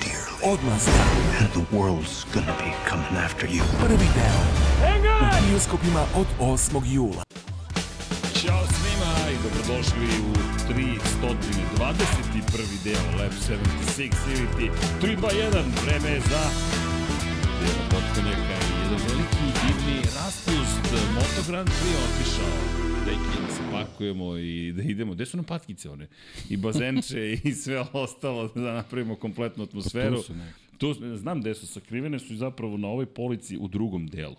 dearly. Odmazda. And the world's gonna be coming after you. Prvi deo. U bioskopima od 8. jula. Ćao svima i dobrodošli u 321. deo Lab 76 Iliti 321. Vreme je za Dela Potkonjaka divni raspust Moto Grand Prix otišao. Deki da se pakujemo i da idemo. Gde su nam patkice one? I bazenče i sve ostalo da napravimo kompletnu atmosferu. tu su neke. Tu, znam gde su, sakrivene su zapravo na ovoj polici u drugom delu.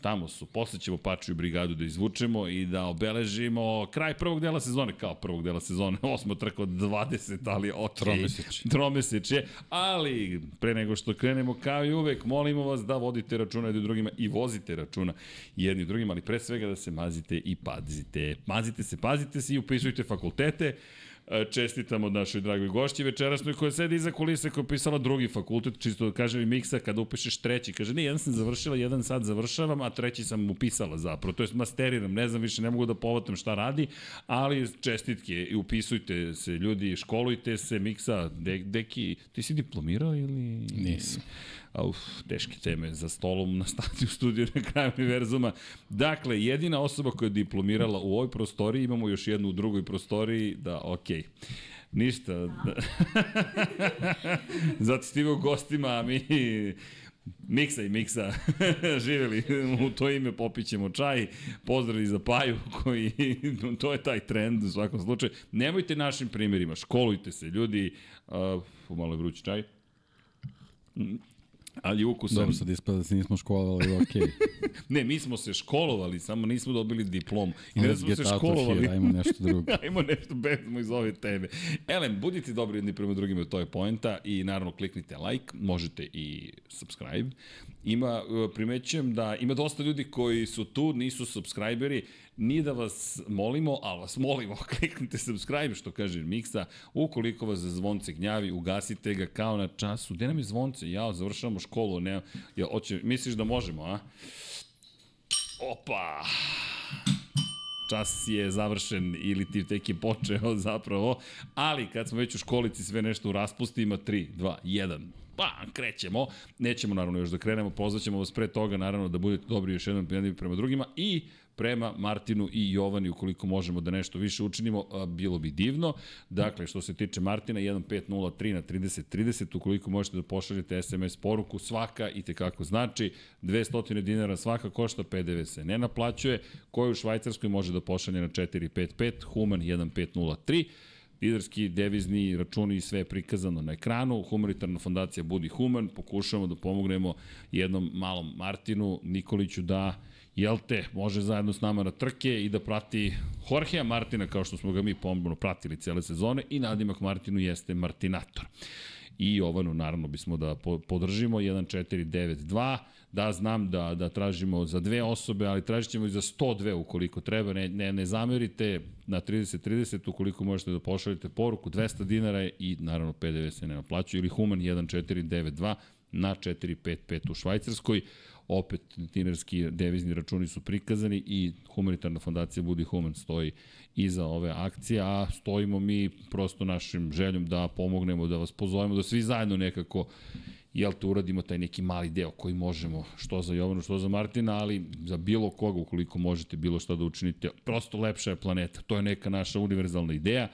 Tamo su. Posle ćemo Pačiju brigadu da izvučemo i da obeležimo kraj prvog dela sezone, kao prvog dela sezone. Osmo trka od 20, ali ok. Tromesečje. Tromesečje. Ali, pre nego što krenemo, kao i uvek, molimo vas da vodite računa jedni drugima i vozite računa jedni drugima, ali pre svega da se mazite i pazite. Mazite se, pazite se i upisujte fakultete. E, Čestitamo našoj dragoj gošći večerasnoj koja sedi iza kulise koja je pisala drugi fakultet, čisto da kaže mi Miksa kada upišeš treći, kaže ne, jedan sam završila, jedan sad završavam, a treći sam upisala zapravo, to jest masteriram, ne znam više, ne mogu da povatam šta radi, ali čestitke i upisujte se ljudi, školujte se, Miksa, de, deki, ti si diplomirao ili... Nisam. Uf, teške teme za stolom na stadiju studiju na kraju univerzuma. Dakle, jedina osoba koja je diplomirala u ovoj prostoriji, imamo još jednu u drugoj prostoriji, da, okej. Ništa. Da. Zato stigao gostima, a mi Miksa i Miksa živeli u to ime popićemo čaj pozdrav i za Paju koji to je taj trend u svakom slučaju nemojte našim primjerima školujte se ljudi uh, malo je vrući čaj ali ukusan Dobro, sad ispada da se nismo školovali, okej. Okay. Ne, mi smo se školovali, samo nismo dobili diplom. I ne Let's smo se školovali. here, ajmo nešto drugo. Ajmo nešto bezmo iz ove teme. Elem, budite dobri jedni prema drugima, to je poenta i naravno kliknite like, možete i subscribe. Ima, e, primećujem da ima dosta ljudi koji su tu, nisu subscriberi, nije da vas molimo, ali vas molimo, kliknite subscribe, što kaže Miksa, ukoliko vas za zvonce gnjavi, ugasite ga kao na času. Gde nam je zvonce? Ja, završavamo školu, ne, ja, hoće, misliš da možemo, a? Opa! čas je završen ili ti tek je počeo zapravo, ali kad smo već u školici sve nešto u raspusti ima 3, 2, 1, pa, krećemo. Nećemo naravno još da krenemo, pozvaćemo vas pre toga naravno da budete dobri još jednom prema drugima i prema Martinu i Jovani ukoliko možemo da nešto više učinimo, bilo bi divno. Dakle, što se tiče Martina, 1503 na 3030, ukoliko možete da pošaljete SMS poruku, svaka i tekako znači, 200 dinara svaka košta, PDV se ne naplaćuje, koji u Švajcarskoj može da pošalje na 455, Human 1503, liderski devizni računi i sve je prikazano na ekranu. Humanitarna fondacija Budi Human. Pokušavamo da pomognemo jednom malom Martinu Nikoliću da jel te, može zajedno s nama na trke i da prati Jorgea Martina kao što smo ga mi pomno pratili cele sezone i nadimak Martinu jeste Martinator. I Jovanu naravno bismo da po- podržimo 1492, da znam da, da tražimo za dve osobe, ali tražit ćemo i za 102 ukoliko treba, ne, ne, ne zamerite na 30-30 ukoliko možete da pošaljete poruku, 200 dinara je i naravno PDV se ne naplaćuje ili Human 1492 na 455 u Švajcarskoj opet dinarski devizni računi su prikazani i humanitarna fondacija Budi Human stoji iza ove akcije, a stojimo mi prosto našim željom da pomognemo, da vas pozovemo, da svi zajedno nekako jel te uradimo taj neki mali deo koji možemo, što za Jovanu, što za Martina, ali za bilo koga ukoliko možete bilo šta da učinite, prosto lepša je planeta. To je neka naša univerzalna ideja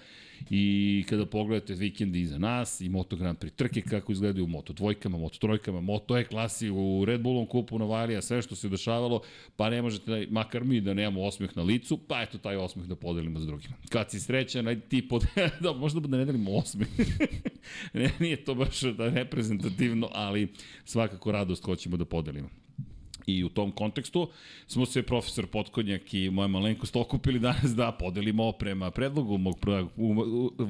i kada pogledate vikendi iza nas i Moto Grand Prix trke kako izgledaju u Moto dvojkama, Moto trojkama, Moto E klasi u Red Bullom kupu Novalija, sve što se dešavalo, pa ne možete, makar mi da nemamo osmeh na licu, pa eto taj osmeh da podelimo s drugima. Kad si srećan, aj ti pod... da, možda da ne delimo osmeh. ne, nije to baš da reprezentativno, ali svakako radost hoćemo da podelimo. I u tom kontekstu smo se profesor Potkonjak i moja malenkost okupili danas da podelimo prema predlogu mog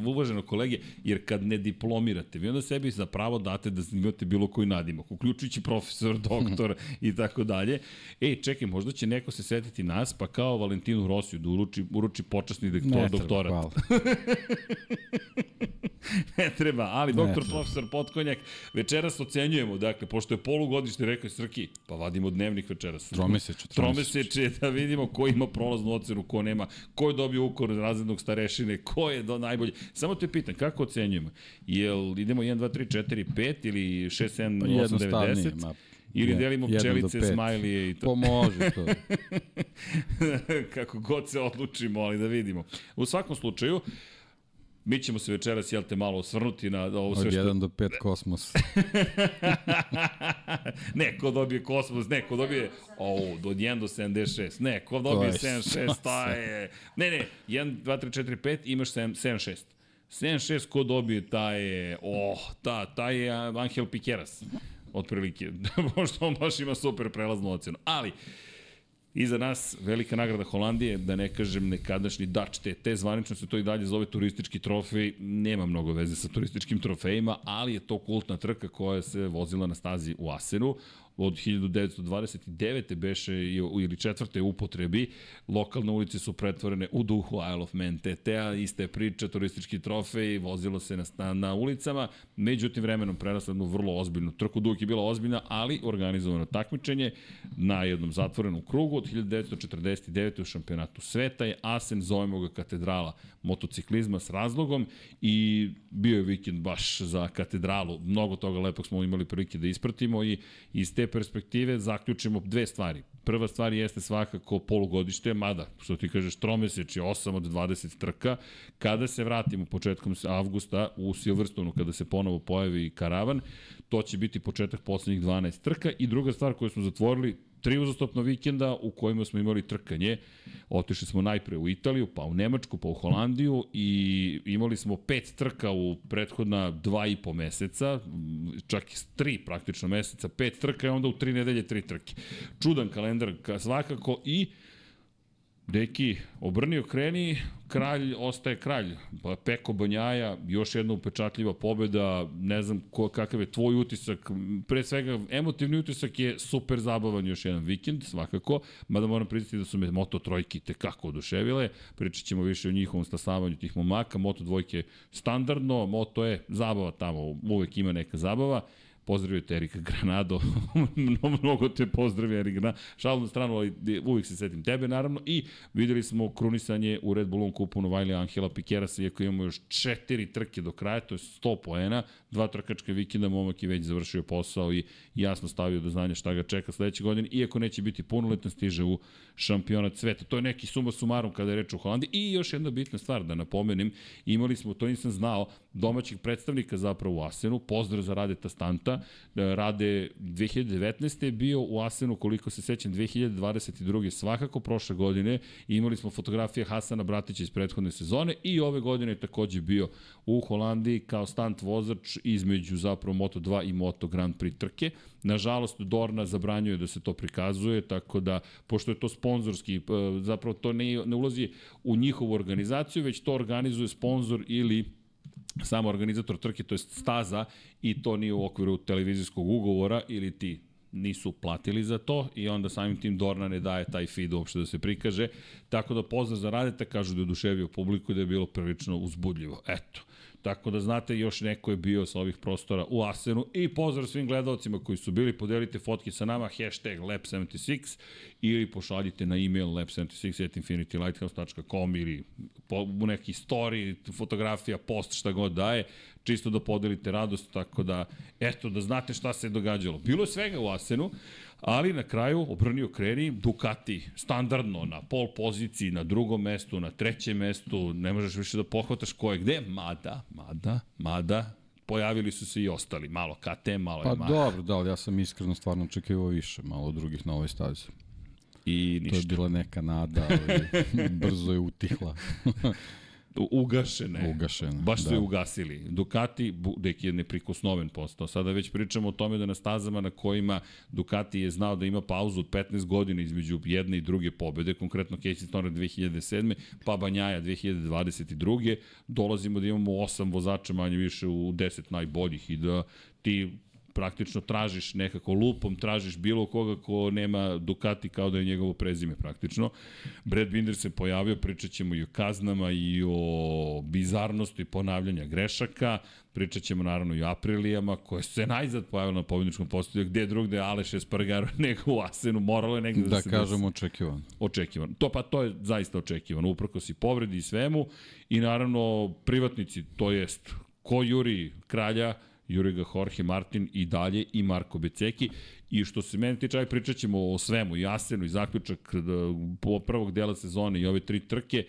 uvaženog kolege, jer kad ne diplomirate, vi onda sebi za pravo date da imate bilo koji nadimak, uključujući profesor, doktor i tako dalje. Ej, čekaj, možda će neko se setiti nas, pa kao Valentinu Rosiju da uruči, uruči počasni doktor, Ne doktorat. hvala. ne treba, ali doktor treba. profesor Potkonjak večeras ocenjujemo, dakle, pošto je polugodište, rekao je Srki, pa vadimo dnevnik večeras. Tromeseče, Tromeseče, da vidimo ko ima prolaznu ocenu, ko nema, ko je dobio ukor razrednog starešine, ko je do najbolje. Samo te pitam, kako ocenjujemo? Jel idemo 1, 2, 3, 4, 5 ili 6, 7, Pa 8, 9, jednostavnije, 10? ma, Ili je- delimo pčelice, smajlije i to. Pa može to. kako god se odlučimo, ali da vidimo. U svakom slučaju, mi ćemo se večeras, jel te, malo osvrnuti na ovo Od sve što... 1 do 5 kosmos. ne, ko dobije Kosmos, ne, ko dobije... O, od 1 do 76. Ne, ko dobije To je 76, to je... Ne, ne, 1, 2, 3, 4, 5, imaš 7, 76. 7-6 ko dobije, taj je, oh, ta, taj je Angel Piqueras, otprilike, pošto on baš ima super prelaznu ocenu. Ali, Iza nas velika nagrada Holandije, da ne kažem nekadašnji Dutch TT, zvanično se to i dalje zove turistički trofej, nema mnogo veze sa turističkim trofejima, ali je to kultna trka koja se vozila na stazi u Asenu od 1929. beše ili četvrte upotrebi, lokalne ulice su pretvorene u duhu Isle of Man TT-a, ista je priča, turistički trofej, vozilo se na, na, na ulicama, međutim vremenom prerasla jednu vrlo ozbiljnu trku, duk je bila ozbiljna, ali organizovano takmičenje na jednom zatvorenom krugu od 1949. u šampionatu sveta je Asen, zovemo ga katedrala motociklizma s razlogom i bio je vikend baš za katedralu. Mnogo toga lepog smo imali prilike da ispratimo i iz te perspektive zaključimo dve stvari. Prva stvar jeste svakako polugodište, mada, što ti kažeš, tromeseč je 8 od 20 trka. Kada se vratimo početkom avgusta u Silverstonu, kada se ponovo pojavi karavan, to će biti početak poslednjih 12 trka. I druga stvar koju smo zatvorili, tri uzastopna vikenda u kojima smo imali trkanje. Otišli smo najpre u Italiju, pa u Nemačku, pa u Holandiju i imali smo pet trka u prethodna dva i po meseca, čak i tri praktično meseca, pet trka i onda u tri nedelje tri trke. Čudan kalendar ka- svakako i Deki, obrnio kreni, kralj ostaje kralj. Pa Peko Banjaja, još jedna upečatljiva pobeda, ne znam ko, kakav je tvoj utisak, pre svega emotivni utisak je super zabavan još jedan vikend, svakako, mada moram priznati da su me Moto trojke tekako oduševile, pričat ćemo više o njihovom stasavanju tih momaka, Moto dvojke standardno, Moto je zabava tamo, uvek ima neka zabava, Pozdravio te Erika Granado, mnogo, te pozdravio Erik Granado, šalu na stranu, ali uvijek se setim tebe naravno. I videli smo krunisanje u Red Bullom kupu Novajlija Angela Pikerasa, iako imamo još četiri trke do kraja, to je 100 poena, dva trkačka vikenda, momak je već završio posao i jasno stavio do znanja šta ga čeka sledeće godine, iako neće biti punoletan, stiže u šampionat sveta. To je neki suma sumarum kada je reč o Holandiji. I još jedna bitna stvar da napomenem, imali smo, to nisam znao, domaćih predstavnika zapravo u Asenu, pozdrav za Radeta Stanta, Da Rade 2019. je bio u Asenu, koliko se sećam, 2022. svakako prošle godine, imali smo fotografije Hasana Bratića iz prethodne sezone i ove godine je takođe bio u Holandiji kao stunt vozač između zapravo Moto2 i Moto Grand Prix trke. Nažalost, Dorna zabranjuje da se to prikazuje, tako da, pošto je to sponzorski, p- zapravo to ne, ne ulazi u njihovu organizaciju, već to organizuje sponsor ili samo organizator trke, to je staza i to nije u okviru televizijskog ugovora ili ti nisu platili za to i onda samim tim Dorna ne daje taj feed uopšte da se prikaže. Tako da pozdrav za Radeta, kažu da je oduševio publiku i da je bilo prilično uzbudljivo. Eto. Tako da znate, još neko je bio sa ovih prostora u Asenu i pozdrav svim gledalcima koji su bili, podelite fotke sa nama, hashtag lab76 ili pošaljite na email lab76.infinitylighthouse.com ili po, u neki story, fotografija, post, šta god daje, čisto da podelite radost, tako da, eto, da znate šta se je događalo. Bilo je svega u Asenu, ali na kraju obrnio kreni Ducati standardno na pol poziciji, na drugom mestu, na trećem mestu, ne možeš više da pohvataš ko je gde, mada, mada, mada, pojavili su se i ostali, malo KTM, malo Pa Yamaha dobro, da, ali ja sam iskreno stvarno očekivao više, malo drugih na ovoj stazi. i To je ništa. bila neka nada, ali brzo je utihla. Ugašene. Ugašene, Baš su da. je ugasili. Ducati, dek je neprikosnoven postao. Sada već pričamo o tome da na stazama na kojima Ducati je znao da ima pauzu od 15 godina između jedne i druge pobede, konkretno Casey Stoner 2007. pa Banjaja 2022. Dolazimo da imamo osam vozača manje više u 10 najboljih i da ti praktično tražiš nekako lupom, tražiš bilo koga ko nema Ducati kao da je njegovo prezime praktično. Brad Binder se pojavio, pričat ćemo i o kaznama i o bizarnosti ponavljanja grešaka, pričat ćemo naravno i o Aprilijama, koje se najzad pojavilo na pobjedničkom postoju, gde drugde Aleš Espargaro nego u Asenu, moralo je negde da, Da se kažem očekivan. očekivan. To pa to je zaista očekivano, uprko si povredi i svemu i naravno privatnici, to jest ko juri kralja, juri ga Jorge Martin i dalje i Marko Beceki. I što se mene tiče, aj pričat ćemo o svemu, i Asenu i zaključak da, po prvog dela sezone i ove tri trke,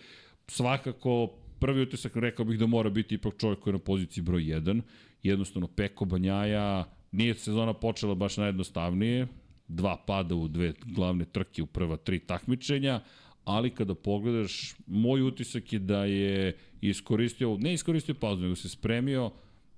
svakako prvi utisak rekao bih da mora biti ipak čovjek koji je na poziciji broj 1, jednostavno Peko Banjaja, nije sezona počela baš najjednostavnije, dva pada u dve glavne trke u prva tri takmičenja, ali kada pogledaš, moj utisak je da je iskoristio, ne iskoristio pauzu, nego se spremio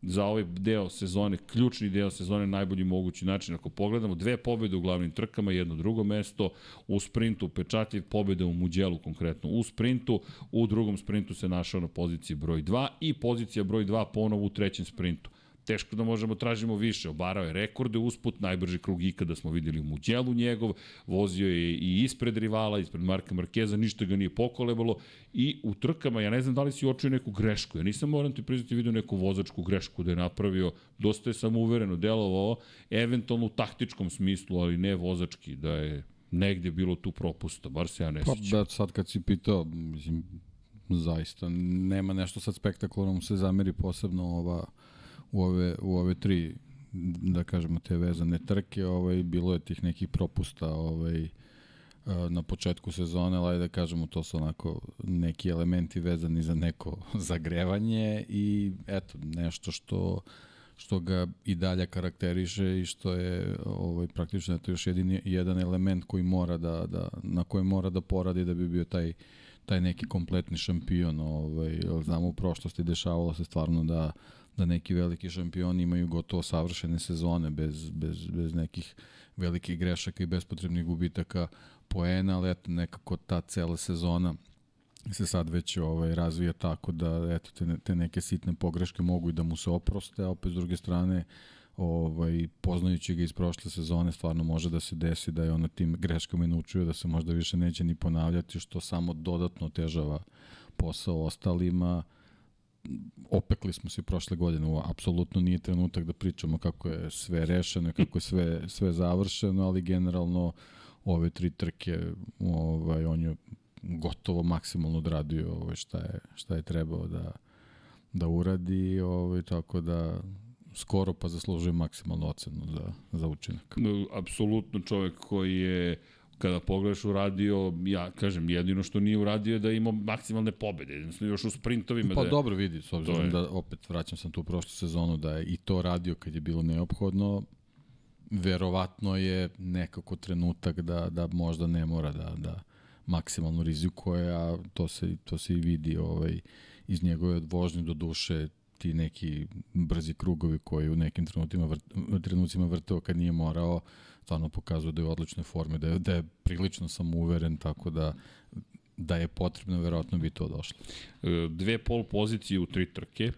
za ovaj deo sezone, ključni deo sezone, najbolji mogući način. Ako pogledamo, dve pobede u glavnim trkama, jedno drugo mesto, u sprintu pečatljiv pobede u Muđelu konkretno. U sprintu, u drugom sprintu se našao na poziciji broj 2 i pozicija broj 2 ponovo u trećem sprintu teško da možemo tražimo više. Obarao je rekorde usput, najbrži krug ikada smo videli u Muđelu njegov, vozio je i ispred rivala, ispred Marka Markeza, ništa ga nije pokolebalo i u trkama, ja ne znam da li si uočio neku grešku, ja nisam moram ti priznati vidio neku vozačku grešku da je napravio, dosta je samouvereno delovao, eventualno u taktičkom smislu, ali ne vozački, da je negde bilo tu propusta, bar se ja ne Pa sjećam. da, sad kad si pitao, mislim, zaista nema nešto sad spektakularno mu se zameri posebno ova, u, ove, u ove tri da kažemo te vezane trke, ovaj bilo je tih nekih propusta ovaj eh, na početku sezone, ali da kažemo to su onako neki elementi vezani za neko zagrevanje i eto nešto što što ga i dalje karakteriše i što je ovaj praktično eto još jedini jedan element koji mora da, da na kojem mora da poradi da bi bio taj taj neki kompletni šampion, ovaj znamo u prošlosti dešavalo se stvarno da da neki veliki šampioni imaju gotovo savršene sezone bez, bez, bez nekih velikih grešaka i bespotrebnih gubitaka poena, ali eto nekako ta cela sezona se sad već ovaj razvija tako da eto te, te neke sitne pogreške mogu i da mu se oproste, a opet s druge strane ovaj poznajući ga iz prošle sezone stvarno može da se desi da je on na tim greškama i naučio da se možda više neće ni ponavljati što samo dodatno otežava posao ostalima opekli smo se prošle godine, ovo apsolutno nije trenutak da pričamo kako je sve rešeno, kako je sve, sve završeno, ali generalno ove tri trke ovaj, on je gotovo maksimalno odradio ovaj, šta, je, šta je trebao da, da uradi, ovaj, tako da skoro pa zaslužuje maksimalnu ocenu za, za učinak. Apsolutno čovek koji je kada pogledaš uradio, ja kažem, jedino što nije uradio je da ima maksimalne pobede, jednostavno još u sprintovima. Pa da je, dobro vidi, s obzirom je- da opet vraćam sam tu prošlu sezonu da je i to radio kad je bilo neophodno, verovatno je nekako trenutak da, da možda ne mora da, da maksimalno rizikuje, a to se, to se i vidi ovaj, iz njegove vožnje do duše ti neki brzi krugovi koji u nekim trenutima vrt, trenucima vrteo kad nije morao, stvarno pokazuje da je u odličnoj formi, da je, da je prilično samouveren, tako da da je potrebno, verovatno bi to došlo. E, dve pol pozicije u tri trke,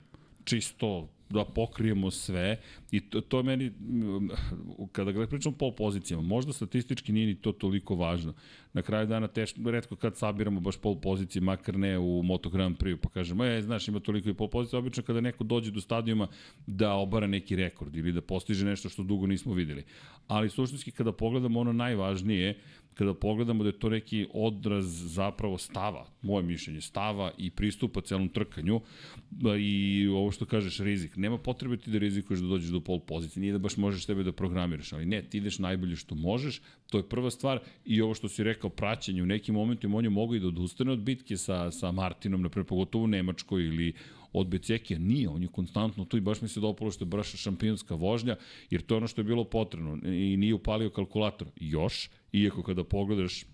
čisto da pokrijemo sve i to, to meni, kada ga pričam pol pozicijama, možda statistički nije ni to toliko važno. Na kraju dana teško, redko kad sabiramo baš pol pozicije, makar ne u Moto Grand Prix, pa kažemo, e, znaš, ima toliko i pol pozicija, obično kada neko dođe do stadijuma da obara neki rekord ili da postiže nešto što dugo nismo videli. Ali suštinski kada pogledamo ono najvažnije, kada pogledamo da je to neki odraz zapravo stava, moje mišljenje, stava i pristupa celom trkanju i ovo što kažeš rizik. Nema potrebe ti da rizikuješ da dođeš do pol pozicije, nije da baš možeš tebe da programiraš, ali ne, ti ideš najbolje što možeš, to je prva stvar. I ovo što si rekao, praćenje u nekim momentima on je mogao i da odustane od bitke sa, sa Martinom, naprimjer, pogotovo u Nemačkoj ili od Becekija. Nije, on je konstantno tu i baš mi se dopalo što je baš šampionska vožnja, jer to je ono što je bilo potrebno. I nije upalio kalkulator. Još, iako kada pogledaš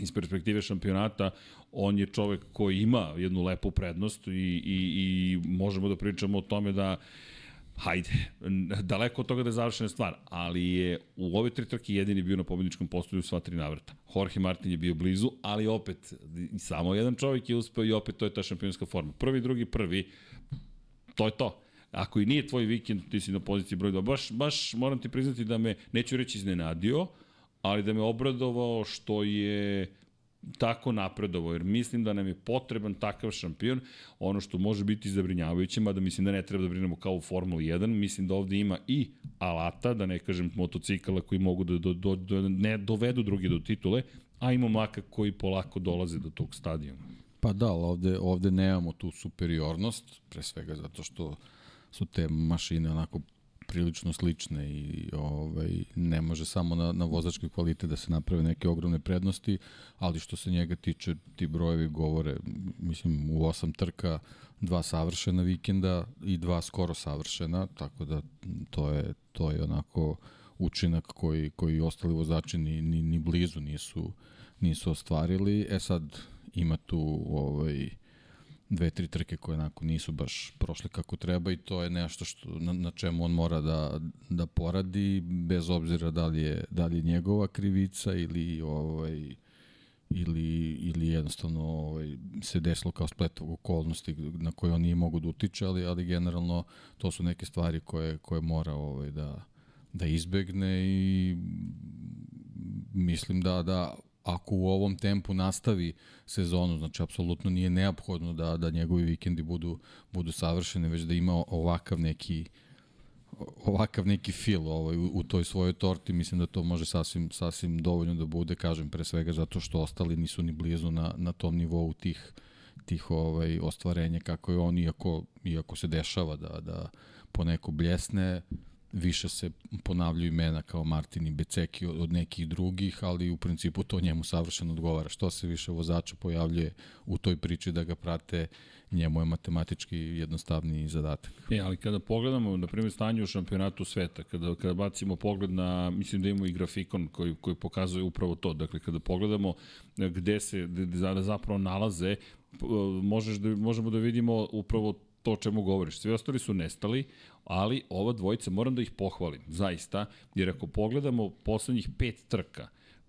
iz perspektive šampionata, on je čovek koji ima jednu lepu prednost i, i, i možemo da pričamo o tome da hajde, daleko od toga da je završena stvar, ali je u ove tri trke jedini bio na pobedničkom postolju sva tri navrata. Jorge Martin je bio blizu, ali opet samo jedan čovjek je uspeo i opet to je ta šampionska forma. Prvi, drugi, prvi, to je to. Ako i nije tvoj vikend, ti si na poziciji broj 2. Baš, baš moram ti priznati da me, neću reći iznenadio, ali da me obradovao što je tako napredovao, jer mislim da nam je potreban takav šampion, ono što može biti zabrinjavajuće, mada mislim da ne treba da brinemo kao u Formuli 1, mislim da ovde ima i alata, da ne kažem motocikala koji mogu da do, do, do, ne dovedu drugi do titule, a ima maka koji polako dolaze do tog stadijuma. Pa da, ali ovde, ovde nemamo tu superiornost, pre svega zato što su te mašine onako prilično slične i ovaj, ne može samo na, na vozački kvalitet da se naprave neke ogromne prednosti, ali što se njega tiče, ti brojevi govore, mislim, u osam trka, dva savršena vikenda i dva skoro savršena, tako da to je, to je onako učinak koji, koji ostali vozači ni, ni, ni blizu nisu, nisu ostvarili. E sad, ima tu ovaj, dve, tri trke koje onako nisu baš prošle kako treba i to je nešto što, na, na čemu on mora da, da poradi, bez obzira da li je, da li je njegova krivica ili ovaj, ili, ili jednostavno ovaj, se desilo kao splet okolnosti na koje on nije mogu da utiče, ali, ali generalno to su neke stvari koje, koje mora ovaj, da, da izbegne i mislim da, da ako u ovom tempu nastavi sezonu, znači apsolutno nije neophodno da, da njegovi vikendi budu, budu savršeni, već da ima ovakav neki ovakav neki fil ovaj, u, u toj svojoj torti, mislim da to može sasvim, sasvim dovoljno da bude, kažem, pre svega zato što ostali nisu ni blizu na, na tom nivou tih, tih ovaj, ostvarenja kako je on, iako, iako se dešava da, da poneko bljesne, više se ponavljaju imena kao Martin i Beceki od, nekih drugih, ali u principu to njemu savršeno odgovara. Što se više vozača pojavljuje u toj priči da ga prate, njemu je matematički jednostavni zadatak. E, ali kada pogledamo, na primjer, stanje u šampionatu sveta, kada, kada bacimo pogled na, mislim da imamo i grafikon koji, koji pokazuje upravo to, dakle, kada pogledamo gde se gde zapravo nalaze, možeš da, možemo da vidimo upravo to o čemu govoriš. Svi ostali su nestali, ali ova dvojica, moram da ih pohvalim, zaista, jer ako pogledamo poslednjih pet trka,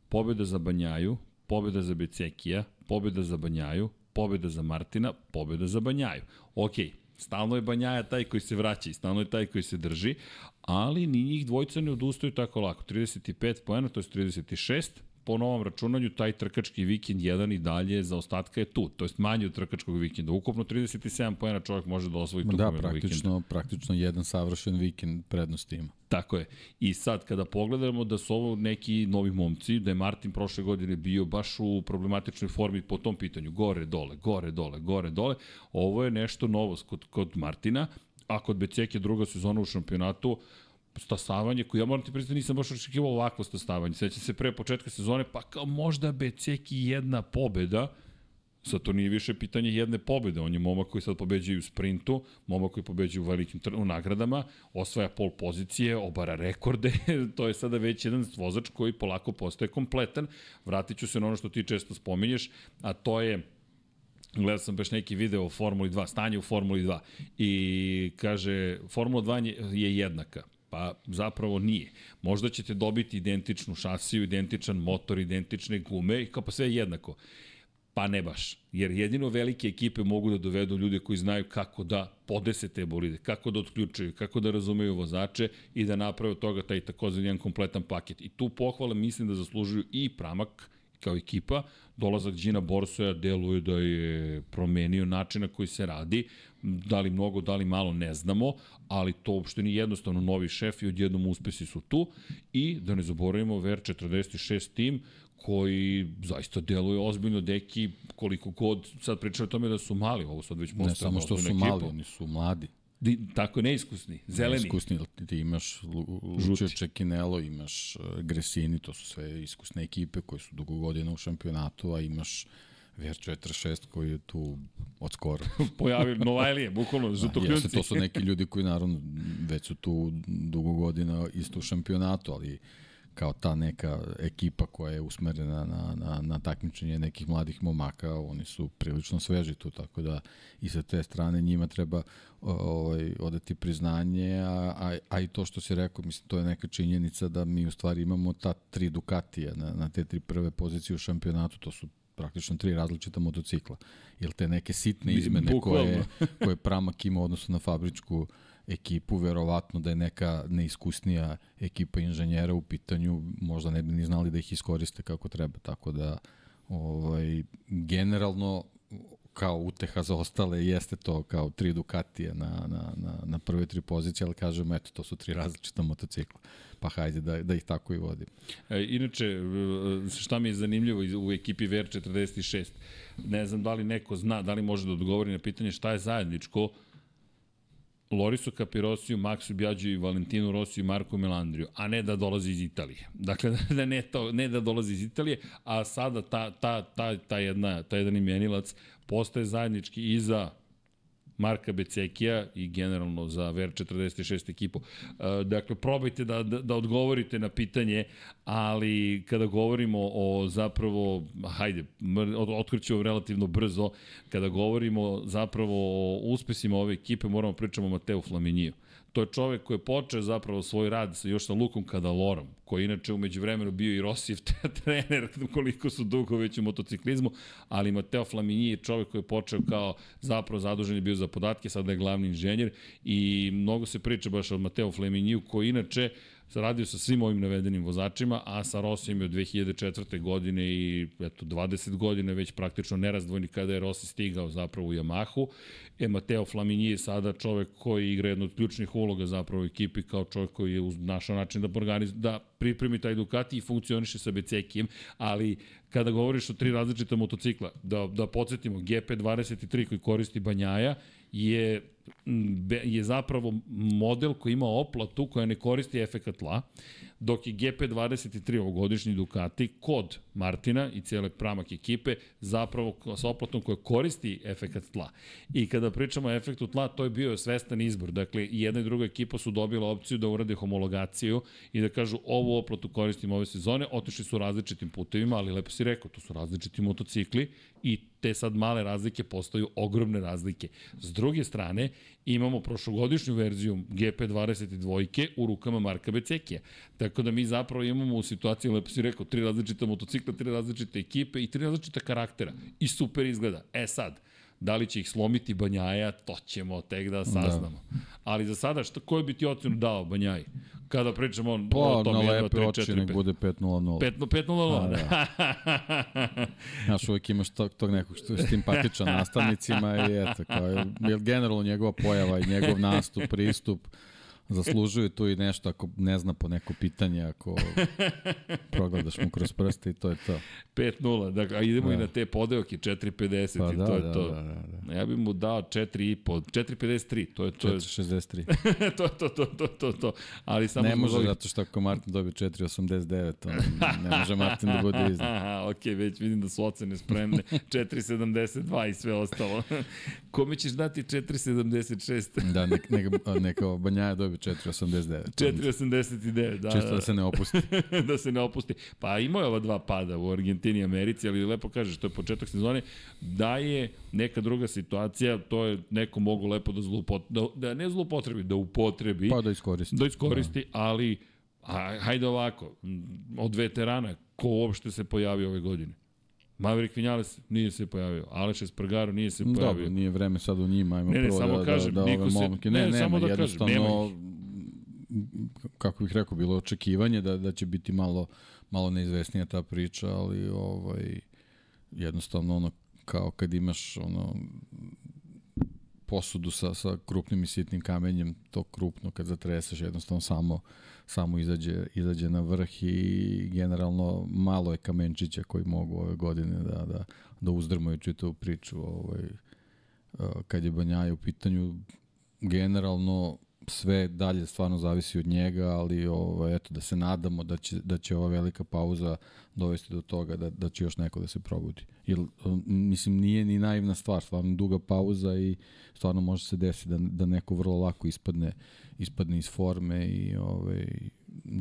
pobjeda za Banjaju, pobjeda za Becekija, pobjeda za Banjaju, pobjeda za Martina, pobjeda za Banjaju. Ok, stalno je Banjaja taj koji se vraća i stalno je taj koji se drži, ali ni njih dvojica ne odustaju tako lako. 35 poena, to je 36, po novom računanju taj trkački vikend jedan i dalje za ostatka je tu, to jest manje od trkačkog vikenda. Ukupno 37 poena čovjek može da osvoji tu da, praktično, vikenda. praktično jedan savršen vikend prednost ima. Tako je. I sad kada pogledamo da su ovo neki novi momci, da je Martin prošle godine bio baš u problematičnoj formi po tom pitanju, gore, dole, gore, dole, gore, dole, ovo je nešto novo kod, kod Martina, a kod Beceke druga sezona u šampionatu, stasavanje koje ja moram ti priznati nisam baš očekivao ovakvo stasavanje. Sećam se pre početka sezone, pa kao možda Beceki jedna pobeda, Sad to nije više pitanje jedne pobede, on je momak koji sad pobeđuje u sprintu, momak koji pobeđuje u velikim u nagradama, osvaja pol pozicije, obara rekorde, to je sada već jedan vozač koji polako postaje kompletan. Vratit ću se na ono što ti često spominješ, a to je gledao sam baš neki video o Formuli 2, stanje u Formuli 2 i kaže Formula 2 je jednaka. Pa zapravo nije. Možda ćete dobiti identičnu šasiju, identičan motor, identične gume i kao pa sve jednako. Pa ne baš. Jer jedino velike ekipe mogu da dovedu ljude koji znaju kako da podese te bolide, kako da otključaju, kako da razumeju vozače i da naprave od toga taj takozvan jedan kompletan paket. I tu pohvale mislim da zaslužuju i Pramak kao ekipa. Dolazak Gina Borsoja deluje da je promenio način na koji se radi. Da li mnogo, da li malo, ne znamo, ali to uopšte nije jednostavno novi šef i odjednom uspesi su tu. I da ne zaboravimo VR46 tim koji zaista deluje ozbiljno deki koliko god sad pričaju o tome da su mali, ovo sad već postoje. Ne samo što su ekipu. mali, oni su mladi. Di, tako neiskusni, zeleni. Neiskusni, ti imaš Lucio Čekinelo, imaš uh, Gresini, to su sve iskusne ekipe koje su dugo godina u šampionatu, a imaš VR46 koji je tu od skoro. Pojavio Novajlije, bukvalno, žutokljunci. Jeste, to su neki ljudi koji naravno već su tu dugo godina isto u šampionatu, ali kao ta neka ekipa koja je usmerena na, na, na takmičenje nekih mladih momaka, oni su prilično sveži tu, tako da i sa te strane njima treba ovaj, odati priznanje, a, a, a i to što si rekao, mislim, to je neka činjenica da mi u stvari imamo ta tri Ducatija na, na te tri prve pozicije u šampionatu, to su praktično tri različita motocikla. Jer te neke sitne izmene koje, koje Pramak ima odnosno na fabričku ekipu, verovatno da je neka neiskusnija ekipa inženjera u pitanju, možda ne bi ni znali da ih iskoriste kako treba, tako da ovaj, generalno kao uteha za ostale jeste to kao tri Ducatije na, na, na, na prve tri pozicije, ali kažem, eto, to su tri različita motocikla. Pa hajde da, da ih tako i vodim. E, inače, e, šta mi je zanimljivo u ekipi VR46, ne znam da li neko zna, da li može da odgovori na pitanje šta je zajedničko Lorisu Capirosiju, Maxu Bjađu i Valentinu Rosiju i Marko Melandriju, a ne da dolazi iz Italije. Dakle, da ne, to, ne da dolazi iz Italije, a sada ta, ta, ta, ta, jedna, ta jedan imenilac postaje zajednički i za Marka Becekija i generalno za VR46 ekipu. E, dakle, probajte da, da, da odgovorite na pitanje, ali kada govorimo o zapravo, hajde, otkrićemo relativno brzo, kada govorimo zapravo o uspesima ove ekipe, moramo pričamo o Mateu Flaminiju. To je čovek koji je počeo zapravo svoj rad sa, još sa Lukom Kadalorom, koji je inače umeđu vremenu bio i Rosijev trener, koliko su dugo već u motociklizmu, ali Mateo Flamini je čovek koji je počeo kao zapravo zadužen bio za podatke, sada je glavni inženjer i mnogo se priča baš o Mateo Flaminiju, koji inače radio sa svim ovim navedenim vozačima, a sa Rosijem je od 2004. godine i eto, 20 godine već praktično nerazdvojni kada je Rossi stigao zapravo u Yamahu. E, Mateo Flamini je sada čovek koji igra jednu od ključnih uloga zapravo u ekipi kao čovek koji je našao način da, organiz, da pripremi taj Ducati i funkcioniše sa Becekijem, ali kada govoriš o tri različita motocikla, da, da podsjetimo, GP23 koji koristi Banjaja je je zapravo model koji ima oplatu koja ne koristi efekat tla, dok je GP23 ovogodišnji Ducati kod Martina i cijele pramak ekipe zapravo sa oplatom koja koristi efekat tla. I kada pričamo o efektu tla, to je bio svestan izbor. Dakle, jedna i druga ekipa su dobila opciju da urade homologaciju i da kažu ovu oplatu koristimo ove sezone, otišli su različitim putevima, ali lepo si rekao, to su različiti motocikli i te sad male razlike postaju ogromne razlike. S druge strane, imamo prošlogodišnju verziju GP22 u rukama Marka Becekija. Tako da mi zapravo imamo u situaciji, lepo si rekao, tri različita motocikla, tri različite ekipe i tri različita karaktera. I super izgleda. E sad, da li će ih slomiti Banjaja, to ćemo tek da saznamo. Da. Ali za sada, šta, koju bi ti ocenu dao Banjaji? Kada pričamo pa, o tom 1, 2, 3, 4, 5. Pa, na lepe oči nek bude 5-0-0. 5-0-0? Da. Znaš, uvijek imaš tog, tog nekog što je simpatičan nastavnicima i eto, kao, jer generalno njegova pojava i njegov nastup, pristup, zaslužuje tu i nešto ako ne zna po neko pitanje, ako progledaš mu kroz prste i to je to. 5-0, dakle, a idemo da. i na te podelke, 4-50 pa i da, to je da, to. Da, da, da. Ja bih mu dao 4,5, 4,53, to je to. 4,63. to, to, to, to, to, to. Ali samo ne može ovih... zato što ako Martin dobije 4,89, ne može Martin da bude iznad. ok, već vidim da su ocene spremne. 4,72 i sve ostalo. Kome ćeš dati 4,76? da, neka, neka, neka Banjaja dobije 4,89. 4,89, da. Čisto da se ne opusti. da se ne opusti. Pa imao je ova dva pada u Argentini i Americi, ali lepo kažeš, to je početak sezone, da je neka druga situacija, to je neko mogu lepo da zlupotrebi, da, da ne zlupotrebi, da upotrebi. Pa da iskoristi. Da iskoristi, da. ali a, hajde ovako, od veterana, ko uopšte se pojavi ove godine? Maverick Vinales nije se pojavio, Aleš Espargaro nije se pojavio. Dobro, nije vreme sad u njima, ajmo ne, ne, prvo samo da, kažem, da, da ove momke. Ne, ne, ne, samo da kažem, nema kako bih rekao, bilo očekivanje da, da će biti malo, malo neizvesnija ta priča, ali ovaj, jednostavno ono, kao kad imaš ono, posudu sa, sa krupnim i sitnim kamenjem, to krupno kad zatreseš jednostavno samo, samo izađe, izađe na vrh i generalno malo je kamenčića koji mogu ove godine da, da, da uzdrmaju čitavu priču ovaj, kad je Banjaja u pitanju generalno sve dalje stvarno zavisi od njega, ali ovo, eto, da se nadamo da će, da će ova velika pauza dovesti do toga da, da će još neko da se probudi. Jer, mislim, nije ni naivna stvar, stvarno duga pauza i stvarno može se desiti da, da neko vrlo lako ispadne, ispadne iz forme i ovaj,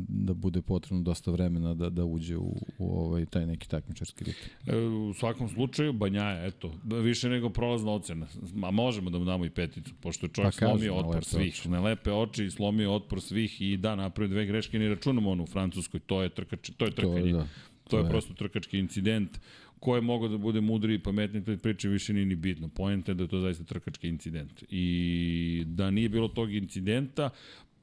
da bude potrebno dosta vremena da, da uđe u, u ovaj, taj neki takmičarski ritam. E, u svakom slučaju, Banjaja, eto, više nego prolazna ocena. Ma možemo da mu damo i peticu, pošto je čovjek pa slomio otpor svih. Oči. Na lepe oči, slomio otpor svih i da, napravio dve greške, ni računamo ono u Francuskoj, to je, trkač, to je trkanje. To, da. To je je- prosto trkački incident ko je mogao da bude mudri i pametniji, to priče više nije ni bitno. Pojenta je da je to zaista trkački incident. I da nije bilo tog incidenta,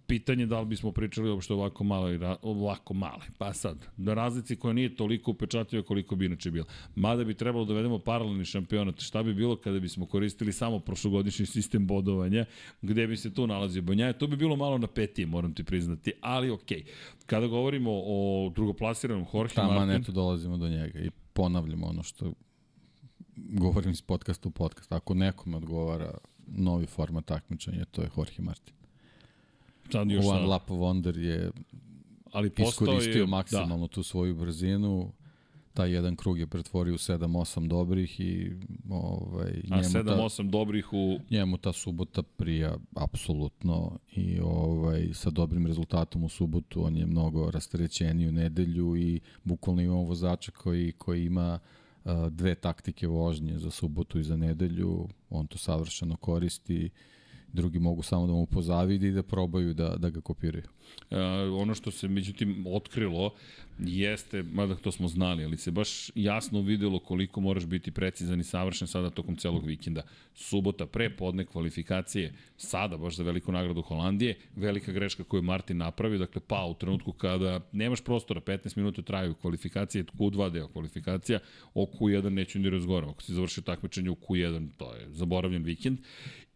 pitanje da li bismo pričali uopšte ovako ra- ovako male. Pa sad, na razlici koja nije toliko upečatljiva koliko bi inače bila. Mada bi trebalo da vedemo paralelni šampionat. Šta bi bilo kada bismo koristili samo prošlogodišnji sistem bodovanja, gde bi se tu nalazio Banjaje? To bi bilo malo na petije, moram ti priznati, ali okej. Kada govorimo o drugoplasiranom Jorge Tamo Martin, eto dolazimo do njega i ponavljamo ono što govorim iz podcasta u podcast. Ako nekome odgovara novi format takmičenja, to je Jorge Martin. sad još One sad, Lap Wonder je ali iskoristio je, maksimalno tu svoju brzinu, taj jedan krug je pretvorio u 7-8 dobrih i ovaj, Da, a njemu, 7-8 dobrih u njemu ta subota prija apsolutno i ovaj, sa dobrim rezultatom u subotu on je mnogo rasterećeniji u nedelju i bukvalno imamo vozača koji, koji ima a, dve taktike vožnje za subotu i za nedelju, on to savršeno koristi drugi mogu samo da mu pozavide i da probaju da, da ga kopiraju. Uh, ono što se međutim otkrilo jeste, mada to smo znali, ali se baš jasno videlo koliko moraš biti precizan i savršen sada tokom celog vikenda. Subota pre podne kvalifikacije, sada baš za veliku nagradu Holandije, velika greška koju Martin napravio, dakle pa u trenutku kada nemaš prostora, 15 minuta traju kvalifikacije, Q2 deo kvalifikacija, o Q1 neću ni razgovaram. Ako si završio takmičenje u Q1, to je zaboravljen vikend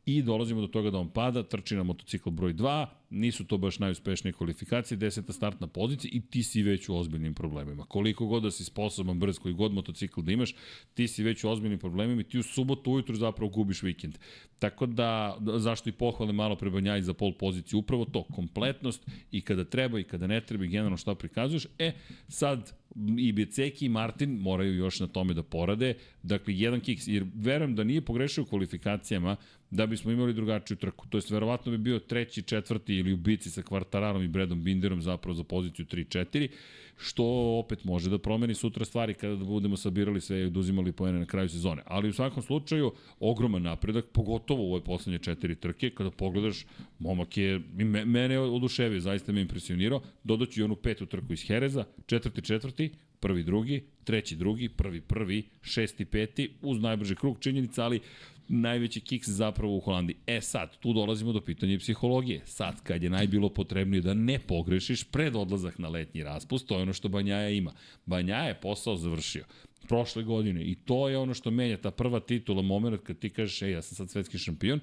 i dolazimo do toga da on pada, trči na motocikl broj 2, nisu to baš najuspešnije kvalifikacije, deseta startna pozicija i ti si već u ozbiljnim problemima. Koliko god da si sposoban, brz, koji god motocikl da imaš, ti si već u ozbiljnim problemima i ti u subotu ujutru zapravo gubiš vikend. Tako da, zašto i pohvale malo prebanjaj za pol poziciju, upravo to, kompletnost i kada treba i kada ne treba i generalno šta prikazuješ, e, sad i Beceki i Martin moraju još na tome da porade, dakle jedan kiks, jer verujem da nije pogrešio u kvalifikacijama da bismo imali drugačiju trku, to jest verovatno bi bio treći, četvrti ili u bici sa Kvartararom i Bredom Binderom zapravo za poziciju 3-4, što opet može da promeni sutra stvari kada budemo sabirali sve i oduzimali poene na kraju sezone. Ali u svakom slučaju, ogroman napredak, pogotovo u ove poslednje četiri trke, kada pogledaš, momak je, me, mene oduševio, zaista me impresionirao, dodaću i onu petu trku iz Hereza, četvrti, četvrti, prvi, drugi, treći, drugi, prvi, prvi, šesti, peti, uz najbrži krug činjenica, ali najveći kiks zapravo u Holandiji. E sad, tu dolazimo do pitanja psihologije. Sad, kad je najbilo potrebnije da ne pogrešiš pred odlazak na letnji raspust, to je ono što Banjaja ima. Banjaja je posao završio prošle godine i to je ono što menja ta prva titula, moment kad ti kažeš, ej, ja sam sad svetski šampion,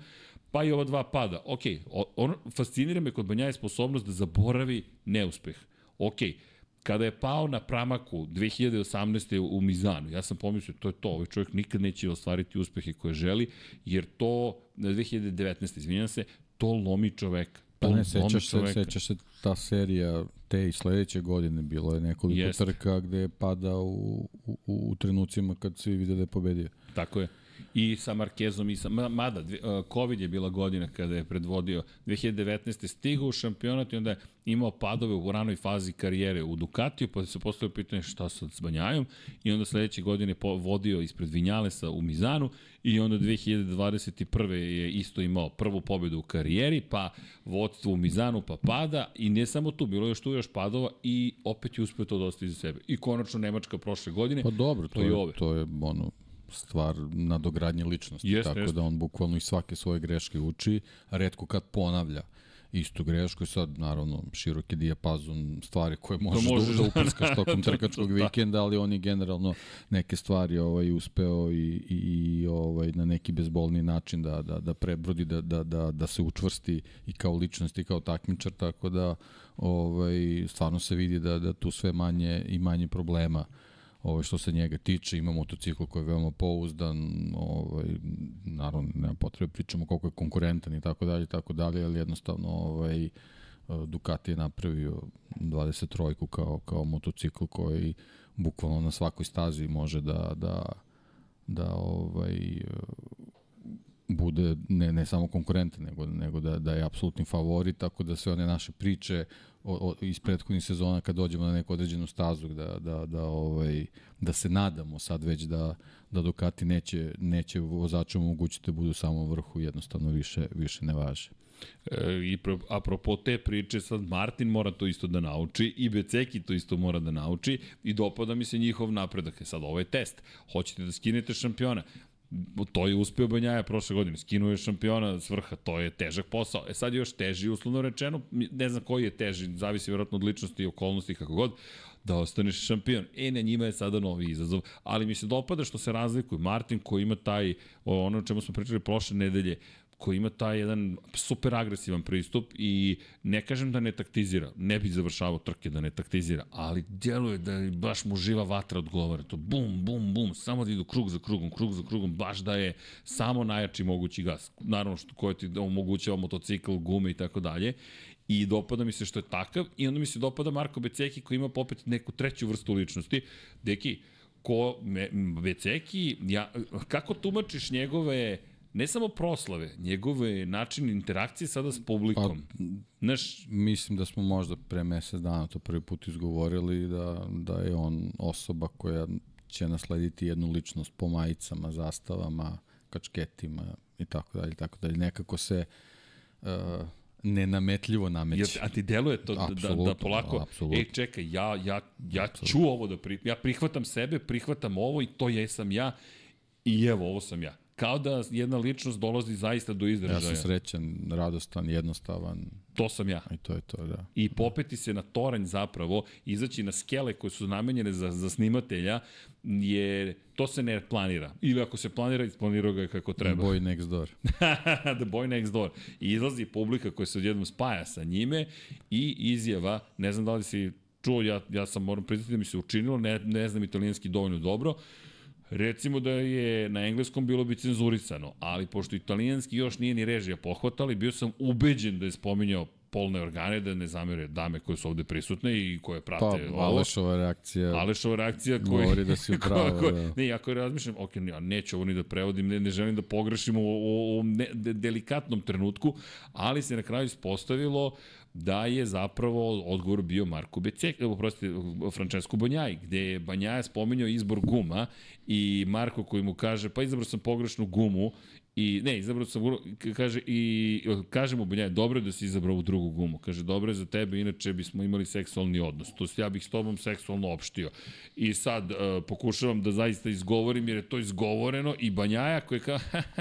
pa i ova dva pada. Ok, ono, fascinira me kod Banjaja sposobnost da zaboravi neuspeh. Ok, kada je pao na pramaku 2018. u Mizanu, ja sam pomislio, to je to, ovaj čovjek nikad neće ostvariti uspehe koje želi, jer to, 2019. izvinjam se, to lomi čoveka. Pa ne, sećaš se, sećaš se ta serija te i sledeće godine, bilo je nekoliko Jeste. trka gde je padao u, u, u trenucima kad svi vide da je pobedio. Tako je. I sa Markezom i sa... ma- Mada, dve- uh, COVID je bila godina kada je predvodio 2019. stigao u šampionat i onda je imao padove u ranoj fazi karijere u Ducatiju, pa se postavio pitanje šta sad s Banjajom i onda sledeće godine vodio ispred Vinjalesa u Mizanu i onda 2021. je isto imao prvu pobedu u karijeri, pa vodstvo u Mizanu pa pada i ne samo tu, bilo je još tu još padova i opet je uspio to dosta iza sebe. I konačno Nemačka prošle godine, Pa dobro, to, To i je, ove. to je ono, stvar nadogradnje ličnosti. Jeste, tako jeste. da on bukvalno iz svake svoje greške uči, a redko kad ponavlja istu grešku sad naravno široki dijapazon stvari koje možeš, možeš da, da uprskaš tokom to- to- trkačkog da. vikenda, ali on je generalno neke stvari ovaj uspeo i, i, i ovaj na neki bezbolni način da, da, da prebrodi, da, da, da, da se učvrsti i kao ličnost i kao takmičar, tako da ovaj, stvarno se vidi da, da tu sve manje i manje problema ovaj, što se njega tiče, ima motocikl koji je veoma pouzdan, ovaj, naravno nema potrebe pričamo koliko je konkurentan i tako dalje, tako dalje, ali jednostavno ovaj, Ducati je napravio 23 kao, kao motocikl koji bukvalno na svakoj stazi može da, da, da ovaj, bude ne, ne samo konkurentan, nego, nego da, da je apsolutni favorit, tako da sve one naše priče o, o, iz prethodnih sezona kad dođemo na neku određenu stazu da, da, da, ovaj, da se nadamo sad već da, da Ducati neće, neće vozačima omogućiti da budu samo u vrhu, jednostavno više, više ne važe. E, I pro, apropo te priče, sad Martin mora to isto da nauči i Beceki to isto mora da nauči i dopada mi se njihov napredak. E sad, ovo je test. Hoćete da skinete šampiona to je uspeo Banjaja prošle godine, skinuo je šampiona s vrha, to je težak posao. E sad još teži, uslovno rečeno, ne znam koji je teži, zavisi vjerojatno od ličnosti i okolnosti, kako god, da ostaneš šampion. E, na njima je sada novi izazov, ali mi se dopada što se razlikuju. Martin koji ima taj, ono o čemu smo pričali prošle nedelje, koji ima taj jedan super agresivan pristup i ne kažem da ne taktizira, ne bi završavao trke da ne taktizira, ali djeluje da baš mu živa vatra odgovara, to bum, bum, bum, samo da idu krug za krugom, krug za krugom, baš da je samo najjači mogući gas. Naravno što koje ti omogućava motocikl, gume i tako dalje. I dopada mi se što je takav i onda mi se dopada Marko Beceki koji ima popet neku treću vrstu ličnosti. Deki, ko, me, Beceki, ja, kako tumačiš njegove ne samo proslave, njegove način interakcije sada s publikom. Pa, Znaš, mislim da smo možda pre mesec dana to prvi put izgovorili da, da je on osoba koja će naslediti jednu ličnost po majicama, zastavama, kačketima i tako dalje, tako dalje. Nekako se uh, nenametljivo nameće. Ja, a ti deluje to da, da, da polako, apsolutno. ej čekaj, ja, ja, ja ću ovo da pri, ja prihvatam sebe, prihvatam ovo i to jesam ja i evo, ovo sam ja kao da jedna ličnost dolazi zaista do izražaja. Ja sam srećan, radostan, jednostavan. To sam ja. I to je to, da. I popeti se na toranj zapravo, izaći na skele koje su namenjene za, za snimatelja, je, to se ne planira. Ili ako se planira, isplanirao ga kako treba. Boy next door. The boy next door. I izlazi publika koja se odjednom spaja sa njime i izjava, ne znam da li si čuo, ja, ja sam moram priznati da mi se učinilo, ne, ne znam italijanski dovoljno dobro, Recimo da je na engleskom bilo bi cenzurisano, ali pošto italijanski još nije ni režija pohvatali, bio sam ubeđen da je spominjao polne organe, da ne zamere dame koje su ovde prisutne i koje prate pa, ovo. Alešova reakcija. Alešova reakcija koja... Govori da si upravo, ko, da. Ne, ja koji razmišljam, ok, ja neću ovo ni da prevodim, ne, ne želim da pogrešim u, u, u ne, de, delikatnom trenutku, ali se na kraju ispostavilo da je zapravo odgovor bio Marko Becek, oprostite, Francesco Banjaj, gde je Banjaj spominjao izbor guma i Marko koji mu kaže, pa izabrao sam pogrešnu gumu I ne, izabrao sam, kaže, i kaže mu Banjaj, dobro je da si izabrao ovu drugu gumu. Kaže, dobro je za tebe, inače bismo imali seksualni odnos. To ja bih s tobom seksualno opštio. I sad uh, pokušavam da zaista izgovorim, jer je to izgovoreno i Banjaja koji kao, uh,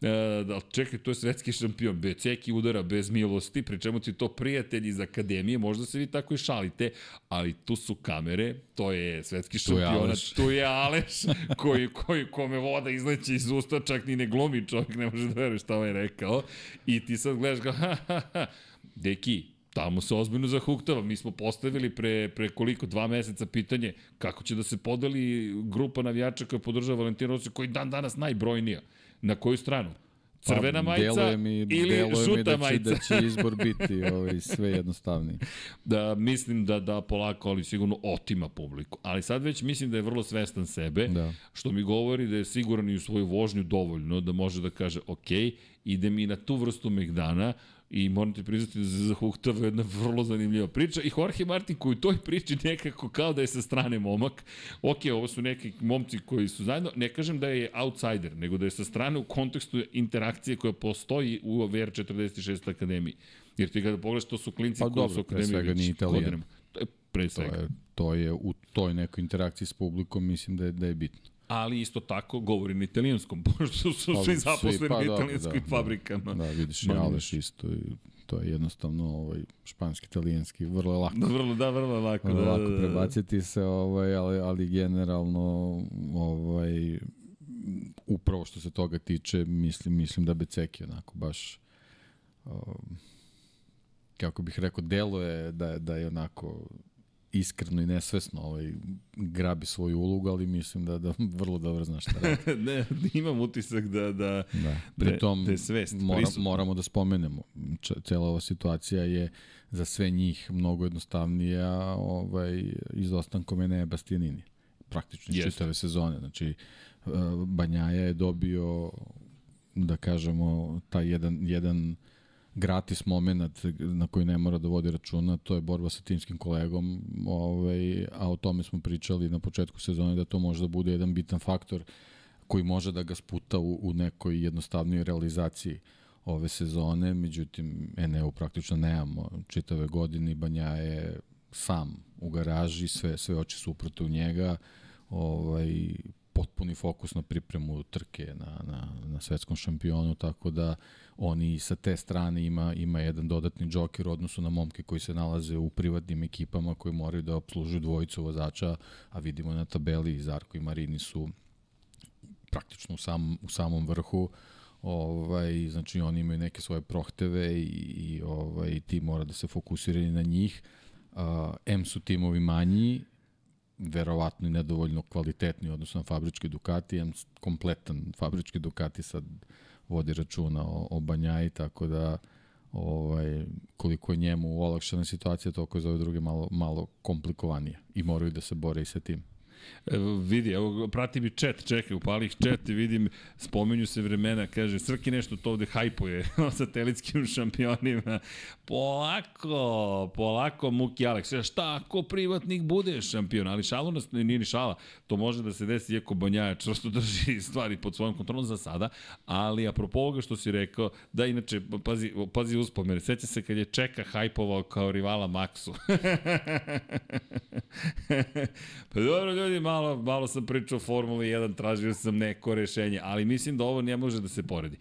da, čekaj, to je svetski šampion, Beceki udara bez milosti, pri čemu ti to prijatelji iz akademije, možda se vi tako i šalite, ali tu su kamere, to je svetski šampion, tu je Aleš, koji, koji, kome voda izleće iz usta, čak ni ne glumi čovjek ne može da veruje šta ovaj rekao. I ti sad gledaš ga, ha, ha, ha, deki, tamo se ozbiljno zahuktava. Mi smo postavili pre, pre koliko, dva meseca pitanje kako će da se podeli grupa navijača koja podržava Valentina Rossi, koji dan danas najbrojnija. Na koju stranu? Crvena pa, majica mi, ili žuta mi da će, majica. da će izbor biti ovaj, sve jednostavniji. Da, mislim da, da polako, ali sigurno otima publiku. Ali sad već mislim da je vrlo svestan sebe, da. što mi govori da je siguran i u svoju vožnju dovoljno, da može da kaže, ok, ide mi na tu vrstu Megdana, I moram ti priznati da se zahuktava jedna vrlo zanimljiva priča. I Jorge Martin koji u toj priči nekako kao da je sa strane momak. Ok, ovo su neki momci koji su zajedno. Ne kažem da je outsider, nego da je sa strane u kontekstu interakcije koja postoji u VR46 akademiji. Jer ti kada pogledaš, to su klinci pa, koji dobro, su akademiji svega nije italijan. To je pre svega. To je, to je u toj nekoj interakciji s publikom, mislim da je, da je bitno ali isto tako govori na italijanskom, pošto su pa, svi zaposleni pa, u italijanskim da, fabrikama. Da, vidiš i Aleš isto i to je jednostavno ovaj španski italijanski vrlo lako. Da, vrlo da, vrlo lako, vrlo da, lako da, da, prebaciti se ovaj ali ali generalno ovaj upravo što se toga tiče, mislim mislim da Beceki onako baš um, kako bih rekao, delo je da, da je onako iskreno i nesvesno ovaj, grabi svoju ulogu, ali mislim da, da vrlo dobro zna šta radi. ne, imam utisak da, da, da. Pritom, je svest mora, moramo da spomenemo, cela ova situacija je za sve njih mnogo jednostavnija ovaj, izostankom Enea Bastianini. Praktično iz čitave sezone. Znači, e, Banjaja je dobio da kažemo taj jedan, jedan gratis moment na koji ne mora da vodi računa, to je borba sa timskim kolegom, ovaj, a o tome smo pričali na početku sezone da to može da bude jedan bitan faktor koji može da ga sputa u, u nekoj jednostavnoj realizaciji ove sezone, međutim Eneu praktično nemamo. Čitave godine Banja je sam u garaži, sve, sve oči su uprte u njega, ovaj, potpuni fokus na pripremu trke na, na, na svetskom šampionu, tako da oni sa te strane ima, ima jedan dodatni džokir u odnosu na momke koji se nalaze u privatnim ekipama koji moraju da obslužuju dvojicu vozača, a vidimo na tabeli Zarko i Marini su praktično u, sam, u samom vrhu ovaj znači oni imaju neke svoje prohteve i, i ovaj ti mora da se fokusiraju na njih. Uh, M su timovi manji, verovatno i nedovoljno kvalitetni odnosno na fabrički Ducati, M kompletan fabrički Ducati sad vodi računa o, o Banjaji, tako da ovaj, koliko je njemu olakšana situacija, toliko je za ove druge malo, malo komplikovanije i moraju da se bore i sa tim. Vidi, evo, prati mi chat, čekaj, upali ih chat i vidim, spomenju se vremena, kaže, Srki nešto to ovde hajpuje o satelitskim šampionima. Polako, polako, Muki Aleks. Šta ako privatnik bude šampion? Ali šalu nas nije ni šala. To može da se desi, iako Banjaja čvrsto drži stvari pod svojom kontrolom za sada. Ali, apropo ovoga što si rekao, da inače, pazi, pazi uspomene. Seća se kad je Čeka hajpovao kao rivala Maxu. pa dobro, ljudi, malo, malo sam pričao o Formuli 1, tražio sam neko rešenje, ali mislim da ovo ne može da se poredi.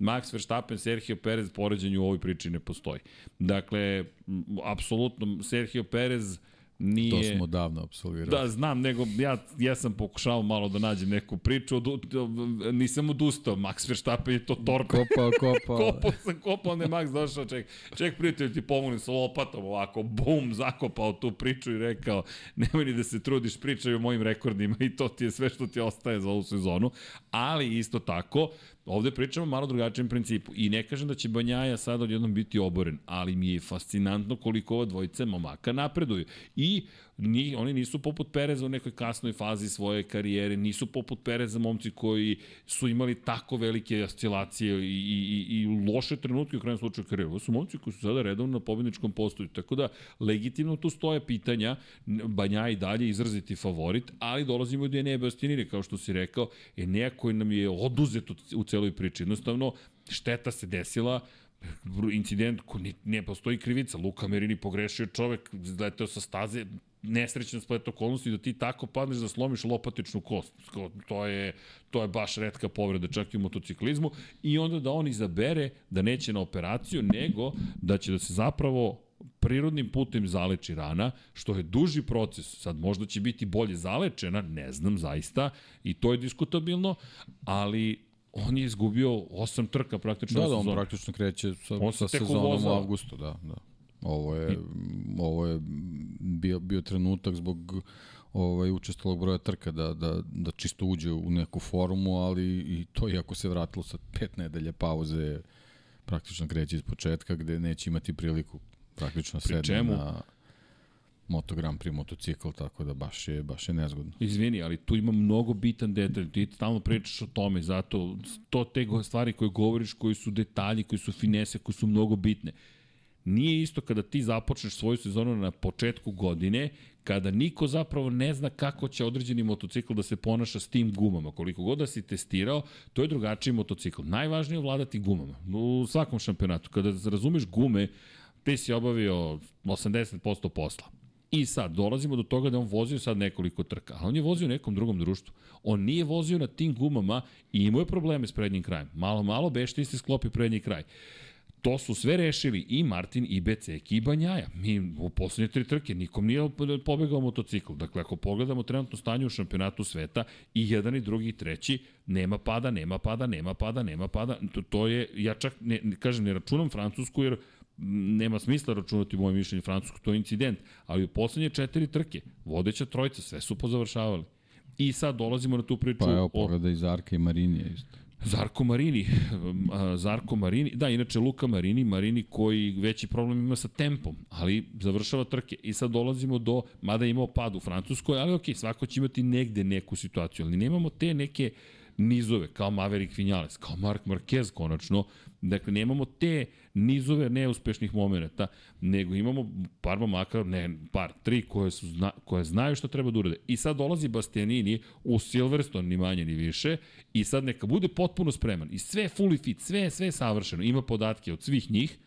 Max Verstappen, Sergio Perez, poređenju u ovoj priči ne postoji. Dakle, apsolutno, Sergio Perez nije... To smo davno absolvirali. Da, znam, nego ja, ja sam pokušao malo da nađem neku priču, od, nisam odustao, Max Verstappen je to torpe. Kopao, kopao. kopao sam, kopao, ne Max došao, ček, ček prijatelj ti pomolim sa lopatom, ovako, bum, zakopao tu priču i rekao, nemoj ni da se trudiš, pričaj o mojim rekordima i to ti je sve što ti ostaje za ovu sezonu, ali isto tako, Ovde pričamo malo drugačijem principu i ne kažem da će Banjaja sad odjednom biti oboren, ali mi je fascinantno koliko ova dvojica momaka napreduju. I ni, oni nisu poput Pereza u nekoj kasnoj fazi svoje karijere, nisu poput Pereza momci koji su imali tako velike oscilacije i, i, i loše trenutke u krajem slučaju karijere. Ovo su momci koji su sada redovno na pobedničkom postoju. Tako da, legitimno tu stoje pitanja, Banja i dalje izraziti favorit, ali dolazimo do Enea Bastinine, kao što si rekao, Enea koji nam je oduzet u celoj priči. Jednostavno, šteta se desila, incident ko ne, postoji krivica. Luka Merini pogrešio čovek, zleteo sa staze, nesrećan splet okolnosti da ti tako padneš da slomiš lopatičnu kost. To je, to je baš redka povreda čak i u motociklizmu i onda da on izabere da neće na operaciju, nego da će da se zapravo prirodnim putem zaleči rana, što je duži proces. Sad možda će biti bolje zalečena, ne znam zaista, i to je diskutabilno, ali on je izgubio osam trka praktično da, da, on praktično kreće sa, on sa sezonom u avgustu, da, da. Ovo je, ovo je bio, bio trenutak zbog ovaj, učestalog broja trka da, da, da čisto uđe u neku formu, ali i to iako se vratilo sa pet nedelja pauze, praktično kreće iz početka gde neće imati priliku praktično sedne čemu? na Moto Grand Prix motocikl, tako da baš je, baš je nezgodno. Izvini, ali tu ima mnogo bitan detalj, ti stalno pričaš o tome, zato to te stvari koje govoriš, koji su detalji, koji su finese, koji su mnogo bitne. Nije isto kada ti započneš svoju sezonu na početku godine, kada niko zapravo ne zna kako će određeni motocikl da se ponaša s tim gumama. Koliko god da si testirao, to je drugačiji motocikl. Najvažnije je vladati gumama. U svakom šampionatu. Kada razumeš gume, ti si obavio 80% posla. I sad, dolazimo do toga da on vozio sad nekoliko trka, a on je vozio u nekom drugom društvu. On nije vozio na tim gumama i imao je probleme s prednjim krajem. Malo, malo bešti isti sklopi prednji kraj. To su sve rešili i Martin, i Becek, i Banjaja. Mi u poslednje tri trke nikom nije pobegao motocikl. Dakle, ako pogledamo trenutno stanje u šampionatu sveta, i jedan i drugi i treći, nema pada, nema pada, nema pada, nema pada. To, to je, ja čak, ne, kažem, ne računam Francusku, jer nema smisla računati u moje mišljenje Francusku, to je incident, ali u poslednje četiri trke, vodeća trojca, sve su pozavršavali. I sad dolazimo na tu priču. Pa evo, pogleda i Zarka i Marini isto. Zarko Marini, Zarko Marini, da, inače Luka Marini, Marini koji veći problem ima sa tempom, ali završava trke. I sad dolazimo do, mada je imao pad u Francuskoj, ali ok, svako će imati negde neku situaciju, ali nemamo te neke nizove, kao Maverick Vinales, kao Mark Marquez konačno. Dakle, nemamo te nizove neuspešnih momenta, nego imamo par momaka, ne, par, tri koje, su zna, koje znaju šta treba da urade. I sad dolazi Bastianini u Silverstone, ni manje ni više, i sad neka bude potpuno spreman. I sve fully fit, sve, sve savršeno. Ima podatke od svih njih,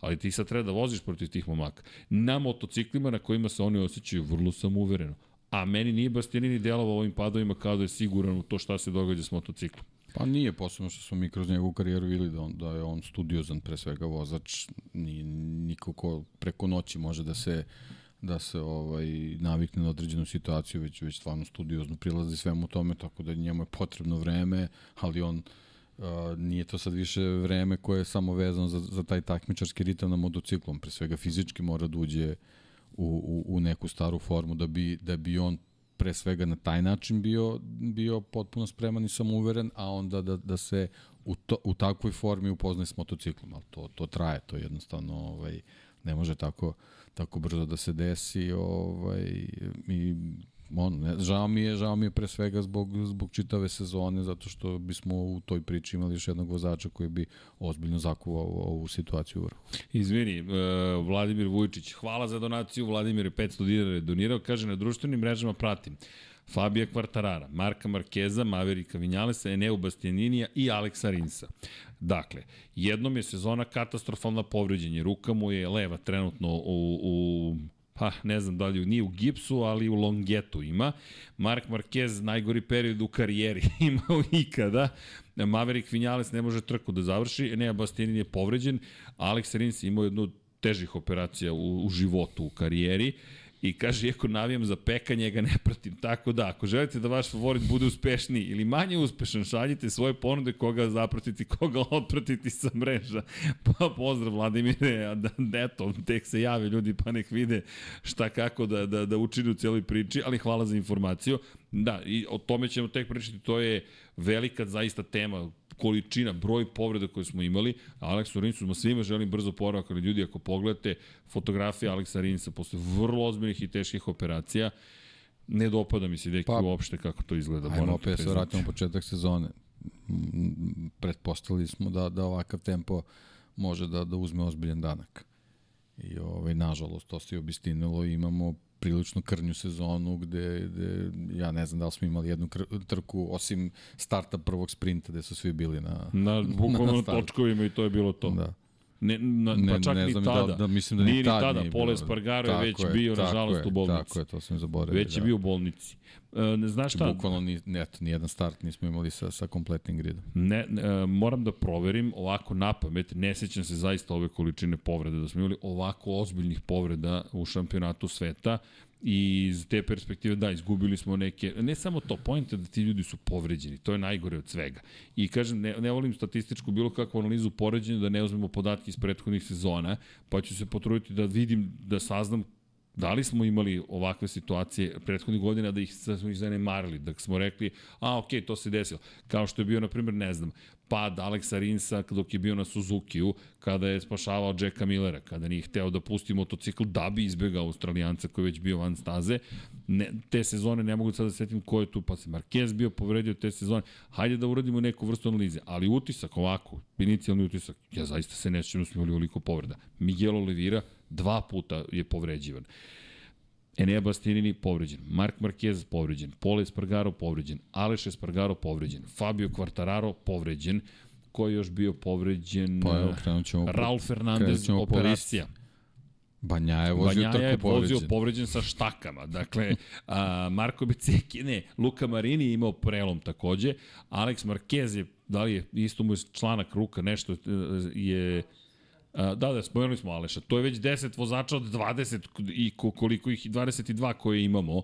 ali ti sad treba da voziš protiv tih momaka. Na motociklima na kojima se oni osjećaju vrlo samouvereno. A meni nije Bastianini delovao ovim padovima kao da je siguran u to šta se događa s motociklom. Pa nije, posebno što smo mi kroz njegovu karijeru videli da, on, da je on studiozan pre svega vozač, ni, niko ko preko noći može da se da se ovaj navikne na određenu situaciju, već već stvarno studiozno prilazi svemu tome, tako da njemu je potrebno vreme, ali on Uh, nije to sad više vreme koje je samo vezano za, za taj takmičarski ritam na motociklom, pre svega fizički mora da uđe u, u, u neku staru formu da bi, da bi on pre svega na taj način bio, bio potpuno spreman i samouveren, a onda da, da se u, to, u takvoj formi upoznaje s motociklom, ali to, to traje, to jednostavno ovaj, ne može tako, tako brzo da se desi ovaj, i on, ne, žao mi je, žao mi je pre svega zbog, zbog čitave sezone, zato što bismo u toj priči imali još jednog vozača koji bi ozbiljno zakuvao ovu situaciju u vrhu. Izvini, uh, Vladimir Vujčić, hvala za donaciju, Vladimir je 500 dinara je donirao, kaže na društvenim mrežama pratim. Fabija Kvartarara, Marka Markeza, Maverika Vinjalesa, Eneu Bastianinija i Aleksa Rinsa. Dakle, jednom je sezona katastrofalna povređenje, ruka mu je leva trenutno u, u pa ne znam da li nije u gipsu, ali u longetu ima. Mark Marquez najgori period u karijeri imao ikada. Maverick Vinales ne može trku da završi, Enea Bastianin je povređen, Alex Rins imao jednu težih operacija u, u životu, u karijeri i kaže, iako navijam za pekanje, ga ne pratim. Tako da, ako želite da vaš favorit bude uspešniji ili manje uspešan, šaljite svoje ponude koga zapratiti, koga otpratiti sa mreža. Pa pozdrav Vladimire, da, eto, tek se jave ljudi pa nek vide šta kako da, da, da učini u cijeloj priči, ali hvala za informaciju. Da, i o tome ćemo tek pričati, to je velika zaista tema količina, broj povreda koje smo imali. Aleksu Rinsu smo svima želim brzo poravak, ali ljudi ako pogledate fotografije Aleksa Rinsa posle vrlo ozbiljnih i teških operacija, ne dopada mi se deki pa, uopšte kako to izgleda. Ajmo opet se vratimo početak sezone. Pretpostavili smo da, da ovakav tempo može da, da uzme ozbiljan danak. I ovaj, nažalost, to se je obistinilo i imamo prilično krnju sezonu gde, gde ja ne znam da li smo imali jednu trku osim starta prvog sprinta gde su svi bili na na bukvalno na točkovima i to je bilo to. Da. Ne, na, ne, pa čak ne ni znam tada. Da, da mislim da ni, ni tada. Nije Pole Spargaro je već je, bio, nažalost, je, u bolnici. Tako je, to sam zaboravio. Već je da. bio u bolnici. E, ne znaš šta? Bukvalno ni, ne, eto, ni jedan start nismo imali sa, sa kompletnim gridom. Ne, ne, e, moram da proverim ovako na pamet, ne sećam se zaista ove količine povreda, da smo imali ovako ozbiljnih povreda u šampionatu sveta. I iz te perspektive, da, izgubili smo neke, ne samo to, point je da ti ljudi su povređeni, to je najgore od svega. I kažem, ne, ne volim statističku bilo kakvu analizu poređenja, da ne uzmemo podatke iz prethodnih sezona, pa ću se potruditi da vidim, da saznam Da li smo imali ovakve situacije prethodnih godina da ih da smo ih zanemarili, da smo rekli, a ok, to se desilo. Kao što je bio, na primjer, ne znam, pad Aleksa Rinsa dok je bio na Suzuki-u, kada je spašavao Jacka Millera, kada nije hteo da pusti motocikl da bi izbegao Australijanca koji je već bio van staze. Ne, te sezone ne mogu sad da setim ko je tu, pa se Marquez bio povredio te sezone. Hajde da uradimo neku vrstu analize, ali utisak ovako, inicijalni utisak, ja zaista se ne sjećam da oliko povreda. Miguel Oliveira dva puta je povređivan. Enea Bastianini povređen, Mark Marquez povređen, Pole Espargaro povređen, Aleš Espargaro povređen, Fabio Quartararo povređen, ko je još bio povređen? Pa evo, krenut ćemo Raul Fernandez operacija. Banja je vozio Banja je vozio povređen sa štakama. Dakle, a, Marko Beceki, ne, Luka Marini je imao prelom takođe. Alex Marquez je, da li je isto mu je članak ruka, nešto e, je Da, da, spomenuli smo Aleša. To je već 10 vozača od 20 i koliko ih 22 koje imamo.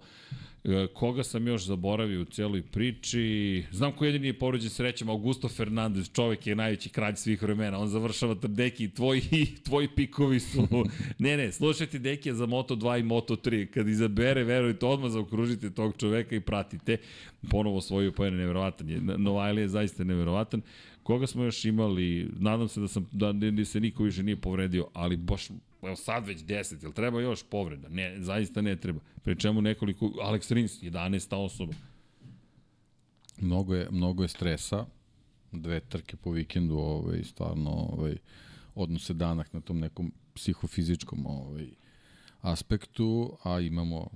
E, koga sam još zaboravio u celoj priči? Znam ko jedini je povređen srećem, Augusto Fernandez, čovek je najveći kralj svih vremena. On završava deki, tvoji, tvoji pikovi su... ne, ne, slušajte deki za Moto2 i Moto3. Kad izabere, verujte, odmah zaokružite tog čoveka i pratite. Ponovo svoju pojene, nevjerovatan je. Novajli je zaista nevjerovatan. Koga smo još imali? Nadam se da sam da, da se niko više nije povredio, ali baš evo sad već 10, jel treba još povreda? Ne, zaista ne treba. Pri čemu nekoliko, Alex Rins, 11. osoba. Mnogo je, mnogo je stresa, dve trke po vikendu, ovaj, stvarno ovaj, odnose danak na tom nekom psihofizičkom ovaj, aspektu, a imamo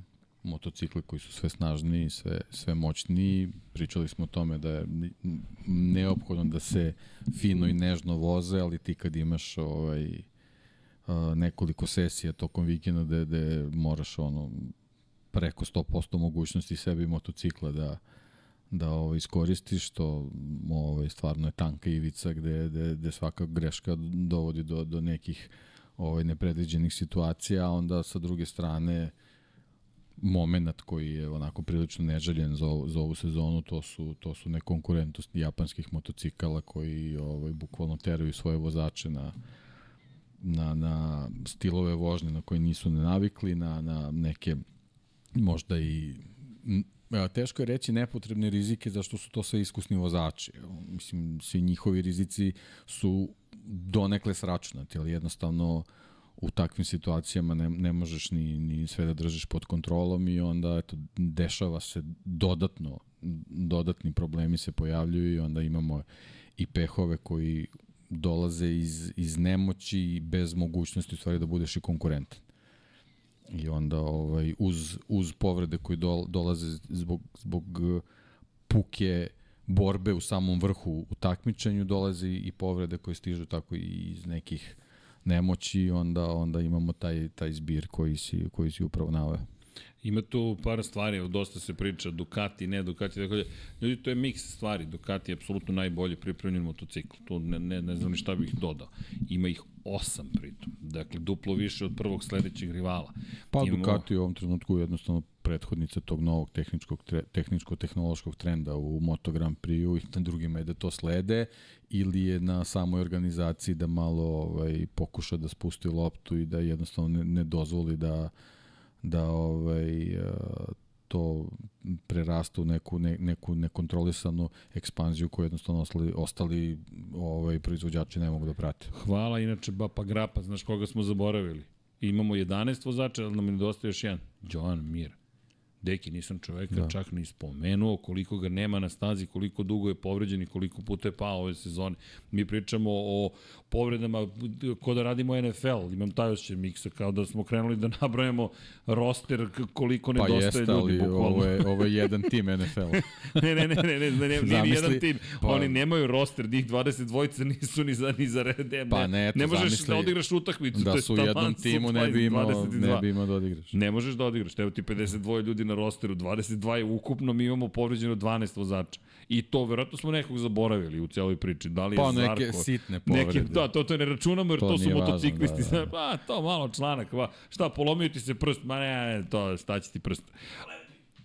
motocikle koji su sve snažniji, sve, sve moćniji. Pričali smo o tome da je neophodno da se fino i nežno voze, ali ti kad imaš ovaj, nekoliko sesija tokom vikenda gde, gde moraš ono preko 100% mogućnosti sebi motocikla da da ovo ovaj, iskoristiš, što ovaj, stvarno je tanka ivica gde, gde, gde svaka greška dovodi do, do nekih ovaj, nepredviđenih situacija, a onda sa druge strane moment koji je onako prilično neželjen za, ovu, za ovu sezonu, to su, to su nekonkurentnost japanskih motocikala koji ovaj, bukvalno teraju svoje vozače na, na, na stilove vožnje na koje nisu navikli, na, na neke možda i teško je reći nepotrebne rizike zašto su to sve iskusni vozači. Mislim, svi njihovi rizici su donekle sračunati, ali jednostavno u takvim situacijama ne, ne možeš ni, ni sve da držiš pod kontrolom i onda eto, dešava se dodatno, dodatni problemi se pojavljuju i onda imamo i pehove koji dolaze iz, iz nemoći i bez mogućnosti u stvari da budeš i konkurentan. I onda ovaj, uz, uz povrede koje do, dolaze zbog, zbog puke borbe u samom vrhu u takmičenju dolazi i povrede koje stižu tako i iz nekih nemoći, onda onda imamo taj taj zbir koji si koji si upravo naveo. Ima tu par stvari, dosta se priča Ducati, ne Ducati, tako da ljudi to je miks stvari. Ducati je apsolutno najbolji pripremljen motocikl. Tu ne, ne, ne znam ni šta bih dodao. Ima ih osam pritom. Dakle, duplo više od prvog sledećeg rivala. Pa Imamo... Ducati u ovom trenutku jednostavno prethodnica tog novog tehničkog tehničko-tehnološkog trenda u Moto Grand Prix-u i na drugima je da to slede ili je na samoj organizaciji da malo ovaj, pokuša da spusti loptu i da jednostavno ne, ne dozvoli da da ovaj, to prerasta u neku, ne, neku nekontrolisanu ekspanziju koju jednostavno ostali, ostali ovaj, proizvođači ne mogu da prate. Hvala, inače Bapa Grapa, znaš koga smo zaboravili? Imamo 11 vozača, ali nam nedostaje još jedan. Joan Mir. Deki, nisam čoveka da. čak ni spomenuo koliko ga nema na stazi, koliko dugo je povređen i koliko puta je pao ove sezone. Mi pričamo o povredama ko da radimo NFL, imam taj osjećaj miksa, kao da smo krenuli da nabrojamo roster koliko pa nedostaje jeste, ljudi. Pa jeste, ali ovo je, ovo je jedan tim NFL. ne, ne, ne, ne, ne, ne, ne, ne jedan tim. Pa, Oni nemaju roster, njih 20 dvojica nisu ni za, ni za red. Ne, pa ne, eto, ne možeš zamisli, da odigraš utakmicu. Da su u jednom timu ne bi imao, ne bi imao da odigraš. Ne možeš da odigraš, evo ti 52 ljudi na rosteru, 22 je ukupno, mi imamo povređeno 12 vozača. I to, verovatno smo nekog zaboravili u celoj priči. Da li je pa, Zarko, neke sitne povrede. Neki, da, to, to ne računamo jer to, to su motociklisti. Važno, da, da. Pa, to malo članak. Va. Šta, polomio ti se prst? Ma ne, ne, to, šta će ti prst?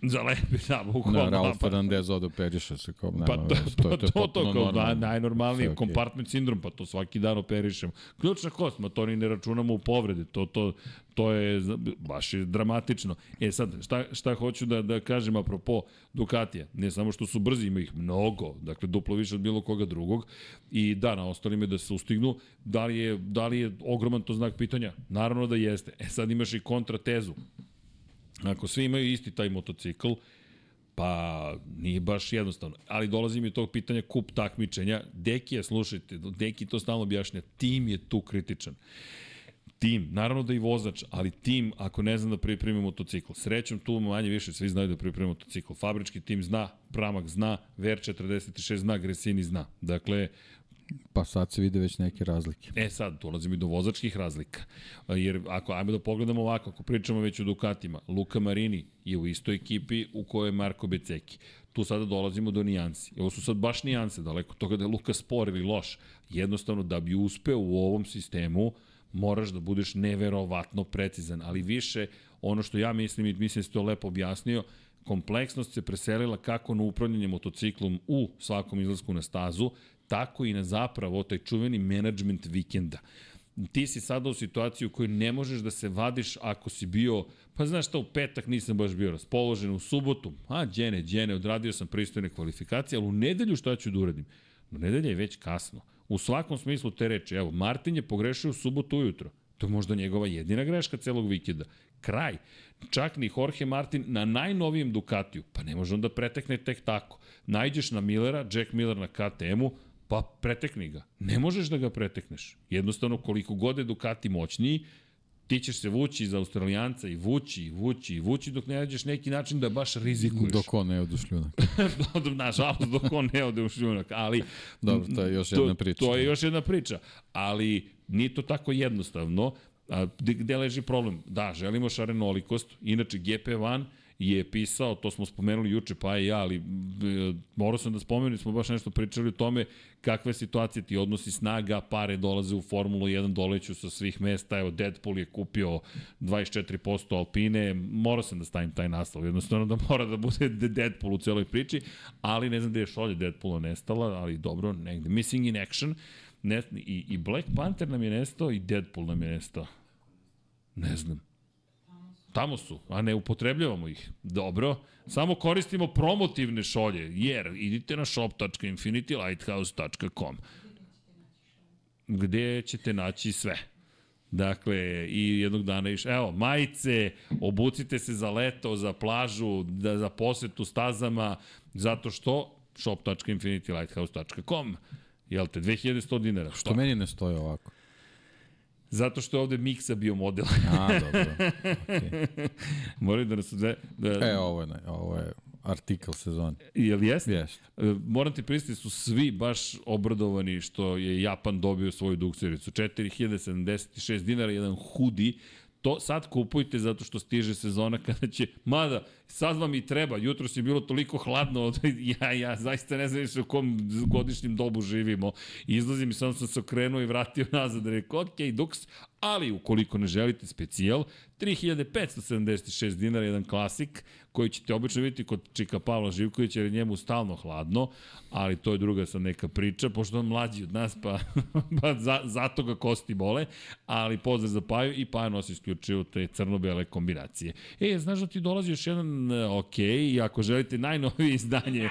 Zalepi, da, bukvalno. Na, pa, Fernandez od operiše se kao nema. Pa to, to, to, to, to, to kao da, najnormalniji okay. kompartment sindrom, pa to svaki dan operišemo. Ključna kost, ma to ni ne računamo u povrede, to, to, to je baš je dramatično. E sad, šta, šta hoću da, da kažem apropo Ducatija? Ne samo što su brzi, ima ih mnogo, dakle duplo više od bilo koga drugog i da, na ostalim je da se ustignu. Da li je, da li je ogroman to znak pitanja? Naravno da jeste. E sad imaš i kontratezu. Ako svi imaju isti taj motocikl, Pa, nije baš jednostavno. Ali dolazi mi tog pitanja kup takmičenja. Deki je, slušajte, Deki to stalno objašnja, tim je tu kritičan. Tim, naravno da i vozač, ali tim ako ne zna da pripremi motocikl. Srećom tu manje više svi znaju da pripremi motocikl. Fabrički tim zna, Pramak zna, VR46 zna, Gresini zna. Dakle, Pa sad se vide već neke razlike. E sad, dolazimo i do vozačkih razlika. Jer ako, ajmo da pogledamo ovako, ako pričamo već o Dukatima, Luka Marini je u istoj ekipi u kojoj je Marko Beceki. Tu sada dolazimo do nijansi. Ovo su sad baš nijanse, daleko toga da je Luka spor ili loš. Jednostavno, da bi uspeo u ovom sistemu, moraš da budeš neverovatno precizan, ali više ono što ja mislim i mislim da se to lepo objasnio, kompleksnost se preselila kako na upravljanje motociklom u svakom izlasku na stazu, tako i na zapravo taj čuveni management vikenda. Ti si sada u situaciji u kojoj ne možeš da se vadiš ako si bio, pa znaš šta, u petak nisam baš bio raspoložen, u subotu, a, džene, džene, odradio sam pristojne kvalifikacije, ali u nedelju šta ću da uradim? U nedelje je već kasno. U svakom smislu te reči, evo, Martin je pogrešio u subotu ujutro. To je možda njegova jedina greška celog vikenda. Kraj. Čak ni Jorge Martin na najnovijem Ducatiju. Pa ne može on da pretekne tek tako. Najđeš na Millera, Jack Miller na KTM-u, pa pretekni ga. Ne možeš da ga pretekneš. Jednostavno, koliko god je Ducati moćniji, ti ćeš se vući iz Australijanca i vući, i vući, i vući dok ne nađeš neki način da baš rizikuješ. Dok on ne ode u šljunak. Nažalost, dok on ne ode u šljunak, ali... Dobro, to je još jedna priča. To, to je još jedna priča, ali nije to tako jednostavno. A, gde leži problem? Da, želimo šarenolikost, inače GP1 je pisao, to smo spomenuli juče, pa i ja, ali e, morao sam da spomenem, smo baš nešto pričali o tome kakva je situacija, ti odnosi snaga, pare dolaze u Formulu 1, doleću sa svih mesta, evo Deadpool je kupio 24% Alpine, morao sam da stavim taj naslov, jednostavno da mora da bude Deadpool u celoj priči, ali ne znam gde je šolje Deadpoola nestala, ali dobro, negde, missing in action, ne, i, i Black Panther nam je nestao i Deadpool nam je nestao. Ne znam. Tamo su, a ne upotrebljavamo ih. Dobro, samo koristimo promotivne šolje, jer idite na shop.infinitylighthouse.com gde ćete naći sve. Dakle, i jednog dana iš, evo, majice, obucite se za leto, za plažu, da, za posetu stazama, zato što shop.infinitylighthouse.com Jel te, 2100 dinara. Što meni ne stoje ovako? Zato što je ovde Miksa bio model. A, dobro. Okay. Moraju da nas dve... Da... E, ovo je, ovo je artikl sezone. Jel jeste? Jeste. Moram ti pristiti, su svi baš obradovani što je Japan dobio svoju duksericu. 4076 dinara, jedan hudi, to sad kupujte zato što stiže sezona kada će, mada, sad vam i treba, jutro je bilo toliko hladno, ja, ja zaista ne znam više u kom godišnjem dobu živimo. Izlazim i sam sam se okrenuo i vratio nazad, rekao, ok, Dux, ali ukoliko ne želite specijal, 3576 dinara, jedan klasik, koji ćete obično vidjeti kod Čika Pavla Živkovića, jer je njemu stalno hladno, ali to je druga sad neka priča, pošto on mlađi od nas, pa, pa za, zato ga kosti bole, ali pozdrav za Paju i Paja nosi isključivo te crno-bele kombinacije. E, znaš da ti dolazi još jedan, ok, i ako želite najnovije izdanje,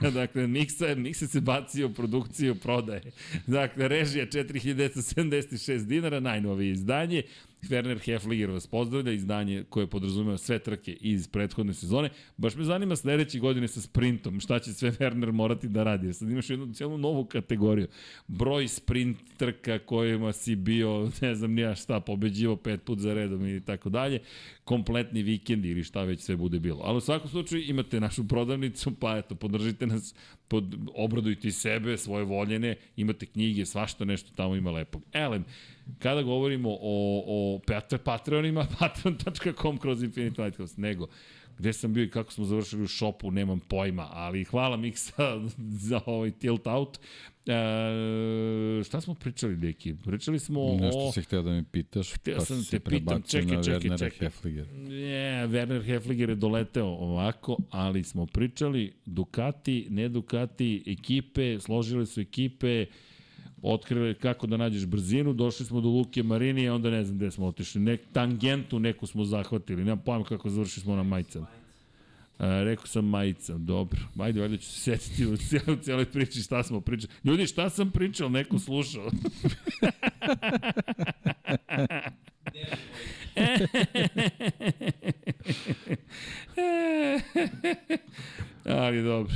da, dakle, Miksa, Miksa se bacio u produkciju prodaje. Dakle, režija 4976 dinara, najnovije izdanje, Werner Hefliger vas pozdravlja, izdanje koje podrazumeva sve trke iz prethodne sezone. Baš me zanima sledeće godine sa sprintom, šta će sve Werner morati da radi. Sad imaš jednu cijelu novu kategoriju. Broj sprint trka kojima si bio, ne znam nija šta, pobeđivo pet put za redom i tako dalje. Kompletni vikend ili šta već sve bude bilo. Ali u svakom slučaju imate našu prodavnicu, pa eto, podržite nas, pod, obradujte sebe, svoje voljene, imate knjige, svašta nešto tamo ima lepo. Elem, kada govorimo o, o Patreonima, patreon.com kroz Infinite Lighthouse, nego gde sam bio i kako smo završili u šopu, nemam pojma, ali hvala Miksa za ovaj tilt out. E, šta smo pričali, deki? Pričali smo Nešto o... Nešto si hteo da mi pitaš, hteo pa sam te pitam, čekaj, čekaj, čekaj. Hefliger. Ne, Werner Hefliger je doleteo ovako, ali smo pričali Ducati, ne Ducati, ekipe, složile su ekipe, otkrili kako da nađeš brzinu, došli smo do Luke Marinije, onda ne znam gde smo otišli, nek, tangentu neku smo zahvatili, nemam pojma kako završili smo na majicama. E, rekao sam majica, dobro. Ajde, valjda ću se setiti u cijeloj, cijeloj priči šta smo pričali. Ljudi, šta sam pričao, neko slušao. Ali dobro.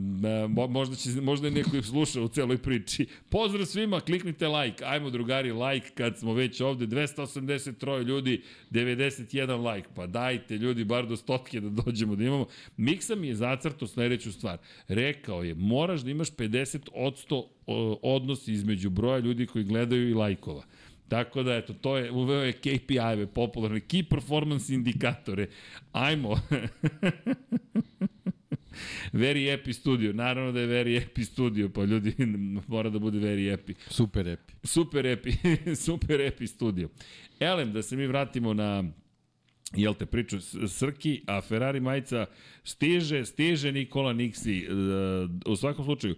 Da, možda, će, možda je neko slušao u celoj priči. Pozdrav svima, kliknite like. Ajmo drugari, like kad smo već ovde. 283 ljudi, 91 like. Pa dajte ljudi, bar do stotke da dođemo da imamo. Miksa mi je zacrto sledeću stvar. Rekao je, moraš da imaš 50% odnos između broja ljudi koji gledaju i lajkova. Tako da, eto, to je, uveo je KPI-eve, popularne, Key Performance indikatore. Ajmo. Very Epi Studio, naravno da je Very Epi Studio, pa ljudi mora da bude Very Epi. Super Epi. Super Epi, Super Epi Studio. Elem, da se mi vratimo na jel te priču Srki, a Ferrari majica stiže, stiže Nikola Niksi. E, u svakom slučaju,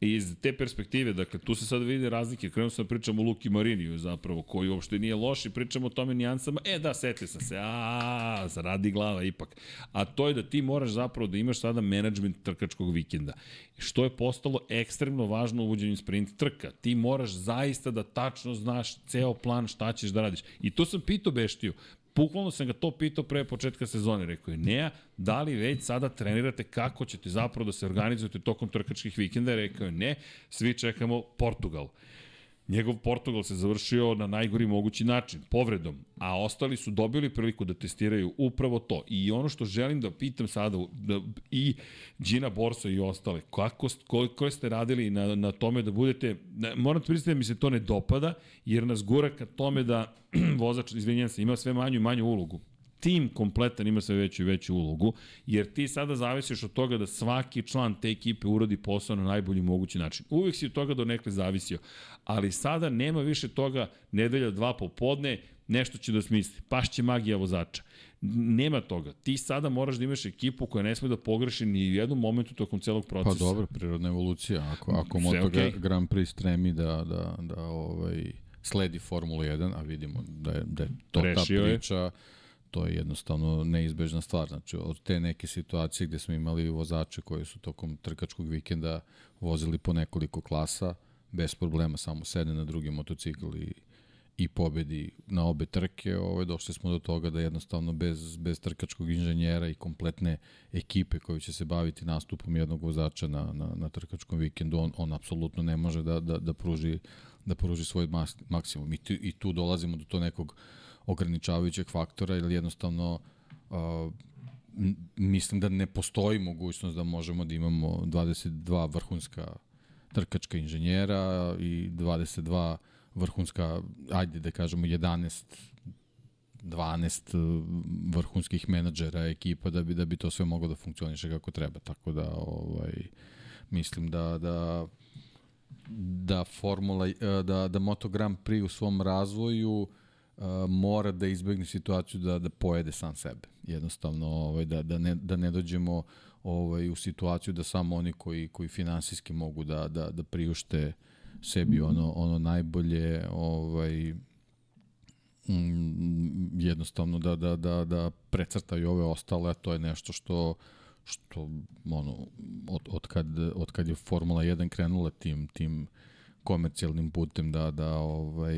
iz te perspektive, dakle, tu se sad vide razlike. Krenuo sam da pričam o Luki Mariniju, zapravo, koji uopšte nije loš i pričamo o tome nijansama. E, da, setli sam se, a, zaradi glava ipak. A to je da ti moraš zapravo da imaš sada menadžment trkačkog vikenda. Što je postalo ekstremno važno uvođenju sprint trka. Ti moraš zaista da tačno znaš ceo plan šta ćeš da radiš. I to sam pitao Beštiju Bukvalno sam ga to pitao pre početka sezone. Rekao je, Neja, da li već sada trenirate kako ćete zapravo da se organizujete tokom trkačkih vikenda? Rekao je, ne, svi čekamo Portugal. Njegov Portugal se završio na najgori mogući način, povredom, a ostali su dobili priliku da testiraju upravo to. I ono što želim da pitam sada da, i Gina Borso i ostale, kako, koliko ste radili na, na tome da budete, na, moram pristati da mi se to ne dopada, jer nas gura ka tome da vozač, izvinjam se, ima sve manju i manju ulogu tim kompletan ima sve veću i veću ulogu, jer ti sada zavisiš od toga da svaki član te ekipe uradi posao na najbolji mogući način. Uvijek si od toga do nekle zavisio, ali sada nema više toga nedelja dva popodne, nešto će da smisli, pašće magija vozača. Nema toga. Ti sada moraš da imaš ekipu koja ne sme da pogreši ni u jednom momentu tokom celog procesa. Pa dobro, prirodna evolucija. Ako, ako Moto okay. Grand Prix stremi da, da, da ovaj, sledi Formulu 1, a vidimo da je, da je to Rešio ta priča, je to je jednostavno neizbežna stvar. Znači, od te neke situacije gde smo imali vozače koji su tokom trkačkog vikenda vozili po nekoliko klasa, bez problema samo sedne na drugi motocikl i, i pobedi na obe trke, ovaj, došli smo do toga da jednostavno bez, bez trkačkog inženjera i kompletne ekipe koji će se baviti nastupom jednog vozača na, na, na trkačkom vikendu, on, on apsolutno ne može da, da, da pruži da pruži svoj maksimum. I tu, I tu dolazimo do to nekog ograničavajućeg faktora ili jednostavno uh, mislim da ne postoji mogućnost da možemo da imamo 22 vrhunska trkačka inženjera i 22 vrhunska, ajde da kažemo 11 12 uh, vrhunskih menadžera ekipa da bi da bi to sve moglo da funkcioniše kako treba. Tako da ovaj mislim da da da formula uh, da da Moto Grand Prix u svom razvoju mora da izbegne situaciju da da pojede sam sebe. Jednostavno ovaj da da ne da ne dođemo ovaj u situaciju da samo oni koji koji finansijski mogu da da da priušte sebi ono ono najbolje ovaj mm, jednostavno da da da da precrtaju ove ostale, a to je nešto što što ono od od kad od kad je Formula 1 krenula tim tim komercijalnim putem da da ovaj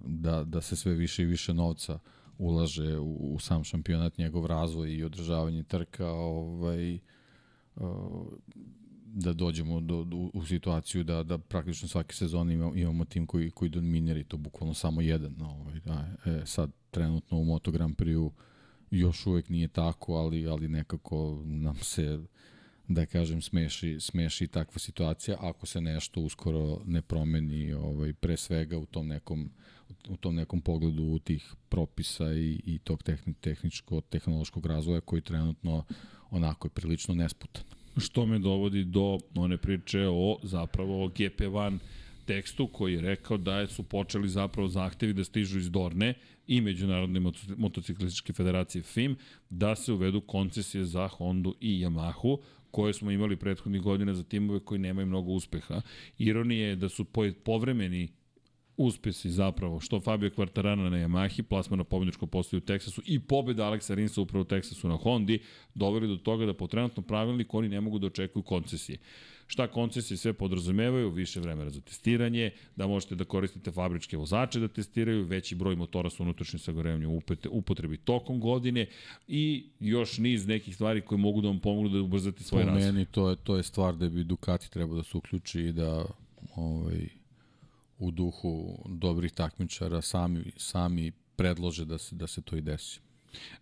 da da se sve više i više novca ulaže u, u sam šampionat, njegov razvoj i održavanje trka, ovaj da dođemo do, do, u situaciju da, da praktično svake sezone imamo, imamo tim koji, koji dominira i to bukvalno samo jedan. Ovaj, da, e, sad trenutno u Moto Grand Prix još uvek nije tako, ali, ali nekako nam se da kažem smeši, smeši takva situacija ako se nešto uskoro ne promeni ovaj pre svega u tom nekom u tom nekom pogledu tih propisa i, i tog tehni, tehničko tehnološkog razvoja koji trenutno onako je prilično nesputan. Što me dovodi do one priče o zapravo GP1 tekstu koji je rekao da su počeli zapravo zahtevi da stižu iz Dorne i Međunarodne motociklističke federacije FIM da se uvedu koncesije za Hondu i Yamahu koje smo imali prethodnih godina za timove koji nemaju mnogo uspeha. Ironija je da su povremeni uspesi zapravo, što Fabio Quartarana na Yamahi, plasma na pobjedičkom postaju u Teksasu i pobjeda Aleksa Rinsa upravo u Teksasu na Hondi, doveli do toga da po trenutnom pravilniku oni ne mogu da očekuju koncesije. Šta koncesije sve podrazumevaju? Više vremena za testiranje, da možete da koristite fabričke vozače da testiraju, veći broj motora sa unutrašnjim sagorevanjem upotrebi tokom godine i još niz nekih stvari koje mogu da vam pomogu da ubrzate svoj razvoj. Po meni to je, to je stvar da bi Ducati trebao da se uključi i da ovaj, u duhu dobrih takmičara sami, sami predlože da se, da se to i desi.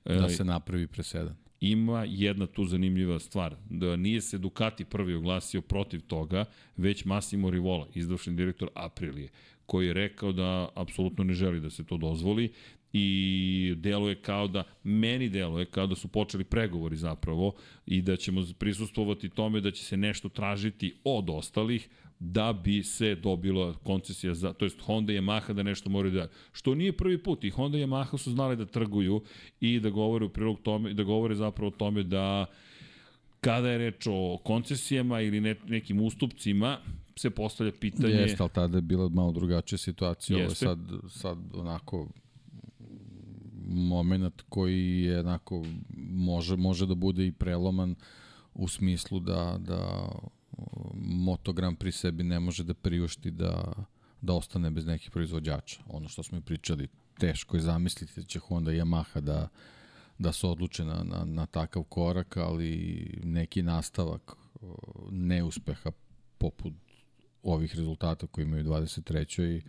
Da se napravi presedan ima jedna tu zanimljiva stvar, da nije se Ducati prvi oglasio protiv toga, već Massimo Rivola, izvršni direktor Aprilije, koji je rekao da apsolutno ne želi da se to dozvoli i deluje kao da, meni deluje kao da su počeli pregovori zapravo i da ćemo prisustovati tome da će se nešto tražiti od ostalih, da bi se dobila koncesija za, to jest Honda i Yamaha da nešto moraju da, što nije prvi put i Honda i Yamaha su znali da trguju i da govore u prilog tome, da govore zapravo o tome da kada je reč o koncesijama ili ne, nekim ustupcima, se postavlja pitanje... Jeste, ali tada je bila malo drugačija situacija. Ovo je sad, sad onako moment koji je onako može, može da bude i preloman u smislu da, da Moto Grand Prix sebi ne može da priušti da, da ostane bez nekih proizvođača. Ono što smo i pričali teško je zamisliti da će Honda i Yamaha da, da se odluče na, na, na takav korak, ali neki nastavak neuspeha poput ovih rezultata koji imaju 23.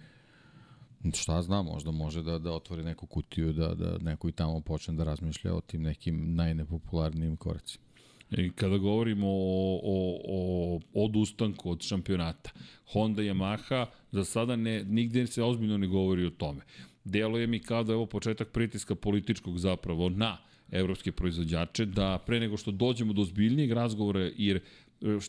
i šta znam, možda može da, da otvori neku kutiju, da, da neko i tamo počne da razmišlja o tim nekim najnepopularnijim koracima. I kada govorimo o, o, o odustanku od šampionata, Honda Yamaha za sada ne, nigde se ozbiljno ne govori o tome. Deluje mi kao da je ovo početak pritiska političkog zapravo na evropske proizvođače, da pre nego što dođemo do zbiljnijeg razgovora, jer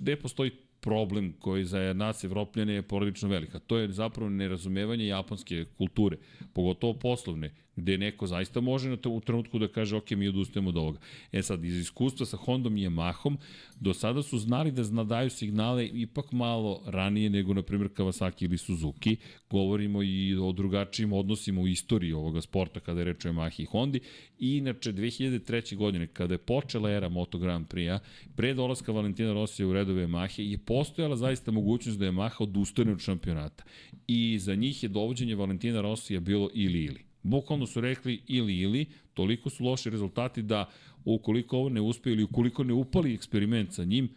gde postoji problem koji za nas evropljane je porodično velika. To je zapravo nerazumevanje japanske kulture, pogotovo poslovne, gde neko zaista može na to, u trenutku da kaže ok, mi odustajemo od ovoga. E sad, iz iskustva sa Hondom i Yamahom, do sada su znali da znadaju signale ipak malo ranije nego, na primjer, Kawasaki ili Suzuki. Govorimo i o drugačijim odnosima u istoriji ovoga sporta kada je reč o Yamahi i Hondi. I inače, 2003. godine, kada je počela era Moto Grand Prix-a, pre dolaska Valentina Rosija u redove Yamahe, je postojala zaista mogućnost da Yamaha odustane od šampionata. I za njih je dovođenje Valentina Rosija bilo ili ili. Bukvalno su rekli ili ili, toliko su loši rezultati da ukoliko ovo ne uspe ili ukoliko ne upali eksperiment sa njim,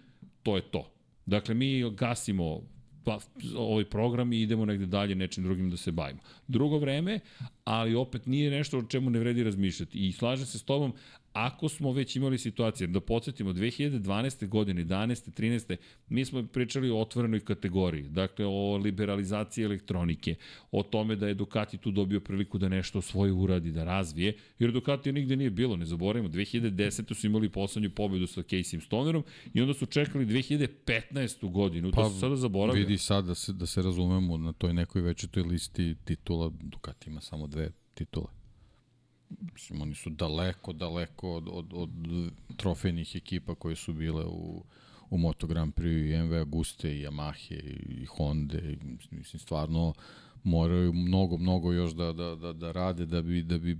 to je to. Dakle, mi gasimo pa, ovaj program i idemo negde dalje nečim drugim da se bavimo. Drugo vreme, ali opet nije nešto o čemu ne vredi razmišljati. I slažem se s tobom, ako smo već imali situacije, da podsjetimo, 2012. godine, 11. 13. mi smo pričali o otvorenoj kategoriji, dakle o liberalizaciji elektronike, o tome da je Ducati tu dobio priliku da nešto svoje uradi, da razvije, jer Ducati nigde nije bilo, ne zaboravimo, 2010. su imali poslednju pobedu sa Casey Stonerom i onda su čekali 2015. godinu, pa, to su sada zaboravili. Vidi sad da se, da se razumemo na toj nekoj većetoj listi titula, Ducati ima samo dve titule. Mislim, oni su daleko, daleko od, od, od trofejnih ekipa koje su bile u, u Moto Grand Prix i MV Aguste i Yamahe i Honda. I, mislim, stvarno moraju mnogo, mnogo još da, da, da, da rade da bi, da bi,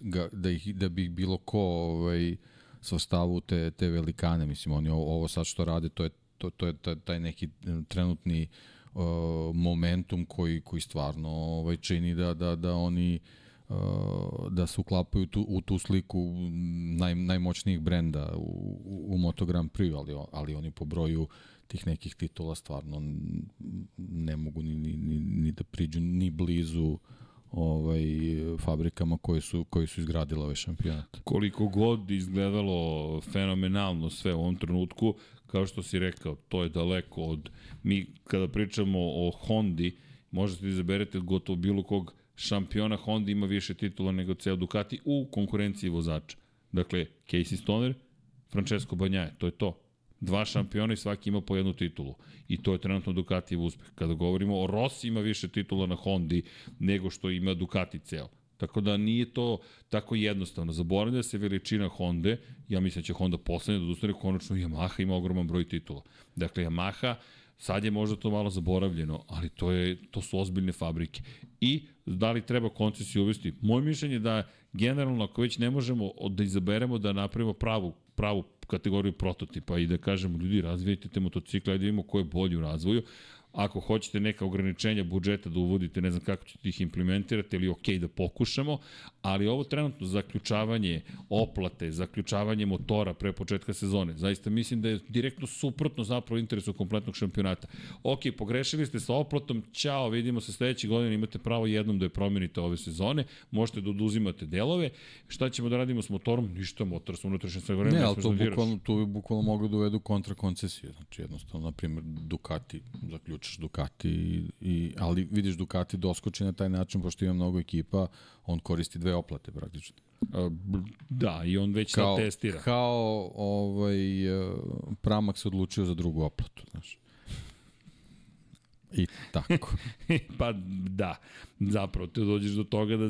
ga, da ih, da bi bilo ko ovaj, sastavu te, te velikane. Mislim, oni ovo, sad što rade, to je, to, to je taj, neki trenutni uh, momentum koji, koji stvarno ovaj, čini da, da, da oni Uh, da se uklapaju tu, u tu sliku naj, najmoćnijih brenda u, u Moto Grand Prix, ali, ali oni po broju tih nekih titula stvarno ne mogu ni, ni, ni, ni da priđu ni blizu ovaj fabrikama koje su koji su izgradile ove ovaj šampionate. Koliko god izgledalo fenomenalno sve u ovom trenutku, kao što si rekao, to je daleko od mi kada pričamo o Hondi, možete da izaberete gotovo bilo kog šampiona Honda ima više titula nego ceo Ducati u konkurenciji vozača. Dakle, Casey Stoner, Francesco Banjaje, to je to. Dva šampiona i svaki ima po jednu titulu. I to je trenutno Ducatijev uspeh. Kada govorimo o Rossi ima više titula na Hondi nego što ima Ducati ceo. Tako da nije to tako jednostavno. Zaboravlja se veličina Honda, ja mislim da će Honda poslednja da ustane, konačno Yamaha ima ogroman broj titula. Dakle, Yamaha Sad je možda to malo zaboravljeno, ali to, je, to su ozbiljne fabrike. I da li treba koncesiju uvesti? Moje mišljenje je da generalno ako već ne možemo da izaberemo da napravimo pravu, pravu kategoriju prototipa i da kažemo ljudi razvijajte te motocikle, ajde da vidimo ko je bolji u razvoju, Ako hoćete neka ograničenja budžeta da uvodite, ne znam kako ćete ih implementirati, ili ok da pokušamo, ali ovo trenutno zaključavanje oplate, zaključavanje motora pre početka sezone, zaista mislim da je direktno suprotno zapravo interesu kompletnog šampionata. Ok, pogrešili ste sa oplatom, ćao, vidimo se sledeće godine, imate pravo jednom da je promenite ove sezone, možete da oduzimate delove, šta ćemo da radimo s motorom? Ništa, motor sa unutrašnjim sagorem, ne, ali to, da bukvalno, to bi bukvalno mogli da uvedu kontrakoncesije, znači jednostavno, na primjer, Ducati zaključ vučeš Ducati, i, ali vidiš Ducati doskoči na taj način, pošto ima mnogo ekipa, on koristi dve oplate praktično. Da, i on već kao, sad testira. Kao ovaj, e, Pramac se odlučio za drugu oplatu, znaš. I tako. pa da, zapravo te dođeš do toga da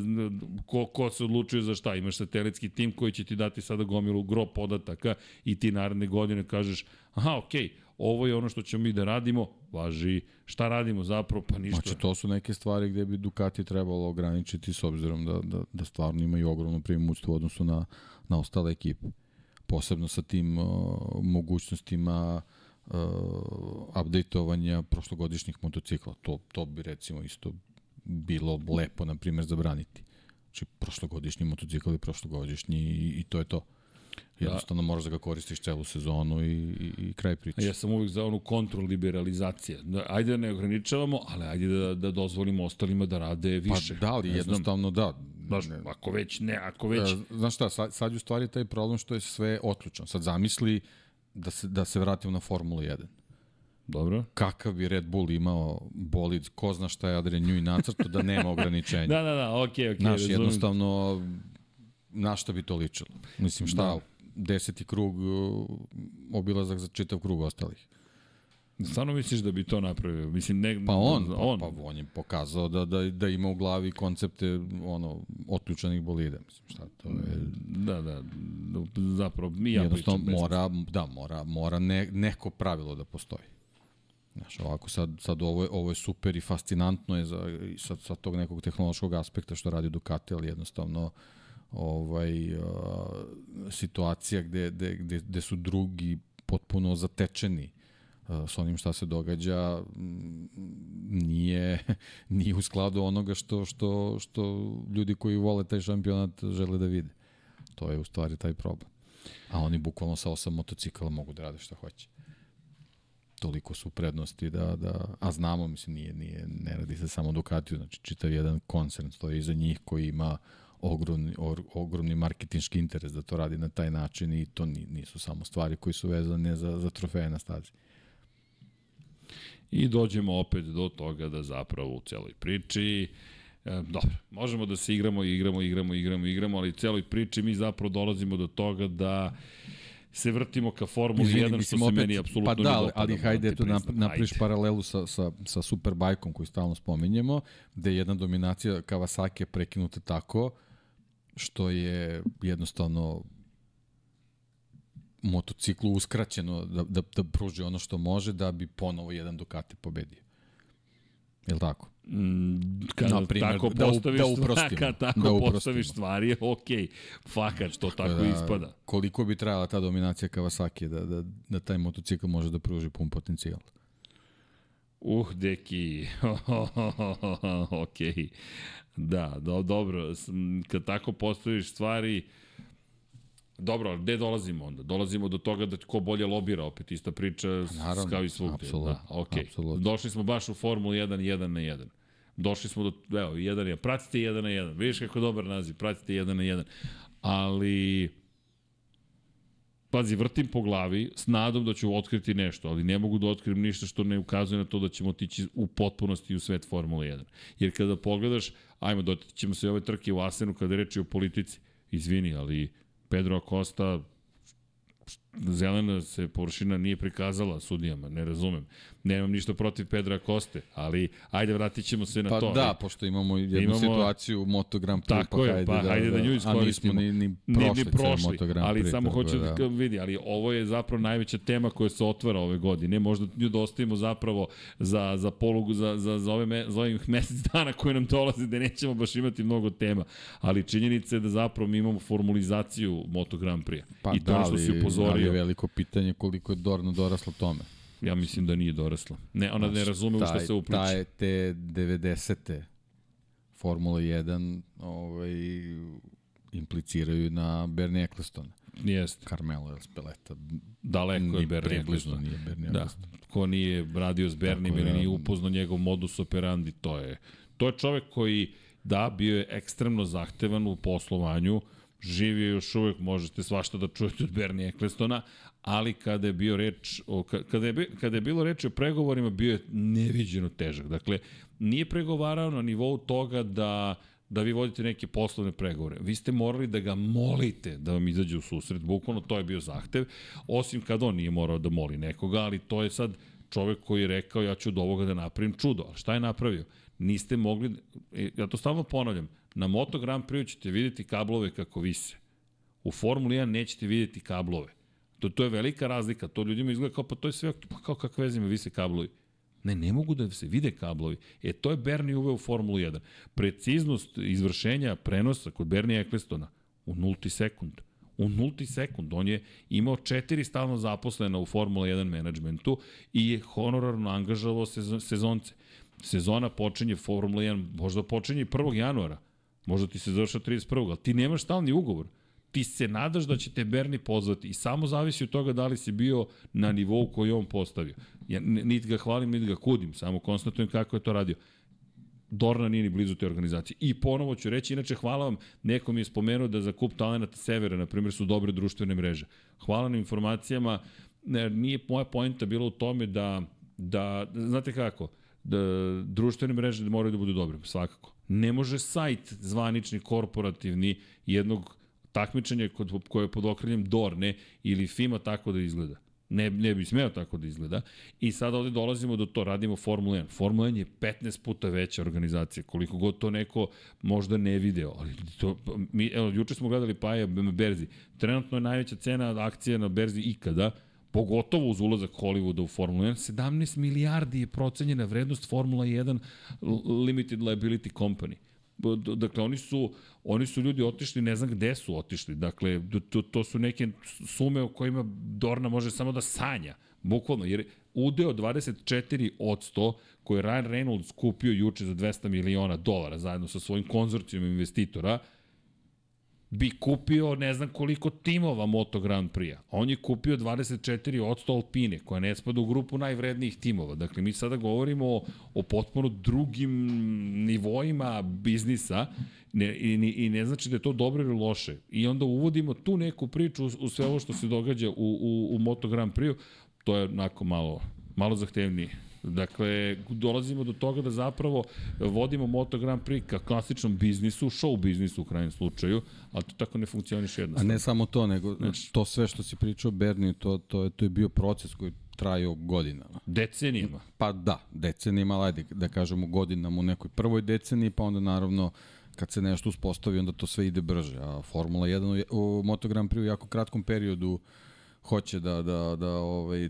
ko, ko se odlučuje za šta. Imaš satelitski tim koji će ti dati sada gomilu gro podataka i ti naredne godine kažeš aha, okej, okay, ovo je ono što ćemo mi da radimo, važi, šta radimo zapravo, pa ništa. Znači, to su neke stvari gde bi Ducati trebalo ograničiti s obzirom da, da, da stvarno imaju ogromno primućstvo u odnosu na, na ostale ekipe. Posebno sa tim uh, mogućnostima uh, updateovanja prošlogodišnjih motocikla. To, to bi recimo isto bilo lepo, na primjer, zabraniti. Znači, prošlogodišnji motocikl je prošlogodišnji i, i to je to. Jednostavno da. moraš da ga koristiš celu sezonu i, i, i kraj priče. Ja sam uvijek za onu kontrol liberalizacije. Da, ajde da ne ograničavamo, ali ajde da, da dozvolimo ostalima da rade više. Pa da, ali jednostavno da. Znaš, ako već ne, ako već... E, znaš šta, sad, sad u stvari taj problem što je sve otključeno. Sad zamisli da se, da se vratimo na Formulu 1. Dobro. Kakav bi Red Bull imao bolid, ko zna šta je Adrian Newey nacrto da nema ograničenja. da, da, da, okej, okay, okej. Okay, Znaš, jednostavno, na šta bi to ličilo? Mislim, šta, da. deseti krug, uh, obilazak za čitav krug ostalih. Stvarno misliš da bi to napravio? Mislim, ne, pa on, pa, on. Pa, pa on je pokazao da, da, da ima u glavi koncepte ono, otključanih bolida. Mislim, šta to je... Da, da, zapravo mi ja Jednostavno mora, da, mora, mora ne, neko pravilo da postoji. Znaš, ovako sad, sad ovo, je, ovo je super i fascinantno je za, sa, sa tog nekog tehnološkog aspekta što radi Ducati, ali jednostavno ovaj, uh, situacija gde, gde, gde, gde su drugi potpuno zatečeni uh, s onim šta se događa nije, nije u skladu onoga što, što, što ljudi koji vole taj šampionat žele da vide. To je u stvari taj problem. A oni bukvalno sa osam motocikala mogu da rade šta hoće toliko su prednosti da, da a znamo, mislim, nije, nije, ne radi se samo Ducatiju, znači čitav jedan koncern stoji iza njih koji ima ogromni, or, ogromni marketinški interes da to radi na taj način i to nisu samo stvari koji su vezane za, za trofeje na stazi. I dođemo opet do toga da zapravo u celoj priči E, dobro, možemo da se igramo, igramo, igramo, igramo, igramo, ali u celoj priči mi zapravo dolazimo do toga da se vrtimo ka Formuli 1, što se opet, meni apsolutno pa da, ali, ali hajde tu napriš paralelu sa, sa, sa Superbajkom koji stalno spominjemo, gde je jedna dominacija Kawasaki prekinuta tako što je jednostavno motociklu uskraćeno da, da, da pruži ono što može da bi ponovo jedan Ducati pobedio. Je li tako? Mm, kada na primer, tako da, postaviš da uprostimo, kada tako da uprostimo. postaviš stvari je okej. Okay. Fakat što tako, tako da, ispada. Koliko bi trajala ta dominacija Kawasaki da, da, da taj motocikl može da pruži pun potencijal? Uh, deki. okej. Da, do, dobro. Kad tako postaviš stvari, Dobro, gde dolazimo onda? Dolazimo do toga da ko bolje lobira, opet ista priča Naravno, kao i svugde. Apsolutno, da, okay. apsolutno. Došli smo baš u Formulu 1, 1 na 1. Došli smo do, evo, 1 na 1. Pratite 1 na 1. Vidiš kako dobar naziv, pratite 1 na 1. Ali, pazi, vrtim po glavi s nadom da ću otkriti nešto, ali ne mogu da otkrijem ništa što ne ukazuje na to da ćemo otići u potpunosti u svet Formule 1. Jer kada pogledaš, ajmo, dotići ćemo se ove trke u Asenu kada reči o politici. Izvini, ali Pedro Acosta zelena se površina nije prikazala sudijama, ne razumem. Nemam ništa protiv Pedra Koste, ali ajde vratit ćemo se na pa to. Pa da, pošto imamo jednu imamo, situaciju u Moto Grand Prix, tako pa, je, hajde, pa da, hajde da, da nju iskoristimo. A nismo ni, ni prošli, ni, ni prošli Moto Grand Prix. Ali samo hoću da. da vidi, ali ovo je zapravo najveća tema koja se otvara ove godine. Možda nju dostavimo zapravo za, za polugu, za, za, za, ove me, za ovih mesec dana koje nam dolaze, da nećemo baš imati mnogo tema. Ali činjenica je da zapravo mi imamo formulizaciju Moto Grand Prix. Pa I to da, što si upozorio. Je veliko pitanje koliko je Dorna dorasla tome. Ja mislim da nije dorasla. Ne, ona znači, ne razume u što se upliče. Taj, te 90. Formula 1 ovaj, impliciraju na Bernie Ecclestona. Jeste. Carmelo Speleta. Daleko je Bernie Eccleston. nije Bernie da. Ko nije radio s Bernie ili da, nije upoznao njegov modus operandi, to je. To je čovek koji, da, bio je ekstremno zahtevan u poslovanju, živio još uvek, možete svašta da čujete od Bernie Ecclestona, ali kada je bio reč o, kada je, kada je bilo reč o pregovorima bio je neviđeno težak. Dakle, nije pregovarao na nivou toga da da vi vodite neke poslovne pregovore. Vi ste morali da ga molite da vam izađe u susret, bukvalno to je bio zahtev, osim kad on nije morao da moli nekoga, ali to je sad čovek koji je rekao ja ću od ovoga da napravim čudo. A šta je napravio? Niste mogli, e, ja to stalno ponavljam, na Moto Grand Prix ćete videti kablove kako vise. U Formuli 1 nećete videti kablove. To, to je velika razlika. To ljudima izgleda kao, pa to je sve, pa kao kakve veze vise kablovi. Ne, ne mogu da se vide kablovi. E, to je Bernie uveo u Formulu 1. Preciznost izvršenja prenosa kod Bernie Ecclestona u nulti sekund. u nulti sekund. On je imao četiri stalno zaposlena u Formula 1 managementu i je honorarno angažavao sezon, sezonce. Sezona počinje Formula 1, možda počinje i 1. januara, možda ti se završa 31. ali ti nemaš stalni ugovor ti se nadaš da će te Berni pozvati i samo zavisi od toga da li si bio na nivou koji on postavio. Ja niti ga hvalim, niti ga kudim, samo konstatujem kako je to radio. Dorna nije ni blizu te organizacije. I ponovo ću reći, inače hvala vam, neko mi je spomenuo da za kup talenata Severa, na primjer, su dobre društvene mreže. Hvala na informacijama, nije moja pojenta bila u tome da, da znate kako, da društvene mreže moraju da budu dobre, svakako. Ne može sajt zvanični, korporativni, jednog takmičenje kod, koje je pod okrenjem Dorne ili Fima tako da izgleda. Ne, ne bi smeo tako da izgleda. I sad ovde dolazimo do to, radimo Formula 1. Formula 1 je 15 puta veća organizacija, koliko god to neko možda ne video. Ali to, mi, evo, juče smo gledali Paja Berzi. Trenutno je najveća cena akcije na Berzi ikada, pogotovo uz ulazak Hollywooda u Formula 1, 17 milijardi je procenjena vrednost Formula 1 Limited Liability Company. Dakle, oni su, oni su ljudi otišli, ne znam gde su otišli. Dakle, to, to su neke sume o kojima Dorna može samo da sanja. Bukvalno, jer udeo 24 od 100 koje je Ryan Reynolds kupio juče za 200 miliona dolara zajedno sa svojim konzorcijom investitora, bi kupio ne znam koliko timova Moto Grand Prix-a. On je kupio 24 od 100 Alpine, koja ne spada u grupu najvrednijih timova. Dakle, mi sada govorimo o, o potpuno drugim nivoima biznisa ne, i, i ne znači da je to dobro ili loše. I onda uvodimo tu neku priču u, u sve ovo što se događa u, u, u Moto Grand Prix-u. To je onako malo, malo zahtevnije. Dakle, dolazimo do toga da zapravo vodimo Moto Grand Prix ka klasičnom biznisu, show biznisu u krajnjem slučaju, ali to tako ne funkcioniše jednostavno. A ne samo to, nego znači, to sve što si pričao Berni, to, to, je, to je bio proces koji trajao godinama. Decenijama. Pa da, decenijama, ali ajde da kažemo godinama u nekoj prvoj deceniji, pa onda naravno kad se nešto uspostavi, onda to sve ide brže. A Formula 1 u Moto Grand Prix u jako kratkom periodu hoće da, da, da ovaj,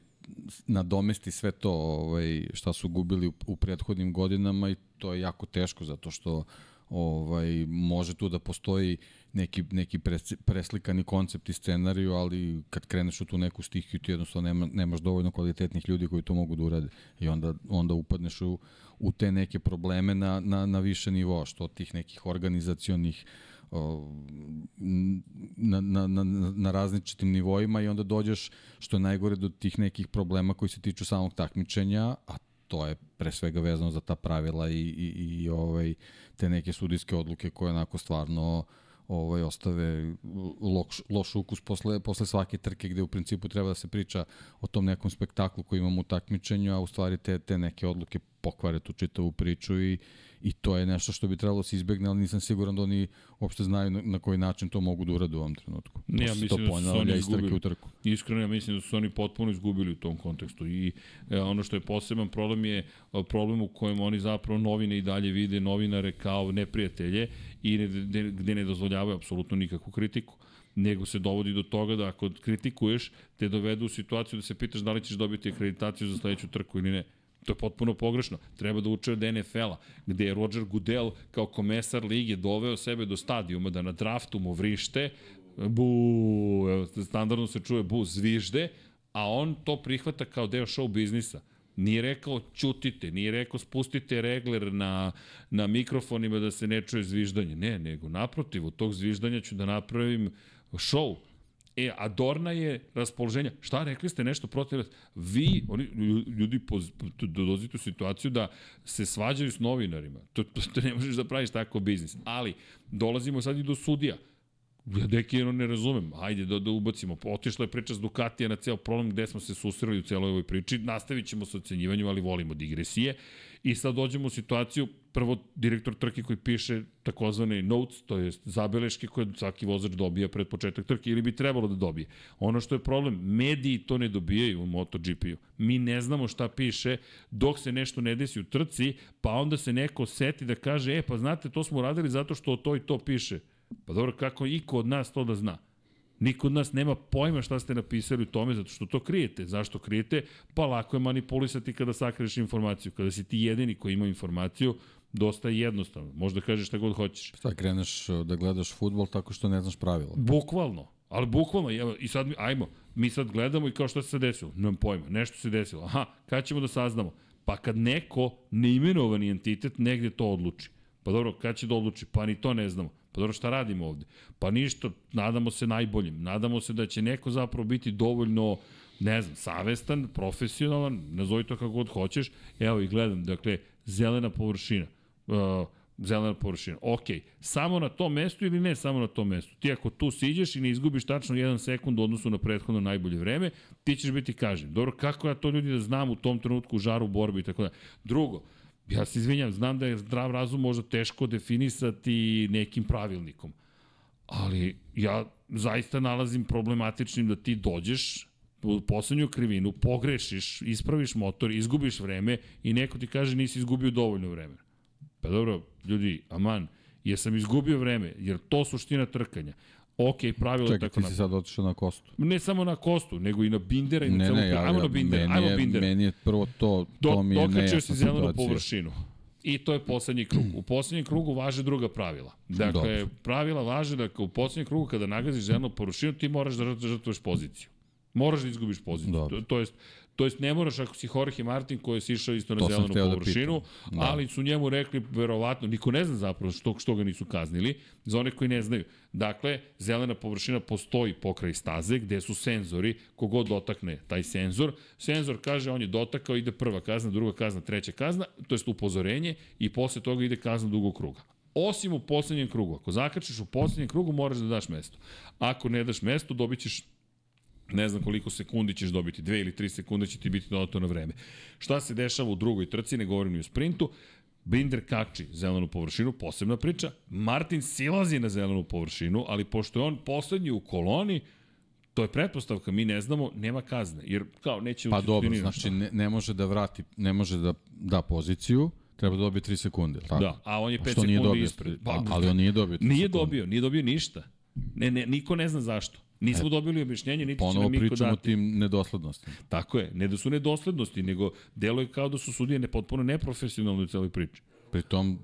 nadomesti sve to ovaj, šta su gubili u, u prethodnim godinama i to je jako teško zato što ovaj može tu da postoji neki neki preslikani koncept i scenariju, ali kad kreneš u tu neku stihiju ti jednostavno nema, nemaš dovoljno kvalitetnih ljudi koji to mogu da urade i onda onda upadneš u, u te neke probleme na, na, na više nivoa, što tih nekih organizacionih na, na, na, na različitim nivoima i onda dođeš, što je najgore, do tih nekih problema koji se tiču samog takmičenja, a to je pre svega vezano za ta pravila i, i, i ovaj, te neke sudijske odluke koje onako stvarno ovaj ostave loš, loš ukus posle, posle svake trke gde u principu treba da se priča o tom nekom spektaklu koji imamo u takmičenju, a u stvari te, te neke odluke pokvare tu čitavu priču i, I to je nešto što bi trebalo da se izbegne, ali nisam siguran da oni uopšte znaju na, na koji način to mogu da urade u ovom trenutku. Ne, ja mislim to da su oni izgubili. U trku. Iskreno, ja mislim da su oni potpuno izgubili u tom kontekstu. I e, ono što je poseban problem je e, problem u kojem oni zapravo novine i dalje vide novinare kao neprijatelje i ne, ne, gde ne dozvoljavaju apsolutno nikakvu kritiku nego se dovodi do toga da ako kritikuješ, te dovedu u situaciju da se pitaš da li ćeš dobiti akreditaciju za sledeću trku ili ne. To je potpuno pogrešno. Treba da uče od NFL-a, gde je Roger Goodell kao komesar lige doveo sebe do stadijuma da na draftu mu vrište, bu, standardno se čuje bu, zvižde, a on to prihvata kao deo show biznisa. Nije rekao čutite, nije rekao spustite regler na, na mikrofonima da se ne čuje zviždanje. Ne, nego naprotiv, od tog zviždanja ću da napravim show E, a Dorna je raspoloženja. Šta rekli ste nešto protiv vas? Vi, oni, ljudi, dolazite u situaciju da se svađaju s novinarima. To, to, to ne možeš da praviš tako biznis. Ali, dolazimo sad i do sudija. Ja dekirano ne razumem. Ajde da, da ubacimo. Otišla je priča s Ducatija na ceo problem gde smo se susreli u celoj ovoj priči. Nastavit ćemo sa ocenjivanjem, ali volimo digresije. I sad dođemo u situaciju, prvo direktor trke koji piše takozvane notes, to je zabeleške koje svaki vozač dobija pred početak trke ili bi trebalo da dobije. Ono što je problem, mediji to ne dobijaju u MotoGP-u. Mi ne znamo šta piše dok se nešto ne desi u trci, pa onda se neko seti da kaže, e pa znate, to smo uradili zato što to i to piše. Pa dobro, kako iko od nas to da zna? Niko od nas nema pojma šta ste napisali u tome zato što to krijete. Zašto krijete? Pa lako je manipulisati kada sakriješ informaciju. Kada si ti jedini koji ima informaciju, dosta je jednostavno. Možda kažeš šta god hoćeš. Šta, kreneš uh, da gledaš futbol tako što ne znaš pravila? Bukvalno. Ali bukvalno, evo, i sad, mi- ajmo, mi sad gledamo i kao što se desilo? Nemam pojma, nešto se desilo. Aha, kad ćemo da saznamo? Pa kad neko neimenovani entitet negde to odluči. Pa dobro, kad će da odluči? Pa ni to ne znamo. Pa dobro, šta radimo ovde? Pa ništa, nadamo se najboljim. Nadamo se da će neko zapravo biti dovoljno, ne znam, savestan, profesionalan, nazovi to kako god hoćeš. Evo i gledam, dakle, zelena površina. Uh, zelena površina. Ok, samo na tom mestu ili ne samo na tom mestu? Ti ako tu siđeš i ne izgubiš tačno jedan sekund u odnosu na prethodno najbolje vreme, ti ćeš biti kažen. Dobro, kako ja to ljudi da znam u tom trenutku u žaru borbe i tako da. Drugo, ja se izvinjam, znam da je zdrav razum možda teško definisati nekim pravilnikom, ali ja zaista nalazim problematičnim da ti dođeš u poslednju krivinu, pogrešiš, ispraviš motor, izgubiš vreme i neko ti kaže nisi izgubio dovoljno vremena. Pa dobro, ljudi, aman, jesam izgubio vreme, jer to suština trkanja. Ok, pravilo je Čekaj, tako ti si sad otišao na kostu. Ne samo na Kostu, nego i na Bindera i na Ne, celu ne, ja, Ajmo na Bindera, meni, ajmo je, Bindera. meni je prvo to, Do, to mi je dokačio nejasna si zelenu situacija. površinu. I to je poslednji krug. U poslednjem krugu važe druga pravila. Dakle, Dobro. pravila važe da u poslednjem krugu kada nagaziš zelenu površinu, ti moraš da žrtvuješ poziciju. Moraš da izgubiš poziciju. Dobro. To, to jest, to jest ne moraš ako si Jorge Martin koji je sišao isto na To zelenu da površinu, pitam. Da. ali su njemu rekli verovatno, niko ne zna zapravo što, što ga nisu kaznili, za one koji ne znaju. Dakle, zelena površina postoji pokraj staze gde su senzori, kogod dotakne taj senzor, senzor kaže on je dotakao, ide prva kazna, druga kazna, treća kazna, to jest upozorenje i posle toga ide kazna dugog kruga. Osim u poslednjem krugu. Ako zakačiš u poslednjem krugu, moraš da daš mesto. Ako ne daš mesto, dobit ćeš ne znam koliko sekundi ćeš dobiti, dve ili tri sekunde će ti biti dodato na vreme. Šta se dešava u drugoj trci, ne govorim ni o sprintu, Binder kači zelenu površinu, posebna priča. Martin silazi na zelenu površinu, ali pošto je on poslednji u koloni, to je pretpostavka, mi ne znamo, nema kazne. Jer kao neće Pa dobro, znači ne, ne može da vrati, ne može da da poziciju, treba da dobije 3 sekunde, tako? Da, a on je 5 Što nije sekundi dobio, ispred. Pa, ali on nije dobio 3 Nije sekunde. dobio, nije dobio ništa. Ne, ne, niko ne zna zašto. Nismo dobili objašnjenje, niti će Ponovo nam niko pričamo o dati. tim nedoslednostima. Tako je, ne da su nedoslednosti, nego deluje kao da su sudije ne potpuno neprofesionalni u celoj priči. Pritom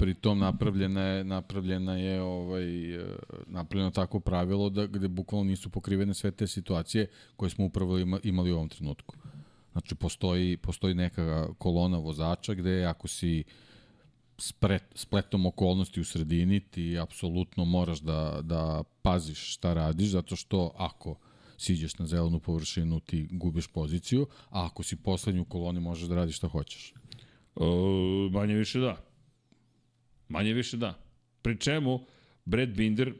pritom napravljena je napravljena je ovaj e, napravljeno tako pravilo da gde bukvalno nisu pokrivene sve te situacije koje smo upravo ima, imali u ovom trenutku. Znači postoji postoji neka kolona vozača gde ako si spret, spletom okolnosti u sredini ti apsolutno moraš da, da paziš šta radiš zato što ako siđeš na zelenu površinu ti gubiš poziciju, a ako si poslednji u koloni možeš da radiš šta hoćeš. E, manje više da. Manje više da. Pri čemu, Brad Binder,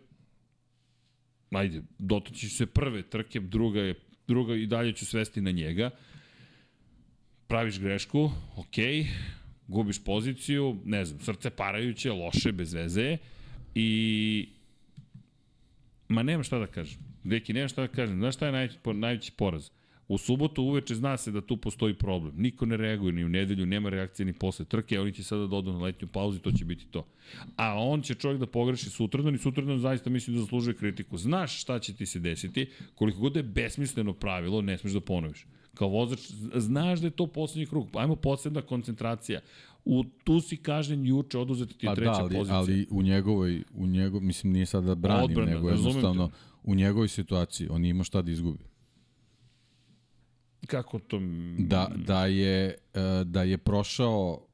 ajde, dotaći se prve trke, druga je druga i dalje ću svesti na njega. Praviš grešku, okej, gubiš poziciju, ne znam, srce parajuće, loše, bez veze i ma nemam šta da kažem. Deki, nemam šta da kažem. Znaš šta je najveći, najveći poraz? U subotu uveče zna se da tu postoji problem. Niko ne reaguje ni u nedelju, nema reakcije ni posle trke, oni će sada da odu na letnju pauzu i to će biti to. A on će čovjek da pogreši sutradan i sutradan zaista mislim da zaslužuje kritiku. Znaš šta će ti se desiti, koliko god je besmisleno pravilo, ne smeš da ponoviš. Kao vozač, znaš da je to poslednji krug. Ajmo posebna koncentracija. U, tu si kažnjen juče, oduzeta ti Pa treća da, ali, pozicija. ali u njegovoj, u njegov, mislim nije sad da branim, Odbrana, nego jednostavno te. u njegovoj situaciji on ima šta da izgubi. Kako to... Da, da, je, e, da je prošao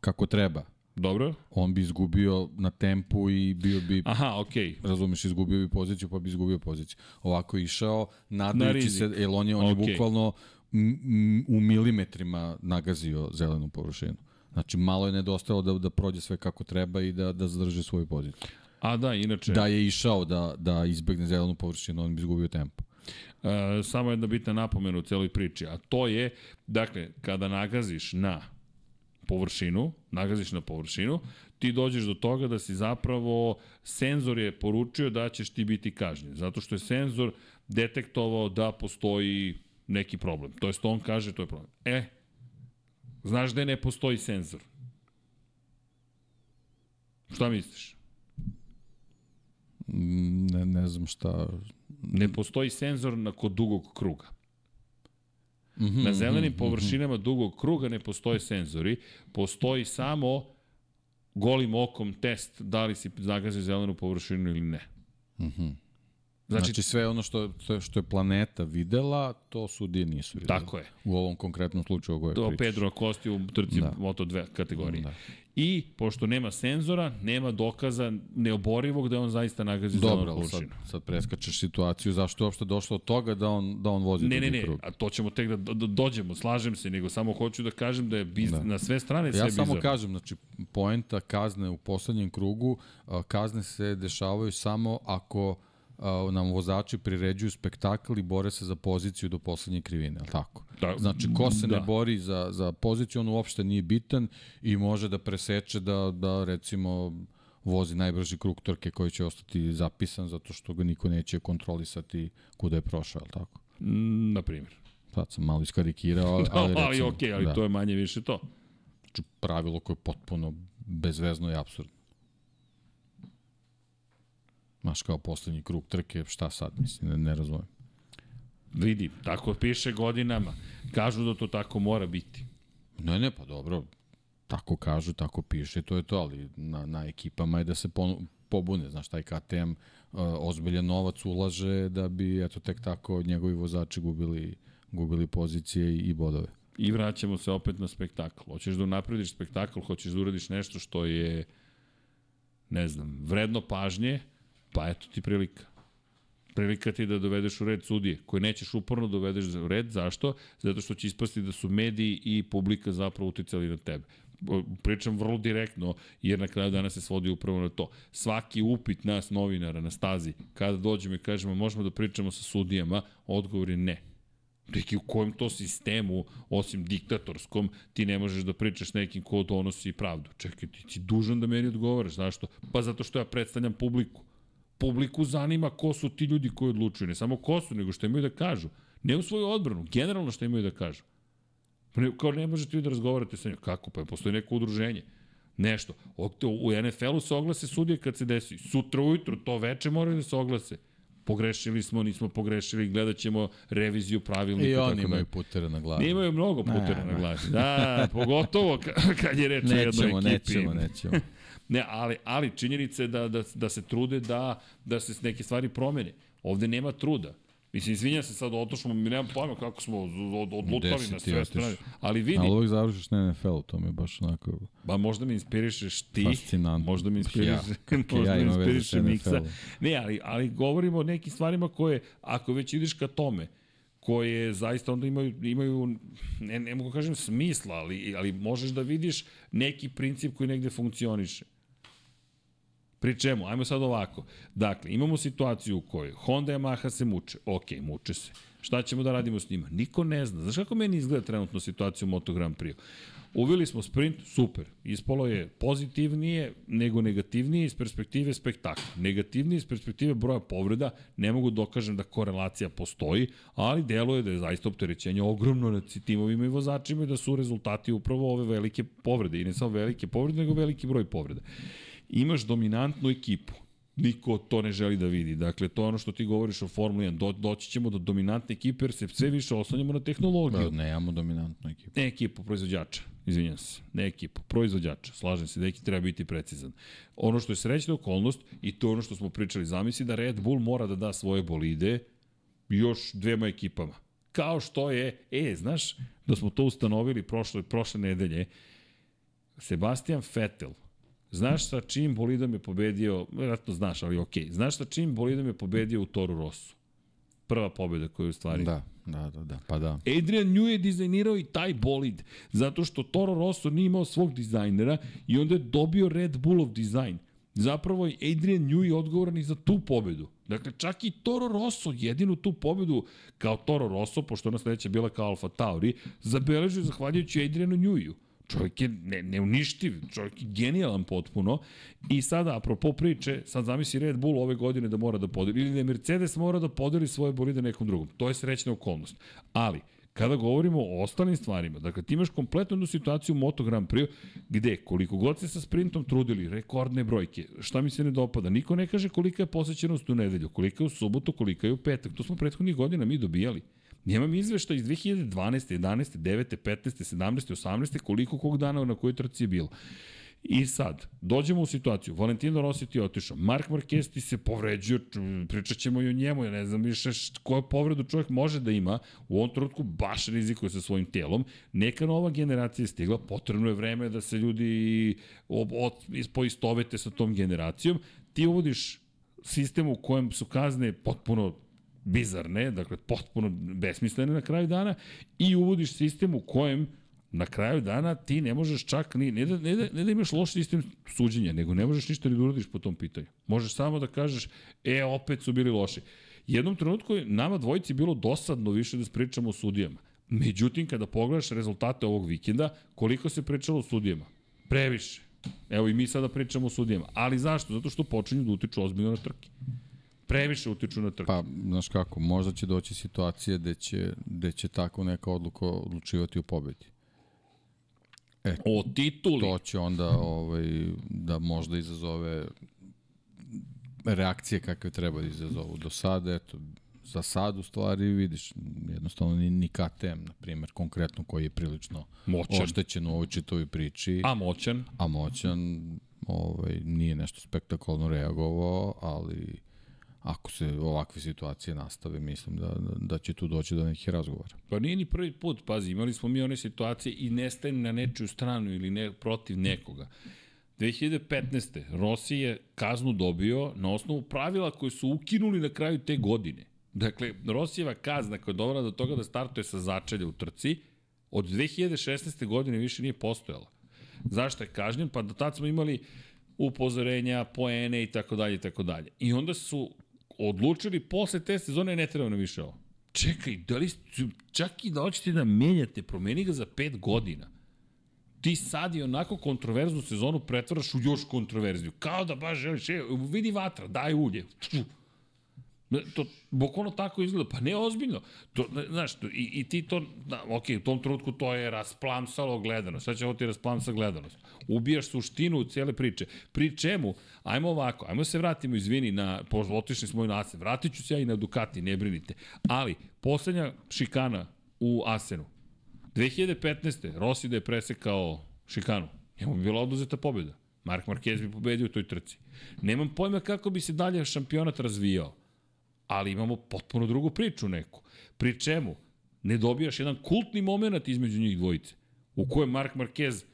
kako treba, Dobro? on bi izgubio na tempu i bio bi, Aha, okej. Okay. razumeš, izgubio bi poziciju pa bi izgubio poziciju. Ovako je išao, nadajući rizik. se, jer on je, on je Okej. bukvalno u milimetrima nagazio zelenu površinu. Znači, malo je nedostajalo da, da prođe sve kako treba i da, da zadrži svoju poziciju. A da, inače... Da je išao da, da izbegne zelenu površinu, on bi izgubio tempo. E, samo jedna bitna napomena u celoj priči, a to je, dakle, kada nagaziš na površinu, nagaziš na površinu, ti dođeš do toga da si zapravo, senzor je poručio da ćeš ti biti kažnjen, zato što je senzor detektovao da postoji neki problem. To jest on kaže to je problem. E, znaš da ne postoji senzor? Šta misliš? Ne, ne znam šta... Ne postoji senzor na kod dugog kruga. Mhm, Na zelenim površinama dugog kruga ne postoje senzori, postoji samo golim okom test da li si zagazio zelenu površinu ili ne. Znači, znači sve ono što, što, je planeta videla, to sudije nisu videli. Tako je. U ovom konkretnom slučaju o kojoj To pričaš. Pedro Acosti u trci da. Moto2 kategorije. Da. I, pošto nema senzora, nema dokaza neoborivog da je on zaista nagazi Dobro, za ali sad, sad preskačeš situaciju, zašto je uopšte došlo od toga da on, da on vozi Ne, ne, ne, krug? a to ćemo tek da, da dođemo, slažem se, nego samo hoću da kažem da je biz, da. na sve strane sve Ja bizarno. samo kažem, znači, poenta kazne u poslednjem krugu, kazne se dešavaju samo ako a, nam vozači priređuju spektakl i bore se za poziciju do poslednje krivine, ali tako? Da, Znači, ko se da. ne bori za, za poziciju, on uopšte nije bitan i može da preseče da, da recimo, vozi najbrži krug trke koji će ostati zapisan zato što ga niko neće kontrolisati kuda je prošao, ali tako? Mm, Na primjer. Sad sam malo iskarikirao, ali, ali, ali, ali recimo, okej, ali da. to je manje više to. Znači, pravilo koje je potpuno bezvezno i absurdno. Znaš, kao poslednji krug trke, šta sad, mislim, ne, ne razumem. Vidi, tako piše godinama. Kažu da to tako mora biti. Ne, ne, pa dobro, tako kažu, tako piše, to je to, ali na, na ekipama je da se ponu, pobune, znaš, taj KTM uh, ozbiljan novac ulaže da bi, eto, tek tako njegovi vozači gubili, gubili pozicije i, i bodove. I vraćamo se opet na spektakl. Hoćeš da naprediš spektakl, hoćeš da uradiš nešto što je, ne znam, vredno pažnje, pa eto ti prilika. Prilika ti da dovedeš u red sudije, koje nećeš uporno dovedeš u red. Zašto? Zato što će ispasti da su mediji i publika zapravo uticali na tebe. Pričam vrlo direktno, jer na kraju dana se svodi upravo na to. Svaki upit nas, novinara, na stazi, kada dođemo i kažemo možemo da pričamo sa sudijama, odgovor je ne. Neki u kojem to sistemu, osim diktatorskom, ti ne možeš da pričaš nekim ko donosi pravdu. Čekaj, ti si dužan da meni odgovaraš. Zašto? Pa zato što ja predstavljam publiku. Publiku zanima ko su ti ljudi koji odlučuju. Ne samo ko su, nego što imaju da kažu. Ne u svoju odbranu, generalno što imaju da kažu. Ne, kao ne možete vi da razgovarate sa njom. Kako? Pa postoji neko udruženje. Nešto. U NFL-u se oglase sudije kad se desi. Sutra ujutro, to veče moraju da se oglase pogrešili smo, nismo pogrešili, gledat ćemo reviziju pravilnika. I oni tako imaju da. putere na glavi. Imaju mnogo putera na glavi. Da, pogotovo kad je reč o jednoj Nećemo, ekipi. nećemo, nećemo. Ne, ali, ali činjenica je da, da, da se trude da, da se neke stvari promene. Ovde nema truda. Mislim, izvinjam se sad, otošmo, mi nemam pojma kako smo od, od, odlutali na sve strane. Ali vidi, Ali uvijek završiš na NFL-u, to mi je baš onako... Ba možda me inspirišeš ti, Fascinantno. možda me inspiriše, Ja, možda ja me imam veze inspiriše sa Miksa. Ne, ali, ali govorimo o nekim stvarima koje, ako već ideš ka tome, koje zaista onda imaju, imaju ne, ne mogu kažem smisla, ali, ali možeš da vidiš neki princip koji negde funkcioniše. Pri čemu? Ajmo sad ovako. Dakle, imamo situaciju u kojoj Honda i Yamaha se muče. Ok, muče se. Šta ćemo da radimo s njima? Niko ne zna. Znaš kako meni izgleda trenutno situacija u Moto Grand Prix? Uveli smo sprint, super. Ispalo je pozitivnije nego negativnije iz perspektive spektakla. Negativnije iz perspektive broja povreda, ne mogu dokažem da korelacija postoji, ali deluje da je zaista opterećenje ogromno na timovima i vozačima i da su rezultati upravo ove velike povrede. I ne samo velike povrede, nego veliki broj povreda. Imaš dominantnu ekipu, niko to ne želi da vidi. Dakle, to je ono što ti govoriš o Formuli 1. Do, doći ćemo do dominantne ekipe jer se sve više oslanjamo na tehnologiju. Pa, nemamo dominantnu ekipu. Ne ekipu proizvođača, izvinjam se, ne ekipu, proizvođača, slažem se da ekip treba biti precizan. Ono što je srećna okolnost, i to ono što smo pričali, zamisli da Red Bull mora da da svoje bolide još dvema ekipama. Kao što je, e, znaš, da smo to ustanovili prošle, prošle nedelje, Sebastian Vettel, Znaš sa čim bolidom je pobedio, vjerojatno znaš, ali okej, okay. znaš sa čim bolidom je pobedio u Toru Rosso? Prva pobeda koju je u stvari Da, da, da, da, pa da. Adrian Newey je dizajnirao i taj bolid, zato što Toro Rosso nije imao svog dizajnera i onda je dobio Red Bullov dizajn. Zapravo je Adrian Newey odgovoran i za tu pobedu. Dakle, čak i Toro Rosso, jedinu tu pobedu kao Toro Rosso, pošto ona sledeća bila kao Alfa Tauri, zabeležio zahvaljujući Adrianu Newey-u. Čovjek je ne, neuništiv, čovjek je genijalan potpuno. I sada, apropo priče, sad zamisli Red Bull ove godine da mora da podeli, ili da Mercedes mora da podeli svoje bolide nekom drugom. To je srećna okolnost. Ali, kada govorimo o ostalim stvarima, dakle ti imaš kompletnu jednu situaciju u Moto Grand Prix gde koliko god se sa sprintom trudili, rekordne brojke, šta mi se ne dopada, niko ne kaže kolika je posećenost u nedelju, kolika je u subotu, kolika je u petak, to smo prethodnih godina mi dobijali. Nemam izvešta iz 2012. 11. 9. 15. 17. 18. koliko kog dana na kojoj trci je bilo. I sad, dođemo u situaciju, Valentino Rossi ti je otišao, Mark Marquez ti se povređio, pričat ćemo i o njemu, ja ne znam više koju povredu čovjek može da ima, u ovom trenutku baš rizikuje sa svojim telom, neka nova generacija je stigla, potrebno je vreme da se ljudi poistovete sa tom generacijom, ti uvodiš sistem u kojem su kazne potpuno bizarne, dakle potpuno besmislene na kraju dana i uvodiš sistem u kojem na kraju dana ti ne možeš čak ni, ne da, ne da, ne da imaš loš sistem suđenja, nego ne možeš ništa ni da uradiš po tom pitanju. Možeš samo da kažeš, e, opet su bili loši. Jednom trenutku je nama dvojici bilo dosadno više da spričamo o sudijama. Međutim, kada pogledaš rezultate ovog vikenda, koliko se pričalo o sudijama? Previše. Evo i mi sada pričamo o sudijama. Ali zašto? Zato što počinju da utiču ozbiljno na trke. Previše utiču na trke. Pa, znaš kako, možda će doći situacija gde će, gde će tako neka odluka odlučivati u pobedi. E, o tituli. To će onda ovaj, da možda izazove reakcije kakve treba da izazovu. Do sada, eto, za sad u stvari vidiš jednostavno ni, ni KTM, na primjer, konkretno koji je prilično moćan. oštećen u ovoj čitovi priči. A moćan? A moćan ovaj, nije nešto spektakularno reagovao, ali ako se ovakve situacije nastave, mislim da, da, da će tu doći do nekih razgovora. Pa nije ni prvi put, pazi, imali smo mi one situacije i nestaje na nečiju stranu ili ne, protiv nekoga. 2015. Rossi je kaznu dobio na osnovu pravila koje su ukinuli na kraju te godine. Dakle, Rosijeva kazna koja je dovela do toga da startuje sa začelja u trci, od 2016. godine više nije postojala. Zašto je kažnjen? Pa do tad smo imali upozorenja, poene i tako dalje i tako dalje. I onda su odlučili posle te sezone ne treba nam više ovo. Čekaj, da li čak i da hoćete da menjate, promeni ga za pet godina. Ti sad i onako kontroverznu sezonu pretvaraš u još kontroverziju. Kao da baš želiš, e, vidi vatra, daj ulje. To bukvalno tako izgleda. Pa ne ozbiljno. To, znaš, to, i, i ti to, da, ok, u tom trenutku to je rasplamsalo gledanost. Sad će ovo ti rasplamsa gledanost. Ubijaš suštinu cijele priče. Pri čemu? Ajmo ovako, ajmo se vratimo, izvini, na, otišli smo i na Asen. Vratit ću se ja i na Ducati, ne brinite. Ali, poslednja šikana u Asenu. 2015. Rossi da je presekao šikanu. Njemu bi bila oduzeta pobjeda. Mark Marquez bi pobedio u toj trci. Nemam pojma kako bi se dalje šampionat razvijao ali imamo potpuno drugu priču neku. Pri čemu ne dobijaš jedan kultni moment između njih dvojice, u kojem Mark Marquez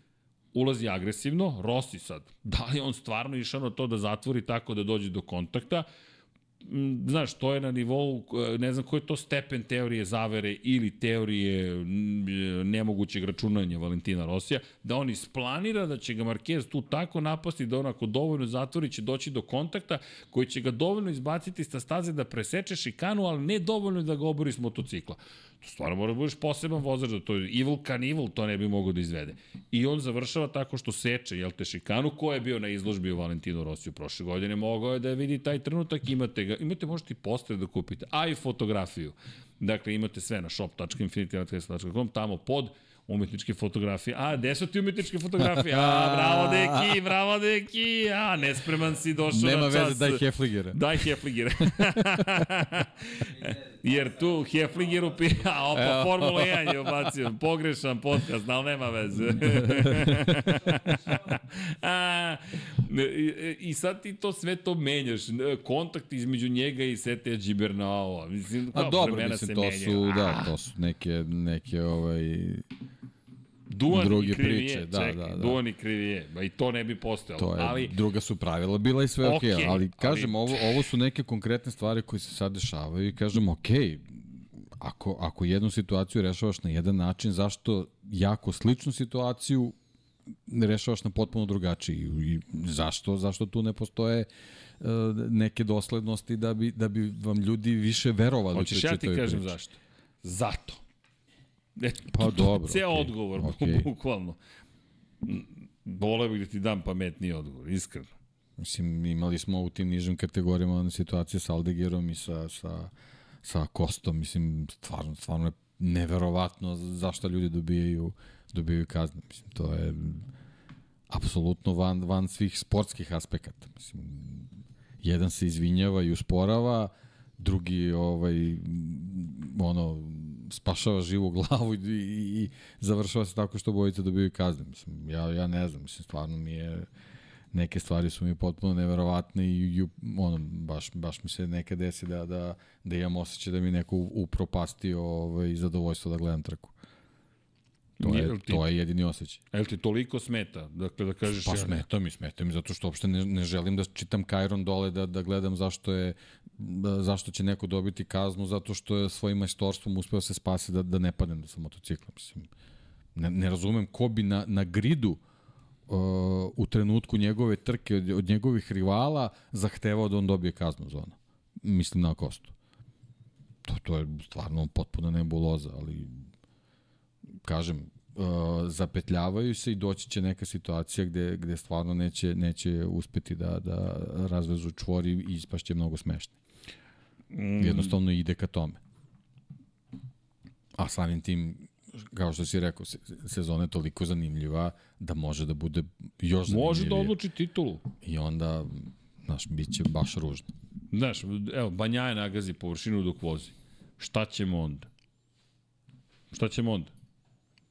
ulazi agresivno, Rossi sad, da li on stvarno išao na to da zatvori tako da dođe do kontakta, znaš, to je na nivou, ne znam koji je to stepen teorije zavere ili teorije nemogućeg računanja Valentina Rosija, da on isplanira da će ga Marquez tu tako napasti da on ako dovoljno zatvori će doći do kontakta koji će ga dovoljno izbaciti sa staze da preseče šikanu, ali ne dovoljno da ga obori s motocikla. Stvarno mora da budeš poseban vozač, da to je evil can evil, to ne bi mogo da izvede. I on završava tako što seče, jel te, šikanu, ko je bio na izložbi u Valentino Rosiju prošle godine, mogao je da vidi taj trenutak, imate ga, imate možete i poster da kupite, a i fotografiju. Dakle, imate sve na shop.infinity.com, tamo pod umetničke fotografije. A, gde su ti umetničke fotografije? A, bravo deki, bravo deki. A, nespreman si došao Nema na čas. Nema veze, daj Hefligera. Daj Hefligera. Jer tu Hefligeru pija, a opa, Formula 1 je ubacio. Pogrešan podcast, ali nema veze. a, i, sad ti to sve to menjaš. Kontakt između njega i Sete Džibernao. Mislim, a dobro, mislim, to menjaju. su, da, to su neke, neke ovaj, Duan druge i krivije, priče, da, čekaj, da, da. Duan i krivije, ba i to ne bi postojalo. To je, ali, druga su pravila bila i sve okej, okay, ali kažem, ali... ovo, ovo su neke konkretne stvari koje se sad dešavaju i kažem, okej, okay, ako, ako jednu situaciju rešavaš na jedan način, zašto jako sličnu situaciju ne rešavaš na potpuno drugačiji i zašto zašto tu ne postoje uh, neke doslednosti da bi da bi vam ljudi više verovali Hoćeš ja ti kažem priči. zašto zato E, pa dobro. Ceo okay, odgovor, okay. bukvalno. Bole bih da ti dam pametniji odgovor, iskreno. Mislim, imali smo u tim nižim kategorijama situacije sa Aldegerom i sa, sa, sa Kostom. Mislim, stvarno, stvarno je neverovatno zašto ljudi dobijaju, dobijaju kazne. Mislim, to je apsolutno van, van svih sportskih aspekata. Mislim, jedan se izvinjava i usporava, drugi ovaj, ono, spašava živu glavu i, i, i završava se tako što bojice dobiju kazne. Mislim, ja, ja ne znam, mislim, stvarno mi je neke stvari su mi potpuno neverovatne i, i ono, baš, baš mi se neke desi da, da, da imam osjećaj da mi neko upropastio ovaj, zadovoljstvo da gledam trku. To je, ti- to je jedini osjećaj. Jel ti toliko smeta? Dakle, da kažeš... Pa ja- smeta mi, smeta mi, zato što uopšte ne, ne želim da čitam Kajron dole, da, da gledam zašto je da, zašto će neko dobiti kaznu, zato što je svojim majstorstvom uspeo se spasi da, da ne padnem da sa motocikla. Mislim, ne, ne razumem ko bi na, na gridu uh, u trenutku njegove trke od, od njegovih rivala zahtevao da on dobije kaznu za ono. Mislim na Kostu. To, to je stvarno potpuna nebuloza, ali kažem, uh, zapetljavaju se i doći će neka situacija gde, gde stvarno neće, neće uspeti da, da razvezu čvor i ispašće mnogo smešno. Jednostavno ide ka tome. A samim tim, kao što si rekao, se- sezona je toliko zanimljiva da može da bude još zanimljivije. Može da odluči titulu. I onda, znaš, bit će baš ružno. Znaš, evo, Banjaje nagazi površinu dok vozi. Šta ćemo onda? Šta ćemo onda?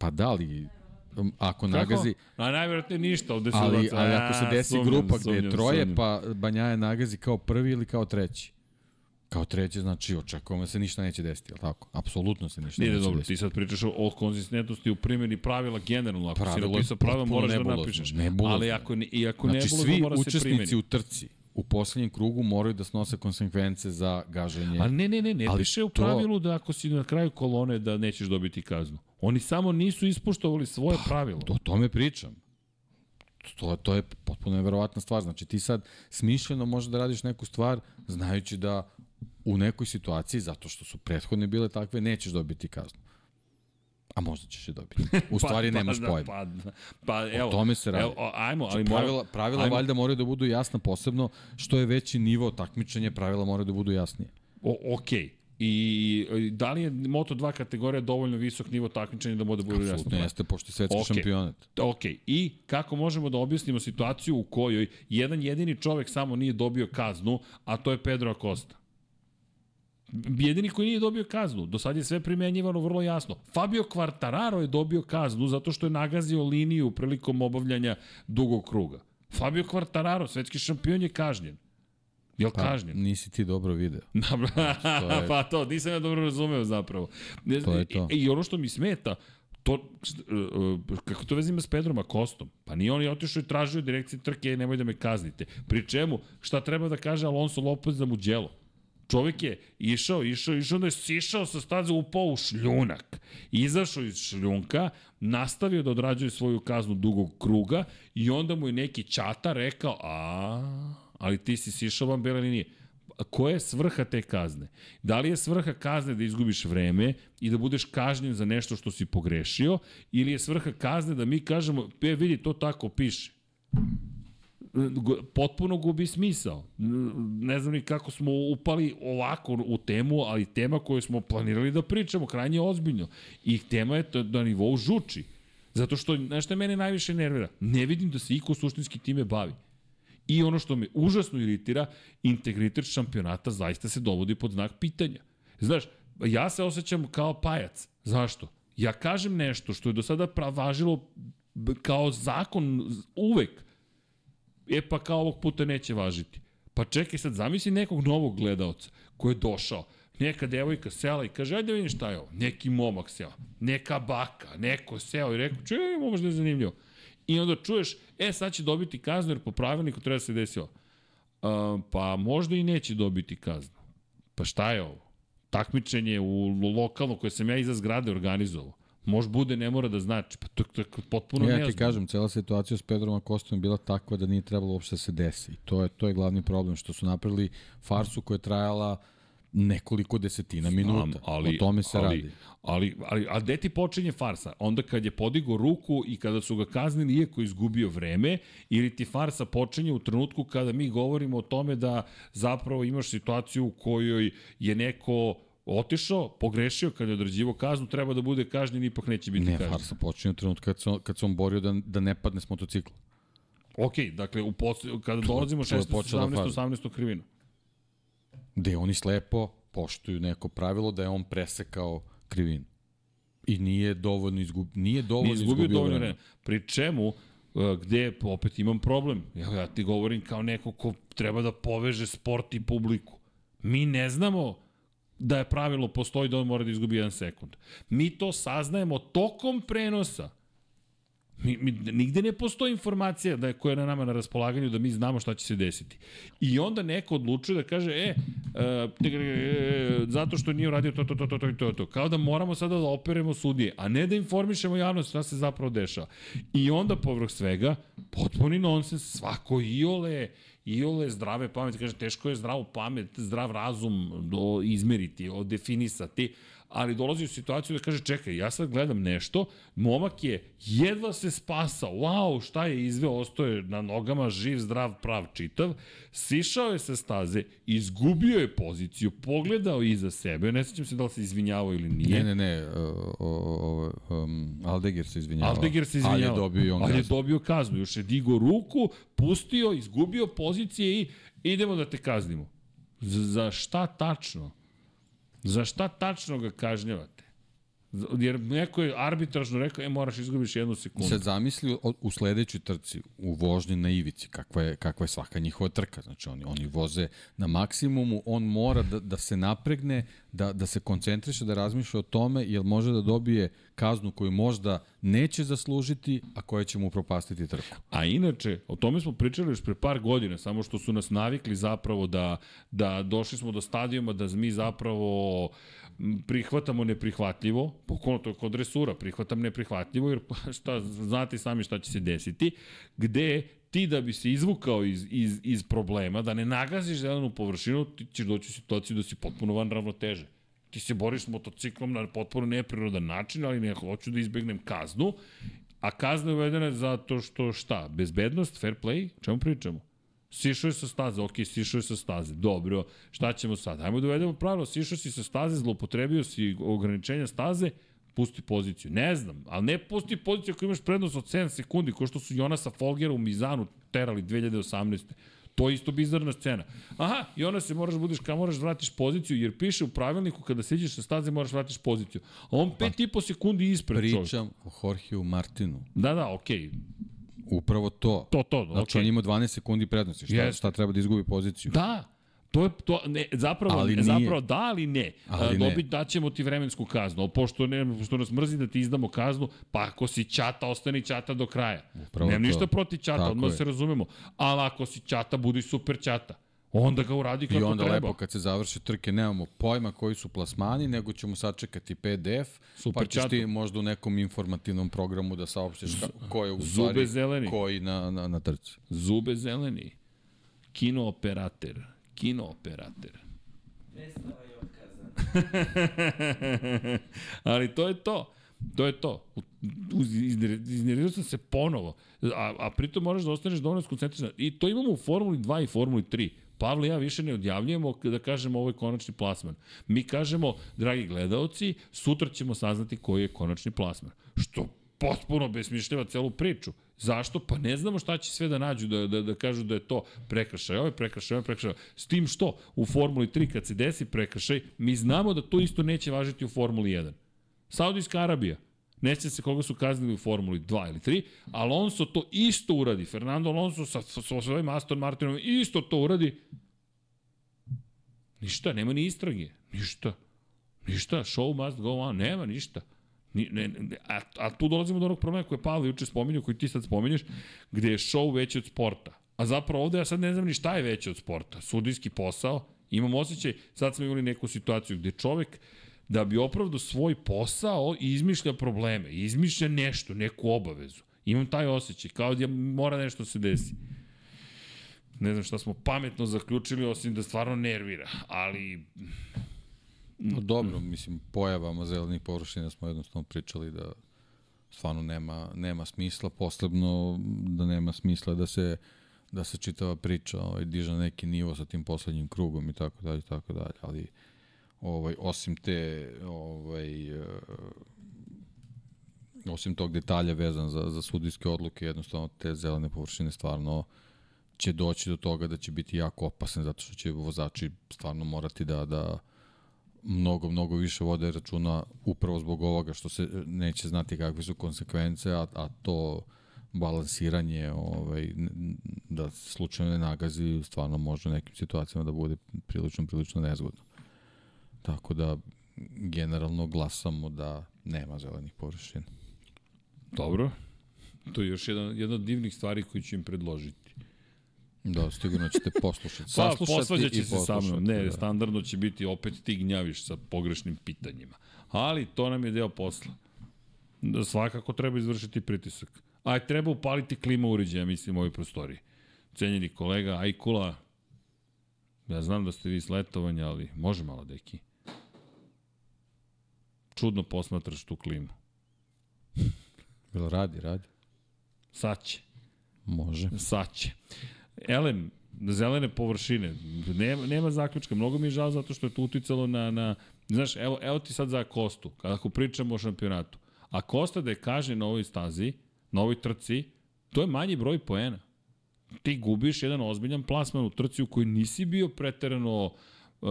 Pa da li, um, ako nagazi, A najvjerojatnije ništa ovde se ali, ubaca. ali ako se A, desi sumnjam, grupa gde je sumnjam, troje, sumnjam. pa Banjaje nagazi kao prvi ili kao treći. Kao treći, znači očekujemo da se ništa neće desiti, je li tako? Apsolutno se ništa Nije neće dobro, desiti. ti sad pričaš o, o konzistentnosti u primjeni pravila generalno. Ako Pravilo si je napisao pravila, moraš da nebulozno, napišeš. nebulozno. Ali ako, i ako Znači, nebulozno, svi mora se primeni. učesnici u trci u poslednjem krugu moraju da snose konsekvence za gaženje. Ali ne, ne, ne, ne Ali piše u to- pravilu da ako si na kraju kolone da nećeš dobiti kaznu. Oni samo nisu ispoštovali svoje pravilo. O tome pričam. To, to je potpuno neverovatna stvar. Znači ti sad smišljeno možeš da radiš neku stvar znajući da u nekoj situaciji, zato što su prethodne bile takve, nećeš dobiti kaznu. A možda ćeš je dobiti. U stvari nemaš da, pojma. Pa, da, pa, evo, tome se radi. Evo, o, ajmo, ali Ali moram- pravila, pravila ajmo- valjda moraju da budu jasna, posebno što je veći nivo takmičenja, pravila moraju da budu jasnije. O, ok. I i da li je Moto2 kategorija dovoljno visok nivo takmičenja da bude bude jasno? Jeste, pošto je svetski Ok. šampionat. Ok, i kako možemo da objasnimo situaciju u kojoj jedan jedini čovek samo nije dobio kaznu, a to je Pedro Acosta? Jedini koji nije dobio kaznu. Do sad je sve primenjivano vrlo jasno. Fabio Quartararo je dobio kaznu zato što je nagazio liniju prilikom obavljanja dugog kruga. Fabio Quartararo, svetski šampion je kažnjen. Je li Pa, kažnjen? nisi ti dobro video. Dobro, to je- pa to, nisam ja dobro razumeo zapravo. Ne, To je to. I, I ono što mi smeta, to, e, e, kako to vezima s Pedrom Akostom? Pa nije on je otišao i tražio direkcije trke, "Ej, nemoj da me kaznite. Pri čemu, šta treba da kaže Alonso Lopez za Mugello? Čovjek je išao, išao, išao, onda je sišao sa staze, upao u šljunak. Izašao iz šljunka, nastavio da odrađuje svoju kaznu dugog kruga i onda mu je neki čata rekao, a, ali ti si sišao van bele linije. Koja je svrha te kazne? Da li je svrha kazne da izgubiš vreme i da budeš kažnjen za nešto što si pogrešio ili je svrha kazne da mi kažemo, e vidi, to tako piše potpuno gubi smisao. Ne znam ni kako smo upali ovako u temu, ali tema koju smo planirali da pričamo, krajnje ozbiljno. I tema je to na nivou žuči. Zato što, znaš šta mene najviše nervira? Ne vidim da se iko suštinski time bavi. I ono što me užasno iritira, integritet šampionata zaista se dovodi pod znak pitanja. Znaš, ja se osjećam kao pajac. Zašto? Ja kažem nešto što je do sada pra- važilo b- kao zakon uvek, e pa kao ovog puta neće važiti. Pa čekaj sad, zamisli nekog novog gledaoca koji je došao, neka devojka sela i kaže, ajde vidim šta je ovo, neki momak seo, neka baka, neko seo i rekao, čuj, ovo možda je zanimljivo. I onda čuješ, e sad će dobiti kaznu jer po pravilniku treba da se desi ovo. Uh, pa možda i neće dobiti kaznu. Pa šta je ovo? Takmičenje u lokalno koje sam ja iza zgrade organizovao. Može bude, ne mora da znači. Pa to, to je potpuno Ja ti neozbiljno. kažem, cela situacija s Pedrom Akostom je bila takva da nije trebalo uopšte da se desi. I to je, to je glavni problem, što su napravili farsu koja je trajala nekoliko desetina minuta. ali, o tome se ali, radi. Ali, ali, a gde ti počinje farsa? Onda kad je podigo ruku i kada su ga kaznili iako je izgubio vreme, ili ti farsa počinje u trenutku kada mi govorimo o tome da zapravo imaš situaciju u kojoj je neko otišao, pogrešio kada je određivo kaznu, treba da bude kažnjen, ipak neće biti Ne, kažnjen. farsa počinje u trenutku kad se, on, kad se on borio da, da ne padne s motocikla. Ok, dakle, u posle, kada dolazimo to je 16. počela 17. farsa. 18. krivinu. Gde oni slepo poštuju neko pravilo da je on presekao krivinu. I nije dovoljno izgub, nije dovoljno Nije izgubio izgubio dovoljno vremena. vremena. Pri čemu, uh, gde opet imam problem. Evo ja ti govorim kao neko ko treba da poveže sport i publiku. Mi ne znamo da je pravilo postoji da on mora da izgubi jedan sekund. Mi to saznajemo tokom prenosa. Mi, mi, nigde ne postoji informacija da je koja je na nama na raspolaganju da mi znamo šta će se desiti. I onda neko odlučuje da kaže, e, e, e zato što nije uradio to, to, to, to, to, to, to. Kao da moramo sada da operemo sudije, a ne da informišemo javnost šta se zapravo dešava. I onda, povrh svega, potpuni nonsens, svako iole, iole zdrave pameti, kaže, teško je zdravu pamet, zdrav razum do, izmeriti, definisati, ali dolazi u situaciju da kaže, čekaj, ja sad gledam nešto, momak je jedva se spasao, wow, šta je izveo, ostao je na nogama, živ, zdrav, prav, čitav, sišao je sa staze, izgubio je poziciju, pogledao iza sebe, ne sećam se da li se izvinjavao ili nije. Ne, ne, ne, uh, o, o, um, Aldegir se izvinjava. Aldeger se izvinjava. Ali je dobio on Ali je dobio kaznu. Još je digo ruku, pustio, izgubio pozicije i idemo da te kaznimo. Z za šta tačno? Za šta tačno ga kažnjavate? Jer neko je arbitražno rekao, e, moraš izgubiš jednu sekundu. Sad zamisli u sledećoj trci, u vožnji na ivici, kakva je, kakva je svaka njihova trka. Znači oni, oni voze na maksimumu, on mora da, da se napregne, da, da se koncentriše, da razmišlja o tome, jer može da dobije kaznu koju možda neće zaslužiti, a koja će mu propastiti trku. A inače, o tome smo pričali još pre par godina, samo što su nas navikli zapravo da, da došli smo do stadijuma da mi zapravo m, prihvatamo neprihvatljivo, pokolno to kod resura, prihvatam neprihvatljivo, jer šta, znate sami šta će se desiti, gde ti da bi se izvukao iz, iz, iz problema, da ne nagaziš zelenu površinu, ti ćeš doći u situaciju da si potpuno van ravnoteže. Ti se boriš s motociklom na potpuno neprirodan način, ali ne hoću da izbegnem kaznu, a kazna je uvedena zato što šta? Bezbednost, fair play, čemu pričamo? Sišao je sa staze, ok, sišao je sa staze, dobro, šta ćemo sad? Hajmo da uvedemo pravilo, sišao si sa staze, zloupotrebio si ograničenja staze, pusti poziciju. Ne znam, ali ne pusti poziciju ako imaš prednost od 7 sekundi, kao što su Jonasa Folgera u Mizanu terali 2018. To je isto bizarna scena. Aha, i onda se moraš budiš kao moraš da vratiš poziciju, jer piše u pravilniku kada siđeš sa staze moraš da vratiš poziciju. A on 5,5 sekundi ispred čovjek. Pričam o Jorgeu Martinu. Da, da, okej. Upravo to. To, to, Znači okej. on ima 12 sekundi prednosti. Šta, Jeste. šta treba da izgubi poziciju? Da, to je to ne zapravo Ali nije. zapravo da ali ne. Ali ne. Dobit daćemo ti vremensku kaznu. Ali Pošto ne pošto nas mrzi da ti izdamo kaznu, pa ako si ćata, ostani ćata do kraja. Upravo Nemam to. ništa protiv ćata, Tako odmah se razumemo. Ali ako si ćata, budi super ćata. Onda ga uradi kako I onda treba. lepo kad se završi trke nemamo pojma koji su plasmani, nego ćemo sačekati PDF, Super pa ćeš čatu. ti možda u nekom informativnom programu da saopštiš ka, ko je u Zube stvari zeleni. koji na, na, na trci. Zube zeleni. Kino operater. Kino operater. Predstava je otkazana. Ali to je to. To je to. Iznervirao sam se ponovo. A, a pritom moraš da ostaneš dovoljno skoncentrisan. I to imamo u Formuli 2 i Formuli 3. Pavle ja više ne odjavljujemo da kažemo ovo je konačni plasman. Mi kažemo, dragi gledaoci, sutra ćemo saznati koji je konačni plasman. Što potpuno besmišljava celu priču. Zašto? Pa ne znamo šta će sve da nađu, da, da, da kažu da je to prekršaj, ovo je prekršaj, ovo je prekršaj. S tim što, u Formuli 3 kad se desi prekršaj, mi znamo da to isto neće važiti u Formuli 1. Saudijska Arabija. Ne sjeća se koga su kaznili u Formuli 2 ili 3, Alonso to isto uradi. Fernando Alonso sa, sa, sa svojim Aston Martinom isto to uradi. Ništa, nema ni istrage. Ništa. Ništa, show must go on, nema ništa. Ni, ne, ne, a, a tu dolazimo do onog problema koje je Pavle juče spominjao, koji ti sad spominješ, gde je show veći od sporta. A zapravo ovde ja sad ne znam ni šta je veće od sporta. Sudijski posao, imam osjećaj, sad smo imali neku situaciju gde čovek da bi opravdao svoj posao i izmišlja probleme, izmišlja nešto, neku obavezu. Imam taj osjećaj, kao da mora nešto da se desi. Ne znam šta smo pametno zaključili, osim da stvarno nervira, ali No, dobro, mislim, pojavama zelenih površina smo jednostavno pričali da stvarno nema, nema smisla, posebno da nema smisla da se da se čitava priča ovaj, diže neki nivo sa tim poslednjim krugom i tako dalje, tako dalje, ali ovaj, osim te ovaj, uh, osim tog detalja vezan za, za sudijske odluke, jednostavno te zelene površine stvarno će doći do toga da će biti jako opasne zato što će vozači stvarno morati da, da mnogo, mnogo više vode računa upravo zbog ovoga što se neće znati kakve su konsekvence, a, a to balansiranje ovaj, da slučajno ne nagazi stvarno može u nekim situacijama da bude prilično, prilično nezgodno. Tako da generalno glasamo da nema zelenih površina. Dobro. To je još jedan, jedna od divnih stvari koju ću im predložiti. Da, sigurno ćete poslušati. Pa, Saslušati posvađat i će se sa poslušati, mnom. Ne, da. standardno će biti opet ti gnjaviš sa pogrešnim pitanjima. Ali to nam je deo posla. Da svakako treba izvršiti pritisak. A treba upaliti klima uređaja, mislim, u ovoj prostoriji. Cenjeni kolega Ajkula, ja znam da ste vi iz letovanja, ali može malo, deki. Čudno posmatraš tu klimu. Jel radi, radi? Sad će. Može. Sad će. Elem, zelene površine, nema, nema zaključka. Mnogo mi je žao zato što je to uticalo na, na znaš, evo, evo ti sad za Kostu, ako pričamo o šampionatu. A Kosta da je kaže na ovoj stazi, na ovoj trci, to je manji broj poena. Ti gubiš jedan ozbiljan plasman u trci u kojoj nisi bio preterano uh,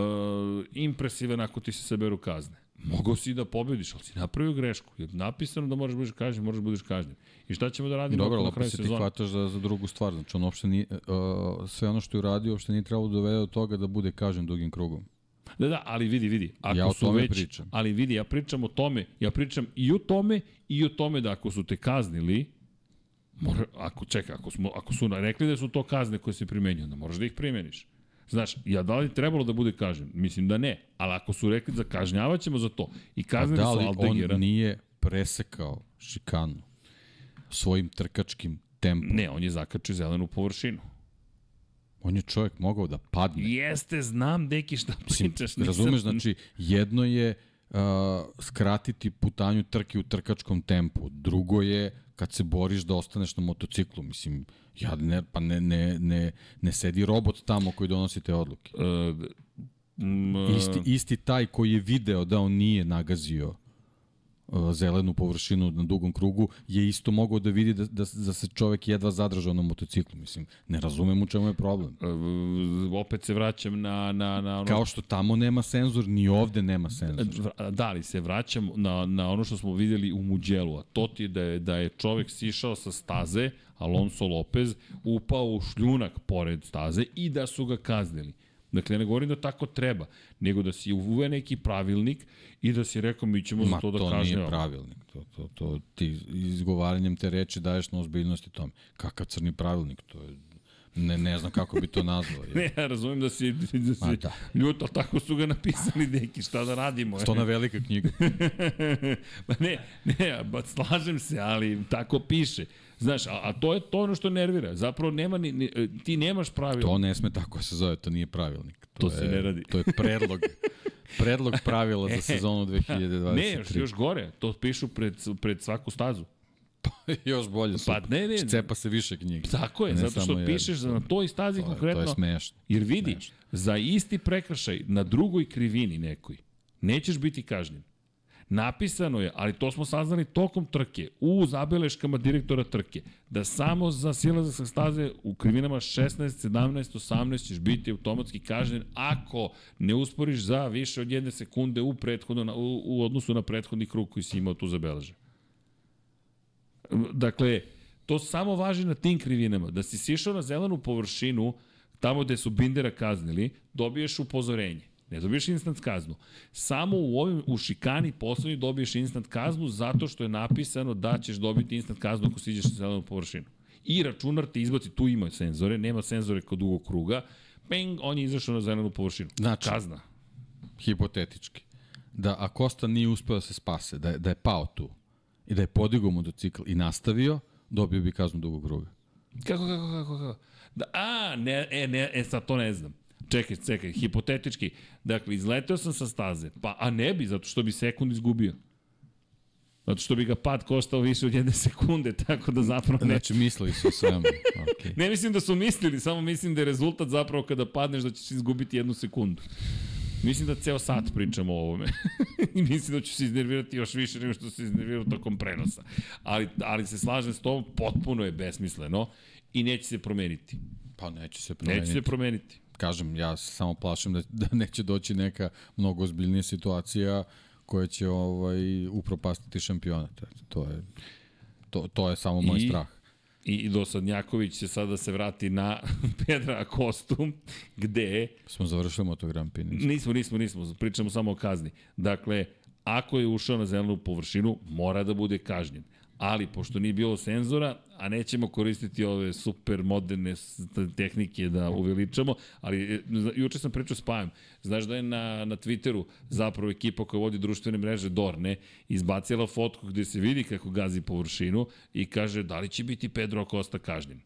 impresivan ako ti se saberu kazne. Mogao si da pobediš, ali si napravio grešku. Je napisano da moraš budeš kažnjen, moraš budeš kažnjen. I šta ćemo da radimo Dobro, na kraju opet se ti hvataš za, za drugu stvar. Znači, on uopšte nije, uh, sve ono što je uradio uopšte nije trebalo da dovede do toga da bude kažen dugim krugom. Da, da, ali vidi, vidi. Ako Ja o su tome već, pričam. Ali vidi, ja pričam o tome, ja pričam i o tome i o tome da ako su te kaznili, mora, ako čeka, ako, smo, ako su rekli da su to kazne koje se primenjuju, onda moraš da ih primeniš. Znaš, ja da li trebalo da bude kažen? Mislim da ne. Ali ako su rekli da kažnjavaćemo za to i A kaznili da su Aldegera, on nije presekao šikanu svojim trkačkim tempom? ne, on je zakačio zelenu površinu. On je čovjek mogao da padne. Jeste, znam, deki, šta Mislim, pričaš. nisam- razumeš, znači, jedno je uh, skratiti putanju trke u trkačkom tempu, drugo je kad se boriš da ostaneš na motociklu, mislim, ja ne, pa ne, ne, ne, ne sedi robot tamo koji donosi te odluke. Uh, m, Isti, isti taj koji je video da on nije nagazio zelenu površinu na dugom krugu, je isto mogao da vidi da, da, da se čovek jedva zadržao na motociklu. Mislim, ne razumem u čemu je problem. uh, opet se vraćam na, na, na ono Kao što tamo nema senzor, ni ovde nema senzor. Vra- Da, li se vraćam na, na ono što smo videli u Muđelu, a to ti je da je, da je čovek sišao sa staze, Alonso Lopez, upao u šljunak pored staze i da su ga kaznili. Dakle, ne govorim da tako treba, nego da si uve neki pravilnik i da si rekao mi ćemo za Ma to da to nije pravilnik. To, to, to, ti izgovaranjem te reči daješ na ozbiljnosti tome. Kakav crni pravilnik? To je, ne, ne znam kako bi to nazvao. je. Ne, ja razumem da si, da si Ma da. ljut, ali tako su ga napisali neki, šta da radimo. To na velika knjiga. Ma ne, ne, ba, slažem se, ali tako piše. Znaš, a, a to je to ono što nervira. Zapravo nema ni, ni ti nemaš pravila. To ne sme tako se zove, to nije pravilnik. To je, se ne radi. To je predlog. predlog pravila za sezonu 2023. Ne, još, još gore, to pišu pred, pred svaku stazu. još bolje. Pa super. ne, ne, Cepa se više knjiga. tako je, Ne zato što pišeš na toj stazi To je, to konkretno. je smešno. Jer vidi, Smešno. za isti prekršaj na drugoj krivini nekoj, nećeš biti kažnjen. Napisano je, ali to smo saznali tokom trke, u zabeleškama direktora trke, da samo za silazak sa staze u krivinama 16, 17, 18 ćeš biti automatski kažnjen ako ne usporiš za više od jedne sekunde u, prethodno, u, u odnosu na prethodni krug koji si imao tu zabeležen. Dakle, to samo važi na tim krivinama. Da si sišao na zelenu površinu, tamo gde su Bindera kaznili, dobiješ upozorenje. Ne dobiješ instant kaznu. Samo u ovim u šikani poslednji dobiješ instant kaznu zato što je napisano da ćeš dobiti instant kaznu ako siđeš na zelenu površinu. I računar ti izbaci, tu ima senzore, nema senzore kod dugog kruga, ping, on je izašao na zelenu površinu. Znači, Kazna. hipotetički, da Akosta nije uspeo da se spase, da je, da je pao tu i da je podigao motocikl i nastavio, dobio bi kaznu dugog kruga. Kako, kako, kako, kako? Da, a, ne, e, ne, e, sad to ne znam. Čekaj, čekaj, hipotetički. Dakle, izleteo sam sa staze, pa, a ne bi, zato što bi sekund izgubio. Zato što bi ga pad koštao više od jedne sekunde, tako da zapravo ne... Znači, mislili su o svemu. Okay. Ne mislim da su mislili, samo mislim da je rezultat zapravo kada padneš da ćeš izgubiti jednu sekundu. Mislim da ceo sat pričamo o ovome. I mislim da ću se iznervirati još više nego što se iznervirao tokom prenosa. Ali, ali se slažem s tom, potpuno je besmisleno i neće se promeniti. Pa neće se promeniti. Neće se promeniti. Kažem, ja se samo plašim da, da neće doći neka mnogo ozbiljnija situacija koja će ovaj, upropastiti šampionat. To je, to, to je samo moj I- strah. I, i Dosadnjaković će sada se vrati na Pedra Akostu, gde Smo završili Moto Grand Prix. nismo? Nismo, nismo, nismo, pričamo samo o kazni. Dakle, ako je ušao na zelenu površinu, mora da bude kažnjen. Ali, pošto nije bilo senzora, a nećemo koristiti ove super moderne tehnike da uveličamo, ali e, juče sam pričao s znaš da je na, na Twitteru zapravo ekipa koja vodi društvene mreže Dorne izbacila fotku gde se vidi kako gazi površinu i kaže da li će biti Pedro Acosta kažnjen.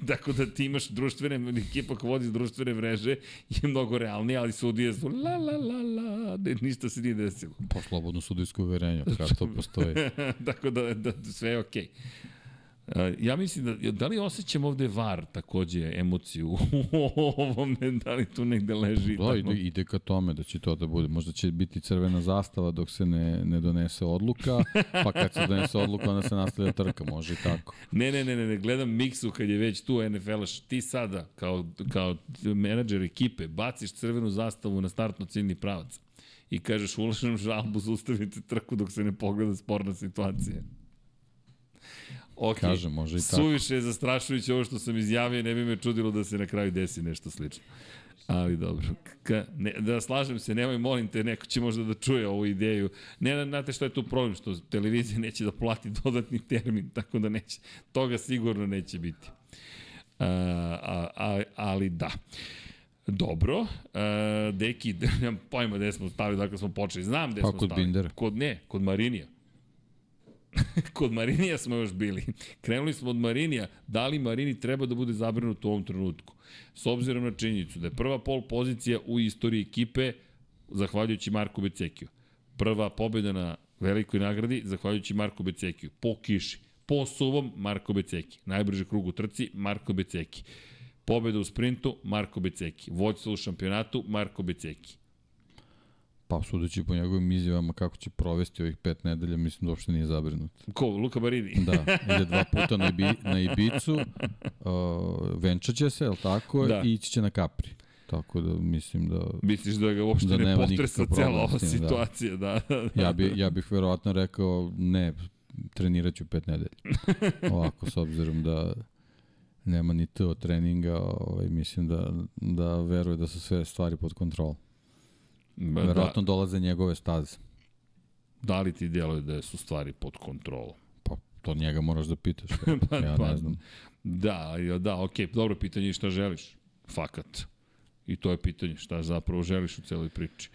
Tako da ti imaš društvene, ekipa koja vodi društvene mreže je mnogo realnija, ali sudije su la la la la, ne, ništa se nije desilo. Po slobodno sudijsko uverenje, kad to postoji. Tako da, da sve je okej. Okay. Ja mislim da, da li osjećam ovde var takođe emociju u ovome, da li tu negde leži? Da, ide, ide ka tome da će to da bude. Možda će biti crvena zastava dok se ne, ne donese odluka, pa kad se donese odluka onda se nastavlja trka, može i tako. Ne, ne, ne, ne, ne, gledam miksu kad je već tu NFL-a, ti sada kao, kao menadžer ekipe baciš crvenu zastavu na startno ciljni pravac i kažeš ulažem žalbu, zaustavite trku dok se ne pogleda sporna situacija. Ok, Kažem, može i tako. Suviše je zastrašujuće ovo što sam izjavio, ne bi me čudilo da se na kraju desi nešto slično. Ali dobro, Ka, ne, da slažem se, nemoj molim te, neko će možda da čuje ovu ideju. Ne, znate što je tu problem, što televizija neće da plati dodatni termin, tako da neće, toga sigurno neće biti. A, a, a, ali da. Dobro, a, deki, nemam pojma gde smo stavili, dakle smo počeli. Znam gde Pa smo kod stavili. Bindera. Kod, ne, kod Marinija. kod Marinija smo još bili. Krenuli smo od Marinija. Da li Marini treba da bude zabrinut u ovom trenutku? S obzirom na činjenicu da je prva pol pozicija u istoriji ekipe zahvaljujući Marku Becekiju. Prva pobjeda na velikoj nagradi zahvaljujući Marku Becekiju. Po kiši. Po suvom Marko Beceki. Najbrži krug u trci Marko Beceki. Pobjeda u sprintu Marko Beceki. Vođstvo u šampionatu Marko Beceki. Pa sudeći po njegovim izjavama kako će provesti ovih pet nedelja, mislim da uopšte nije zabrinut. Ko? Luka Barini? Da, ide dva puta na, Ibi, na Ibicu, uh, venčaće se, je li tako, Da. i ići će na Capri. Tako da mislim da Misliš da ga uopšte Da ne potresa cela problem ova da. situacija, da. da, ja, bi, ja bih verovatno rekao ne, trenirat ću pet nedelja. Ovako, s obzirom da nema ni to treninga, ovaj, mislim da, da veruje da su sve stvari pod kontrolom. Ma, Verovatno dolaze njegove staze. Da, da li ti djeluje da su stvari pod kontrolom? Pa to njega moraš da pitaš. Pa, ja pa, ne znam. Da, ja, da, okej, dobro pitanje je šta želiš. Fakat. I to je pitanje šta zapravo želiš u celoj priči.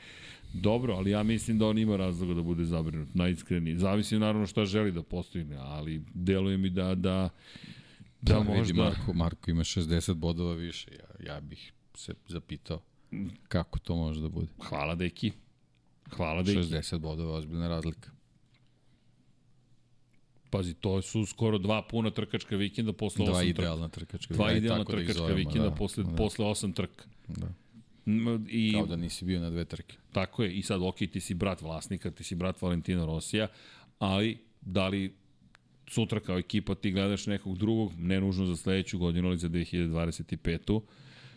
Dobro, ali ja mislim da on ima razloga da bude zabrinut, najiskreniji. Zavisi naravno šta želi da postigne, ali deluje mi da, da, da, Da, možda... vidi, Marko, Marko ima 60 bodova više. Ja, ja bih se zapitao kako to može da bude. Hvala, deki. Hvala, deki. 60 bodova, ozbiljna razlika. Pazi, to su skoro dva puna trkačka vikenda posle Dva osam trka. idealna trkačka. Dva Ajde, idealna da trkačka zovemo, vikenda da. posle, Da. posle osam trka. Da. I, Kao da nisi bio na dve trke. Tako je, i sad, ok, ti si brat vlasnika, ti si brat Valentina Rosija, ali da li sutra kao ekipa ti gledaš nekog drugog, ne nužno za sledeću godinu, ali za 2025.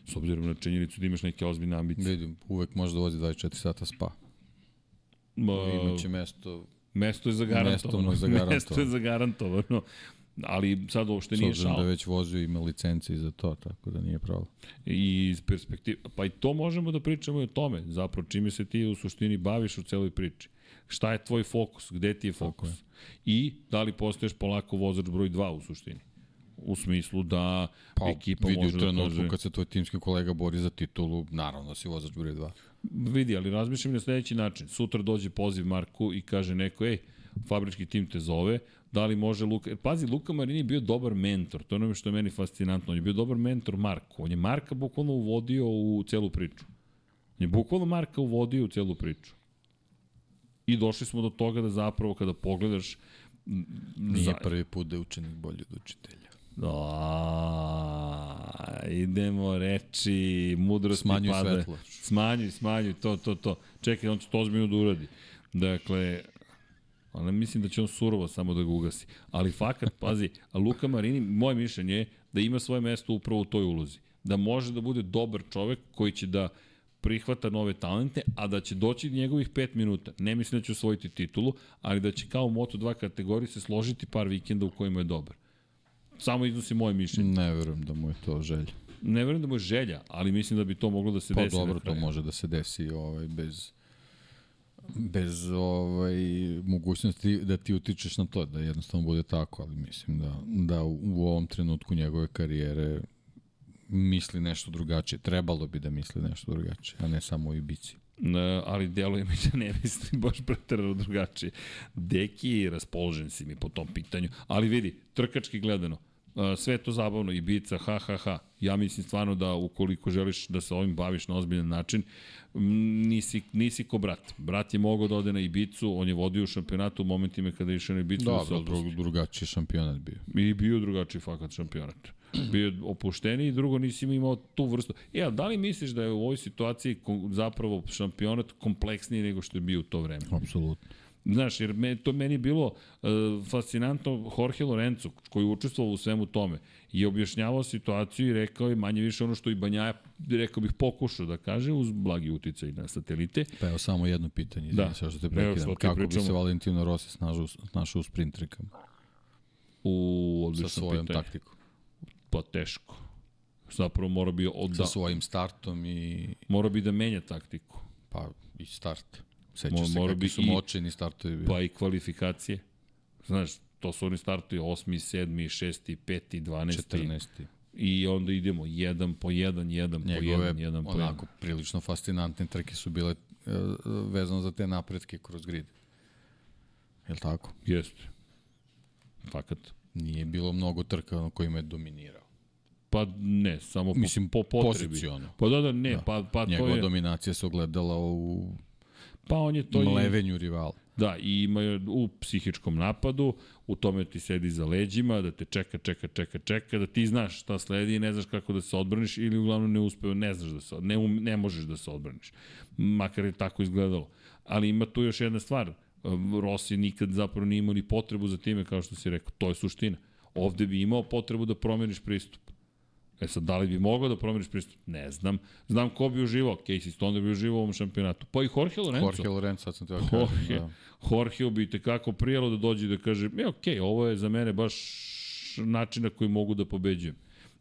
S obzirom na činjenicu da imaš neke ozbiljne ambicije. Vidim, uvek može da vozi 24 sata spa. Ma, Imaće mesto, mesto je Mesto zagarantovano. mu je zagarantovano. mesto je zagarantovano. Ali sad uopšte nije obzirom šal. da već vozio ima licenci za to, tako da nije problem. I iz perspektive, pa i to možemo da pričamo i o tome, zapravo čime se ti u suštini baviš u celoj priči. Šta je tvoj fokus, gde ti je fokus? je. I da li postaješ polako vozač broj 2 u suštini? U smislu da Pa, ekipa vidi može da kaže... kad se tvoj timski kolega bori za titulu, naravno da si vozač broj 2. Vidi, ali razmišljam na sledeći način. Sutra dođe poziv Marku i kaže neko, ej, fabrički tim te zove, da li može Luka... Jer pazi, Luka Marini je bio dobar mentor, to je ono što je meni fascinantno. On je bio dobar mentor Marku. On je Marka bukvalno uvodio u celu priču. On je bukvalno Marka uvodio u celu priču. I došli smo do toga da zapravo kada pogledaš Nije za- prvi put da je učenik bolji od učitelja. A, idemo reči, mudrosti Smanjuj pada. svetlo. Smanjuj, smanjuj, to, to, to. Čekaj, on će to ozbiljno da uradi. Dakle, ali mislim da će on surovo samo da ga ugasi. Ali fakat, pazi, Luka Marini, moje mišljenje je da ima svoje mesto upravo u toj ulozi. da može da bude dobar čovek koji će da prihvata nove talente, a da će doći njegovih 5 minuta. Ne mislim da će osvojiti titulu, ali da će kao u Moto2 kategoriji se složiti par vikenda u kojima je dobar. Samo iznosi moje mišljenje. Ne verujem da mu je to želja. Ne verujem da mu je želja, ali mislim da bi to moglo da se Pa desi. dobro, na to može da se desi ovaj, bez bez ovaj mogućnosti da ti utičeš na to, da jednostavno bude tako, ali mislim da, da u, u ovom trenutku njegove karijere misli nešto drugačije. Trebalo bi da misli nešto drugačije, a ne samo o Ibici. Ne, ali deluje mi da ne mislim baš pretarano drugačije. Deki, raspoložen si mi po tom pitanju, ali vidi, trkački gledano, a, sve to zabavno, Ibiza, ha, ha, ha. Ja mislim stvarno da ukoliko želiš da se ovim baviš na ozbiljan način, nisi, nisi ko brat. Brat je mogao da ode na Ibicu, on je vodio šampionatu u momentima kada je išao na Ibicu da, se dru, drugačiji šampionat bio. I bio drugačiji fakat šampionat. Bio opušteniji i drugo nisi imao tu vrstu. E, a da li misliš da je u ovoj situaciji zapravo šampionat kompleksniji nego što je bio u to vreme? Apsolutno. Znaš, jer me, to meni je bilo uh, fascinantno Jorge Lorenzo, koji je učestvovao u svemu tome, je objašnjavao situaciju i rekao je manje više ono što i Banjaja, rekao bih, pokušao da kaže, uz blagi uticaj na satelite. Pa evo samo jedno pitanje, Da. izvini da. što te Evo, prekidam. ti Kako bi pričamo. se Valentino Rossi snažao, snašao u sprint trikama U sa odlično svojom pitanje. taktikom? Pa teško. Zapravo mora bi od, Sa da, svojim startom i mora bi da menja taktiku. pa i start. Seća Mo- se mora kakvi su i- močeni startovi. Pa i kvalifikacije. Znaš, to su oni startuju 8. 7. 6. 5. 12. 14. I onda idemo jedan po jedan, jedan po Njegove jedan, jedan po jedan. onako prilično fascinantne trke su bile e, vezano za te napretke kroz grid. Jel tako? Jeste. Fakat. Nije bilo mnogo trka na kojima je dominirao. Pa ne, samo Mislim, po potrebi. poziciono. Pa da, da, ne, Da. pa, pa to Njegova je, dominacija se ogledala u pa on je to i, mlevenju rivala. da, i ima u psihičkom napadu, u tome ti sedi za leđima, da te čeka, čeka, čeka, čeka, da ti znaš šta sledi i ne znaš kako da se odbraniš ili uglavnom ne uspeo, ne znaš da se, ne, um, ne možeš da se odbraniš. Makar je tako izgledalo. Ali ima tu još jedna stvar, Rossi nikad zapravo nije imao ni potrebu za time, kao što si rekao, to je suština. Ovde bi imao potrebu da promeniš pristup. E sad, da li bi mogao da promeniš pristup? Ne znam. Znam ko bi uživao. Casey Stoner bi uživao u ovom šampionatu. Pa i Jorge Lorenzo. Jorge Lorenzo, sad sam te Jorge, kažem. Da. Jorge bi te kako prijelo da dođe i da kaže, e, okej, ovo je za mene baš način na koji mogu da pobeđujem.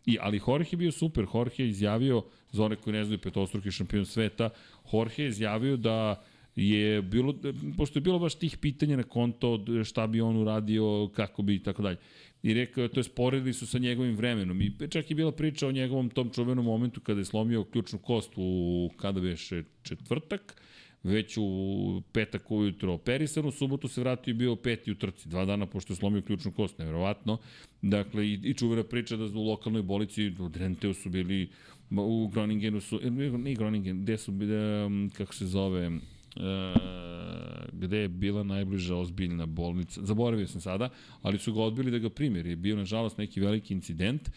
I, ali Jorge je bio super. Jorge je izjavio, za one koji ne znaju petostruki šampion sveta, Jorge je izjavio da je bilo, pošto je bilo baš tih pitanja na konto šta bi on uradio, kako bi i tako dalje. I rekao, to je sporedili su sa njegovim vremenom. I čak je bila priča o njegovom tom čuvenom momentu kada je slomio ključnu kost u, kada beše, četvrtak, već u petak ujutro operisan, u subotu se vratio i bio peti u trci, dva dana pošto je slomio ključnu kost, nevjerovatno. Dakle, i, i čuvena priča da u lokalnoj bolici u Drenteu su bili, u Groningenu su, e, nije Groningen, gde su um, kako se zove, e, gde je bila najbliža ozbiljna bolnica, zaboravio sam sada, ali su ga odbili da ga prime, jer je bio nažalost neki veliki incident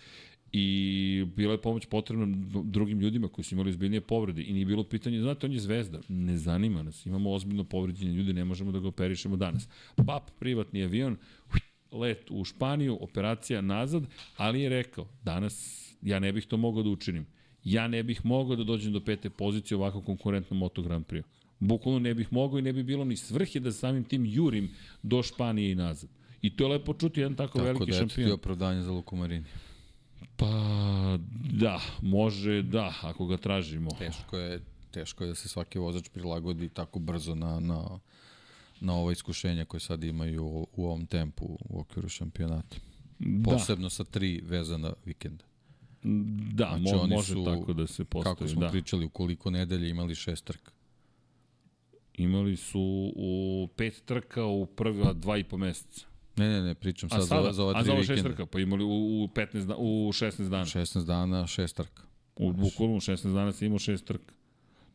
i bila je pomoć potrebna drugim ljudima koji su imali ozbiljnije povrede i nije bilo pitanje, znate, on je zvezda, ne zanima nas, imamo ozbiljno povređene ljude, ne možemo da ga operišemo danas. Pap, privatni avion, let u Španiju, operacija nazad, ali je rekao, danas ja ne bih to mogao da učinim. Ja ne bih mogao da dođem do pete pozicije ovako konkurentnom Moto Grand Prix. Bukvalno ne bih mogao i ne bi bilo ni svrhe da samim tim jurim do Španije i nazad. I to je lepo čuti jedan tako, Tako veliki da eto ti šampion. opravdanje za Luku Marini. Pa, da, može, da, ako ga tražimo. Teško je, teško je da se svaki vozač prilagodi tako brzo na, na, na ova iskušenja koje sad imaju u, u ovom tempu u okviru šampionata. Da, Posebno sa tri vezana vikenda. da, Znači, mo, može su, tako da se postavi. Kako smo da. pričali, u koliko nedelje imali šest trka. Imali su u pet trka u prva dva i po meseca. Ne, ne, ne, pričam A sad sada, za, za ova a tri za ovo šest vikenda. trka, pa imali u, u, 15, da, u 16 dana. 16 dana, šest trka. U bukvalno u 16 dana si imao šest trka.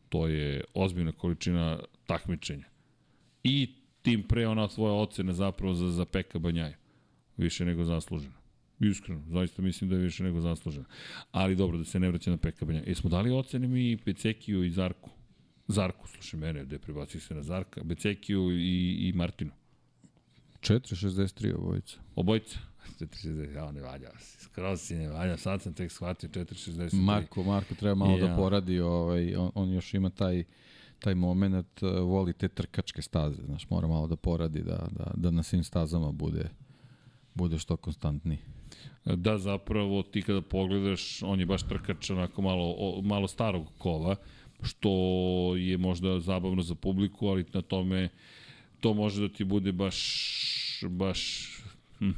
To je ozbiljna količina takmičenja. I tim pre ona svoja ocena zapravo za, za Peka Banjaju. Više nego zaslužena. Iskreno, zaista mislim da je više nego zaslužena. Ali dobro, da se ne vraća na Peka Banjaju. Jesmo dali ocene mi Pecekiju i Zarku? Zarku, slušaj mene, gde prebaci se na Zarka, Becekiju i, i Martinu. 4,63 obojica. Obojica. 460, ja ne valja skroz si ne valja, sad sam tek shvatio 463. Marko, Marko treba malo Ja. da poradi, ovaj, on, on još ima taj taj moment, uh, voli te trkačke staze, znaš, mora malo da poradi da, da, da na svim stazama bude bude što konstantniji. Da, zapravo ti kada pogledaš, on je baš trkač onako malo, malo starog kova, što je možda zabavno za publiku, ali na tome to može da ti bude baš, baš hm,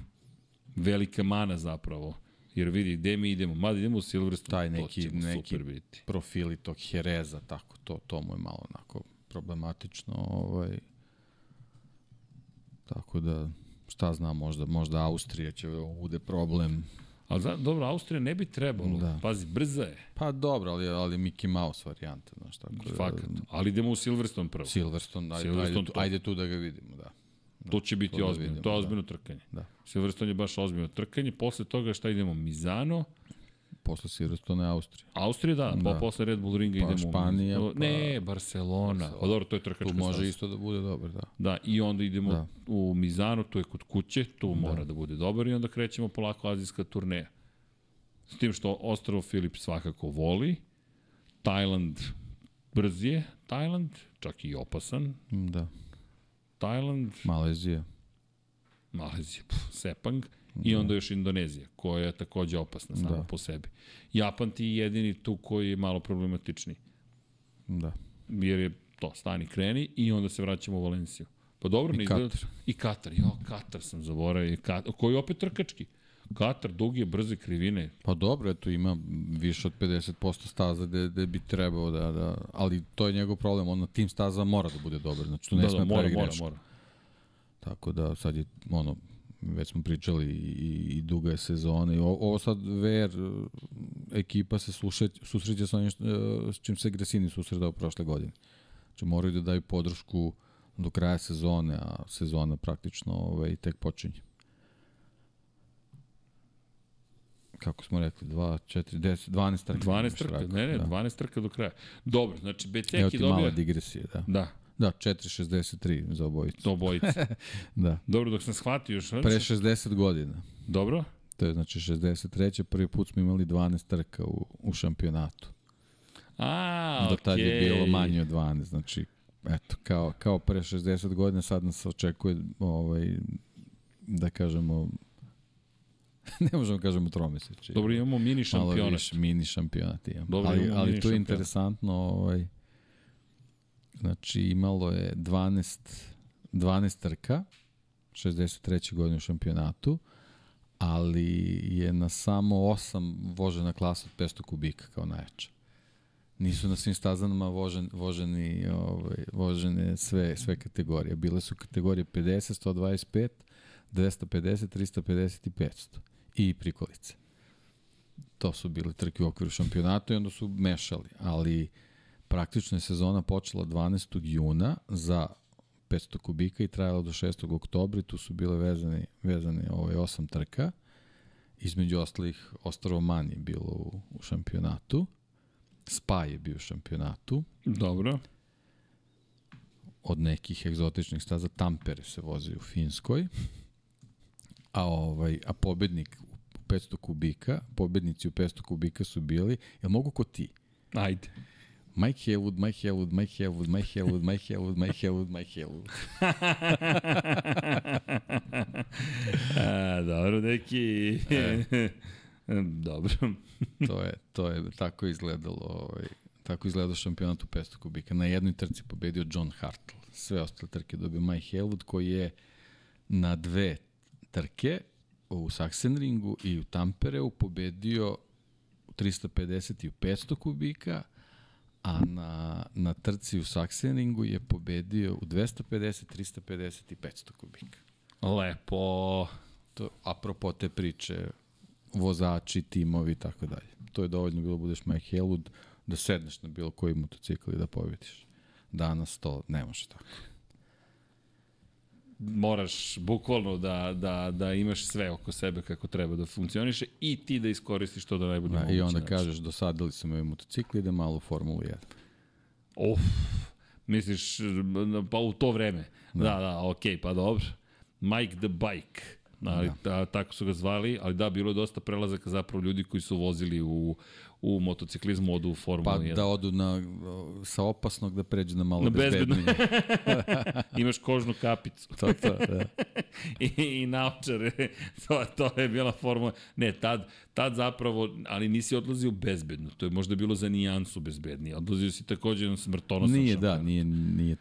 velika mana zapravo. Jer vidi, gde mi idemo? Mada idemo u Silverstone, Taj to neki, će mu neki super biti. profili tog Hereza, tako, to, to mu je malo onako problematično, ovaj, tako da, šta znam, možda, možda Austrija će bude problem. Za, dobro, Austrija ne bi trebalo. Da. Pazi, brza je, Pa dobro, ali, ali Mickey Mouse varijanta, znaš, tako da, fakat. Ali idemo u Silverstone prvo. Silverstone, ajde, Silverstone ajde, tu, to. ajde tu da ga vidimo, da. To će biti da ozbiljno. vidimo, to je da. ozbiljno trkanje. Da. Silverstone je baš ozbiljno trkanje. Posle toga šta idemo? Mizano. Posle Silverstone Austrija. Austrija, da, da. Da. posle Red Bull ringa Pa idemo. u- Španija, o, pa- Ne, Barcelona. Pa dobro, to je trkačka Tu može staza. isto da bude dobar, da. Da, i onda idemo da. Da. u Mizano, to je kod kuće, tu mora da bude dobar i onda krećemo polako azijska turneja. S tim što Ostrovo Filip svakako voli, Tajland brz je, Tajland, čak i opasan, Da, Tajland, Malezija. Malezija, pf, Sepang i onda još Indonezija, koja je takođe opasna sama Da. po sebi. Japan ti je jedini tu koji je malo problematični, Da. jer je to stani kreni i onda se vraćamo u Valenciju. Pa dobro, I ne izgleda... Katar. I Katar, jo, Katar sam zaboravio, Katar, koji je opet trkački. Katar, duge, brze krivine, Pa dobro, eto ima više od 50% staza gde, gde bi trebao da, da, ali to je njegov problem, on na tim staza mora da bude dobar, znači tu ne da, sme da, da, mora, pravi mora, mora. Tako da sad je, ono, već smo pričali i, i duga je sezona i ovo, ovo sad VR e, ekipa se sluše, susreće sa onim e, s čim se Gresini susredao prošle godine. Znači moraju da daju podršku do kraja sezone, a sezona praktično ovaj, tek počinje. Kako smo rekli, 2, 4, 10, 12 trka. 12 imaš trka, ne, ne, da. 12 trka do kraja. Dobro, znači Evo Beceki ti mala digresija, da. Da, Da, 4,63 za obojicu. to obojice. Da. Dobro, dok sam shvatio još... Pre 60 godina. Dobro, To je znači 63. Prvi put smo imali 12 trka u, u šampionatu. A, Do tad je okej. bilo manje od 12. Znači, eto, kao, kao pre 60 godina sad nas očekuje ovaj, da kažemo ne možemo da kažemo tromeseči. Dobro, imamo mini Malo šampionat. više mini šampionat imamo. Dobro, ali, imamo ali mini tu je interesantno, ovaj, znači imalo je 12, 12 trka, 63. godine u šampionatu, ali je na samo 8 vožena klasa od 500 kubika kao najjača. Nisu na svim stazanama vožen, voženi, ovaj, vožene sve, sve kategorije. Bile su kategorije 50, 125, 250, 350 i 500. I prikolice. To su bile trke u okviru šampionata i onda su mešali. Ali praktično je sezona počela 12. juna za 500 kubika i trajala do 6. oktobra tu su bile vezane, vezane ovaj, osam trka. Između ostalih Ostrovo Man je bilo u, u šampionatu. Spa je bio u šampionatu. Dobro. Od nekih egzotičnih staza Tampere se vozi u Finskoj. A ovaj a pobednik u 500 kubika, pobednici u 500 kubika su bili, jel mogu ko ti? Ajde. Mike Haywood, Mike Haywood, Mike Haywood, Mike Haywood, Mike Haywood, Mike Haywood, Mike Haywood. A, dobro, neki... E. dobro. To je, to je tako izgledalo, ovaj, tako izgledao šampionat u 500 kubika. Na jednoj trci pobedio John Hartle. Sve ostale trke dobio Mike Haywood koji je na dve trke u Sachsenringu i u Tampereu pobedio u 350 i u 500 kubika, a na, na trci u Sachsenringu je pobedio u 250, 350 i 500 kubika. Lepo. To, apropo te priče, vozači, timovi i tako dalje. To je dovoljno bilo da budeš Mike Haywood, da sedneš na bilo koji motocikl i da pobediš. Danas to ne može tako. Moraš bukvalno da, da, da imaš sve oko sebe kako treba da funkcioniše i ti da iskoristiš to da najbolje Da, moguće. I onda način. kažeš, dosadili su me motocikli, ide malo u Formulu 1. Uf, misliš, pa u to vreme. Da, da, da okej, pa dobro. Mike the Bike. Ali da. tako su ga zvali, ali da, bilo je dosta prelazaka zapravo ljudi koji su vozili u, u motociklizmu, odu u Formulu Pa 1. da odu na, sa opasnog da pređu na malo Na bezbedno. Imaš kožnu kapicu. to, to, da. I, i naočare. To, to je bila formula. Ne, tad, tad zapravo, ali nisi odlazio bezbedno. To je možda bilo za nijansu bezbednije. Odlazio si takođe na smrtonosan Nije, šampion. da, nije, nije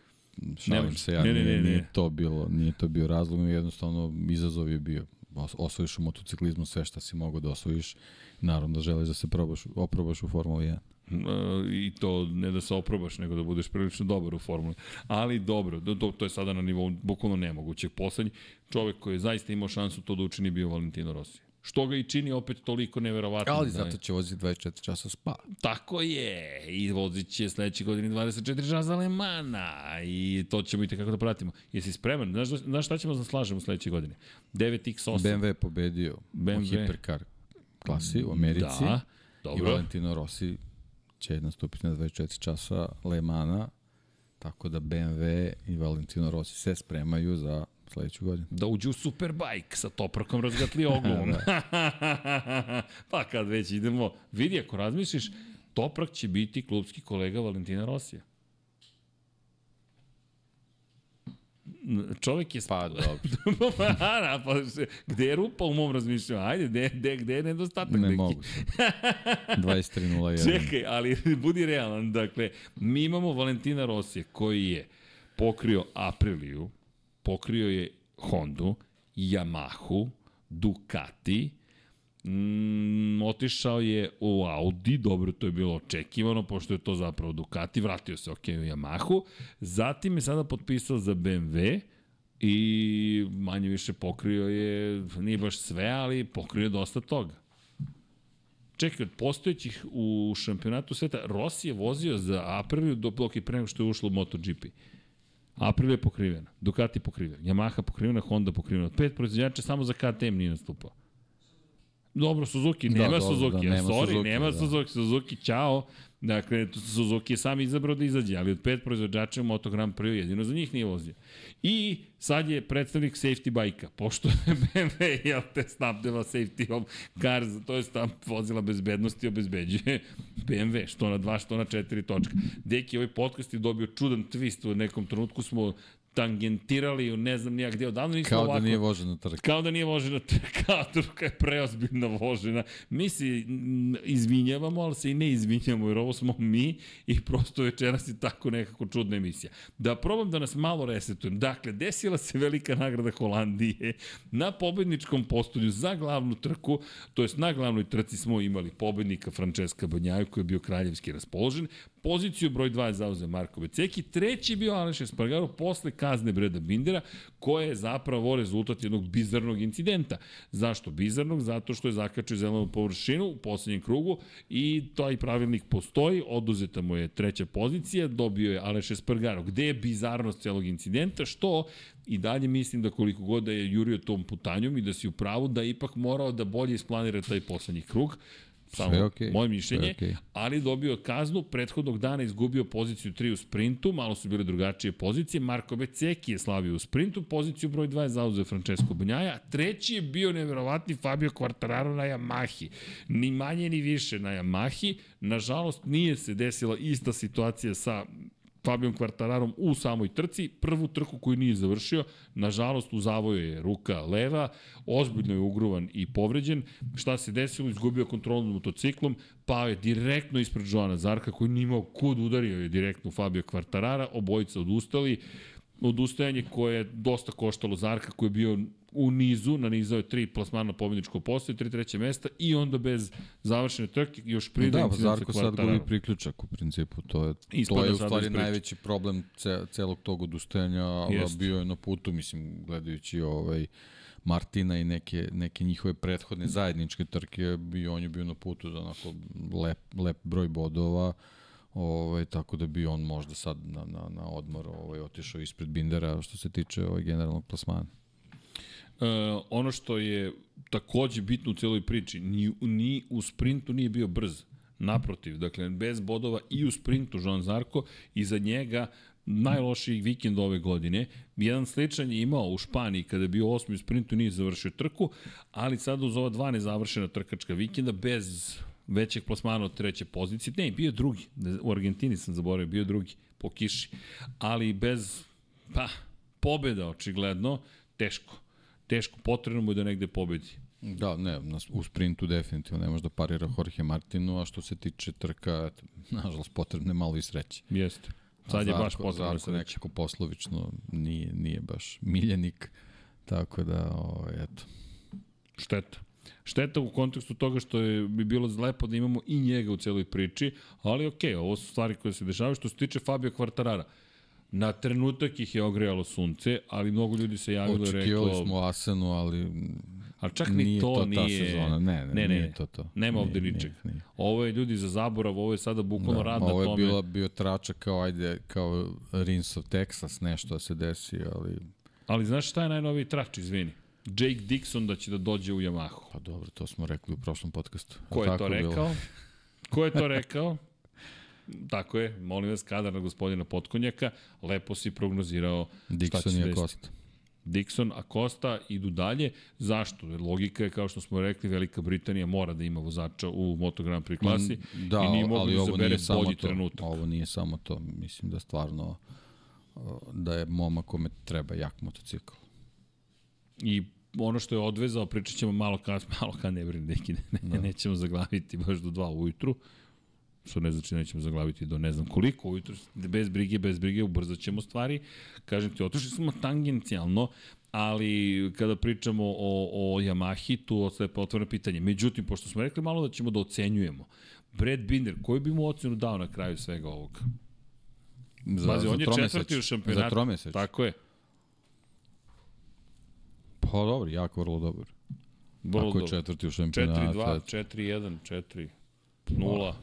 šalim se ja, Ne, ne, ne, ne. nije to bilo, nije to bio razlog, jednostavno izazov je bio. Os- Osvojiš u motociklizmu sve šta si mogao da osvojiš, naravno da želiš da se probaš, oprobaš u Formuli 1. E, i to ne da se oprobaš, nego da budeš prilično dobar u formuli. Ali dobro, to, to je sada na nivou bukvalno nemogućeg. Poslednji čovek koji je zaista imao šansu to da učini bio Valentino Rossi. Što ga i čini opet toliko neverovatno. Ali zato će voziti 24 časa spa. Tako je, i vozit će sledeće godine 24 časa Alemana i to ćemo i tekako da pratimo. Jesi spreman? Znaš, znaš šta ćemo da slažemo sledeće godine? 9X8. BMW je pobedio BMW. u Hipercar klasi u Americi Da, i dobro. Valentino Rossi će nastupiti na 24 časa Le Mana, tako da BMW i Valentino Rossi se spremaju za sledeću godinu. da uđu u Superbike sa toprakom razgatli oglom. pa kad već idemo, vidi ako razmisliš, Toprak će biti klubski kolega Valentina Rosija. Čovek je... Pa dobro. pa, pa, se- gde je rupa u mom razmišljanju? Ajde, gde, gde, gde je nedostatak? Ne neki? mogu se. 23.01. Čekaj, ali budi realan. Dakle, mi imamo Valentina Rosije koji je pokrio Apriliju, pokrio je Hondu, Yamahu, Ducati, Mm, otišao je u Audi, dobro, to je bilo očekivano, pošto je to zapravo Ducati, vratio se ok u Yamahu, zatim je sada potpisao za BMW i manje više pokrio je, nije baš sve, ali pokrio je dosta toga. Čekaj, od postojećih u šampionatu sveta, Rossi je vozio za Apriliju do je pre nego što je ušlo u MotoGP. Aprilia je pokrivena, Ducati je Yamaha pokrivena, Honda pokrivena. Pet proizvođača samo za KTM nije nastupao. Dobro, Suzuki, Da, nema dobro, Suzuki, da, da, nema sorry, Suzuki, nema da. Suzuki, Suzuki, čao. Dakle, Suzuki je sam izabrao da izađe, ali od pet proizvođača u Moto Grand Prix jedino za njih nije vozio. I sad je predstavnik safety bajka, pošto je BMW, jel te, snabdeva safety of cars, to je tam vozila bezbednosti obezbeđuje BMW, što na dva, što na četiri točka. Deki, ovaj podcast je dobio čudan twist, u nekom trenutku smo tangentirali u ne znam nijak gde, odavno nismo Kao ovako... da nije vožen na trk. Kao da nije vožena, kao trka je preozbiljno vožena. Mi se izvinjavamo, ali se i ne izvinjamo, jer ovo smo mi i prosto večeras je tako nekako čudna emisija. Da probam da nas malo resetujem. Dakle, desila se velika nagrada Holandije na pobedničkom postolju za glavnu trku, to jest na glavnoj trci smo imali pobednika Francesca Banjaju koji je bio kraljevski raspoložen, Poziciju broj 2 je zauzeo Marko Beceki, treći je bio Aleš Espargaro posle kazne Breda Bindera, koja je zapravo rezultat jednog bizarnog incidenta. Zašto bizarnog? Zato što je zakačio zelenu površinu u poslednjem krugu i taj pravilnik postoji, oduzeta mu je treća pozicija, dobio je Aleš Espargaro. Gde je bizarnost celog incidenta? Što i dalje mislim da koliko god da je jurio tom putanjom i da si u pravu, da ipak morao da bolje isplanira taj poslednji krug. Samo okej, moje mišljenje, okej. ali dobio kaznu, prethodnog dana izgubio poziciju 3 u sprintu, malo su bile drugačije pozicije, Marko Beceki je slavio u sprintu, poziciju broj 2 je zauzeo Francesco Banjaja, treći je bio neverovatni Fabio Quartararo na Yamahi, ni manje ni više na Yamahi, nažalost nije se desila ista situacija sa Fabijom Kvartararom u samoj trci, prvu trku koju nije završio, nažalost u zavoju je ruka leva, ozbiljno je ugruvan i povređen. Šta se desilo? Izgubio kontrolu nad motociklom, pao je direktno ispred Joana Zarka koji nije imao kud udario je direktno Fabio Kvartarara, obojica odustali, odustajanje koje je dosta koštalo Zarka koji je bio u nizu, nanizao je tri plasmana pobjedičko postoje, tri treće mesta i onda bez završene trke još pride Da, Zarko sad gubi priključak u principu, to je, Ispada to je u sada stvari najveći problem ce, celog tog odustajanja, a Jeste. bio je na putu, mislim, gledajući ovaj, Martina i neke, neke njihove prethodne zajedničke trke, i on je bio na putu za onako lep, lep broj bodova, ovaj, tako da bi on možda sad na, na, na odmor ovaj, otišao ispred Bindera što se tiče ovaj, generalnog plasmana. E, ono što je takođe bitno u celoj priči, ni, ni u sprintu nije bio brz. Naprotiv, dakle, bez bodova i u sprintu Jean Zarko i za njega najlošiji vikend ove godine. Jedan sličan je imao u Španiji kada je bio osmi u sprintu nije završio trku, ali sada uz ova dva nezavršena trkačka vikenda bez većeg plasmana od treće pozicije. Ne, bio drugi. U Argentini sam zaboravio, bio drugi po kiši. Ali bez, pa, pobeda očigledno, teško. Teško, potrebno mu je da negde pobedi. Da, ne, u sprintu definitivno ne može da parira Jorge Martinu, a što se tiče trka, nažalost, potrebne malo i sreće. Jeste. Sad je baš potrebno sreće. nekako poslovično nije, nije baš miljenik, tako da, o, eto. Šteta. Šteta u kontekstu toga što je bi bilo lepo da imamo i njega u celoj priči, ali okej, ovo su stvari koje se dešavaju. Što se tiče Fabio Kvartarara, na trenutak ih je ogrejalo sunce, ali mnogo ljudi se javilo i Očekivali reklo... smo Asenu, ali Ali čak ni nije to, to ta nije... sezona. Ne, ne, ne, ne, nije to to. Nema Nije, ovde nije, ničeg. nije. Ovo je ljudi za zaborav, ovo je sada bukvalno rad na ovo je tome. bila, bio tračak kao, ajde, kao Rins of Texas, nešto da se desi, ali Ali znaš šta je najnoviji trač, izvini? Jake Dixon da će da dođe u Yamahu. pa dobro, to smo rekli u prošlom podcastu. Ko je to bilo? rekao? Ko je to rekao? Tako je, molim vas, kadar na gospodina Potkonjaka, lepo si prognozirao šta će Dixon se desiti. Dixon, Acosta idu dalje. Zašto? Jer logika je, kao što smo rekli, Velika Britanija mora da ima vozača u Moto Grand Prix klasi Da, i nije mogu da samo bolji to. trenutak. Ovo nije samo to. Mislim da stvarno o, da je momak kome treba jak motocikl. I ono što je odvezao, pričat ćemo malo kad, malo kad ne brini, neki, ne, ne, Da. nećemo zaglaviti baš do dva ujutru, što ne znači nećemo zaglaviti do ne znam koliko ujutru, bez brige, bez brige, ubrzat ćemo stvari. Kažem ti, otišli smo tangencijalno, ali kada pričamo o, o Yamahi, tu ostaje otvoreno pitanje. Međutim, pošto smo rekli malo da ćemo da ocenjujemo, Brad Binder, koju bi mu ocenu dao na kraju svega ovoga? Za, Pazi, on je četvrti u šampionatu. Za tromeseć. Tako je. Pa dobro, jako vrlo dobar. Vrlo Ako je dobro. četvrti u šampionatu. 4-2, 4-1, 4 0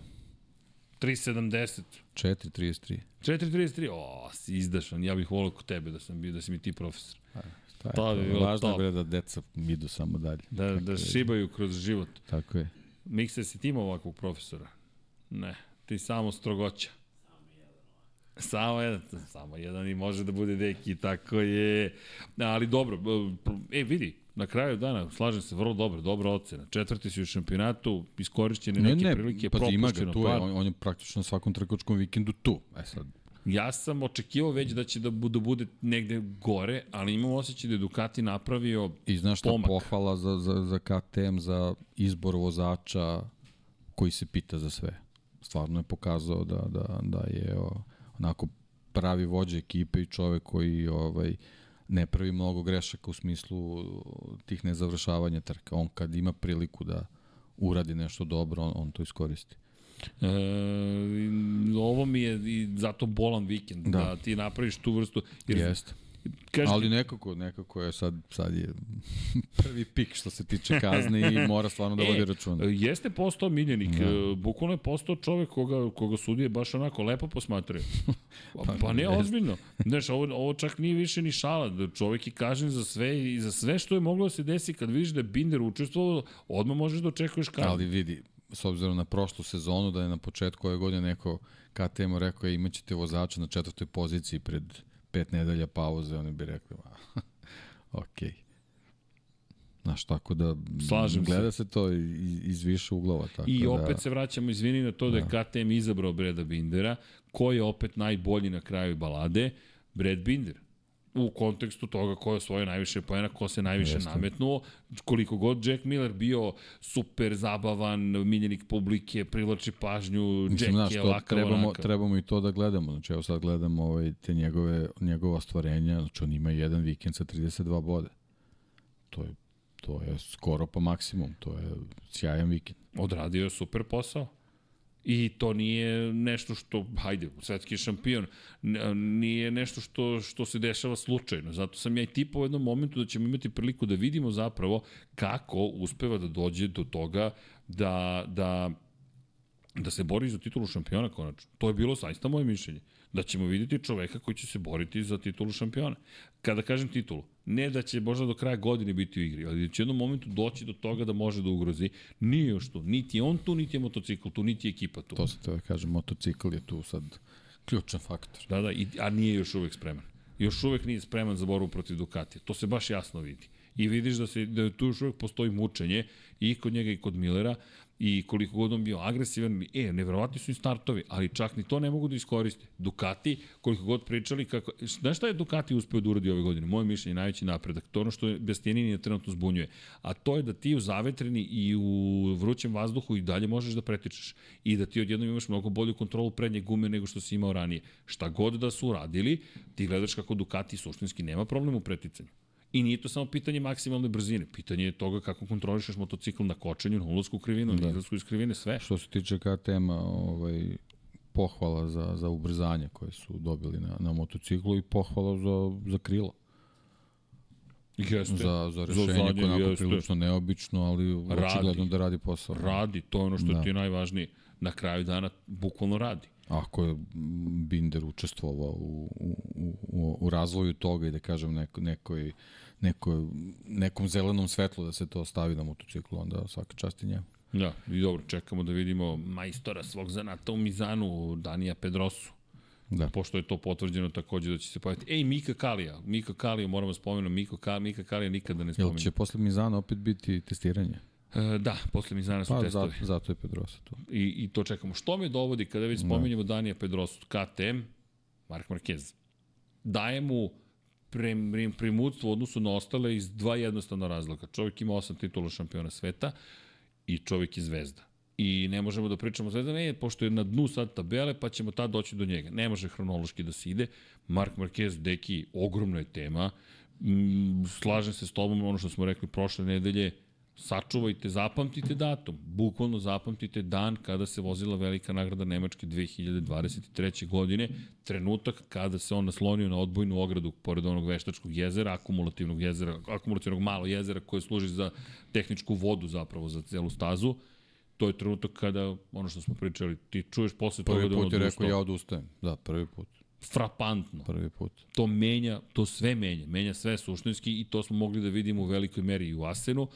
3.70. 4.33. 4.33, o, si izdašan, ja bih volio kod tebe da sam bio, da si mi ti profesor. Ta, To bi bilo Važno je top. bre da deca idu samo dalje. Da, da šibaju kroz život. Tako je. Mikse, si ti imao ovakvog profesora? Ne, ti samo strogoća. Samo jedan, samo jedan i može da bude deki, tako je. Ali dobro, e vidi, na kraju dana, slažem se, vrlo dobro, dobra ocena. Četvrti si u šampionatu, iskorišćene Ne, neke ne, prilike, pazi, ima ga, tu je, on, on je praktično na svakom trkačkom vikendu tu. E sad, Ja sam očekivao već da će da bude, bude negde gore, ali imam osjećaj da je Ducati napravio I znaš šta, Pomak. pohvala za, za, za KTM, za izbor vozača koji se pita za sve. Stvarno je pokazao da, da, da je o, onako pravi vođa ekipe i čovek koji ovaj, ne pravi mnogo grešaka u smislu tih nezavršavanja trka. On kad ima priliku da uradi nešto dobro, on, on to iskoristi. E, ovo mi je i zato bolan vikend, da, Da. ti napraviš tu vrstu. Jer, Jeste. Kažeš, Ali nekako, nekako je sad, sad je prvi pik što se tiče kazne i mora stvarno da vodi računa. E, Jeste postao miljenik, da. bukvalno je postao čovek koga, koga sudije baš onako lepo posmatraju. Pa, pa ne, jeste. ozbiljno. Znaš, ovo, ovo čak nije više ni šala, da čovek je kažen za sve i za sve što je moglo da se desi kad vidiš da je Binder učestvovao, odmah možeš da očekuješ kaznu. Ali vidi, s obzirom na prošlu sezonu, da je na početku ove godine neko KTM-u rekao je imaćete vozača na četvrtoj poziciji pred pet nedelja pauze, oni bi rekli, ma, okej. Znaš, tako da Slažem se. gleda se. to iz, iz više uglova. Tako I da, opet se vraćamo, izvini na to da je KTM izabrao Breda Bindera, ko je opet najbolji na kraju balade? Brad Binder. U kontekstu toga ko je osvojio najviše poena, ko se najviše Jeste. nametnuo, koliko god Jack Miller bio super zabavan, miljenik publike, privlači pažnju, Mislim, Jack znaš, je ovakav, trebamo, onakav. trebamo i to da gledamo. Znači, evo sad gledamo ovaj, te njegove, njegova ostvarenja. Znači, on ima jedan vikend sa 32 bode. To je, to je skoro pa maksimum. To je sjajan vikend. Odradio je super posao. I to nije nešto što, hajde, svetski šampion, nije nešto što, što se dešava slučajno. Zato sam ja i tipao u jednom momentu da ćemo imati priliku da vidimo zapravo kako uspeva da dođe do toga da, da, da se bori za titulu šampiona konačno. To je bilo zaista moje mišljenje. Da ćemo videti čoveka koji će se boriti za titulu šampiona. Kada kažem titulu, ne da će možda do kraja godine biti u igri, ali da će u jednom momentu doći do toga da može da ugrozi. Nije još tu. Niti je on tu, niti je motocikl tu, niti je ekipa tu. To se to kažem, motocikl je tu sad Ključan faktor. Da, da, i, a nije još uvek spreman. Još uvek nije spreman za borbu protiv Ducatija. To se baš jasno vidi. I vidiš da, se, da tu još uvek postoji mučenje i kod njega i kod Millera i koliko god on bio agresivan, e, neverovatni su im startovi, ali čak ni to ne mogu da iskoriste. Ducati, koliko god pričali, kako, znaš šta je Ducati uspeo da uradi ove godine? Moje mišljenje je najveći napredak, to je ono što Bastianini trenutno zbunjuje, a to je da ti u zavetreni i u vrućem vazduhu i dalje možeš da pretičeš i da ti odjednom imaš mnogo bolju kontrolu prednje gume nego što si imao ranije. Šta god da su uradili, ti gledaš kako Ducati suštinski nema problem u preticanju. I nije to samo pitanje maksimalne brzine, pitanje je toga kako kontrolišeš motocikl na kočenju, na ulazku u krivinu, da. na izlasku iz krivine, sve. Što se tiče KTM-a, ovaj, pohvala za, za ubrzanje koje su dobili na, na motociklu i pohvala za, za krilo. Jeste. Za, za rešenje za koje je onako prilično neobično, ali očigledno da radi posao. Radi, to je ono što da. ti je najvažnije. Na kraju dana bukvalno radi. Ako je Binder učestvovao u, u, u, u razvoju toga i da kažem neko, nekoj, nekoj, nekom zelenom svetlu da se to stavi na motociklu, onda svaka čast i njemu. Da, i dobro, čekamo da vidimo majstora svog zanata u Mizanu, Danija Pedrosu. Da. Pošto je to potvrđeno takođe da će se pojaviti. Ej, Mika Kalija. Mika Kalija, moramo spomenuti. Mika, Ka, Mika Kalija nikada ne spomenuti. Jel će posle Mizana opet biti testiranje? E, da, posle Mizana su pa, testovi. Zato, zato je Pedrosa tu. I, I to čekamo. Što me dovodi kada već da. spominjemo da. Danija Pedrosu? KTM, Mark Marquez. Daje mu prem, primutstvo u odnosu na ostale iz dva jednostavna razloga. Čovjek ima osam titula šampiona sveta i čovjek je zvezda. I ne možemo da pričamo zvezda, ne, pošto je na dnu sad tabele, pa ćemo tad doći do njega. Ne može hronološki da se ide. Mark Marquez, deki, ogromna je tema. Slažem se s tobom, ono što smo rekli prošle nedelje, sačuvajte, zapamtite datum, bukvalno zapamtite dan kada se vozila velika nagrada Nemačke 2023. godine, trenutak kada se on naslonio na odbojnu ogradu pored onog veštačkog jezera, akumulativnog jezera, akumulativnog malo jezera koje služi za tehničku vodu zapravo za celu stazu. To je trenutak kada, ono što smo pričali, ti čuješ posle prvi toga da on Prvi put je rekao ja odustajem, da, prvi put frapantno. Prvi put. To menja, to sve menja, menja sve suštinski i to smo mogli da vidimo u velikoj meri i u Asenu. Uh,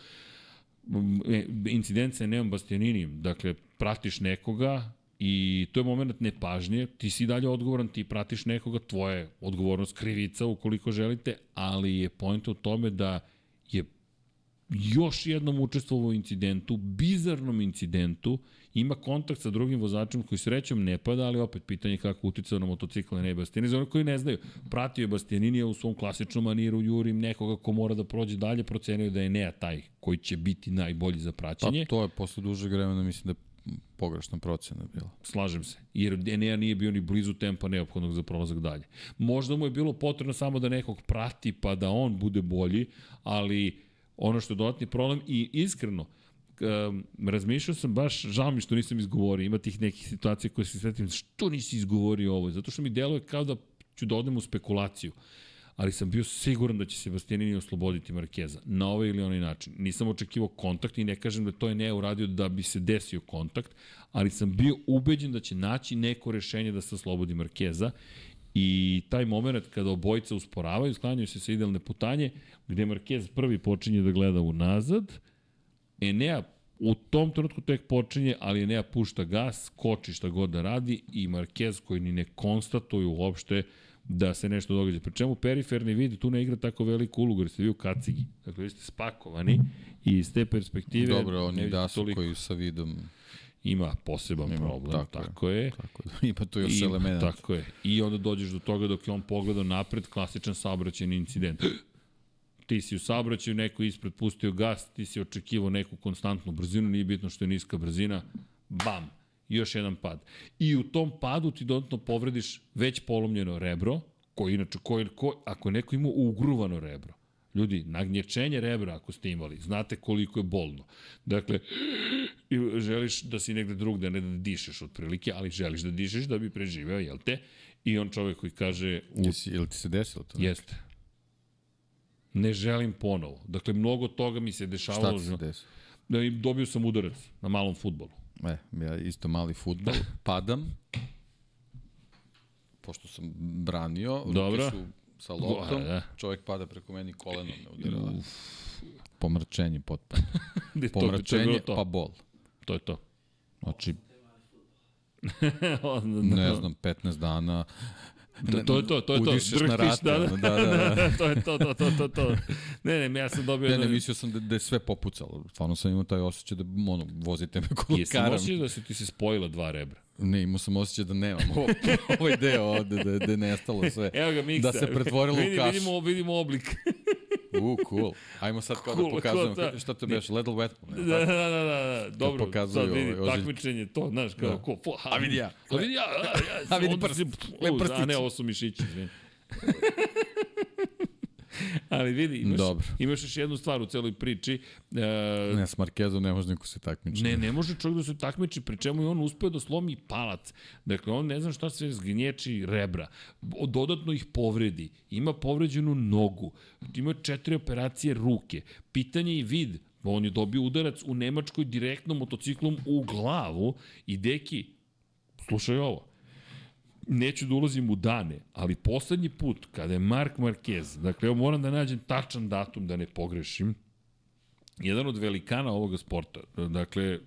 incident sa Neom Bastianinijem, dakle, pratiš nekoga i to je moment nepažnje, ti si dalje odgovoran, ti pratiš nekoga, tvoje odgovornost krivica ukoliko želite, ali je point u tome da je još jednom učestvovao u incidentu, bizarnom incidentu, ima kontakt sa drugim vozačem koji srećom ne pada, ali opet pitanje kako uticao na motocikl ne Bastianini. Za koji ne znaju, pratio je Bastianinija u svom klasičnom maniru, jurim nekoga ko mora da prođe dalje, procenio da je Nea taj koji će biti najbolji za praćenje. Pa to je posle dužeg vremena, mislim da pogrešna procena bila. Slažem se, jer Enea nije bio ni blizu tempa neophodnog za prolazak dalje. Možda mu je bilo potrebno samo da nekog prati pa da on bude bolji, ali ono što je dodatni problem i iskreno, um, razmišljao sam baš, žao mi što nisam izgovorio, ima tih nekih situacija koje se svetim, što nisi izgovorio ovo? Zato što mi deluje kao da ću da odem u spekulaciju ali sam bio siguran da će Sebastianini osloboditi Markeza na ovaj ili onaj način. Nisam očekivao kontakt i ne kažem da to je ne uradio da bi se desio kontakt, ali sam bio ubeđen da će naći neko rešenje da se oslobodi Markeza I taj moment kada obojica usporavaju, sklanjaju se sa idealne putanje, gde Marquez prvi počinje da gleda unazad, Enea u tom trenutku tek počinje, ali Enea pušta gas, koči šta god da radi i Marquez koji ni ne konstatuju uopšte da se nešto događa. Pri čemu periferni vid tu ne igra tako veliku ulogu, jer ste vi u kacigi. Dakle, vi ste spakovani i iz te perspektive... Dobro, oni da su toliko... koji sa vidom ima poseban ima, problem, tako, tako je. Tako da, ima tu još element. Tako je. I onda dođeš do toga dok je on pogledao napred, klasičan saobraćajni incident. ti si u saobraćaju, neko ispred pustio gas, ti si očekivao neku konstantnu brzinu, nije bitno što je niska brzina, bam, još jedan pad. I u tom padu ti dodatno povrediš već polomljeno rebro, koji inače, koji, ko, ako neko ima ugruvano rebro, Ljudi, nagnječenje rebra ako ste imali, znate koliko je bolno. Dakle, želiš da si negde drugde, ne da dišeš otprilike, ali želiš da dišeš da bi preživeo, jel te? I on čovek koji kaže... U... Jesi, jel ti se desilo to? Jeste. Ne želim ponovo. Dakle, mnogo toga mi se dešavalo. Šta ti se desilo? Da, dobio sam udarac na malom futbolu. E, ja isto mali futbol, padam, pošto sam branio, Dobro. ruke su sa loptom, da. čovjek pada preko meni kolenom me udarila. Pomrčenje potpuno. Pomrčenje, to, to pa bol. To je to. Znači, Ne znam, 15 dana. To, to je to, to je to. Udišeš na rate, da, ono, da, da, da. to je to, to, to, to, to. Ne, ne, ja sam dobio... Ne, ne, da- mislio sam da, da je sve popucalo. Stvarno sam imao taj osjećaj da, ono, vozite me Jesi kolokaram. osjećao da su ti se spojila dva rebra? Ne, imao sam osjećaj da nemam ovaj deo ovde, da, da je nestalo sve. Evo ga miksa. Da se pretvorilo Vidi, u kašu. Vidimo, vidimo oblik. U, cool. Ajmo sad kao Cool, da pokazujemo cool, da. cool, šta te beš, Ledl Wet. Da, da, da, da, da. Dobro, pokazuju sad vidi, ovaj takmičenje, to, znaš, kao, Da. ko, fo, A vidi ja. A vidi ja, a, ja, A vidi prst, le prstić. A ne, ovo su mišići, izvini. Ali vidi, imaš, Dobro. imaš još jednu stvar u celoj priči. E, Ne, s Markezom ne može niko se takmiči. Ne, ne može čovjek da se takmiči, pri čemu je on uspeo da slomi palac. Dakle, on ne znam šta sve zgnječi rebra. Dodatno ih povredi. Ima povređenu nogu. Ima četiri operacije ruke. Pitanje i vid. On je dobio udarac u Nemačkoj direktno motociklom u glavu i deki, slušaj ovo, neću da ulazim u dane, ali poslednji put kada je Mark Marquez, dakle, evo moram da nađem tačan datum da ne pogrešim, jedan od velikana ovoga sporta. Dakle, e,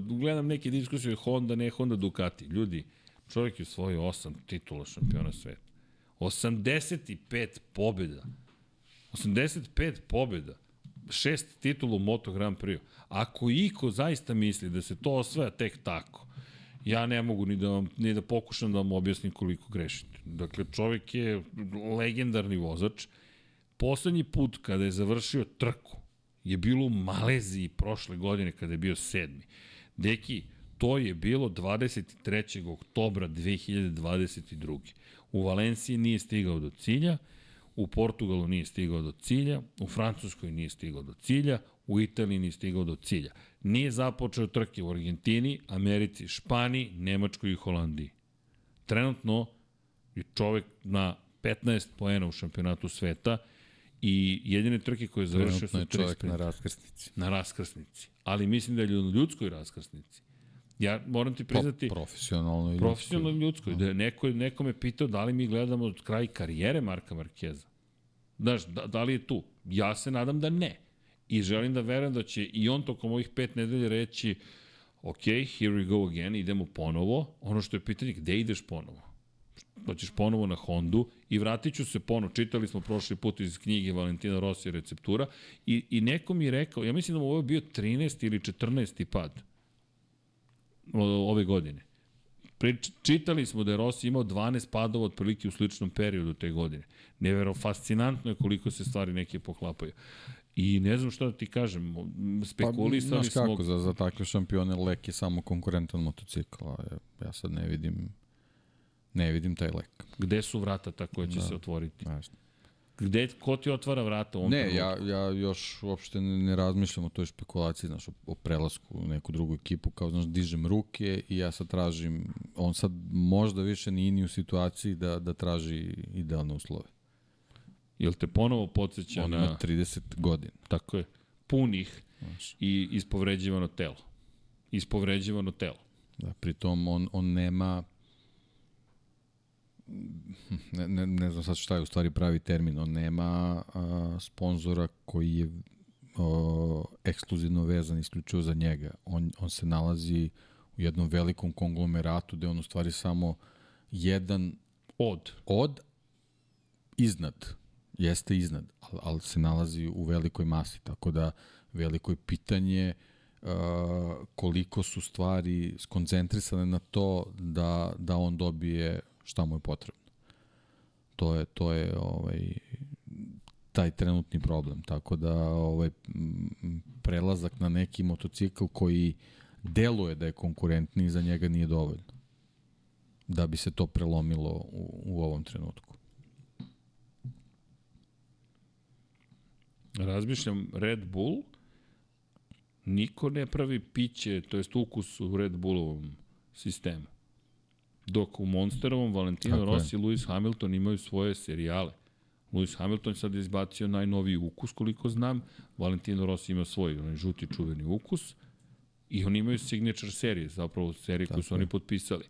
gledam neke diskusije Honda, ne Honda, Ducati. Ljudi, čovjek je osvojio osam titula šampiona sveta. 85 pobjeda. 85 pobjeda. Šest titula Moto Grand Prix. Ako iko zaista misli da se to osvaja tek tako, ja ne mogu ni da, vam, ni da pokušam da vam objasnim koliko grešite. Dakle, čovjek je legendarni vozač. Poslednji put kada je završio trku je bilo u Maleziji prošle godine kada je bio sedmi. Deki, to je bilo 23. oktobra 2022. U Valenciji nije stigao do cilja, u Portugalu nije stigao do cilja, u Francuskoj nije stigao do cilja, u Italiji nije stigao do cilja. Nije započeo trke u Argentini, Americi, Španiji, Nemačkoj i Holandiji. Trenutno je čovek na 15 poena u šampionatu sveta i jedine trke koje je završio Trenutno su je tri čovjek sprinta na raskrsnici. na raskrsnici. Ali mislim da je na ljudskoj raskrsnici. Ja moram ti priznati, Pa, profesionalno i profesionalno ljudskoj, da je neko, neko me pitao da li mi gledamo od kraj karijere Marka Markeza. Znaš, da, da li je tu? Ja se nadam da ne. I želim da verujem da će i on tokom ovih pet nedelja reći ok, here we go again, idemo ponovo. Ono što je pitanje, gde ideš ponovo? Hoćeš ponovo na Hondu i vratit ću se ponovo. Čitali smo prošli put iz knjige Valentina Rossi receptura i, i neko mi je rekao, ja mislim da mu ovo je bio 13 ili 14. pad ove godine. Prič, čitali smo da je Rossi imao 12 padova otprilike u sličnom periodu te godine. Nevero, fascinantno je koliko se stvari neke poklapaju. I ne znam šta da ti kažem, spekulisali pa, smo... kako, za, za takve šampione lek je samo konkurentan motocikl, a ja, sad ne vidim ne vidim taj lek. Gde su vrata ta koja će da. se otvoriti? Znaš. Gde, ko ti otvara vrata? u Ne, trenutku? ja, ja još uopšte ne, ne razmišljam o toj špekulaciji, znaš, o, o prelasku u neku drugu ekipu, kao, znaš, dižem ruke i ja sad tražim, on sad možda više nije ni u situaciji da, da traži idealne uslove. Jel te ponovo podsjeća On na... ima 30 godina. Tako je. Punih i ispovređivano telo. Ispovređivano telo. Da, pritom on, on nema ne, ne, ne znam sad šta je u stvari pravi termin, on nema a, sponzora koji je o, ekskluzivno vezan isključivo za njega. On, on se nalazi u jednom velikom konglomeratu gde on u stvari samo jedan Od. od iznad jeste iznad, ali, ali se nalazi u velikoj masi, tako da veliko je pitanje uh, koliko su stvari skoncentrisane na to da, da on dobije šta mu je potrebno. To je, to je ovaj, taj trenutni problem, tako da ovaj, prelazak na neki motocikl koji deluje da je konkurentniji za njega nije dovoljno da bi se to prelomilo u, u ovom trenutku. Razmišljam Red Bull, niko ne pravi piće, to jest ukus u Red Bullovom sistemu. Dok u Monsterovom Valentino Tako je. Rossi i Lewis Hamilton imaju svoje serijale. Lewis Hamilton sad je izbacio najnoviji ukus, koliko znam. Valentino Rossi ima svoj, onaj žuti čuveni ukus. I oni imaju signature serije, zapravo serije koju su oni potpisali.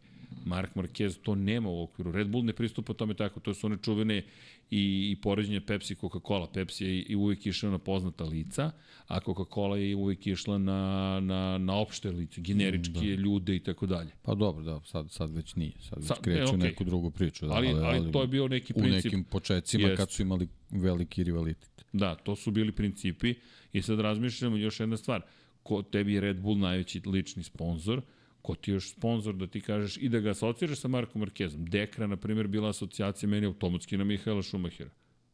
Mark Marquez to nema u okviru. Red Bull ne pristupa tome tako, to su one čuvene i, i poređenje Pepsi i Coca-Cola. Pepsi je i uvijek išla na poznata lica, a Coca-Cola je uvijek išla na, na, na opšte lice, generički da. ljude i tako dalje. Pa dobro, da, sad, sad već nije. Sad već Sad- kreću ne, u okej. neku drugu priču. Da, Ali, ali, to je bio neki u princip. nekim početcima Jest. kad su imali veliki rivalitet. Da, to su bili principi i sad razmišljamo još jedna stvar. Ko tebi je Red Bull najveći lični sponsor, ko ti je još sponsor da ti kažeš i da ga asociraš sa Markom Markezom. Dekra, na primjer, bila asocijacija meni automatski na Mihaela Schumachera.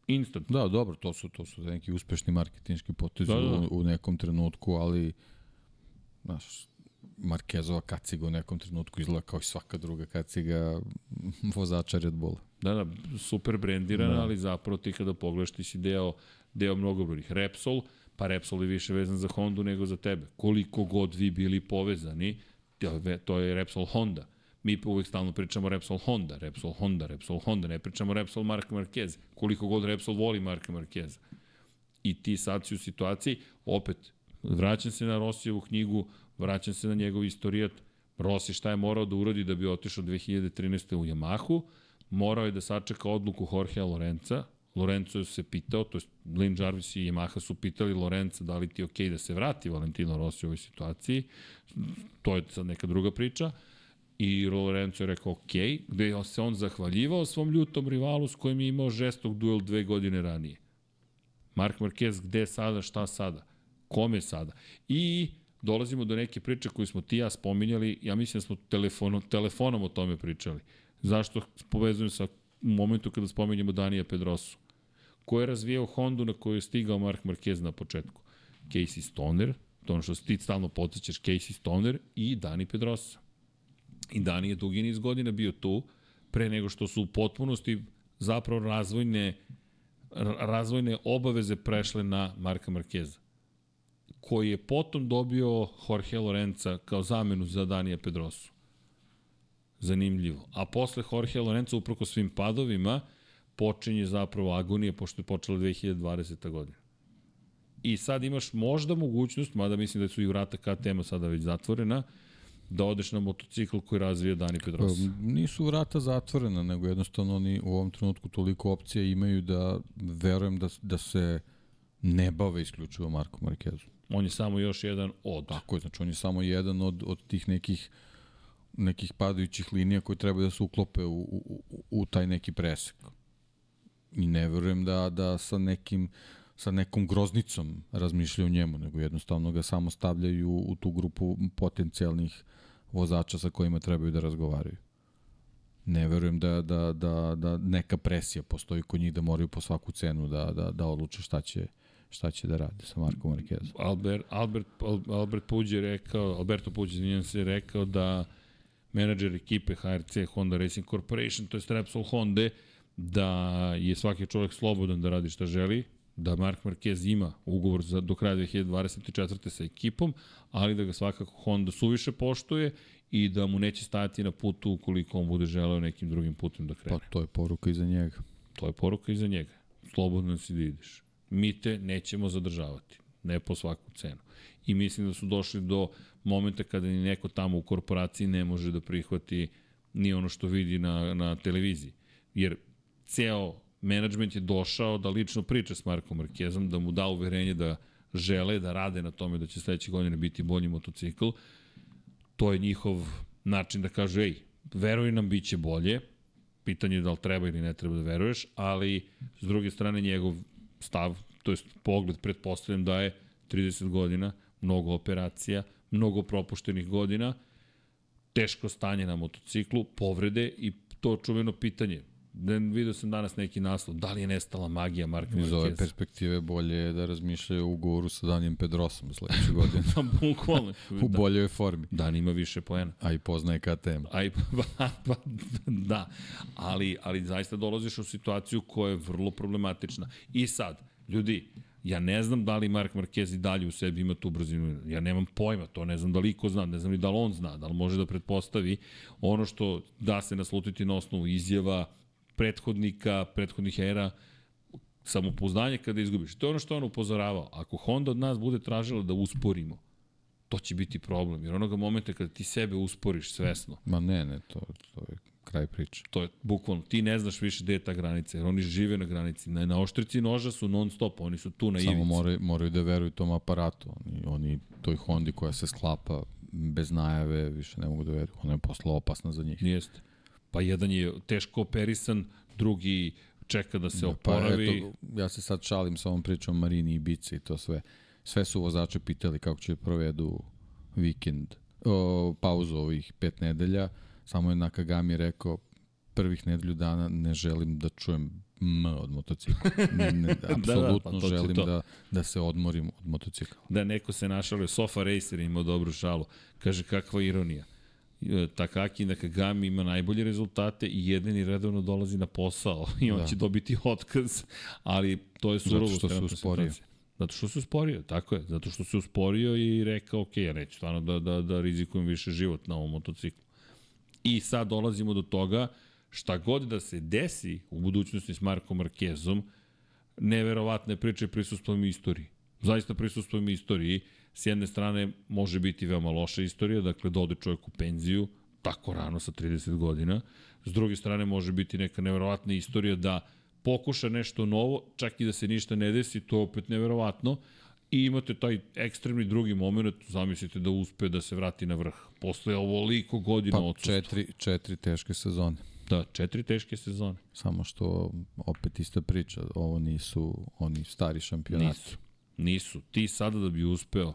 Instant. Da, dobro, to su to su neki uspešni marketinški potezi da, da. da. U, u nekom trenutku, ali znaš, Markezova kaciga u nekom trenutku izgleda kao i svaka druga kaciga vozača Red Bulla. Da, da, super brendirana, da. ali zapravo ti kada pogledaš ti si deo, deo mnogobrojnih. Repsol, pa Repsol je više vezan za Hondu nego za tebe. Koliko god vi bili povezani, to je- Repsol Honda. Mi uvek stalno pričamo Repsol Honda, Repsol Honda, Repsol Honda, ne pričamo Repsol Mark Marquez. Koliko god Repsol voli Marka Marqueza. I ti sad si u situaciji, opet, vraćam se na Rosijevu knjigu, vraćam se na njegov istorijat, Rossi šta je morao da uradi da bi otišao 2013. u Yamahu, morao je da sačeka odluku Jorgea Lorenza, Lorenzo se pitao, to je Lynn Jarvis i Yamaha su pitali Lorenza da li ti je okej okay da se vrati Valentino Rossi u ovoj situaciji, to je sad neka druga priča, I Lorenzo je rekao ok, gde se on zahvaljivao svom ljutom rivalu s kojim je imao žestok duel dve godine ranije. Mark Marquez, gde sada, šta sada? Kome sada? I dolazimo do neke priče koju smo ti ja spominjali, ja mislim da smo telefonom, telefonom o tome pričali. Zašto povezujem sa momentu kada spominjemo Danija Pedrosu? Ko je razvijao Hondu na koju je stigao Mark Marquez na početku? Casey Stoner, to ono što ti stalno podsjećaš, Casey Stoner i Dani Pedrosa. I Dani je dugi niz godina bio tu, pre nego što su u potpunosti zapravo razvojne, ra- razvojne obaveze prešle na Marka Markeza koji je potom dobio Jorge Lorenza kao zamenu za Danija Pedrosu. Zanimljivo. A posle Jorge Lorenza, uproko svim padovima, počinje zapravo agonija, pošto je počela 2020. godina. I sad imaš možda mogućnost, mada mislim da su i vrata KTM-a sada već zatvorena, da odeš na motocikl koji razvija Dani Pedrosa. Pa, nisu vrata zatvorena, nego jednostavno oni u ovom trenutku toliko opcija imaju da verujem da, da se ne bave isključivo Marko Markezom. On je samo još jedan od. Tako je, znači on je samo jedan od, od tih nekih nekih padajućih linija koji treba da se uklope u, u, u, u taj neki presek. I ne verujem da, da sa nekim sa nekom groznicom razmišljaju o njemu, nego jednostavno ga samo stavljaju u tu grupu potencijalnih vozača sa kojima trebaju da razgovaraju. Ne verujem da, da, da, da neka presija postoji kod njih da moraju po svaku cenu da, da, da odluče šta će, šta će da rade sa Markom Marquezom. Albert, Albert, Al- Albert Puđ je rekao, Alberto Puđ, je rekao da menadžer ekipe HRC Honda Racing Corporation, to je Repsol Honda, da je svaki čovjek slobodan da radi šta želi, da Mark Marquez ima ugovor za, do kraja 2024. sa ekipom, ali da ga svakako Honda suviše poštuje i da mu neće stajati na putu ukoliko on bude želeo nekim drugim putem da krene. Pa to je poruka iza njega. To je poruka iza njega. Slobodno si da ideš. Mi te nećemo zadržavati. Ne po svaku cenu. I mislim da su došli do momenta kada ni neko tamo u korporaciji ne može da prihvati ni ono što vidi na, na televiziji. Jer ceo menadžment je došao da lično priča s Markom Markezom, da mu da uverenje da žele da rade na tome da će sledeće godine biti bolji motocikl. To je njihov način da kažu, ej, veruj nam, bit će bolje, pitanje je da li treba ili ne treba da veruješ, ali s druge strane njegov stav, to jest pogled, pretpostavljam da je 30 godina, mnogo operacija, mnogo propuštenih godina, teško stanje na motociklu, povrede i to čuveno pitanje. Ne, vidio sam danas neki naslov, da li je nestala magija Marka Iz ove perspektive bolje je da razmišljaju o ugovoru sa Danijem Pedrosom sledeće godine. Pa, bukvalno. u da, boljoj formi. Dan ima više poena. A i poznaje KTM. Aj, pa, pa, da, ali, ali zaista dolaziš u situaciju koja je vrlo problematična. I sad, ljudi, ja ne znam da li Mark Marquez i dalje u sebi ima tu brzinu. Ja nemam pojma, to ne znam da li iko zna, ne znam ni da li on zna, da li može da pretpostavi ono što da se naslutiti na osnovu izjava prethodnika, prethodnih era, samopouzdanje kada izgubiš. To je ono što on upozoravao. Ako Honda od nas bude tražila da usporimo, to će biti problem. Jer onoga momenta kada ti sebe usporiš svesno, Ma ne, ne, to, to je kraj priče. to je bukvalno, ti ne znaš više gde je ta granica, jer oni žive na granici. Na, na oštrici noža su non stop, oni su tu na Samo ivici. moraju, moraju da veruju tom aparatu. Oni, oni toj Hondi koja se sklapa bez najave više ne mogu da veruju. Ona je posle opasna za njih. Jeste. Pa jedan je teško operisan, drugi čeka da se Pa oporavi. eto, ja se sad šalim sa ovom pričom Marini i Bici i to sve. Sve su vozače pitali kako će provedu vikend, o, pauzu ovih pet nedelja. Samo je Nakagami rekao prvih nedelju dana ne želim da čujem M od motocikla. Ne, ne, apsolutno pa to ti želim to. da, da se odmorim od motocikla. Da neko se našalio, Sofa Racer imao dobru šalu. Kaže, kakva ironija. E, Takaki Nakagami ima najbolje rezultate i jedan i redovno dolazi na posao i on da. Će dobiti otkaz, ali to je surovo. što se usporio. Zato što se usporio, tako je. Zato što se usporio i rekao, ok, ja neću stvarno da, da, da rizikujem više život na ovom motociklu. I sad dolazimo do toga, šta god da se desi u budućnosti s Markom Markezom, neverovatne priče prisustvujem istoriji. Zaista prisustvujem istoriji. S jedne strane može biti veoma loša istorija, dakle dode čovjek u penziju, tako rano sa 30 godina. S druge strane može biti neka neverovatna istorija da pokuša nešto novo, čak i da se ništa ne desi, to je opet neverovatno. I imate taj ekstremni drugi moment, zamislite da uspe da se vrati na vrh. Posle ovoliko godina Pa odsustva. četiri, četiri teške sezone. Da, četiri teške sezone. Samo što opet ista priča, ovo nisu oni stari šampionati. Nisu. Nisu. Ti sada da bi uspeo,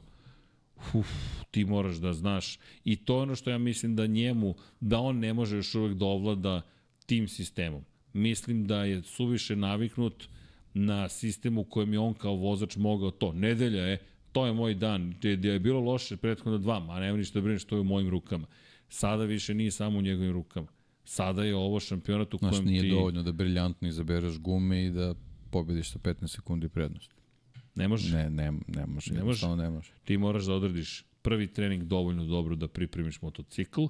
uf, ti moraš da znaš. I to je ono što ja mislim da njemu, da on ne može još uvek da ovlada tim sistemom. Mislim da je suviše naviknut na sistem u kojem je on kao vozač mogao to. Nedelja je, to je moj dan, gde, je bilo loše prethodno dva, ma nema ništa da brineš, to je u mojim rukama. Sada više nije samo u njegovim rukama. Sada je ovo šampionat u Znaš, kojem nije ti... dovoljno da briljantno izabereš gume i da pobediš sa 15 sekundi prednosti. Ne možeš. Ne, ne, ne može, Ne može. može. ne može. ti moraš da odradiš prvi trening dovoljno dobro da pripremiš motocikl,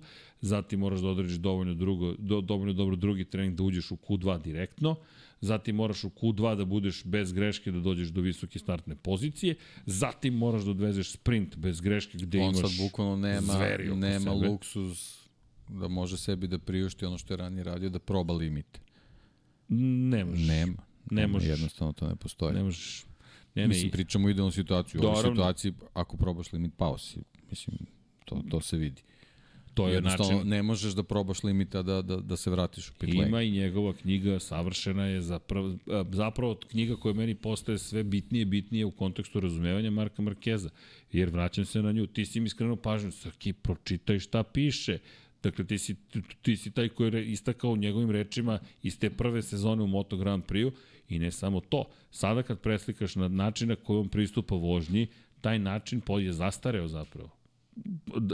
zatim moraš da odradiš dovoljno, drugo, do, dovoljno dobro drugi trening da uđeš u Q2 direktno, zatim moraš u Q2 da budeš bez greške da dođeš do visoke startne pozicije, zatim moraš da odvezeš sprint bez greške gde On imaš sad bukvalno nema, zveri oko nema sebe. luksuz da može sebi da priušti ono što je ranije radio, da proba limite. Ne možeš. Nema. Ne možeš. Jednostavno to ne postoji. Ne možeš. Ne, ne, Mislim, pričamo o idealnu situaciju. U ovoj situaciji, ako probaš limit, pao si. Mislim, to, to se vidi. to je način. ne možeš da probaš limita da, da, da se vratiš u pit lane. Ima i njegova knjiga, savršena je zapravo, a, zapravo knjiga koja meni postaje sve bitnije bitnije u kontekstu razumevanja Marka Markeza. Jer vraćam se na nju, ti si mi skrenuo pažnju, Srki, pročitaj šta piše. Dakle, ti si, ti, si taj koji je istakao u njegovim rečima iz te prve sezone u Moto Grand Prix-u i ne samo to. Sada kad preslikaš na način na koji on pristupa vožnji, taj način je zastareo zapravo.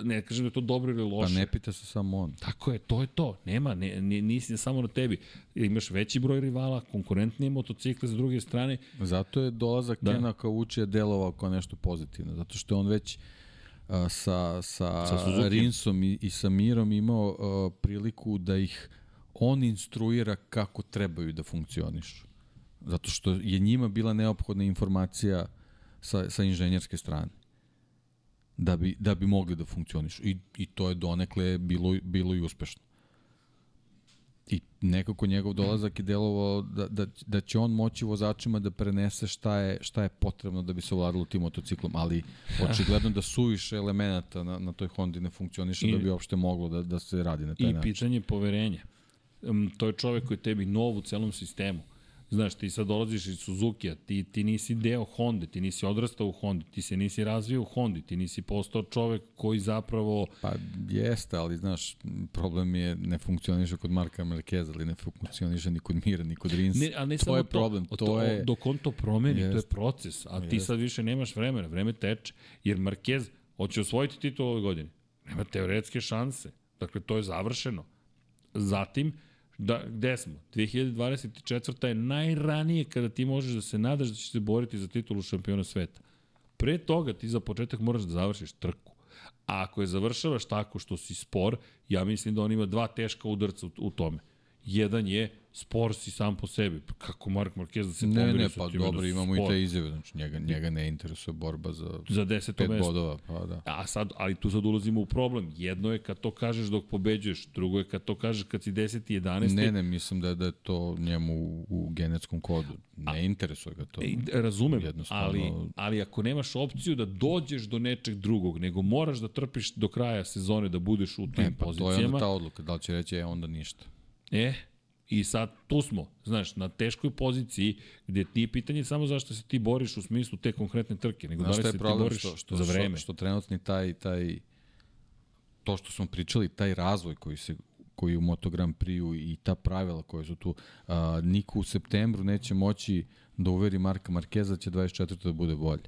Ne kažem da je to dobro ili Pa loše. ne pita se samo on. Tako je, to je to. Nema, ne, ne, nisi samo na tebi. Imaš veći broj rivala, konkurentnije motocikle s druge strane. Zato je dolazak Da. da. Kena kao učije delovao kao nešto pozitivno, zato što on već a, sa, sa, Sa sa Rinsom i, i sa Mirom imao a, priliku da ih on instruira kako trebaju da funkcionišu. Zato što je njima bila neophodna informacija sa, sa inženjerske strane da bi, da bi mogli da funkcionišu. I, I to je donekle bilo, bilo i uspešno. I nekako njegov dolazak je delovao da, da, da će on moći vozačima da prenese šta je, šta je potrebno da bi se ovladalo tim motociklom, ali očigledno da suviše elemenata na, na toj Hondi ne funkcioniše I- da bi uopšte moglo da, da se radi na taj I način. pitanje poverenja. Um, to je čovek koji tebi nov u celom sistemu. Znaš, ti sad dolaziš iz Suzuki-a, ti, ti nisi deo Honda, ti nisi odrastao u Hondi, ti se nisi razvio u Hondi, ti nisi postao čovek koji zapravo Pa jeste, ali znaš, problem je ne funkcioniše kod Marka Marqueza, ali ne funkcioniše ni kod Mira, ni kod Rinsa. Ne, a ne to samo je to. problem, O to, je... Dok on to promeni, to je proces, a ti Jeste. sad više nemaš vremena, vreme teče. Jer Marquez hoće osvojiti titul ove godine. Nema teoretske šanse. Dakle, to je završeno. Zatim, da, gde smo? 2024. je najranije kada ti možeš da se nadaš da ćeš se boriti za titulu šampiona sveta. Pre toga ti za početak moraš da završiš trku. A ako je završavaš tako što si spor, ja mislim da on ima dva teška udarca u, u tome. Jedan je spor si sam po sebi. Kako Mark Marquez da se Ne, pomeri ne, sa pa dobro, imamo i spor. te izjave, znači njega, njega ne interesuje borba za Za deseto pet mesto. bodova, pa da. A sad, ali tu sad ulazimo u problem. Jedno je kad to kažeš dok pobeđuješ, drugo je kad to kažeš kad si 10. i 11. Ne, ne, mislim da, da je to njemu u, u genetskom kodu. Ne interesuje ga to. E, razumem, Jednostavno- ali, ali ako nemaš opciju da dođeš do nečeg drugog, nego moraš da trpiš do kraja sezone da budeš u tim E, pa to je pozicijama, onda ta odluka, da li će reći, e, onda ništa. E, i sad tu smo, znaš, na teškoj poziciji gde ti je pitanje samo zašto se ti boriš u smislu te konkretne trke, nego Znaš da li se ti boriš Što, što, za vreme. Što, što trenutni taj, taj, to što smo pričali, taj razvoj koji se koji u Moto Grand Prix-u i ta pravila koje su tu, a, niko u septembru neće moći da uveri Marka Markeza da će 24. da bude bolje.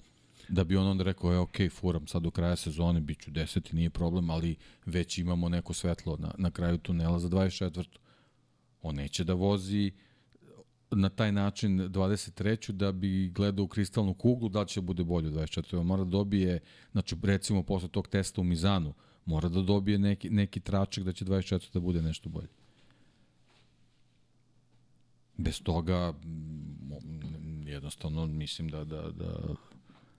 Da bi on onda rekao, e, ok, furam sad do kraja sezone, bit ću deseti, nije problem, ali već imamo neko svetlo na, na kraju tunela za 24. On neće da vozi na taj način 23. da bi gledao u kristalnu kuglu da će bude bolje u 24. On mora da dobije, znači recimo posle tog testa u Mizanu, mora da dobije neki, neki tračak da će 24. da bude nešto bolje. Bez toga mm, jednostavno mislim da da da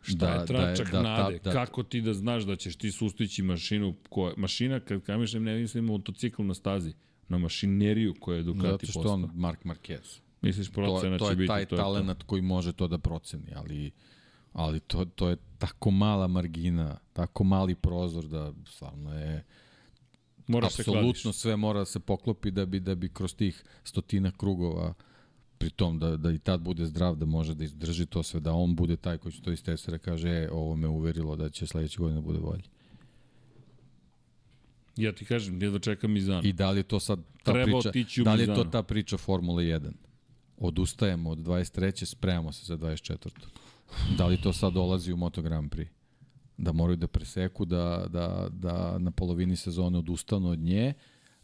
Šta je tračak da, nade? da, Kako ti da znaš da ćeš ti sustići mašinu koja... Mašina, kad kamišem, ne mislim motocikl na stazi, na mašineriju koja je Ducati zato što postao. on Mark Marquez. Misliš To, procena to će je biti taj to je to. talenat koji može to da proceni, ali ali to, to je tako mala margina, tako mali prozor da stvarno je kladiš. apsolutno sve mora da se poklopi da bi da bi kroz tih stotina krugova pri tom da, da i tad bude zdrav, da može da izdrži to sve, da on bude taj koji će to iz testera kaže, e, ovo me uverilo da će sledeće godine da bude bolje. Ja ti kažem, jedva čekam Mizanu. I da li je to sad ta Treba priča, da li je to ta priča Formule 1? Odustajemo od 23. spremamo se za 24. Da li to sad dolazi u Moto Grand Prix? Da moraju da preseku, da, da, da na polovini sezone odustanu od nje,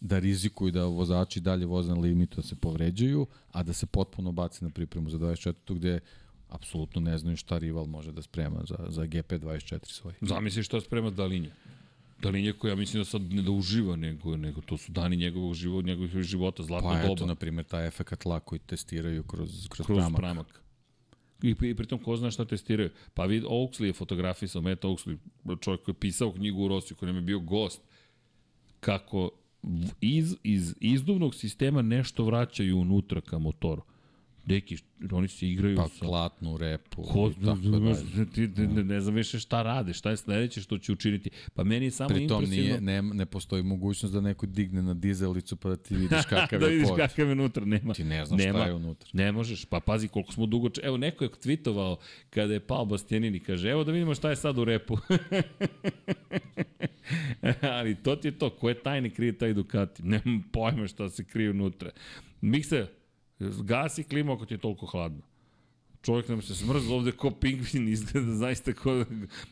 da rizikuju da vozači dalje voze na limitu, da se povređuju, a da se potpuno baci na pripremu za 24. gde apsolutno ne znaju šta rival može da sprema za, za GP24 svoj. Zamisli šta sprema Dalinja. Dalinja koja mislim da sad ne da uživa, nego, nego to su dani njegovog života, njegovih života, zlatno Pa doba. eto, na primjer, taj efekt tla koji testiraju kroz, kroz, kroz pramak. pramak. I, I pritom ko zna šta testiraju. Pa vid, Oaksley je fotografisao, Matt Oaksley, čovjek koji je pisao knjigu u Rosiju, koji nam je bio gost, kako iz, iz izduvnog sistema nešto vraćaju unutra ka motoru. Deki, oni se igraju Pa sa... klatnu repu. Ko, i tako dalje. ti, ti, ne, ne znam više šta rade, šta je sledeće što će učiniti. Pa meni je samo Pri tom impresivno... nije, ne, ne postoji mogućnost da neko digne na dizelicu pa da ti vidiš kakav da je vidiš pod. kakav je unutra, nema. Ti ne znaš nema. šta je unutra. Ne možeš, pa pazi koliko smo dugo... Evo, neko je tweetovao kada je pao Bastianini, kaže, evo da vidimo šta je sad u repu. Ali to ti je to, ko je tajni krije taj Ducati? Nemam pojma šta se krije unutra. Mikse, gasi klimu ako ti je toliko hladno. Čovjek nam se smrzlo ovde ko pingvin, izgleda zaista ko,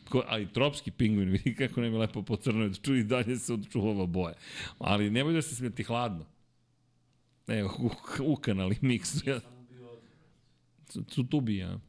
ko ali tropski pingvin, vidi kako nam je lepo po crnoj, ču i dalje se odčuvava boja. Ali nemoj da se smeti hladno. Evo, u, ukanali miksu. Ja. Tu, tu bi, ja.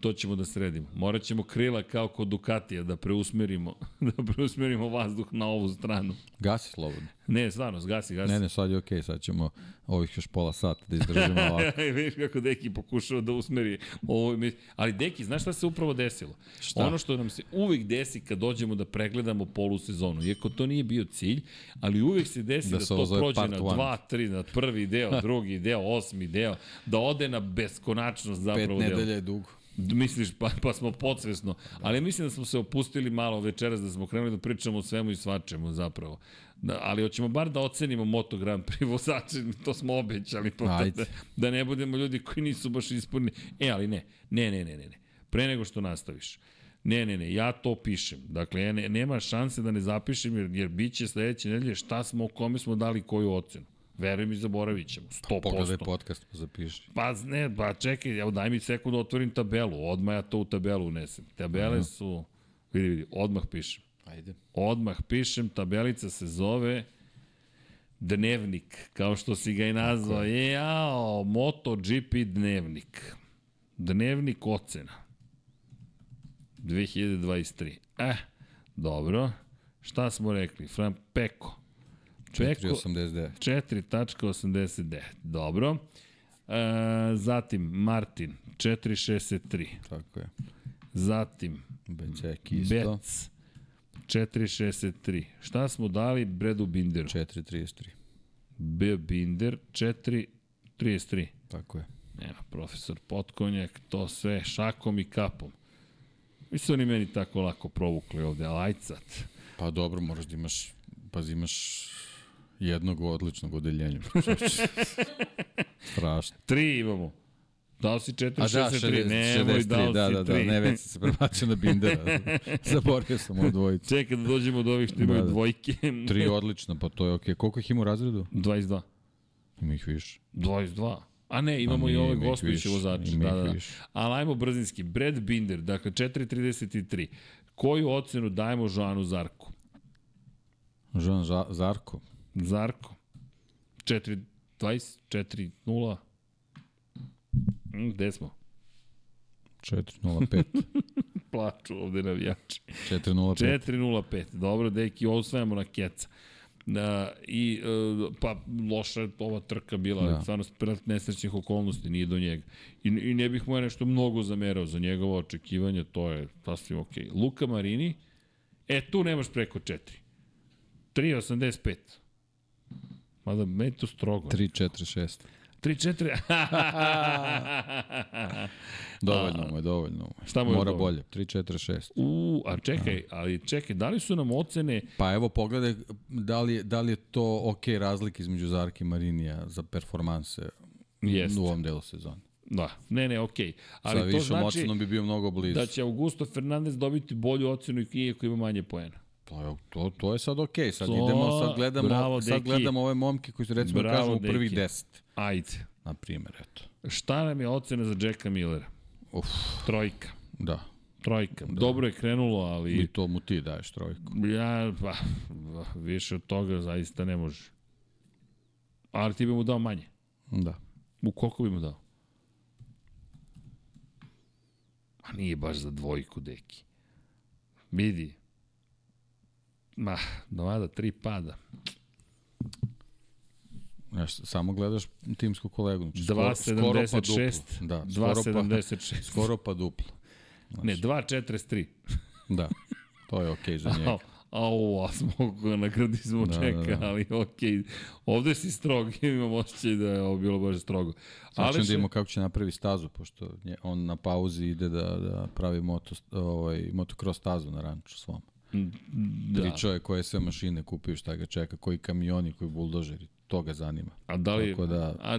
To ćemo da sredimo. Morat ćemo krila kao kod Ducatija da preusmerimo, da preusmerimo vazduh na ovu stranu. Gasi slobodno. Ne, stvarno, zgasi, gasi. Ne, ne, sad je okej, okay, sad ćemo ovih još pola sata da izdržimo ovako. Vidiš kako Deki pokušava da usmeri ovo. Ali Deki, znaš šta se upravo desilo? Šta? Ono što nam se uvek desi kad dođemo da pregledamo polusezonu, iako to nije bio cilj, ali uvek se desi Da da, to prođe na one. dva, tri, na prvi deo, drugi deo, osmi deo, da ode na beskonačnost zapravo Pet deo. nedelja je dugo. Misliš, pa, pa smo podsvesno. Ali mislim da smo se opustili malo večeras, da smo krenuli da pričamo o svemu i svačemu zapravo. Da, ali hoćemo bar da ocenimo Moto Grand Prix vozače, to smo obećali, pa da, da ne budemo ljudi koji nisu baš ispunili. E, ali ne, ne, ne, ne, ne, ne. Pre nego što nastaviš. Ne, ne, ne, ja to pišem. Dakle, ja ne, nema šanse da ne zapišem, jer, jer bit će sledeće nedelje šta smo, kome smo dali koju ocenu. Veruj mi, zaboravit ćemo. 100%. Pogledaj podcast pa zapiši. Pa ne, pa čekaj, evo daj mi sekund da otvorim tabelu, odmah ja to u tabelu unesem. Tabele su, vidi, vidi, odmah pišem. Ajde. Odmah pišem, tabelica se zove Dnevnik, kao što si ga i nazvao. Jao, MotoGP Dnevnik. Dnevnik ocena. 2023. Eh, dobro. Šta smo rekli? Fran Peko. Peko 4,89. 4.89. Dobro. E, zatim Martin 4.63. Tako je. Zatim Becek isto. Bec 4.63. Šta smo dali Bredu Binderu? 4,33. B. Binder 4.33. Tako je. Nema, profesor Potkonjak, to sve šakom i kapom. Nisu oni meni tako lako provukli ovde, ali ajde sad. Pa dobro, moraš da imaš, pazi, imaš jednog odličnog odeljenja. Strašno. Tri imamo. Dao si 4.63, A da, 60, nemoj 63, dao da, si da, da, 3. ne, već se prebacio na Bindera. Zaboravio sam ovo dvojicu. Čekaj da dođemo do ovih što imaju Da, da. dvojke. Tri odlično, pa to je okej. Koliko ih ima u razredu? 22. Ima ih više. 22. A ne, imamo A i ove više, vozače. Da, da, da. više. Ali ajmo brzinski. Brad Binder, dakle 4.33. Koju ocenu dajemo Žanu Zarku? Žan Ža Zarko. Zarko. 4.20, 4.0. Mm, Gde smo? 4.05. Plaču ovde navijači. 4.05. 4.05. Dobro, deki, osvajamo na keca. Da, I, e, pa, loša je ova trka bila, da. Stvarno sprat nesrećnih okolnosti, nije do njega. I, I ne bih mu nešto mnogo zamerao za njegova očekivanja, to je sasvim okej. Okay. Luka Marini, e, tu nemaš preko 4. 3.85. Mada, meni to strogo. 3.46. 3.4. Dovoljno mu je, dovoljno mu je. Šta mu je Mora dovoljno? bolje. 3.46. U, a čekaj, ali čekaj, da li su nam ocene Pa evo pogledaj da li, da li je to ok razlika između Zarke i Marinija za performanse Jeste. u ovom delu sezone. Da, ne, ne, okej. Sa Ali to višom znači ocenom bi bio mnogo blizu. da će Augusto Fernandez dobiti bolju ocenu iako ima manje poena. To je, to, to je sad ok. Sad To- idemo, sad gledamo, bravo, sad deki. gledamo ove momke koji su recimo Bravo, kažemo u prvih. 10. Ajde. Na primjer, eto. Šta nam je ocena za Jacka Millera? Uf, Trojka. da. Trojka. Da. Dobro je krenulo, I ali to mu ti daješ trojku. ja, pa, više od toga zaista ne može. Ali ti bi mu dao manje. Da. U koliko bi mu dao? A nije baš za dvojku, deki. Vidi. Ma, dovada tri pada. Znaš, samo gledaš timsku kolegu. Znači, skoro, skoro pa 2,76. duplo. Da, skoro pa, 2,76. skoro pa duplo. Ne, 2,43. Da, to je okej za njega. A smo ga na gradizmu Da, čeka, da, da. ali okej. Ovde si strog, imam osjećaj da je ovo bilo baš strogo. Ćemo da vidimo kako će napravi stazu, pošto on na pauzi ide da, da pravi moto, ovaj, motocross stazu na ranču svom. Da. Pričao je koje sve mašine kupio, šta ga čeka, koji kamioni, koji buldožeri, to ga zanima. A da li, Tako da- a,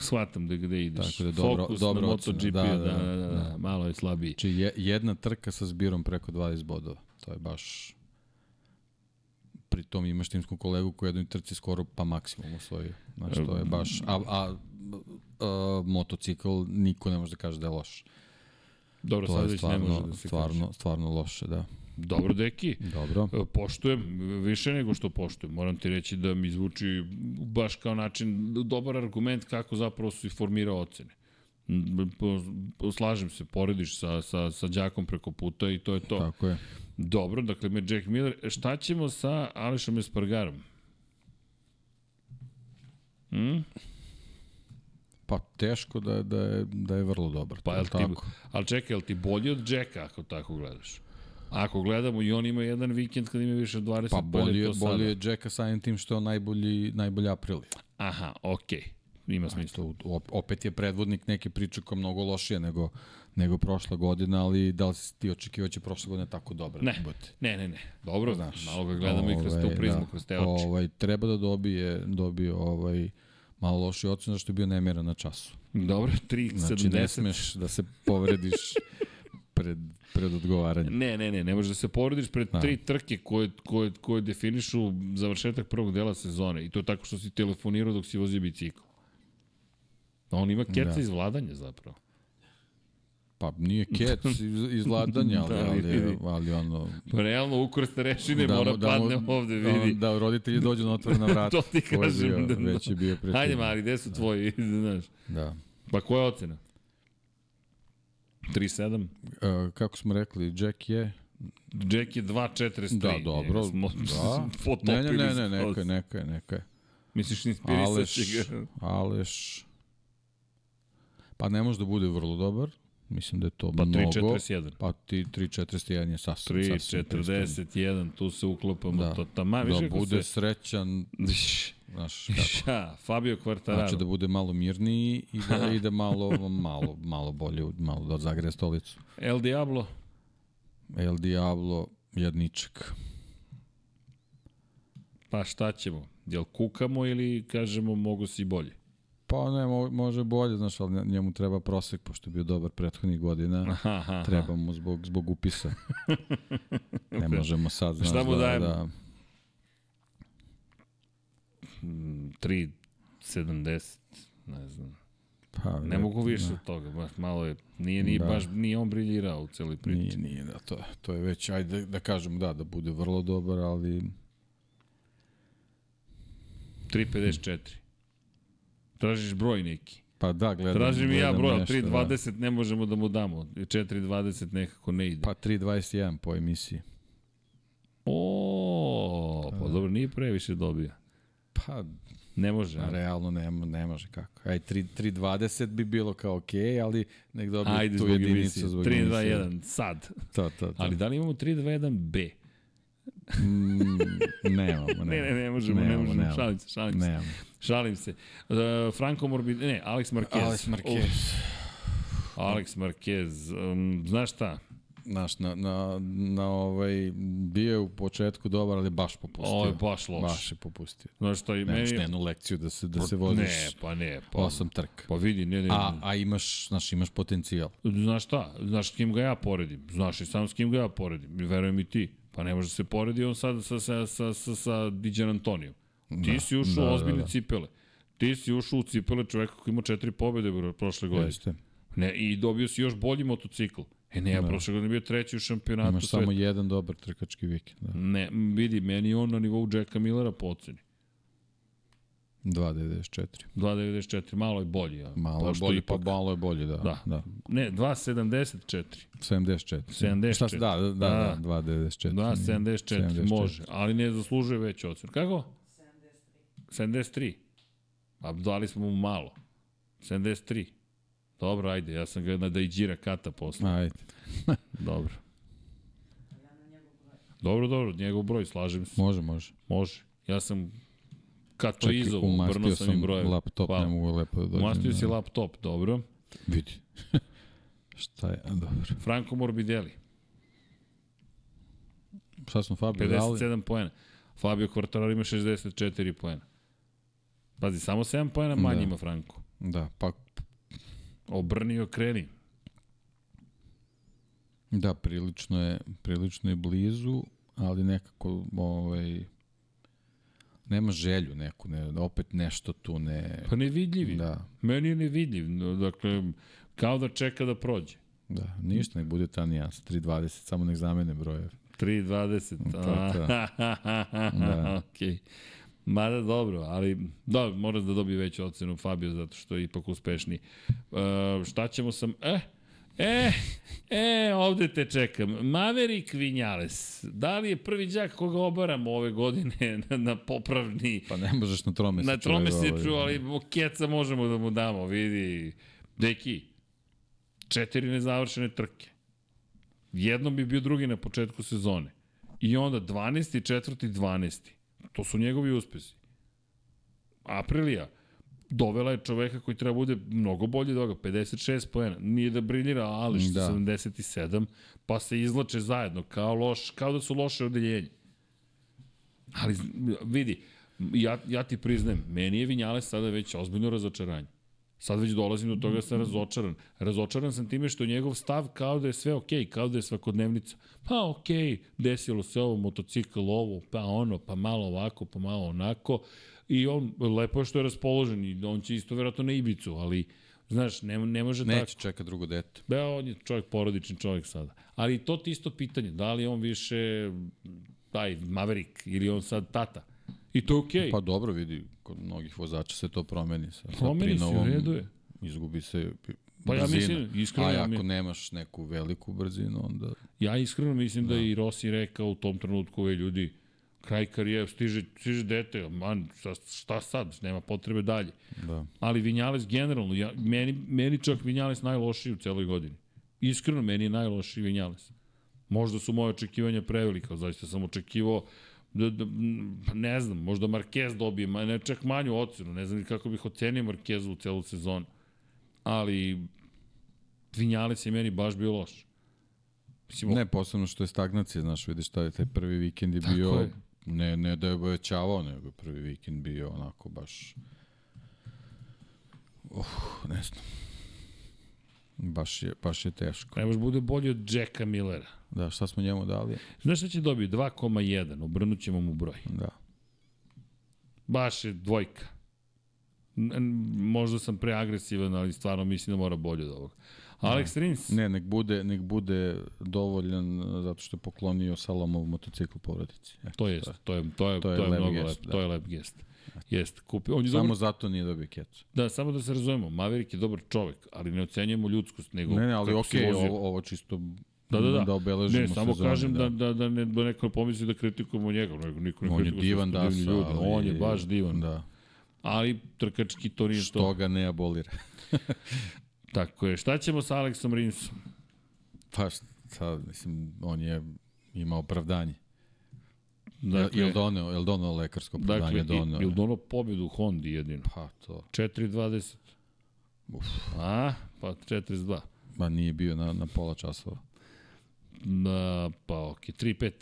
shvatam da gde ideš. Tako da dobro- Fokus dobra na MotoGP, da, da, da, da, da, da, malo je slabiji. Znači je, jedna trka sa zbirom preko 20 bodova. To je baš... Pritom imaš timsku kolegu koji u jednoj trci skoro pa maksimum osvojio. Znači to je baš... A, a, a motocikl niko ne može da kaže da je loš. Dobro, To sad je već ne može stvarno, da se stvarno, stvarno loše, da. Dobro, deki. Dobro. E, Poštujem, više nego što poštujem. Moram ti reći da mi zvuči baš kao način, dobar argument kako zapravo su i formirao ocene. Slažem se, porediš sa, sa, sa đakom preko puta i to je to. Tako je. Dobro, dakle me Jack Miller. Šta ćemo sa Ališom Espargarom? Hmm? Pa teško da, da, je, da je vrlo dobar. Pa jel je ti, tako? ali čekaj, jel ti bolji od Jacka ako tako gledaš? Ako gledamo i on ima jedan vikend kad ima više od 20 Pa bolje, je je, to sada. bolje je Jacka samim tim što je najbolji, najbolji aprili. Aha, okej. Ima smisla. Opet je predvodnik neke priče koja je mnogo lošija nego, nego prošla godina, ali da li si ti očekivao će prošla godina tako dobra? Ne, da ne, ne, ne. Dobro, Znaš, malo ga gledamo i kroz tu ovaj, prizmu, da, kroz te oči. Ovaj, treba da dobije, dobije ovaj, malo loši ocen zašto je bio nemjeran na času. Dobro, 3, Znači ne 70. smeš da se povrediš pred, pred odgovaranjem. Ne, ne, ne, ne možeš da se porodiš pred Da. tri trke koje, koje, koje definišu završetak prvog dela sezone. I to tako što si telefonirao dok si vozio bicikl. On ima keca Da. iz vladanja zapravo. Pa nije kec iz, vladanja, ali, Da, ali, ali ono... Pa realno ukrst rešine da, mora mu- padne mu- ovde, vidi. Da, da roditelji dođu na otvorena vrata. to ti kažem. bio, da, već je bio pre Hajde, mali, gde su tvoji, znaš. Da. Pa koja je ocena? 3-7? Uh, kako smo rekli, Jack je Jack je 2.43. Da, dobro. Smo Da. Ne, ne, ne, ne, neka, je, neka, je, neka. je. Misliš Aleš, inspirisati ga? Aleš, pa ne može da bude vrlo dobar. Mislim da je to Pa mnogo. 3.41. Pa ti 3.41 je sasvim, sasvim pristojno. 3.41, tu se uklopamo. Da. To, tama, viš Da bude se... srećan, znaš kako. Ša, Fabio Quartararo. Znači da bude malo mirniji i da ide malo, malo, malo bolje, malo da zagreje stolicu. El Diablo, El Diablo, jedničak. pa šta ćemo? Jel kukamo ili kažemo mogu si bolje? Pa ne, mo- može bolje, znaš, ali njemu treba prosek, pošto je bio dobar prethodnih godina. Aha, aha. Treba mu zbog, zbog upisa. Ne možemo sad, znaš, Šta mu da, da... 3.70, ne znam. Pa, Ne mogu više od toga, baš malo je, nije, nije Da. baš, nije on briljirao u celoj priči. Nije, nije, da, to, to je već, ajde da, da kažem, da, da bude vrlo dobar, ali 3.54. Tražiš broj neki. pa da, gledam. Tražim i ja broj, ali nešto, 3.20 ne možemo da mu damo. 4.20 nekako ne ide. Da. Pa 3.21 po emisiji. O, pa dobro, nije previše dobio. Pa, Ne može. a? realno ne, ne može kako. Aj, 3 3.20 bi bilo kao okej, ali nek dobije Ajde, tu zbog jedinicu emisije. zbog 3, 2, emisije. 1, sad. To, to, to. Ali da li imamo 3, 2, 1, B? Mm, nemamo, nemamo. Ne, ne, ne možemo, ne Nemamo, možemo. nemamo. Šalim se, šalim se. Nemamo. Šalim se. Uh, Franco Morbid, ne, Alex Marquez. Alex Marquez. Uf, Alex Marquez. Um, znaš šta? Znaš, na, na, na ovaj, bio je u početku dobar, ali baš popustio. Ovo je baš loš. Baš je popustio. Znaš šta i Nemaš meni... ni jednu lekciju da se, da se voziš Ne, pa ne. Pa, osam trka. Pa vidi, ne, ne. A, a imaš, znaš, imaš potencijal. Znaš šta? Znaš s kim ga ja poredim? Znaš i sam s kim ga ja poredim? Verujem i ti. Pa ne može da se poredi on sad sa, sa, sa, sa, sa Diđan Antonijom. Ti Da, si ušao da, u da, ozbiljne da. cipele. Ti si ušao u cipele čoveka koji ima četiri pobjede prošle godine. Jeste. Ne, I dobio si još bolji motocikl. E ne, ja prošle godine bio treći u šampionatu Imaš sveta. samo jedan dobar trkački vikend. Da. Ne, vidi, meni on na nivou Jacka Millera po oceni. 2.94. 2.94, malo je bolji. A, Malo je pošto bolje, pa ipak- malo je bolje, da. Da. da. Ne, 2.74. 74. 74. Šta da, da, da, Da. da 2.94. Da, 74, 74. može, ali ne zaslužuje veću ocenu. Kako? 73. A dali smo mu malo. 73. Dobro, ajde, ja sam ga na Dajđira kata posle. Ajde. Dobro. Dobro, dobro, njegov broj, slažem se. Može, može. Može. Ja sam kad to Čekaj, izovo, umastio brno sam im sam brojeve. laptop, Hvala. ne mogu lepo da dođem. Umastio da. si laptop, dobro. Vidi. Šta je, dobro. Franco Morbidelli, Šta smo Fabio dali? 57 poena. Fabio Quartararo ima 64 poena. Pazi, samo 7 poena manje Da. ima Franco. Da, pa Obrni i okreni. da, prilično je, prilično je blizu, ali nekako ovaj, nema želju neku, ne, opet nešto tu ne... Pa nevidljivi. Da, Meni je nevidljiv. Dakle, kao da čeka da prođe. da, ništa, nek bude ta nijans, 3.20, samo nek zamene brojeve. 3.20. To, to. da. Okej. Mada dobro, ali da, mora da dobije veću ocenu Fabio zato što je ipak uspešniji. E, šta ćemo sam... E, e, e, ovde te čekam. Maverick Vinales, da li je prvi đak koga obaramo ove godine na, na popravni Pa ne možeš na tromesečju. Na tromesečju, ovaj, ali keca možemo da mu damo, vidi. Deki, četiri nezavršene trke. Jednom bi bio drugi na početku sezone. I onda 12. četvrti, 12. To su njegovi uspesi. Aprilija dovela je čoveka koji treba bude mnogo bolji od ovoga, 56 poena. Nije da briljira Ališ Da. da. 77, pa se izlače zajedno, kao, loš, kao da su loše odeljenje. Ali vidi, ja, ja ti priznajem, meni je Vinjales sada već ozbiljno razočaranje. Sad već dolazim do toga da sam razočaran. Razočaran sam time što je njegov stav kao da je sve okej, kao da je svakodnevnica. Pa okej, desilo se ovo, motocikl ovo, pa ono, pa malo ovako, pa malo onako. I on, lepo je što je raspoložen i on će isto verovatno na Ibicu, ali Znaš, ne, ne može tako. Neće čeka drugo dete. Da, on je čovjek porodični čovjek sada. Ali to ti isto pitanje, da li on više taj Maverick ili on sad tata. I to je okej. Okay. Pa dobro, vidi, kod mnogih vozača se to promeni. Sa, sa Promeni se, u redu je. Izgubi se Pa ja brzina. mislim, iskreno, A ja ako mi- nemaš neku veliku brzinu, onda... Ja iskreno mislim da, je i Rossi rekao u tom trenutku, ove ljudi, kraj karijera, stiže, stiže dete, man, šta, šta sad, nema potrebe dalje. Da. Ali Vinjales generalno, ja, meni, meni čak Vinjales najlošiji u celoj godini. Iskreno, meni je najlošiji Vinjales. Možda su moje očekivanja prevelika, zaista sam očekivao da, da, ne znam, možda Marquez dobije, ne čak manju ocenu, ne znam kako bih ocenio Marquezu u celu sezonu. Ali Vinjales je meni baš bio loš. Mislim, Ne, posebno što je stagnacija, znaš, vidiš šta je taj prvi vikend je bio, je. ne, ne da je obećavao, nego je prvi vikend bio onako baš, uh, ne znam, baš je, baš je teško. Ne može bude bolji od Jacka Millera. Da, šta smo njemu dali? Znaš šta će dobiti? 2,1. Obrnut ćemo mu broj. Da. Baš je dvojka. Možda sam preagresivan, ali stvarno mislim da mora bolje od ovoga. Alex Rins, Ne, nek bude, nek bude dovoljan uh, zato što je poklonio Salamov motocikl porodici. E, to je, to je, to je, to je, to je mnogo gest, lep, da. to je lep gest. Jeste, kupi. On je Samo dobar, zato nije dobio kecu. da, samo da se razumemo, Maverick je dobar čovek, ali ne ocenjujemo ljudskost, nego Ne, ne, ali okej, vozio. ovo, ovo čisto Da, da, da. da obeležimo Ne, samo sezone, kažem da, da, da, ne, da neko pomisli da kritikujemo njega. Nego, niko ne On je divan što da, divni ljudi. On je baš divan. Da. Ali trkački to nije Što to. ga ne abolira. Tako je. Šta ćemo sa Aleksom Rinsom? Pa sad, mislim, on je imao opravdanje. Dakle, jel doneo, jel doneo lekarsko opravdanje? dakle, doneo. ili dono pobedu u Hondi jedino. Pa to, 4.20. uf, A, pa 42. ma nije bio na, na pola časova. Na, pa okej, 3.5.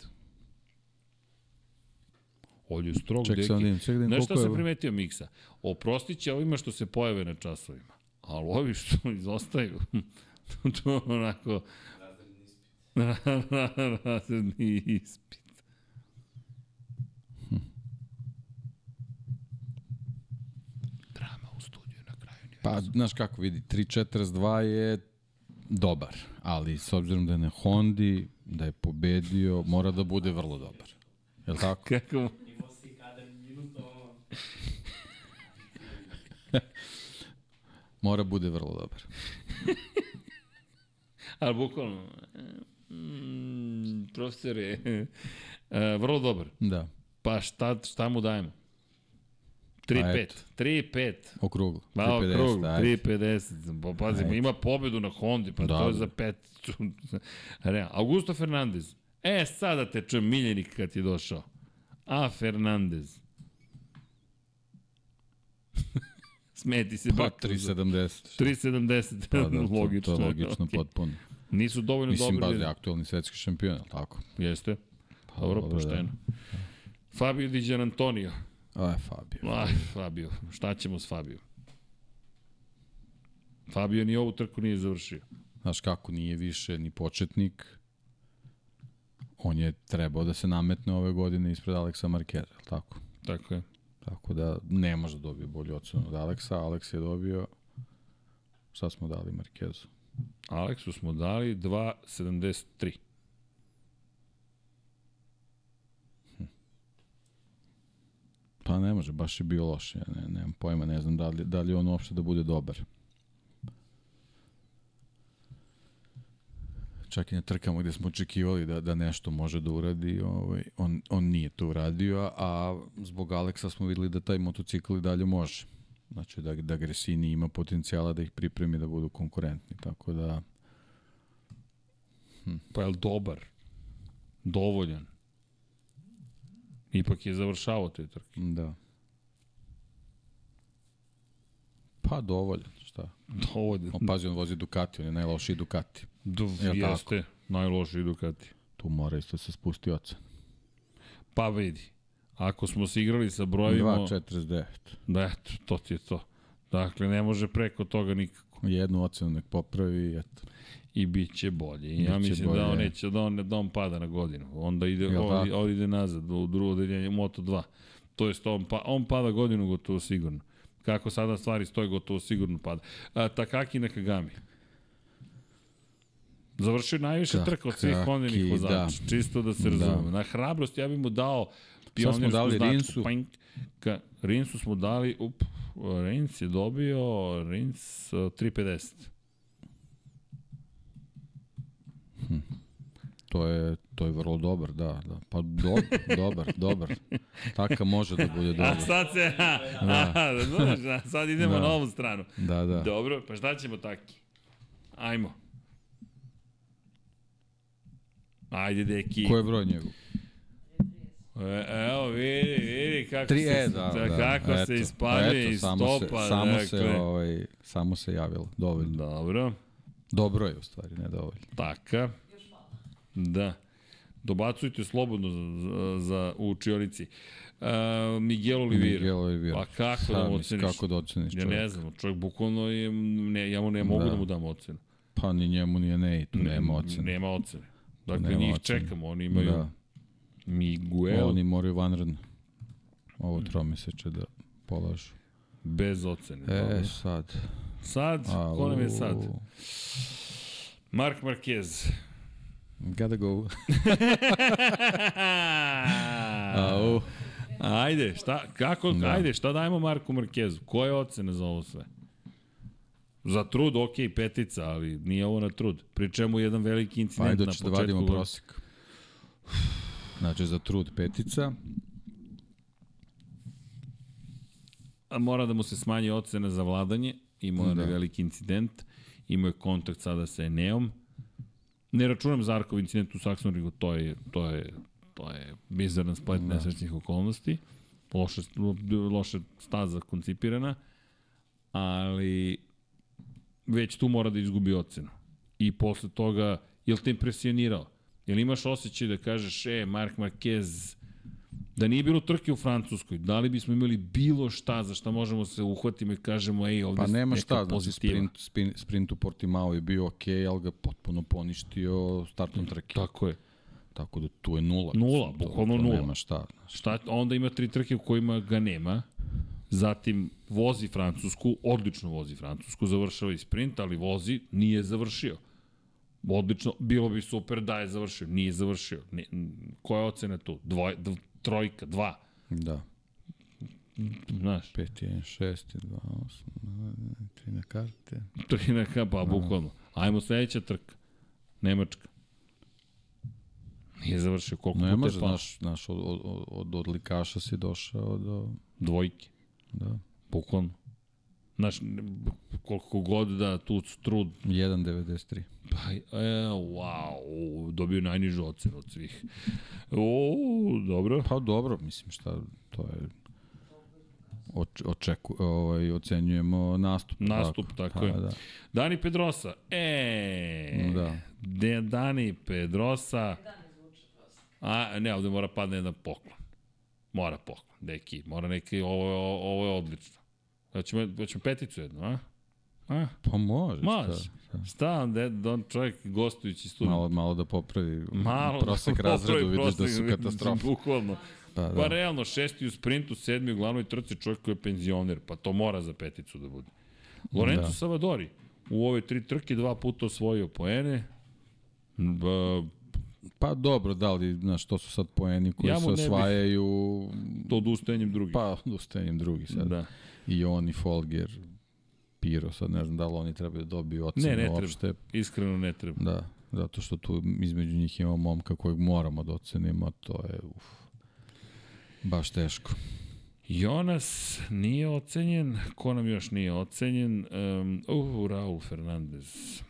Ovdje je strog Ček deki. da ček da vidim Znaš šta sam primetio Miksa? Oprostit će ovima što se pojave na časovima. Ali ovi što izostaju, to je onako... Razredni ispit. Drama u studiju na kraju. Pa, znaš kako vidi, 3.42 je dobar, ali s obzirom da je na Hondi, da je pobedio, mora da bude vrlo dobar. Je li tako? Kako? Mora bude vrlo dobar. Ali bukvalno, mm, profesore, e, vrlo dobar. Da, Pa šta, šta mu dajemo? 3-5. Pa eto. 3-5. okruglo. Malo 3.50, krug, ajde. 3.50. Pa pazimo, ima pobedu na Hondi, pa Da, to je da. za pet. Real. Augusto Fernandez. E, sada te čujem miljenik kad je došao. A, Fernandez. Smeti se Pa bak. 3.70. 3.70. Pa da, logično. to je logično okej. potpuno. Nisu dovoljno Mislim, dobri. da- je aktualni svetski šampion, tako? Jeste. Pa, Dobro, dobro, pošteno. Fabio Di Gian Antonio. Aj, Fabio. Aj, Fabio. Šta ćemo s Fabio? Fabio ni ovu trku nije završio. Znaš kako, nije više ni početnik. On je trebao da se nametne ove godine ispred Aleksa li tako? Tako je. Tako da ne može da dobije bolju ocenu od Aleksa. Aleks je dobio... Šta smo dali Markezu? Aleksu smo dali 2.73. Pa ne može, baš je bio loš. Ja ne, nemam pojma, ne znam da li, da li on uopšte da bude dobar. Čak i na trkama gde smo očekivali da, da nešto može da uradi, ovaj, on, on nije to uradio, a zbog Aleksa smo videli da taj motocikl i dalje može. Znači da, da Gresini ima potencijala da ih pripremi da budu konkurentni, tako da Pa je li dobar? Dovoljan? Ipak je završavao te trke. da. Pa dovoljan, šta? Dovoljan. On, pazi, on vozi Ducati, on je najlošiji Ducati. Do, tako? jeste. Najlošiji Ducati. Tu mora isto se spusti ocen. Pa vidi. Ako smo se igrali sa brojima... 2.49. Da, eto, to ti je to. Dakle, ne može preko toga nikako. Jednu ocenu nek popravi eto i bit će bolje. I ja mislim da bolje. da on neće, da on, da on pada na godinu. Onda ide, on, on ide nazad u drugo deljenje, Moto 2. To je on, pa, on pada godinu gotovo sigurno. Kako sada stvari stoje, gotovo sigurno pada. A, Takaki Nakagami. Završio najviše Takaki, trka od svih kondenih da. vozača. Da. Čisto da se da. razume. Da. Na hrabrost ja bih mu dao pionirsku smo dali. Rinsu. Panj, ka, Rinsu smo dali, up, Rins je dobio Rins eh, 350. Hm. To je, to je vrlo dobar, da, da. Pa do, dobar, dobar. Taka može da bude dobar. A sad se, a, da. a, znaš, a sad idemo da. na ovu stranu. Da, da. Dobro, pa šta ćemo taki? Ajmo. Ajde, deki. Ko je broj njegov? E, evo, vidi, vidi kako 3E, se, e, da, da, da, kako da, se eto, ispaljuje eto, iz samo topa. Se, samo, dakle. se, ovaj, samo se javilo, Dobro. Dobro. Dobro je u stvari, ne dovoljno. taka. Da. Dobacujte slobodno za, za, u učionici. Uh, Miguel Oliveira. Miguel Oliveira. Pa kako Šta da mu oceniš? Kako da oceniš Ja čovjek? ne znam, čovjek bukvalno je, ne, ja mu ne mogu da, Da. mu dam ocenu. Pa ni njemu, ni ne, tu nema ocene. Nema ocene. Dakle, Nema njih ocene. čekamo, oni imaju. Da. Miguel Oni moraju vanredno ovo tromeseče da polažu. bez ocene. E, Dobro. sad. Sad, Au. ko nam je sad? Mark Marquez. Gotta go. Au. Ajde, šta, kako, da. Da. ajde, šta dajemo Marku Markezu? Koja je ocena za ovo sve? Za trud, ok, petica, ali nije ovo na trud. Pri čemu jedan veliki Pa incident ajde, na da početku. vadimo godine. prosek. Znači, za trud petica. A mora da mu se smanji ocena za vladanje, imao je Da. veliki incident, imao je kontakt sada sa Eneom. Ne računam Zarkov incident u Saxonrigu, to je, to je, to je bizaran splet da. nesrećnih okolnosti. Loše, loše staza koncipirana, ali već tu mora da izgubi ocenu. I posle toga, je li te impresionirao? Je li imaš osjećaj da kažeš, e, Mark Marquez, da nije bilo trke u Francuskoj, da li bismo imali bilo šta za šta možemo se uhvatimo i kažemo, ej, ovde Pa nema šta, znači sprint, sprint, sprint u Portimao je bio ok, ali ga potpuno poništio startom trke. Tako je. Tako da tu je nula. Nula, bukvalno nula. Nema šta. Znaš. Šta, onda ima tri trke u kojima ga nema, zatim vozi Francusku, odlično vozi Francusku, završava i sprint, ali vozi, nije završio. Odlično, bilo bi super da je završio, nije završio. Ne, koja je ocena tu? Dvoj, dv, trojka, dva. Da. Znaš, 5 1 6 2 8 3 na karte. tri na ka, pa bukvalno. Ajmo sledeća trka. Nemačka. Nije završio koliko Ne puta može, je pao. znaš od, od, od, od odlikaša si došao do... Dvojke. Da. Bukvalno. Znaš, koliko god da tu trud 1.93. Pa, e, wow, dobio najnižu ocenu od svih. O, dobro. Pa dobro, mislim šta, to je oč, očeku, ovaj, ocenjujemo nastup. Nastup, tako Pa, je. Da. Dani Pedrosa. E, Da. De, Dani Pedrosa. A, ne, ovde mora padne jedan poklon. Mora poklon, deki. Mora neki, ovo, ovo je odlično. Hoćemo, hoćemo peticu jednu, a? A? Pa može. Može. Šta, de, don čovjek gostujući student. malo, malo da popravi Malo. prosek razredu, popravi vidiš da prosek, su katastrofa. Bukvalno. Pa, Pa da. realno, šesti u sprintu, sedmi u glavnoj trci, čovjek koji je penzioner, pa to mora za peticu da bude. Lorenzo Da. Savadori, u ove tri trke dva puta osvojio poene, ba, Pa dobro, da li, znaš, to su sad poeni koji Ja se osvajaju, to odustajanjem drugih. pa odustajanjem drugi sad. da. I on i Folger, Piro, sad ne znam da li oni trebaju da dobiju ocenu Ne, ne treba. uopšte. Iskreno ne treba. Da, zato što tu između njih imamo momka kojeg moramo da ocenimo, to je uf, baš teško. Jonas nije ocenjen, ko nam još nije ocenjen? Um, uh, Raul Fernandez.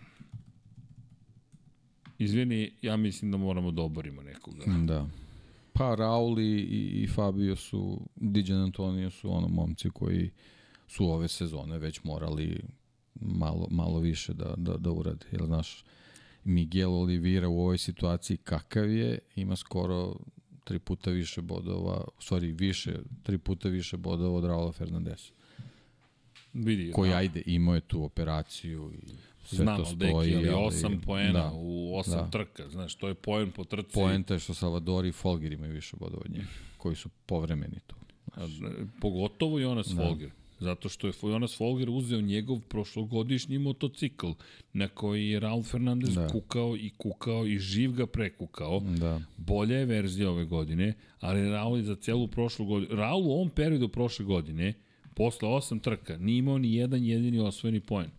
Izvini, ja mislim da moramo da oborimo nekoga. Da. Pa Raul i, i, Fabio su, Diđan Antonio su ono momci koji su ove sezone već morali malo, malo više da, da, da urade. Jer znaš, Miguel Oliveira u ovoj situaciji kakav je, ima skoro tri puta više bodova, u stvari više, tri puta više bodova od Raula Fernandesa. Vidi, Koji, da. ajde, imao je tu operaciju i sve Znam, to stoji. deki, ali 8 poena da. u 8 da. trka, znaš, to je poen po trci. Poenta je što Salvador i Folger imaju više bodova od njega, koji su povremeni tu. E, Pogotovo Jonas da. Folger. Zato što je Jonas Folger uzeo njegov prošlogodišnji motocikl na koji je Raul Fernandez da. Da. kukao i kukao i živ ga prekukao. Da. Bolja je verzija ove godine, ali Raul je za celu prošlu godinu. Raul u ovom periodu prošle godine, posle osam trka, nije imao ni jedan jedini osvojeni poen.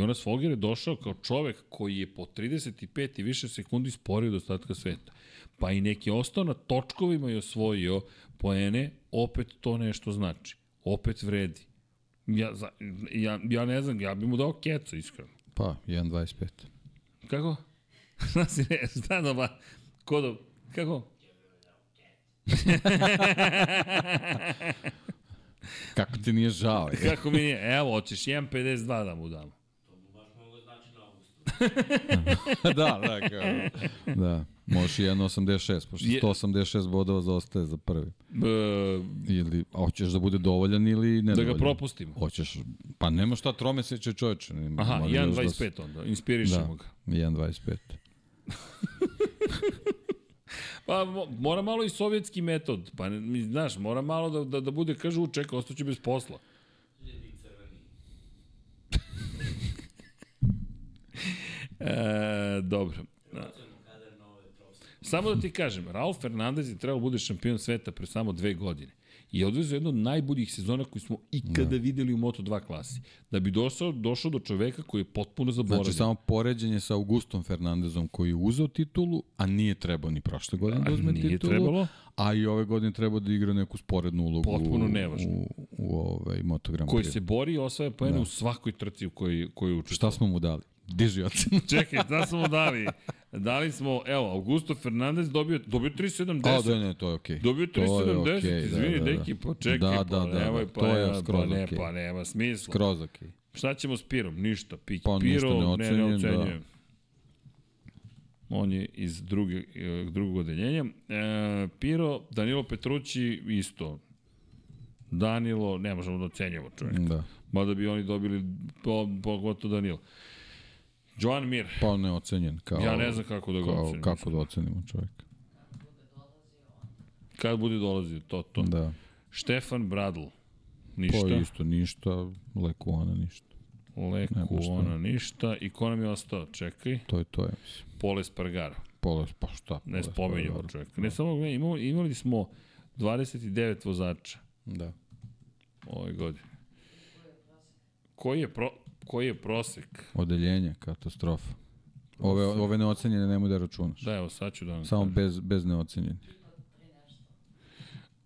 Jonas Folger je došao kao čovek koji je po 35 i više sekundi sporio od ostatka sveta. Pa i neki ostao na točkovima i osvojio poene, opet to nešto znači. Opet vredi. Ja, ja, ja ne znam, ja bi mu dao kecu, iskreno. Pa, 1.25. Kako? Šta si ne, šta da ba, ko da, kako? Kako ti nije žao? je? Kako mi nije, evo, hoćeš 1.52 da mu damo. da, da, kao, da. Možeš i 1.86, pošto Je- 186 bodova zaostaje za prvi. E, Ili, a hoćeš da bude dovoljan ili da nedovoljan? ga propustimo. Hoćeš, pa nema šta tromeseče čoveče. nema- Aha, može još da se- 1.25 onda, inspirišemo Da, ga. 1.25. Pa mo- mora malo i sovjetski metod, pa ne- znaš, mora malo da, da, da bude, kažu, čeka, ostaću bez posla. E, dobro. Samo da ti kažem, Raul Fernandez je trebao da bude šampion sveta pre samo dve godine. I odvezao jednu od najboljih sezona koju smo ikada da. videli u Moto2 klasi. Da bi došao, došao do čoveka koji je potpuno zaboravljen. Znači, samo poređenje sa Augustom Fernandezom koji je uzeo titulu, a nije trebao ni prošle godine da uzme nije titulu. trebalo. A i ove godine trebao da igra neku sporednu ulogu Potpuno u, nevažno. u, u ovaj Moto Grand koji Prix. se bori i osvaja poene da. u svakoj trci u kojoj, kojoj učestvuje. Šta smo mu dali? Diži ocenu. Čekaj, šta smo dali? Dali smo, evo, Augusto Fernandez dobio, dobio 3.70. A, da, ne, to je okej. Dobio To je 3.70, okej, izvini, da, da, da. deki, pa čekaj, Da, pa da, da, nemoj, da, pa, to je skroz pa ne, okej. pa nema smisla. Skroz okej. Šta ćemo s Pirom? Ništa. Pi, Pa ništa Piro, ne, ne neocenjen, da. ocenjujem. On je iz druge, eh, drugog odeljenja. E, Piro, Danilo Petrući isto. Danilo, ne možemo da ocenjamo čovjek. Da. Mada bi oni dobili, po, pogotovo Danilo. Joan Mir. Pa neocenjen. Kao, Ja ne znam kako da ga kao, ocenim. Kako da ocenimo čovjeka. Kad bude dolazio, to, to. Da. Štefan Bradl. Pa Ništa. isto ništa, Lekuona ništa. Leku, Nema šta. ona, ništa. I ko nam je ostao? Čekaj. To je to, ja mislim. Pole Spargaro. Pola, pa šta? Ne Pola spomenjamo čovjeka. Ne samo, ne, imali, imali smo 29 vozača Da. ove godine. Koji je, pro, koji je prosek? Odeljenje, katastrofa. Ove, ove neocenjene nemoj da računaš. Da, evo sad ću da vam Samo kažem. bez, bez neocenjenih.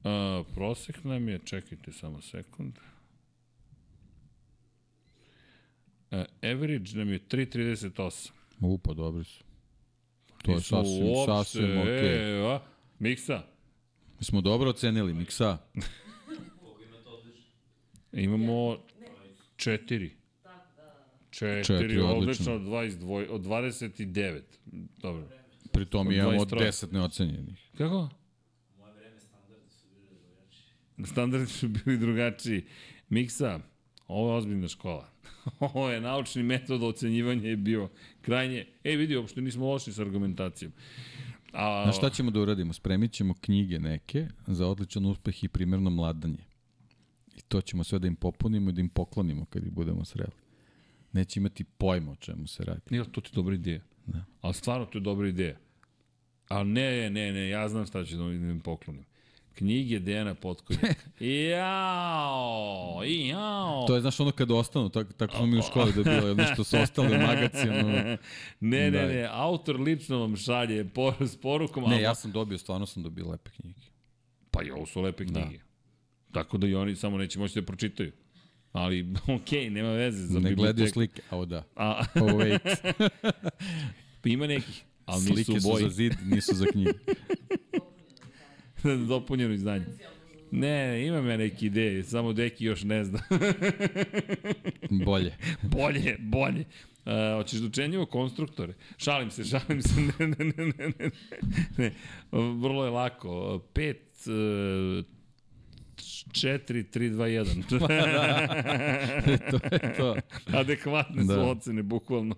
A, prosek nam je, čekajte samo sekund. A, average nam je 3.38. U, pa dobri su. To je sasvim, uopšte, sasvim okej. E, a? Miksa, Mi smo dobro ocenili, Miksa. imamo četiri. Četiri, Četiri, odlično, odlično. od, 22, od 29. Dobro. Pri tom imamo 23. 10 neocenjenih. Kako? Standardi su bili drugačiji. Miksa, ovo je ozbiljna škola. ovo je naučni metod ocenjivanja je bio krajnje... Ej, vidi, uopšte nismo loši sa argumentacijom. A, Znaš šta ćemo da uradimo? Spremit ćemo knjige neke za odličan uspeh i primjerno mladanje. I to ćemo sve da im popunimo i da im poklonimo kad ih budemo sreli. Neće imati pojma o čemu se radi. Nije, to ti je dobra ideja. Da. Ali stvarno to je dobra ideja. Ali ne, ne, ne, ja znam šta ću da im poklonim. Knjige Dejana Potkonjaka. Jao, jao. To je, znaš, ono kad ostanu, tako, tako smo mi u školi da je bilo, jedno što su ostali u magacinu. Ne, ne, Da. ne, autor lično vam šalje por, s porukom, Ne, ali- ja sam dobio, stvarno sam dobio lepe knjige. pa i ovo su lepe knjige. Tako da i oni samo neće moći da pročitaju. Ali, okej, nema veze za ne gledaju slike, a da. A, Oh, wait. ima nekih, ali nisu Slike su za zid, nisu za knjige. Dopunjeno izdanje. Ne, imam ja neke ideje, samo Deki još ne zna. Bolje. bolje, bolje. Uh, hoćeš da učenjimo konstruktore? Šalim se, šalim se. Ne, ne, ne, ne, ne, ne. Vrlo je lako. 5, 4, 3, 2, 1. to je to. Adekvatne Da. su ocene, bukvalno.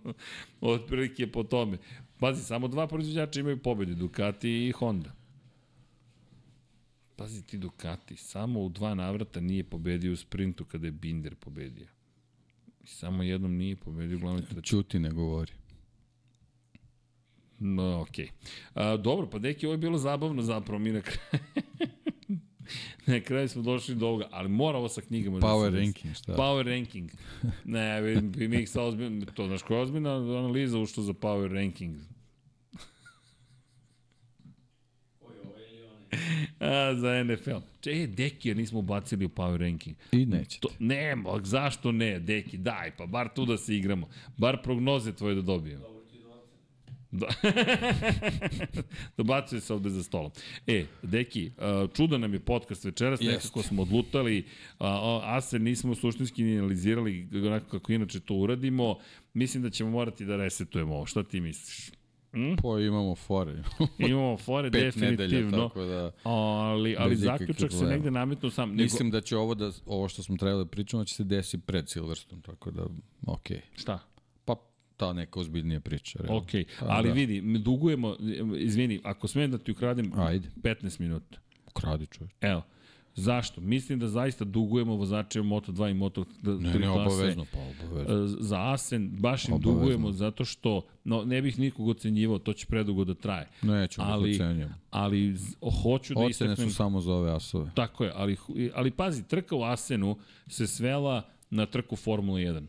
Otprilike po tome. Pazi, samo dva proizvođača imaju pobjede, Ducati i Honda. Pazi ti Ducati, samo u dva navrata nije pobedio u sprintu kada je Binder pobedio. I samo jednom nije pobedio u glavnoj trci. Čuti ne govori. No, okej. Okay. dobro, pa deki, ovo je bilo zabavno zapravo mi na kraju. Na kraju smo došli do ovoga, ali mora ovo sa knjigama da Power desi. ranking, šta? Power ranking. Ne, vi mi ih sa ozbiljno, to znaš koja je ozbiljna analiza ušto za power ranking. A, za NFL. Če, Deki, jer nismo ubacili u power ranking. I nećete. To, ne, zašto ne, Deki, daj, pa bar tu da se igramo. Bar prognoze tvoje da dobijemo. Dobro ti do ocene. Da. Dobacuje se ovde za stolom. E, Deki, čudan nam je podcast večeras, Jeste. nekako smo odlutali, a, se nismo suštinski ni analizirali onako kako inače to uradimo. Mislim da ćemo morati da resetujemo ovo. Šta ti misliš? Po imamo fore. Imamo fore Pet nedelja, definitivno, tako da... ali, ali zaključak se negde nametno sam. Nego, Mislim da će ovo, da, ovo što smo trebali da pričamo će se desi pred Silverstone, tako da, okej. Šta? Ta neka ozbiljnija priča. realno. Ok, Pa, ali da. vidi, dugujemo, izvini, ako smijem da ti ukradem Ajde. 15 minuta. Kradi čovječ. Evo, zašto? Mislim da zaista dugujemo vozačima Moto2 i Moto3 Ne, ne, obavezno, pa obavezno. E, Za Asen baš im Obavezno. dugujemo zato što, no ne bih nikog ocenjivao, to će predugo da traje. Nećemo ali, da. Ali hoću da Ocene istaknem... su samo za ove asove. Tako je, ali, ali pazi, trka u Asenu se svela na trku Formula 1.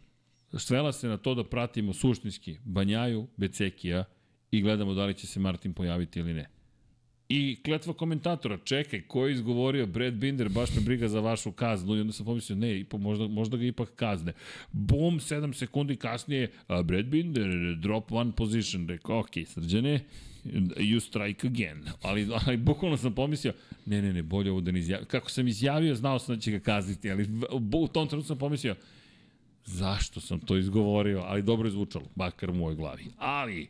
Svela se na to da pratimo suštinski Banjaju, Becekija i gledamo da li će se Martin pojaviti ili ne. I kletva komentatora, čekaj, ko je izgovorio Brad Binder, baš me briga za vašu kaznu, i onda sam pomislio, ne, ipak, možda, možda ga ipak kazne. Bum, 7 sekundi kasnije, a Brad Binder, drop one position, rekao, ok, srđane, you strike again. Ali, ali bukvalno sam pomislio, ne, ne, ne, bolje ovo da ne izjavio. Kako sam izjavio, znao sam da će ga kazniti, ali u tom trenutku sam pomislio, zašto sam to izgovorio, ali dobro je zvučalo, makar u mojoj glavi. Ali,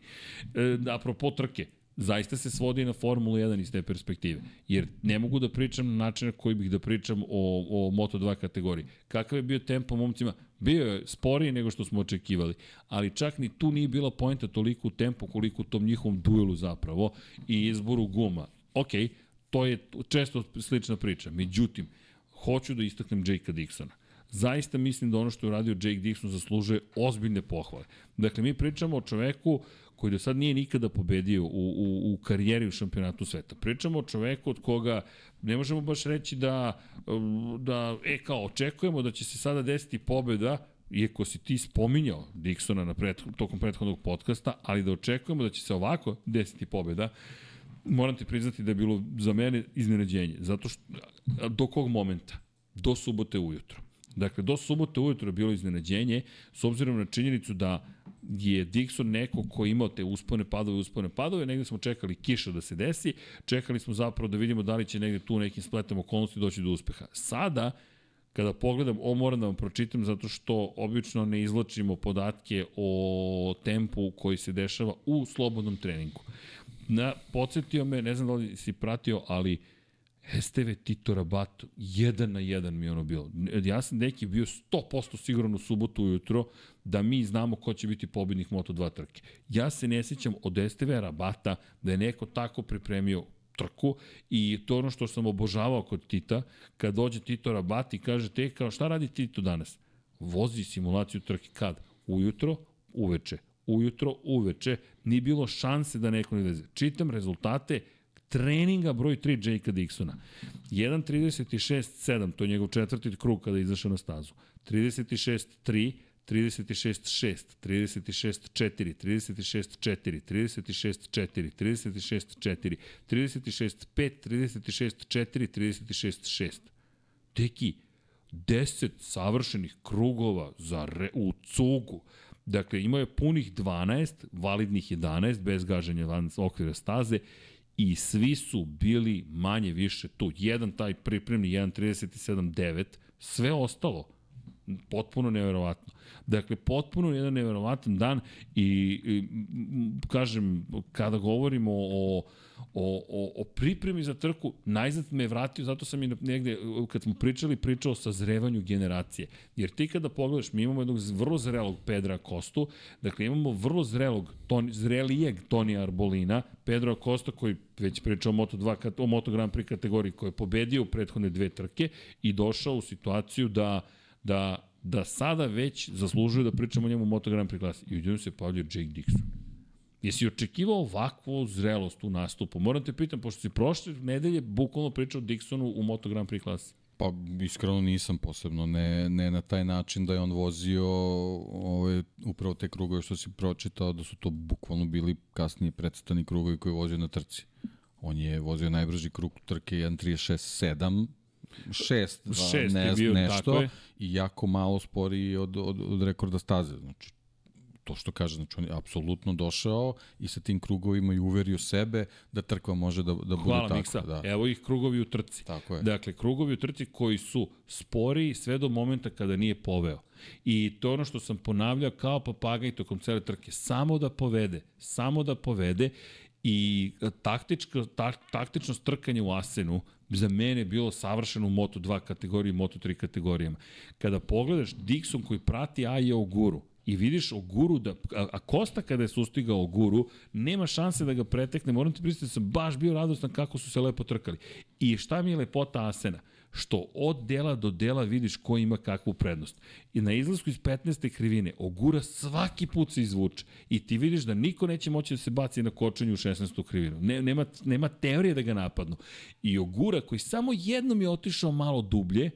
e, apropo trke, zaista se svodi na Formulu 1 iz te perspektive. Jer ne mogu da pričam na način na koji bih da pričam o, o Moto2 kategoriji. Kakav je bio tempo momcima? Bio je sporiji nego što smo očekivali, ali čak ni tu nije bila poenta toliko u tempu koliko u tom njihovom duelu zapravo i izboru guma. Ok, to je često slična priča. Međutim, hoću da istaknem Jakea Dixona. Zaista mislim da ono što je uradio Jake Dixon zaslužuje ozbiljne pohvale. Dakle, mi pričamo o čoveku koji do sad nije nikada pobedio u, u, u karijeri u šampionatu sveta. Pričamo o čoveku od koga ne možemo baš reći da, da e, kao, očekujemo da će se sada desiti pobeda, iako si ti spominjao Dixona na pret, tokom prethodnog podcasta, ali da očekujemo da će se ovako desiti pobeda, moram ti priznati da je bilo za mene iznenađenje. Zato što, do kog momenta? Do subote ujutro. Dakle, do subote ujutro je bilo iznenađenje, s obzirom na činjenicu da je Dixon neko ko je imao te uspone, padove, uspone, padove, negde smo čekali kiša da se desi, čekali smo zapravo da vidimo da li će negde tu nekim spletom okolnosti doći do uspeha. Sada, kada pogledam, ovo moram da vam pročitam zato što obično ne izlačimo podatke o tempu koji se dešava u slobodnom treningu. Na, podsjetio me, ne znam da li si pratio, ali STV Tito Rabat, jedan na jedan mi je ono bilo. Ja sam neki bio 100% siguran u subotu ujutro da mi znamo ko će biti pobednik Moto2 trke. Ja se ne sjećam od STV Rabata da je neko tako pripremio trku i to ono što sam obožavao kod Tita, kad dođe Tito Rabat i kaže, te kao šta radi Tito danas? Vozi simulaciju trke kad? Ujutro, uveče. Ujutro, uveče. Nije bilo šanse da neko ne leze. Čitam rezultate, treninga broj 3 Jakea Dixona. 1.36.7, to je njegov četvrti krug kada je izašao na stazu. 36.3, 36.6, 36.4, 36.4, 36.4, 36.4, 36.5, 36.4, 36.6. Deki, 10 savršenih krugova za re, u cugu. Dakle, imao je punih 12, validnih 11, bez gaženja van okvira staze i svi su bili manje više tu. Jedan taj pripremni, 1.37.9, sve ostalo potpuno neverovatno. Dakle, potpuno jedan neverovatan dan i, i kažem, kada govorimo o, o, o, o pripremi za trku, najzad me je vratio, zato sam i negde, kad smo pričali, pričao o sazrevanju generacije. Jer ti kada pogledaš, mi imamo jednog vrlo zrelog Pedra Kostu, dakle imamo vrlo zrelog, ton, zrelijeg Tonija Arbolina, Pedro Acosta koji već pričao o Moto2, o Moto Grand Prix kategoriji, koji je pobedio u prethodne dve trke i došao u situaciju da da, da sada već zaslužuje da pričamo o njemu u Moto Grand Prix klasi. I u se pavljuje Jake Dixon. Jesi očekivao ovakvu zrelost u nastupu? Moram te pitam, pošto si prošle nedelje bukvalno pričao Dixonu u Moto Grand Prix klasi. Pa iskreno nisam posebno, ne, ne na taj način da je on vozio ove, upravo te krugove što si pročitao, da su to bukvalno bili kasnije predstavni krugovi koji je vozio na trci. On je vozio najbrži krug trke 1.36.7, 6, Šest ne, je bio, nešto je. i jako malo sporiji od, od, od rekorda staze. Znači, to što kaže, znači on je apsolutno došao i sa tim krugovima i uverio sebe da trkva može da, da bude Hvala tako. Miksa. Da. Evo ih krugovi u trci. Tako je. Dakle, krugovi u trci koji su spori sve do momenta kada nije poveo. I to ono što sam ponavljao kao papagaj tokom cele trke. Samo da povede. Samo da povede. I taktičko, ta, taktično strkanje u Asenu za mene bilo savršeno u Moto2 kategoriji i Moto3 kategorijama. Kada pogledaš Dixon koji prati Aja Oguru, i vidiš Oguru da, a, a Kosta kada je sustigao Oguru, nema šanse da ga pretekne, moram ti pristati da sam baš bio radostan kako su se lepo trkali. I šta mi je lepota Asena? Što od dela do dela vidiš ko ima kakvu prednost. I na izlasku iz 15. krivine Ogura svaki put se izvuče i ti vidiš da niko neće moći da se baci na kočenju u 16. krivinu. Ne, nema, nema teorije da ga napadnu. I Ogura koji samo jednom je otišao malo dublje,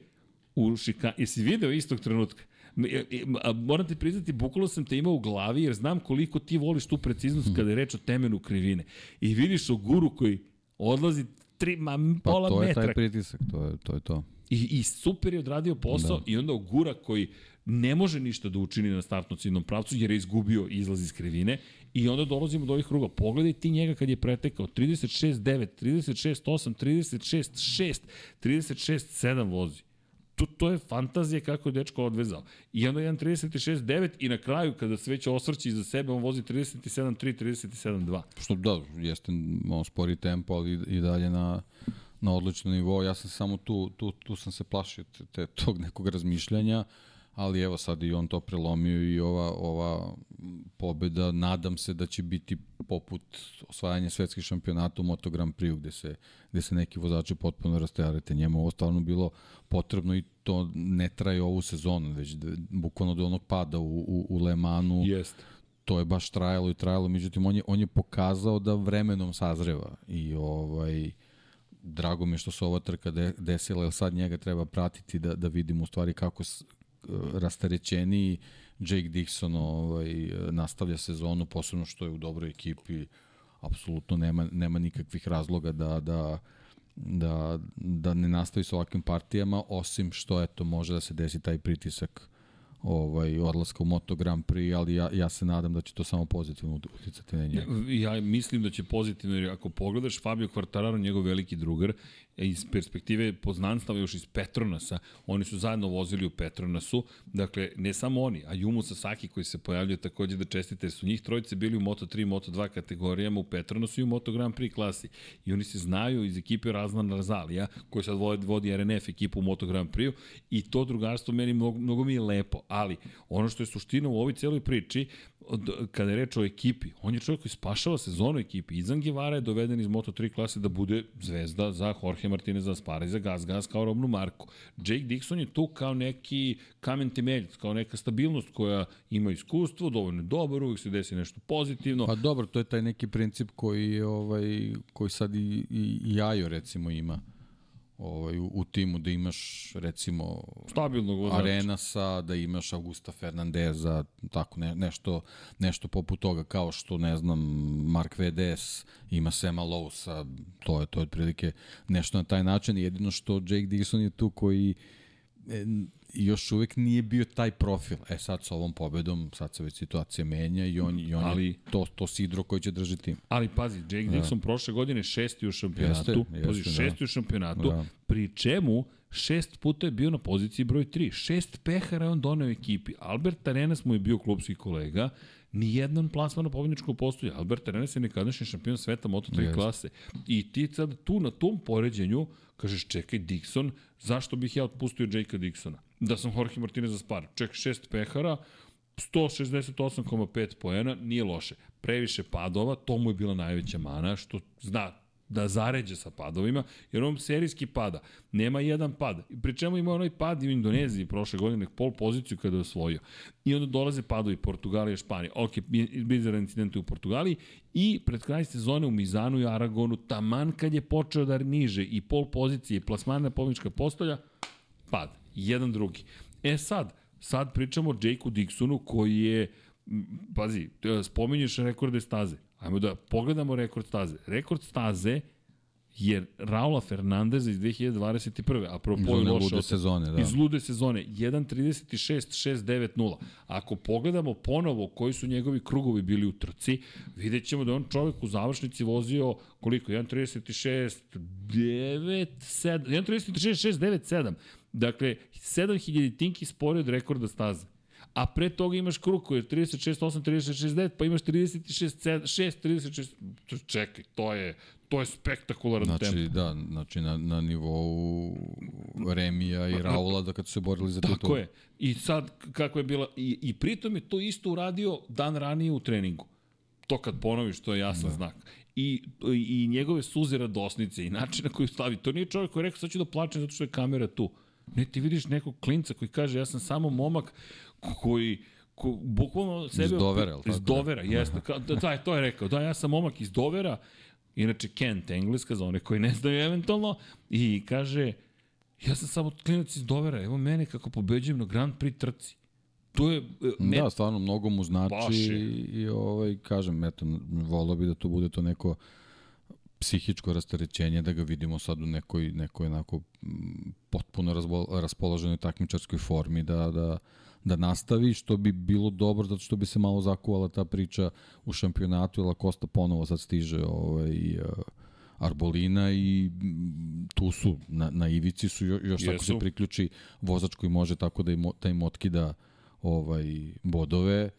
u šika... Jesi video istog trenutka? E, e, moram ti priznati, bukvalno sam te imao u glavi jer znam koliko ti voliš tu preciznost kada je reč o temenu krivine. I vidiš o guru koji odlazi tri, ma, Pa pola to je metra. taj pritisak, to je to. Je to. I, I super je odradio posao da. i onda Ogura koji ne može ništa da učini na startno ciljnom pravcu jer je izgubio izlaz iz krivine i onda dolazimo do ovih kruga. Pogledaj ti njega kad je pretekao 36-9, 36-8, 36-6, 36-7 vozi. To, to je fantazija kako je dečko odvezao. I onda jedan 36-9 i na kraju kada se već osvrći iza sebe on vozi 37-3, 37-2. Što da, jeste malo spori tempo, ali i dalje na, na odličnom nivou. Ja sam samo tu, tu, tu sam se plašio te, te, tog nekog razmišljanja, ali evo sad i on to prelomio i ova, ova pobeda, nadam se da će biti poput osvajanja svetskih šampionata u Moto Grand Prix gde se, gde se neki vozači potpuno rastearete. Njemu ovo stvarno bilo potrebno i to ne traje ovu sezonu, već da, bukvalno do onog pada u, u, u Le Manu Jeste. to je baš trajalo i trajalo, međutim on je, on je pokazao da vremenom sazreva i ovaj drago mi je što se ova trka de, desila, jer sad njega treba pratiti da, da vidimo u stvari kako s, rastarećeniji Jake Dixon ovaj, nastavlja sezonu, posebno što je u dobroj ekipi, apsolutno nema, nema nikakvih razloga da, da, da, da ne nastavi sa ovakvim partijama, osim što eto, može da se desi taj pritisak ovaj odlaska u Moto Grand Prix, ali ja, ja se nadam da će to samo pozitivno uticati na njega. Ja mislim da će pozitivno, jer ako pogledaš Fabio Quartararo, njegov veliki drugar, iz perspektive poznanstava još iz Petronasa, oni su zajedno vozili u Petronasu, dakle, ne samo oni, a Jumu Sasaki koji se pojavljuje takođe da čestite, su njih trojice bili u Moto3 Moto2 kategorijama u Petronasu i u Moto Grand Prix klasi. I oni se znaju iz ekipe Razlan Razalija, koji sad vodi, vodi RNF ekipu u Moto Grand Prix i to drugarstvo meni mnogo, mnogo mi je lepo, ali ono što je suština u ovoj celoj priči, kada je reč o ekipi, on je čovjek koji spašava sezonu ekipi. Izan Givara je doveden iz Moto3 klase da bude zvezda za Jorge Martinez za Spara i za Gas Gas kao robnu marku. Jake Dixon je tu kao neki kamen temeljac, kao neka stabilnost koja ima iskustvo, dovoljno dobar, uvijek se desi nešto pozitivno. Pa dobro, to je taj neki princip koji, ovaj, koji sad i, i, i Jajo recimo ima ovaj, u, u timu da imaš recimo stabilnog vozača. Arenasa, da imaš Augusta Fernandeza, tako ne, nešto, nešto poput toga kao što ne znam Mark VDS ima Sema Lowsa, to je to je otprilike nešto na taj način, jedino što Jake Dixon je tu koji e, još uvek nije bio taj profil. E sad sa ovom pobedom, sad se već situacija menja i on, i on ali, je to, to sidro koji će držati tim. Ali pazi, Jake da. Dixon prošle godine šesti u šampionatu, jeste, jeste, pazi, šesti da. u šampionatu, da. pri čemu šest puta je bio na poziciji broj 3. Šest pehara je on doneo ekipi. Albert Arenas mu je bio klubski kolega, ni jedan plasman na pobedničkom postoju. Albert Arenas je nekadašnji šampion sveta Moto3 yes. klase. I ti sad tu na tom poređenju kažeš čekaj Dixon, zašto bih ja otpustio Jakea Dixona? Da sam Jorge Martinez za spar. Ček šest pehara, 168,5 poena, nije loše. Previše padova, to mu je bila najveća mana, što zna da zaređe sa padovima, jer on serijski pada. Nema jedan pad. Pri čemu ima onaj pad i u Indoneziji prošle godine, pol poziciju kada je osvojio. I onda dolaze padovi Portugalija, Španija. Ok, bizaran incident u Portugaliji i pred kraj sezone u Mizanu i Aragonu, taman kad je počeo da niže i pol pozicije plasmana pobjedička postolja, pad. Jedan drugi. E sad, sad pričamo o Jakeu Dixonu koji je, pazi, spominješ rekorde staze. Ajmo da pogledamo rekord staze. Rekord staze je Raula Fernandeza iz 2021. Apropo Iz one lude sezone, da. Iz lude sezone. 1.36.690. Ako pogledamo ponovo koji su njegovi krugovi bili u trci, vidjet ćemo da on čovek u završnici vozio koliko? 1.36.9.7 1.36.697. Dakle, 7000 tinki spori od rekorda staze. A pre toga imaš krug koji je 36.8, 36.9, pa imaš 36.6, 36... Čekaj, to je, to je spektakularan Znači, tempo. da, znači na, na nivou Remija i Raula da kad su se borili za titul. Tako je. I sad, kako je bila, i, i pritom je to isto uradio dan ranije u treningu. To kad ponoviš, to je jasan da. znak. I, I njegove suze radosnice i način na koji stavi. To nije čovjek koji je rekao, sad ću da plačem zato što je kamera tu. Ne, ti vidiš nekog klinca koji kaže, ja sam samo momak koji ko, bukvalno sebe... Iz Dovera? Iz Dovera, jeste. Ka, da, da, to je rekao. Da, ja sam momak iz Dovera, inače Kent, engleska, za one koji ne znaju eventualno, i kaže, ja sam samo klinac iz Dovera, evo mene kako pobeđujem na Grand Prix trci. To je... e, Me, Da, stvarno mnogo mu Baš znači je. i, i ovaj, kažem, eto, volao bi da to bude to neko psihičko rasterećenje, da ga vidimo sad u nekoj, nekoj onako mm, potpuno razbol, raspoloženoj takmičarskoj formi, da, da, da nastavi, što bi bilo dobro, zato što bi se malo zakuvala ta priča u šampionatu, jer Kosta ponovo sad stiže ovaj, uh, Arbolina i mm, tu su, na, na ivici su, jo- još ako Jesu. se priključi vozač koji može tako da im, da im otkida ovaj, bodove,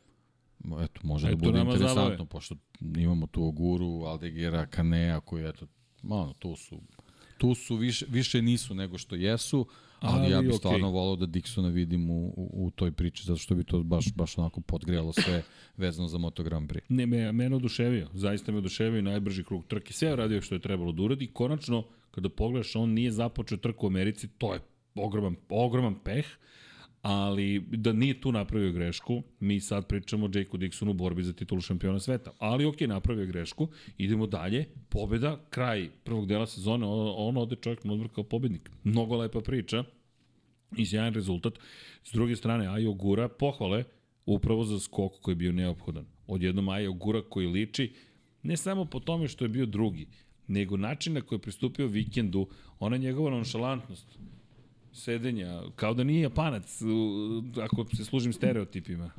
eto, može Eto da bude interesantno, zabave. pošto imamo tu Oguru, Aldegera, Kanea, koji, eto, malo, tu su, tu su, više, više nisu nego što jesu, ali, Ali ja bih okej. stvarno volao da Dixona vidim u, u, u toj priči, zato što bi to baš, baš onako podgrijalo sve vezano za Moto Grand Prix. Ne, me, mene oduševio. Zaista me oduševio najbrži krug trke. Sve je radio što je trebalo da uradi. Konačno, kada pogledaš, on nije započeo trku u Americi, to je ogroman, ogroman peh, ali da nije tu napravio grešku, mi sad pričamo o Jakeu Dixonu u borbi za titulu šampiona sveta. Ali ok, napravio grešku, idemo dalje, pobeda, kraj prvog dela sezone, on, on ode čovjek na odmor kao pobednik. Mnogo lepa priča i sjajan rezultat. S druge strane, Ajo Gura, pohvale upravo za skok koji je bio neophodan. Odjednom Ajo Gura koji liči ne samo po tome što je bio drugi, nego način na koji je pristupio vikendu, ona njegova nonšalantnost, sedenja, kao da nije japanac, ako se služim stereotipima.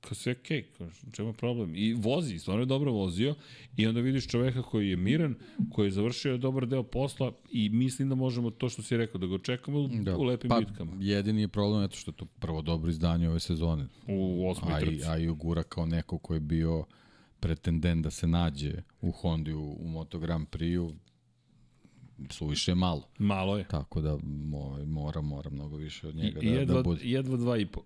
Kao sve okej, okay, čemu je problem? I vozi, stvarno je dobro vozio i onda vidiš čoveka koji je miran, koji je završio dobar deo posla i mislim da možemo to što si rekao, da ga očekamo u, da. u lepim pa, bitkama. jedini je problem eto što je to prvo dobro izdanje ove sezone. U osmoj A trci. a i Ogura kao neko ko je bio pretendent da se nađe u Hondi u, u Moto Grand Prix-u, suviše malo. Malo je. Tako da ovaj, mora, mora mnogo više od njega I, da, jedva, da bude. jedva dva i po.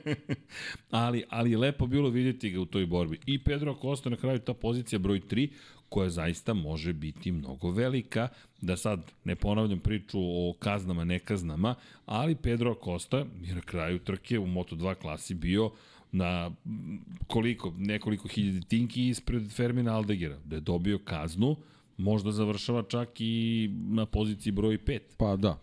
ali, ali je lepo bilo vidjeti ga u toj borbi. I Pedro Acosta na kraju ta pozicija broj 3, koja zaista može biti mnogo velika, da sad ne ponavljam priču o kaznama, nekaznama, ali Pedro Acosta je na kraju trke u Moto2 klasi bio na koliko, nekoliko hiljadi tinki ispred Fermina Aldegera, da je dobio kaznu, možda završava čak i na poziciji broj 5. Pa da.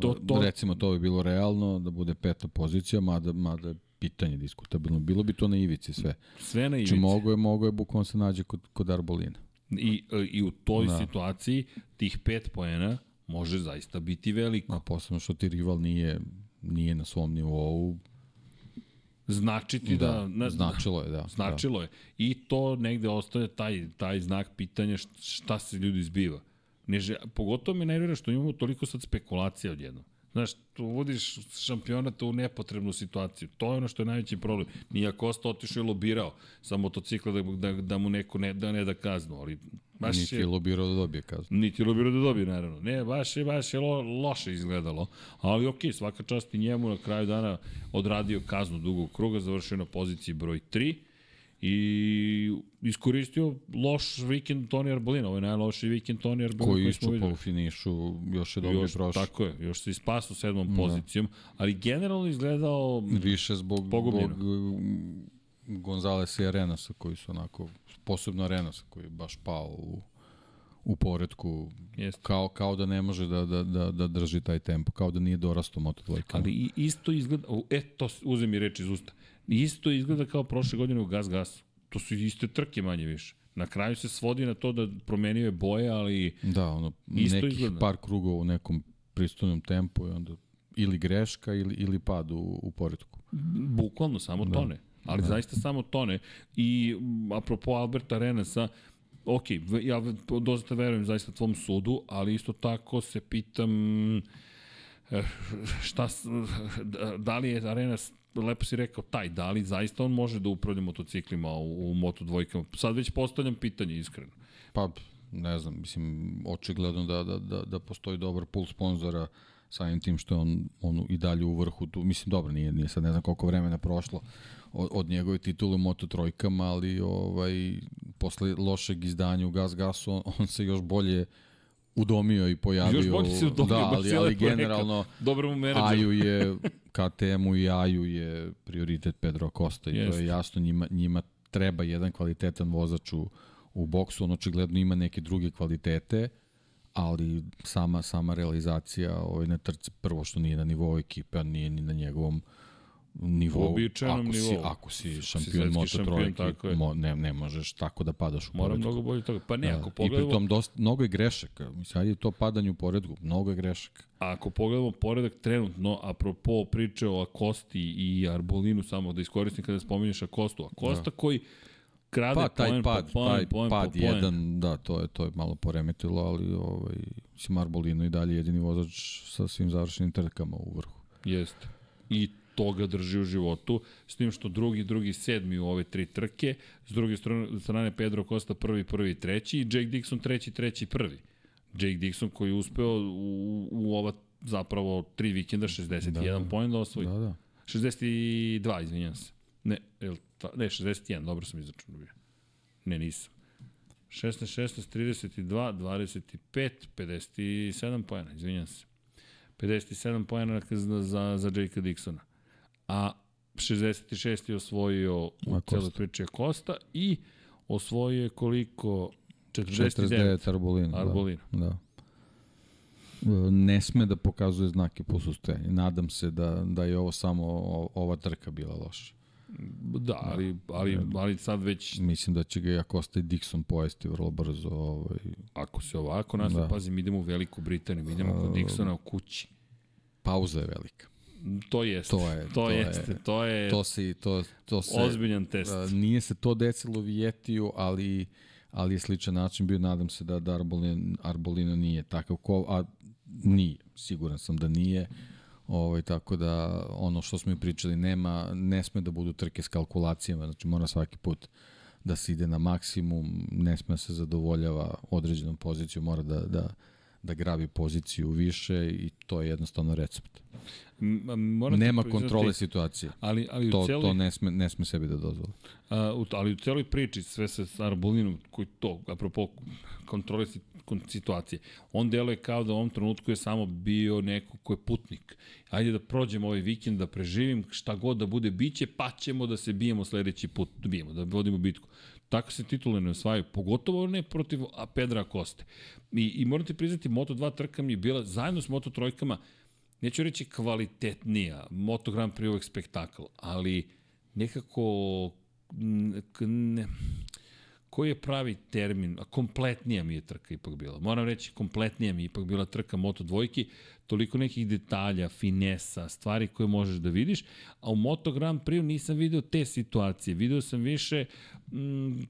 To- to- Recimo to bi bilo realno da bude peta pozicija, mada, mada je pitanje diskutabilno. Bilo bi to na ivici sve. Sve na Znači ivici. mogo je, mogo je bukvalno se nađe kod, kod Arbolina. I, e, I u toj. Da. situaciji tih pet poena može zaista biti veliko. A posebno što ti rival nije, nije na svom nivou, Značiti da... da, na, značilo je, da. Značilo je. I to negde ostaje taj, taj znak pitanja št- šta se ljudi zbiva. Ne pogotovo me nervira što imamo toliko sad spekulacija odjednom. Znaš, tu uvodiš šampionata u nepotrebnu situaciju. To je ono što je najveći problem. Nije Kosta otišao i lobirao sa motocikla da, da, da mu neko ne da, ne da kaznu, ali baš Niti je... lobirao da dobije kaznu. Niti je lobirao da dobije, naravno. Ne, baš je, baš je lo, loše izgledalo. Ali okej, svaka čast i njemu na kraju dana odradio kaznu dugog kruga, završio na poziciji broj 3 I iskoristio loš vikend Toni Arbolina. Ovo je najlošiji vikend Toni Arbolina Koji koji smo videli. u finišu, još je dobro prošao. tako je, još se ispasu sedmom pozicijom, ali generalno izgledao Više zbog, Pogubljeno. zbog um, Gonzalesa i Arenasa koji su onako, posebno Arenasa koji je baš pao u, u poredku kao, kao da ne može da, da, da, da drži taj tempo, kao da nije dorastao moto dvojkama. Ali i isto izgleda, e, to uzem mi reč iz usta, isto izgleda kao prošle godine u Gas Gasu. To su iste trke manje više. Na kraju se svodi na to da promenio je boje, ali Da, ono, Isto nekih izgleda. par krugova u nekom pristojnom tempu i onda ili greška ili, ili pad u, u poredku. bukvalno samo da. tone. Ali da. zaista samo tone. I apropo Alberta Renesa, ok, ja dosta verujem zaista tvom sudu, ali isto tako se pitam eh, šta, da- da li je Arenas lepo si rekao taj, da li zaista on može da upravlja motociklima u, u moto dvojkama. Sad već postavljam pitanje iskreno. Pa, ne znam, mislim, očigledno da, da, da, da postoji dobar pul sponzora samim tim što je on, on i dalje u vrhu tu. Mislim, dobro, nije, nije sad ne znam koliko vremena prošlo od, od njegove titule u Moto trojkama, ali ovaj, posle lošeg izdanja u Gas Gasu, on, on se još bolje udomio i pojavio. Još bolje se udomio, da, ali, ali generalno Dobro mu menadžer. Aju je, KTM-u i Aju je prioritet Pedro Costa i to Jeste. je jasno, njima, njima treba jedan kvalitetan vozač u, u boksu, on očigledno ima neke druge kvalitete, ali sama sama realizacija ovaj, na trci, prvo što nije na nivou ekipe, a nije ni na njegovom nivou. Uobičajenom ako si, nivou. ako si Si šampion svetski Moto trojke, je. mo, ne, ne možeš tako da padaš u Moram poredku. mnogo bolje toga. Pa ne, Da, ako I pogledamo... pritom dosta, mnogo je grešaka. Mislim, ajde to padanje u poredku, mnogo je grešaka. A ako pogledamo poredak trenutno, apropo priče o Akosti i Arbolinu, samo da iskoristim kada spominješ Akostu. Akosta da. koji krade Pa taj poen pad, po poen, taj poen pad po poen. jedan, da, to je to je malo poremetilo, ali ovaj mislim Arbolino i dalje jedini vozač sa svim završenim trkama u vrhu. Jeste. I to ga drži u životu, s tim što drugi, drugi, sedmi u ove tri trke, s druge strane, Pedro Costa prvi, prvi, treći i Jake Dixon treći, treći, prvi. Jake Dixon koji je uspeo u, u ova zapravo tri vikenda 61 da, poen da osvoji. Da, da. 62, izvinjam se. Ne, jel, ta, ne, 61, dobro sam izračunao bio. Ne, nisam. 16, 16, 32, 25, 57 pojena, izvinjam se. 57 pojena za, za, za Jakea Dixona. A 66 je osvojio u celoj priči Kosta i osvojio je koliko? 49. 49 Arbolino. Arbolino. Da. da. Ne sme da pokazuje znake posustajanja. Nadam se da, da je ovo samo ova trka bila loša. Da, ali, ali, ali sad već, Mislim da će ga Jakosta i Dixon pojesti vrlo brzo. Ovaj. ako se ovako nas, Da. da. pazi, mi idemo u Veliku Britaniju, idemo kod Dixona u kući. Pauza je velika. To jeste. To je- to, to je- jeste. To je To, si, to, to se... ozbiljan test. A, nije se to desilo u Vijetiju, ali, ali je sličan način bio. Nadam se da, da Arbolino, Arbolino nije takav ko, a nije. Siguran sam da nije. Ovaj, tako da ono što smo i pričali, nema, ne sme da budu trke s kalkulacijama, znači mora svaki put da se ide na maksimum, ne sme da se zadovoljava određenom pozicijom, mora da, da, da grabi poziciju više i to je jednostavno recept. M- moram ti Nema kontrole situacije. Ali, ali To, celoj, to ne sme, ne sme sebi da dozvoli. A, u, ali u celoj priči, sve sa Arbolinom, koji to, apropo kontrole si- kon- situacije, on deluje kao da u ovom trenutku je samo bio neko ko je putnik. Ajde da prođemo ovaj vikend, da preživim, šta god da bude biće, pa ćemo da se bijemo sledeći put, da bijemo, da vodimo bitku. Tako se titule ne osvajaju, pogotovo ne protiv Pedra Koste. I, I moram ti priznati, Moto2 trka mi je bila zajedno s Moto trojkama, neću reći kvalitetnija, Moto Grand Prix uvek spektakl, ali nekako ne, koji je pravi termin, a kompletnija mi je trka ipak bila. Moram reći, kompletnija mi je ipak bila trka Moto dvojki, toliko nekih detalja, finesa, stvari koje možeš da vidiš, a u Moto Grand Prix nisam video te situacije. Video sam više mm,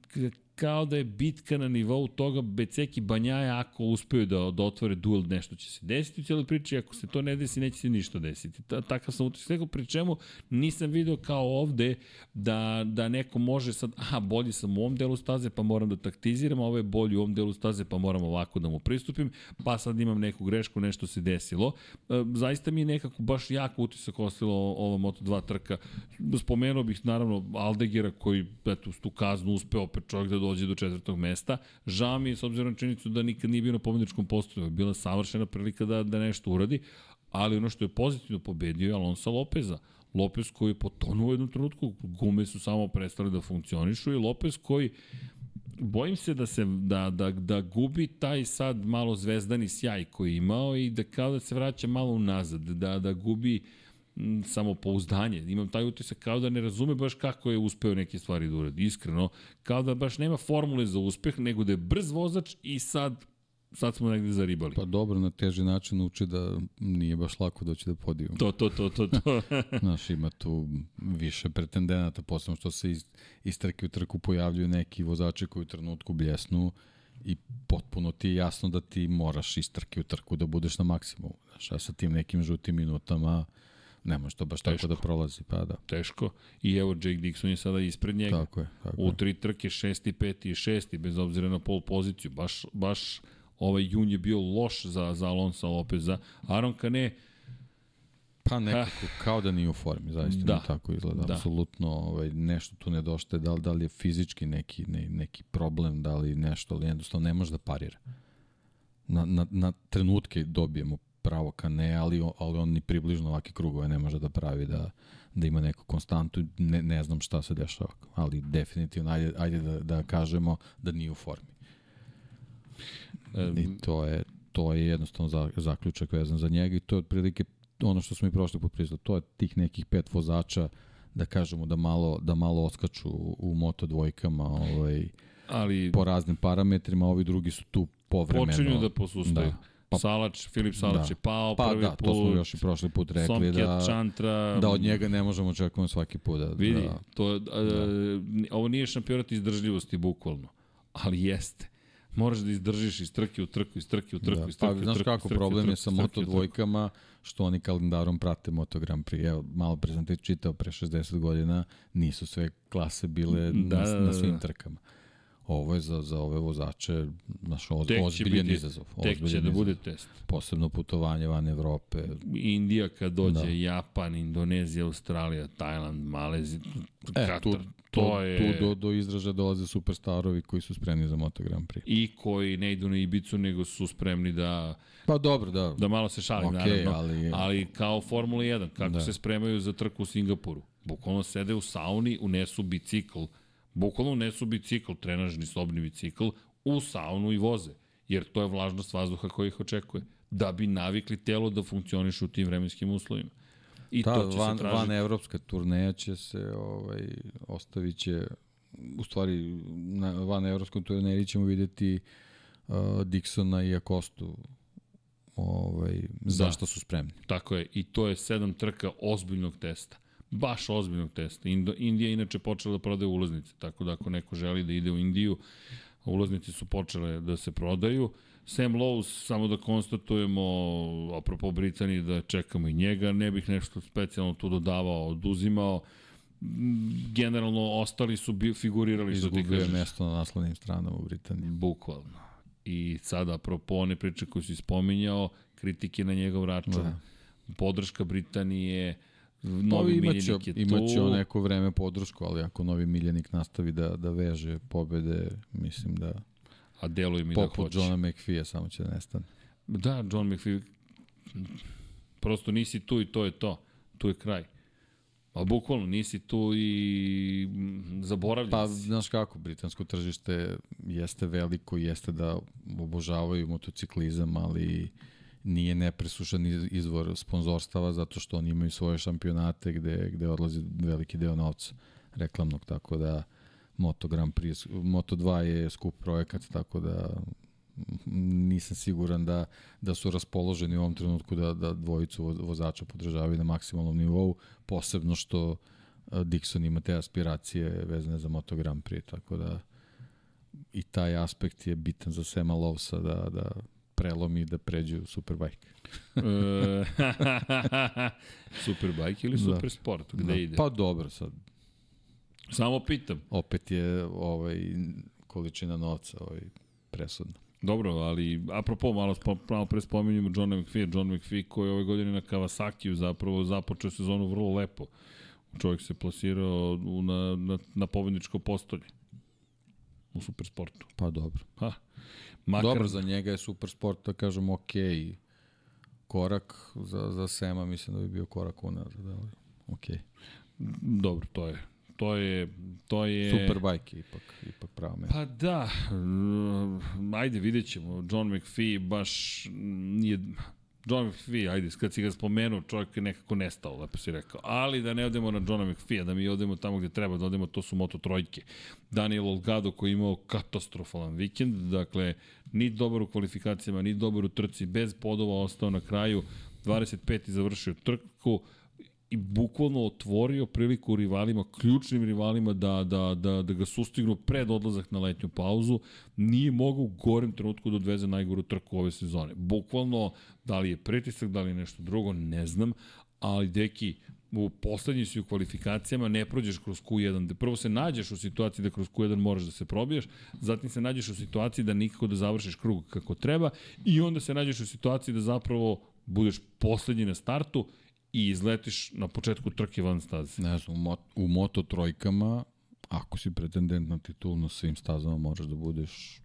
kao da je bitka na nivou toga Beceki Banjaja ako uspeju da, da otvore duel nešto će se desiti u cijeloj priči, ako se to ne desi neće se ništa desiti. Ta, takav sam utisak, neko pri čemu nisam video kao ovde da, da neko može sad, aha, bolji sam u ovom delu staze pa moram da taktiziram, a ovo je bolji u ovom delu staze pa moram ovako da mu pristupim, pa sad imam neku grešku, nešto se desilo. E, zaista mi je nekako baš jako utisak ostalo ova Moto2 trka. Spomenuo bih naravno Aldegera koji eto, tu kaznu uspeo opet čovjek da dođe do četvrtog mesta. Žao mi je s obzirom na činjenicu da nikad nije bio na pobjedičkom postoju. Bila savršena prilika da, da nešto uradi, ali ono što je pozitivno pobedio je Alonso Lopeza. Lopez koji je potonuo u jednom trenutku, gume su samo prestale da funkcionišu i Lopez koji bojim se da se da, da, da gubi taj sad malo zvezdani sjaj koji je imao i da kao da se vraća malo unazad, da, da gubi m, samopouzdanje. Imam taj utisak kao da ne razume baš kako je uspeo neke stvari da uradi. Iskreno, kao da baš nema formule za uspeh, nego da je brz vozač i sad sad smo negde zaribali. Pa dobro, na teži način uči da nije baš lako doći do podijuma. To, to, to, to, to. Znaš, ima tu više pretendenata, posebno što se iz, iz trke u trku pojavljuju neki vozači koji u trenutku bljesnu i potpuno ti je jasno da ti moraš iz trke u trku da budeš na maksimumu. Znaš, a sa tim nekim žutim minutama ne može to baš Teško. tako da prolazi, pa da. Teško. I evo, Jake Dixon je sada ispred njega. Tako je. Tako U tri trke, šesti, peti i šesti, bez obzira na pol poziciju. Baš, baš ovaj jun je bio loš za, za Alonso Lopeza. Aaron Kane, Pa nekako, kao da nije u formi, zaista Da. tako izgleda. Da. Da. Apsolutno ovaj, nešto tu nedostaje, da li, da li je fizički neki, ne, neki problem, da li nešto, ali jednostavno ne može da parira. Na, na, na trenutke dobijemo pravo kane, ali, on- ali on ni približno ovake krugove ne može da pravi da, da ima neku konstantu, ne, ne znam šta se dešava, ali definitivno, ajde, ajde da, da kažemo da nije u formi. I to je, to je jednostavno za, zaključak vezan za njega i to je otprilike ono što smo i prošli put priznali. To je tih nekih pet vozača da kažemo da malo da malo oskaču u, u moto dvojkama ovaj ali po raznim parametrima ovi drugi su tu povremeno počinju da posustaju. Da. Pa- Salač, Filip Salač Da. je pao pa prvi da put. to smo još i prošli put rekli Somket, da Čantra, da od njega ne možemo očekivati svaki put da, Vidi, da to, a, ovo nije šampionat izdržljivosti bukvalno, ali jeste. Moraš da izdržiš iz trke u trku, iz trke u trku, Da, iz trke pa u znaš trku, kako iz trke problem trku, je sa trke Moto dvojkama što oni kalendarom prate Moto Grand Prix. Evo, malo pre sam te čitao pre 60 godina, nisu sve klase bile Da, na, da, da, na da. svim trkama. Ovo je za, za ove vozače naš oz, Tek će ozbiljan biti- izazov. Tek će da izazov. bude test. Posebno putovanje van Evrope. Indija kad dođe, Da. Japan, Indonezija, Australija, Tajland, Malezija, E, Katar, tu, to, to, je... tu do, do izražaja dolaze superstarovi koji su spremni za Moto Grand Prix. I koji ne idu na Ibicu, nego su spremni da, Pa dobro, da. da malo se šalim, Okej, naravno. ali- ali kao Formula 1, kako Da. se spremaju za trku u Singapuru. Bukvalno sede u sauni, unesu bicikl, bukvalno unesu bicikl, trenažni sobni bicikl, u saunu i voze. Jer to je vlažnost vazduha koji ih očekuje. Da bi navikli telo da funkcioniše u tim vremenskim uslovima. I Ta to će van, se tražiti. van evropska turneja će se ovaj, ostavit će u stvari na van evropskom turneji ćemo videti uh, Dixona i Akostu ovaj, zašto su spremni. Tako je, i to je sedam trka ozbiljnog testa. Baš ozbiljnog testa. Indo, Indija je inače počela da prodaje ulaznice, tako da ako neko želi da ide u Indiju, ulaznice su počele da se prodaju. Sam Lowe's, samo da konstatujemo, apropo Britanije, da čekamo i njega, ne bih nešto specijalno tu dodavao, oduzimao. Generalno, ostali su bi, figurirali, što ti Izgubio kažeš. mesto na naslovnim stranama u Britaniji. Bukvalno. I sada, apropo one priče koje si spominjao, kritike na njegov račun, Da. podrška Britanije, Novi novi imaće, miljenik je tu. imaće on neko vreme podršku, ali ako novi miljenik nastavi da, da veže pobede, mislim da a deluje mi da poput hoće. Johna McPhee samo će da nestane. Da, John McPhee, prosto nisi tu i to je to. Tu je kraj. A bukvalno nisi tu i zaboravljen Pa, si. znaš kako, britansko tržište jeste veliko, jeste da obožavaju motociklizam, ali nije nepresušan iz- izvor sponzorstava zato što oni imaju svoje šampionate gde, gde odlazi veliki deo novca reklamnog, tako da Moto Grand Prix, Moto 2 je skup projekat, tako da nisam siguran da, da su raspoloženi u ovom trenutku da, da dvojicu vo- vozača podržavaju na maksimalnom nivou, posebno što a, Dixon ima te aspiracije vezane za Moto Grand Prix, tako da i taj aspekt je bitan za Sema Lovsa da, da prelomi da pređe u Superbike. E, Superbike ili Da. Super Sport? Gde Da, ide? Pa dobro, sad Samo pitam. opet je ovaj, količina novca ovaj, presudna. Dobro, ali apropo, malo, malo pre spominjamo Johna McPhee, John McPhee koji je ove godine na Kawasakiju zapravo započeo sezonu vrlo lepo. Čovjek se plasirao na, na, na pobedničko postolje u supersportu. Pa dobro. Ha. Makar, Dobro, za njega je super sport, da kažem, ok. Korak za, za Sema mislim da bi bio korak unazad, ali ok. Dobro, to je to je to je Superbike je ipak, ipak pravo mesto. Pa da, ajde vidjet ćemo. John McPhee baš nije... John McPhee, ajde, kad si ga spomenuo, čovjek je nekako nestao, lepo si rekao. Ali da ne odemo na Johna McPhee, da mi odemo tamo gde treba da odemo, to su Moto trojke. Daniel Olgado koji je imao katastrofalan vikend, dakle, ni dobar u kvalifikacijama, ni dobar u trci, bez podova ostao na kraju, 25. završio trku, i bukvalno otvorio priliku rivalima, ključnim rivalima da, da, da, da ga sustignu pred odlazak na letnju pauzu, nije mogao u gorem trenutku da odveze najgoru trku ove sezone. Bukvalno, da li je pritisak, da li je nešto drugo, ne znam, ali deki, u poslednji si u kvalifikacijama, ne prođeš kroz Q1, da prvo se nađeš u situaciji da kroz Q1 moraš da se probiješ, zatim se nađeš u situaciji da nikako da završiš krug kako treba i onda se nađeš u situaciji da zapravo budeš poslednji na startu i izletiš na početku trke van staze. Ne znam, u, mot, u Moto trojkama, ako si pretendent na titulu na svim stazama, moraš da budeš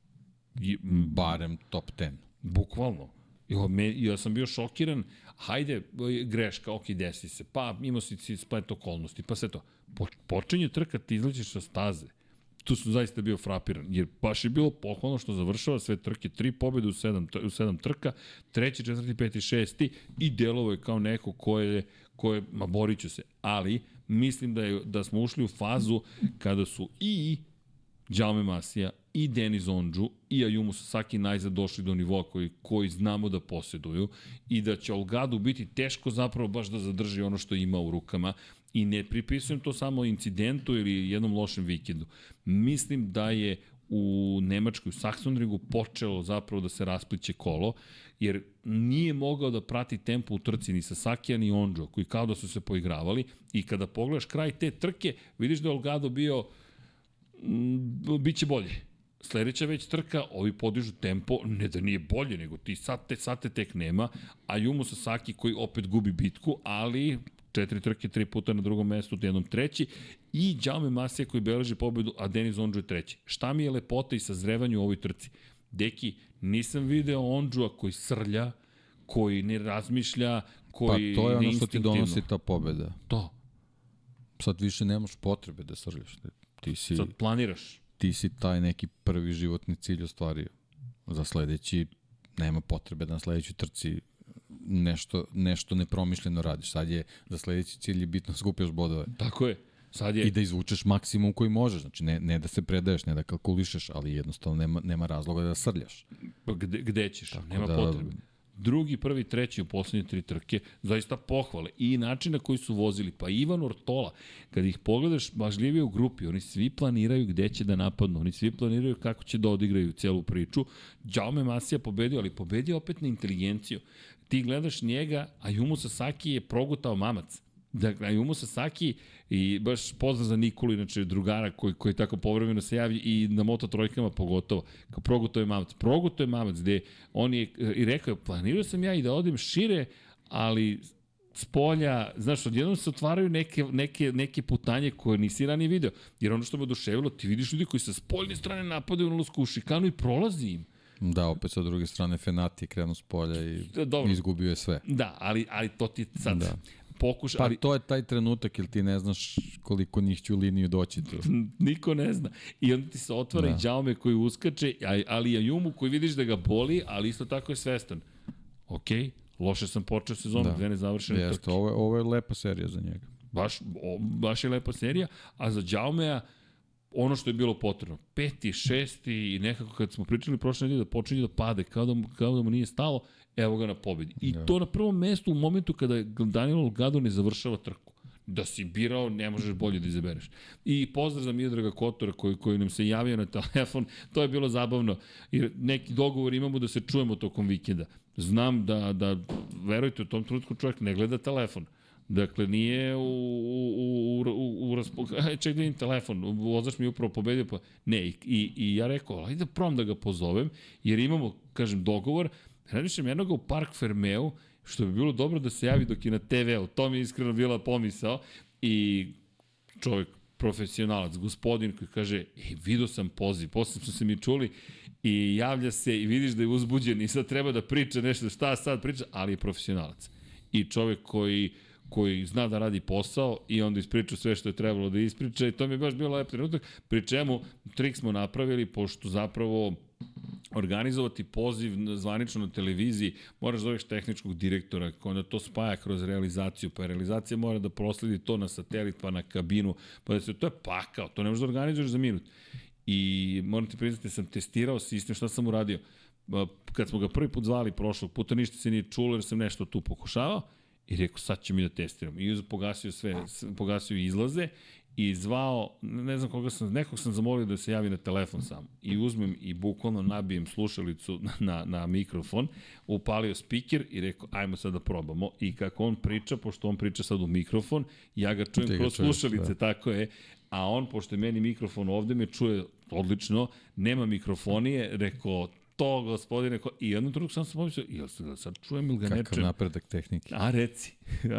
I, barem top 10. bukvalno. Jo, me, ja sam bio šokiran, hajde, greška, ok, desi se, pa imao si splet okolnosti, pa sve to. Po, počinje trka, ti izlećeš sa staze. Tu sam zaista bio frapiran, jer baš je bilo pohvalno što završava sve trke, tri pobjede u sedam, u sedam trka, treći, četvrti, peti, šesti i delovo je kao neko ko je, ko je, ma borit ću se, ali mislim da, je, da smo ušli u fazu kada su i Jaume Masija i Denis Ondžu i Ayumu Sasaki najzad došli do nivoa koji, koji znamo da posjeduju i da će Olgadu biti teško zapravo baš da zadrži ono što ima u rukama i ne pripisujem to samo incidentu ili jednom lošem vikendu. Mislim da je u Nemačkoj, u Saxonringu počelo zapravo da se raspliće kolo, jer nije mogao da prati tempo u trci ni Sasakija ni Ondžo, koji kao da su se poigravali i kada pogledaš kraj te trke, vidiš da je Olgado bio mm, bit će bolje. Sledeća već trka, ovi podižu tempo, ne da nije bolje, nego ti sad te, sad te tek nema, a Jumo Sasaki koji opet gubi bitku, ali četiri trke, tri puta na drugom mestu, jednom treći, i Jaume Masija koji beleži pobedu, a Denis Ondžu je treći. Šta mi je lepota i sazrevanje u ovoj trci? Deki, nisam video Ondžua koji srlja, koji ne razmišlja, Pa koji to je ono što ti donosi ta pobeda. To, Sad više nemaš potrebe da srljaš. Ti si, sad planiraš. ti si taj neki prvi životni cilj ostvario. Za sledeći nema potrebe da na sledećoj trci nešto, nešto nepromišljeno radiš. Sad je za sledeći cilj je bitno da skupljaš bodove. Tako je. Sad je I da izvučeš maksimum koji možeš. Znači ne, ne da se predaješ, ne da kalkulišeš, ali jednostavno nema, nema razloga da srljaš. Pa gde, gde ćeš, Tako nema da- potrebe. Drugi, prvi, treći u poslednje tri trke, zaista pohvale. I način na koji su vozili, pa Ivan Ortola, kad ih pogledaš bažljivije u grupi, oni svi planiraju gde će da napadnu, oni svi planiraju kako će da odigraju celu priču. Jaume Masija pobedio, ali pobedio opet na inteligenciju. Ti gledaš njega, a Jumu Sasaki je progutao mamac. Dakle, Ayumu Sasaki i baš pozdrav za Nikolu, inače drugara koji, koji tako povremeno se javi i na moto trojkama pogotovo. Kao proguto je mamac. Proguto je mamac gde on je i rekao, planirao sam ja i da odem šire, ali s polja, znaš, odjednom se otvaraju neke, neke, neke putanje koje nisi ranije video. Jer ono što me oduševilo, ti vidiš ljudi koji sa spoljne strane napadaju na ulasku u šikanu i prolazi im. Da, opet sa druge strane Fenati je krenuo s polja i Da, dobro. izgubio je sve. Da, ali, ali to ti sad Da. pokuša, Pa ali to je taj trenutak, jer ti ne znaš koliko njih će u liniju doći tu. niko ne zna. I onda ti se otvara da. i Jaume koji uskače, ali i Ajumu koji vidiš da ga boli, ali isto tako je svestan. Ok, loše sam počeo sezonu, Da. dve nezavršene Jeste, trke. ovo je, ovo je lepa serija za njega. Baš, o, baš je lepa serija, a za Jaumea ono što je bilo potrebno. Peti, šesti i nekako kad smo pričali prošle nedelje da počinje da pade, kao da, mu, kao da mu nije stalo, evo ga na pobedi. I Da. to na prvom mestu u momentu kada Daniel Olgado ne završava trku. Da si birao, ne možeš bolje da izabereš. I pozdrav za Miodraga Kotora koji, koji nam se javio na telefon, to je bilo zabavno, jer neki dogovor imamo da se čujemo tokom vikenda. Znam da, da verujte, u tom trenutku čovjek ne gleda telefon. Dakle, nije u, u, u, u, u raspo... Aj, ček da telefon, vozač mi upravo pobedio, pa... Ne, i, i, i ja rekao, ajde da probam da ga pozovem, jer imamo, kažem, dogovor, Radišem jednog u Park Fermeu, što bi bilo dobro da se javi dok je na TV-u. To mi je iskreno bila pomisao. I čovjek, profesionalac, gospodin koji kaže, e, vidio sam poziv, posle smo se mi čuli i javlja se i vidiš da je uzbuđen i sad treba da priča nešto, šta sad priča, ali je profesionalac. I čovjek koji koji zna da radi posao i onda ispriča sve što je trebalo da ispriča i to mi je baš bilo lep trenutak, pri čemu trik smo napravili, pošto zapravo organizovati poziv zvanično na televiziji, moraš da zoveš tehničkog direktora, onda to spaja kroz realizaciju, pa realizacija mora da prosledi to na satelit, pa na kabinu, pa da se, to je pakao, to ne možeš da organizuješ za minut. I moram ti priznati, sam testirao sistem, šta sam uradio. Kad smo ga prvi put zvali prošlog puta, ništa se nije čulo jer sam nešto tu pokušavao, I rekao, sad ćemo mi da testiramo. I pogasio sve, pogasio izlaze i zvao, ne znam koga sam, nekog sam zamolio da se javi na telefon sam. I uzmem i bukvalno nabijem slušalicu na, na mikrofon, upalio speaker i rekao, ajmo sad da probamo. I kako on priča, pošto on priča sad u mikrofon, ja ga čujem kroz slušalice, da. tako je. A on, pošto je meni mikrofon ovde, me čuje odlično, nema mikrofonije, rekao, to, gospodine, ko... i jednom trenutku sam se pomislio, jel se ga sad čujem ili ga Kakav ne čujem? napredak tehnike. A reci,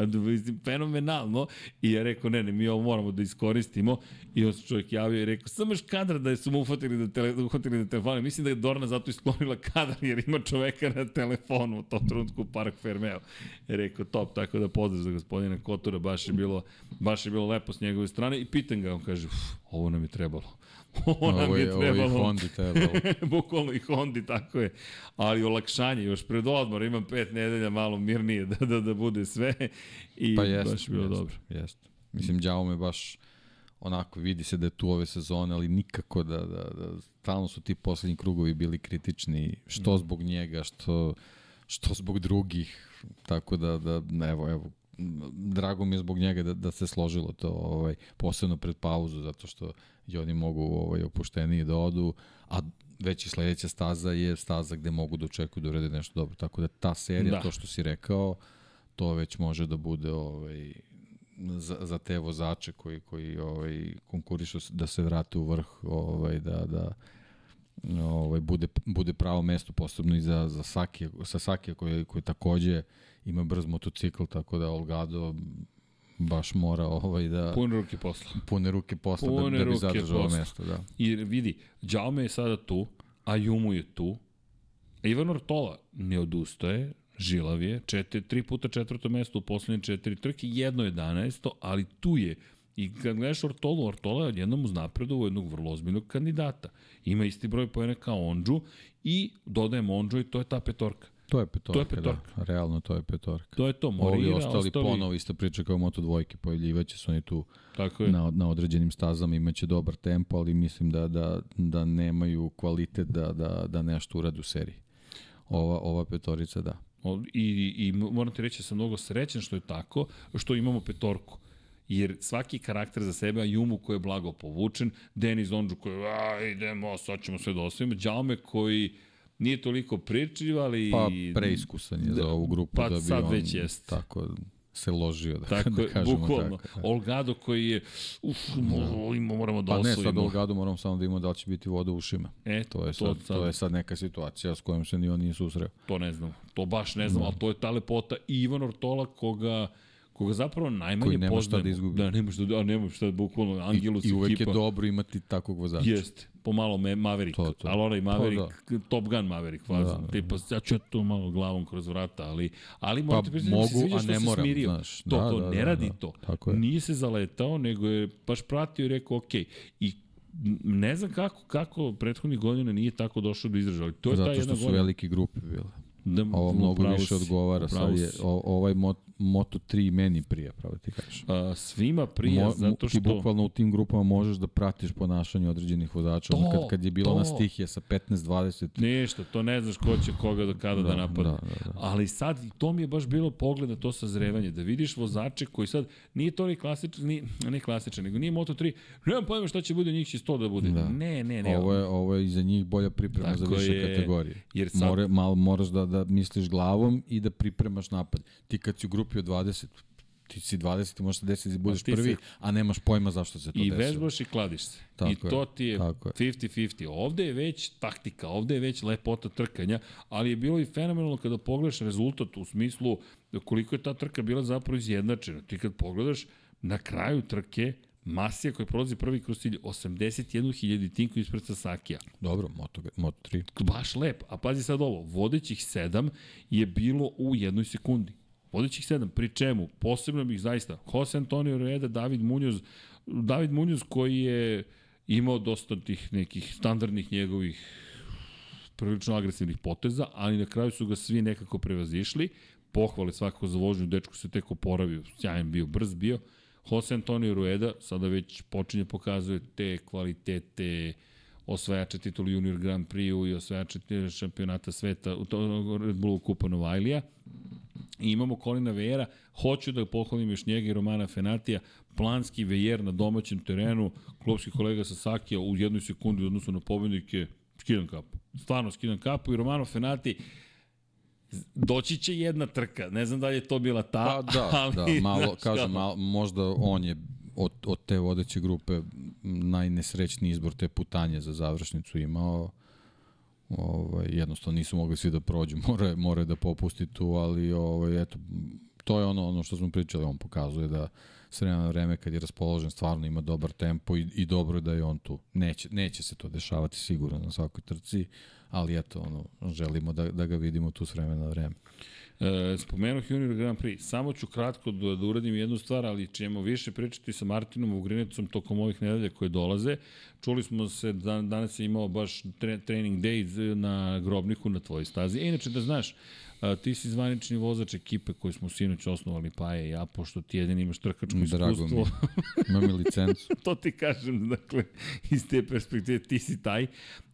fenomenalno. I ja rekao, ne, ne, mi ovo moramo da iskoristimo. I on se čovjek javio i rekao, samo još kadar da su mu uhvatili da, tele, da uhvatili da telefone. Mislim da je Dorna zato isklonila kadar jer ima čoveka na telefonu u tom trenutku u Park Fermeo. I rekao, top, tako da pozdrav za gospodina Kotora, baš je bilo, baš je bilo lepo s njegove strane. I pitan ga, on kaže, ovo nam je trebalo Ovo nam je trebalo. Ovo i Hondi trebalo. Bukvalno i Hondi, tako je. Ali olakšanje, još pred odmor, imam pet nedelja malo mirnije da, da, da bude sve. I pa jest, baš bilo jest, dobro. Jest. Mislim, Đao me baš onako vidi se da je tu ove sezone, ali nikako da, da, da stalno su ti poslednji krugovi bili kritični, što mm. zbog njega, što, što zbog drugih, tako da, da evo, evo, drago mi je zbog njega da, da se složilo to, ovaj, posebno pred pauzu, zato što i oni mogu ovaj, opušteniji da odu, a već i sledeća staza je staza gde mogu da očekuju da urede nešto dobro. Tako da ta serija, da. to što si rekao, to već može da bude ovaj, za, za te vozače koji, koji ovaj, konkurišu da se vrate u vrh, ovaj, da, da ovaj, bude, bude pravo mesto posebno i za, za Saki, sa Sakija koji, koji takođe ima brz motocikl, tako da Olgado baš mora ovaj da... Pune ruke posla. Pune ruke posla da- Pune da, da bi zadržao mesto, da. I vidi, Đaume je sada tu, a Jumu je tu, Ivan Ortola ne odustaje, žilav je, četiri, tri puta četvrto mesto u poslednje četiri trke, jedno jedanaesto, ali tu je I kad gledaš Ortolu, Ortola je odjednom uz napredu jednog vrlo ozbiljnog kandidata. Ima isti broj pojene kao Ondžu i dodajemo Ondžu i to je ta petorka. To je petorka, to je petorka. da. Realno to je petorka. To je to, Morira, Ovi ostali, ostali ponovo isto priča kao Moto dvojke, pojavljivaće su oni tu Tako je. na, na određenim stazama, imaće dobar tempo, ali mislim da, da, da nemaju kvalitet da, da, da nešto urade u seriji. Ova, ova petorica, da. I, I moram ti reći da sam mnogo srećan što je tako, što imamo petorku jer svaki karakter za sebe, Jumu koji je blago povučen, Denis Ondžu koji, a, idemo, sad ćemo sve da ostavimo, Đaume koji nije toliko pričiv, ali... Pa preiskusan je da, za ovu grupu pa da bi sad on već jest. tako se ložio, da, tako, da kažemo bukvalno. tako. Da. Olgado koji je, uf, da. moramo da pa osvojimo. Pa ne, sad Olgado moramo samo da imamo da li će biti voda u ušima. E, to, je sad, to, sad, to je sad neka situacija s kojom se ni on nije susreo. To ne znam, to baš ne znam, no. ali to je ta lepota. I Ivan Ortola koga koga zapravo najmanje Koji nema poznajemo. šta da izgubi. Da, nema šta da, a nema šta, bukvalno, Angelus I, i uvek ekipa. je dobro imati takvog vozača. Jeste, pomalo me, Maverick, to, to. ali onaj Maverick, pa, da. Top Gun Maverick fazan, da, tipa, ja ću to malo glavom kroz vrata, ali, ali pa, priznati mogu, da se sviđa što se moram, smirio. Znaš, to, da, to, da, ne da, radi da, to. Tako je. Nije se zaletao, nego je baš pratio i rekao, ok, i ne znam kako, kako prethodnih godina nije tako došao do izražaja, to je Zato godina. Što su velike grupe bile. Da, Ovo mnogo više odgovara. Sad je, o, ovaj mot, Moto 3 meni prija, pravo ti kažeš. A, svima prija, Mo- zato što... Ti bukvalno u tim grupama možeš da pratiš ponašanje određenih vozača. To, Ono kad, kad je bilo to. na stihije sa 15-20, Ništa, to ne znaš ko će koga do kada da, da napadne. da, da, da. Ali sad, to mi je baš bilo pogleda to sazrevanje, da vidiš vozače koji sad, nije to ni klasičan, ni, ne klasičan, nego nije Moto3, nemam pojma šta će bude, njih će 100 da bude. Da. Ne, ne, ne. Ovo je, ovo je za njih bolja priprema Tako za više je, kategorije. jer sad- More, malo moraš da, da misliš glavom i da pripremaš napad. Ti kad si u grupi od 20, ti si 20, ti možeš se desiti da budeš prvi, se- a nemaš pojma zašto se to I desilo. vežbaš i kladiš se. Tako I to je, ti je tako je. 50-50. Ovde je već taktika, ovde je već lepota trkanja, ali je bilo i fenomenalno kada pogledaš rezultat u smislu koliko je ta trka bila zapravo izjednačena. Ti kad pogledaš na kraju trke, Masija koji prolazi prvi kroz cilj 81.000 tinku ispred Sasakija. Dobro, Moto, Moto 3. Baš lep. A pazi sad ovo, vodećih sedam je bilo u jednoj sekundi. Vodećih sedam, pri čemu? Posebno bih zaista, Jose Antonio Rueda, David Munoz, David Munoz koji je imao dosta tih nekih standardnih njegovih prilično agresivnih poteza, ali na kraju su ga svi nekako prevazišli. Pohvale svakako za vožnju, dečko se tek oporavio, sjajan bio, brz bio. Jose Antonio Rueda sada već počinje pokazuje te kvalitete osvajača titulu Junior Grand Prix-u i osvajača šampionata sveta u Red Bullu Kupa Novajlija. I imamo Kolina Vejera, hoću da pohvalim još njega i Romana Fenatija, planski Vejer na domaćem terenu, klubski kolega Sasakija u jednoj sekundi u odnosu na pobednike, skidam kapu. Stvarno skidam kapu. I Romano Fenati, doći će jedna trka, ne znam da li je to bila ta, Pa da, ali, da, malo, znaš kažem, malo, možda on je od, od te vodeće grupe najnesrećniji izbor te putanje za završnicu imao. Ovaj, jednostavno nisu mogli svi da prođu, more, more da popusti tu, ali ovaj, eto, to je ono, ono što smo pričali, on pokazuje da s vremena na vreme kad je raspoložen stvarno ima dobar tempo i, i dobro je da je on tu. Neće, neće se to dešavati sigurno na svakoj trci, ali eto, ono, želimo da, da ga vidimo tu s vremena na vreme. E, spomenuh Junior Grand Prix. Samo ću kratko da, da uradim jednu stvar, ali ćemo više pričati sa Martinom Ugrinecom tokom ovih nedelja koje dolaze. Čuli smo se, da, danas je imao baš tre, training days na grobniku na tvojoj stazi. E, inače da znaš, a, ti si zvanični vozač ekipe koju smo sinoć osnovali Paje i ja, pošto ti jedini imaš trkačko Drago iskustvo. mi. Imam i licencu. to ti kažem, dakle, iz te perspektive ti si taj.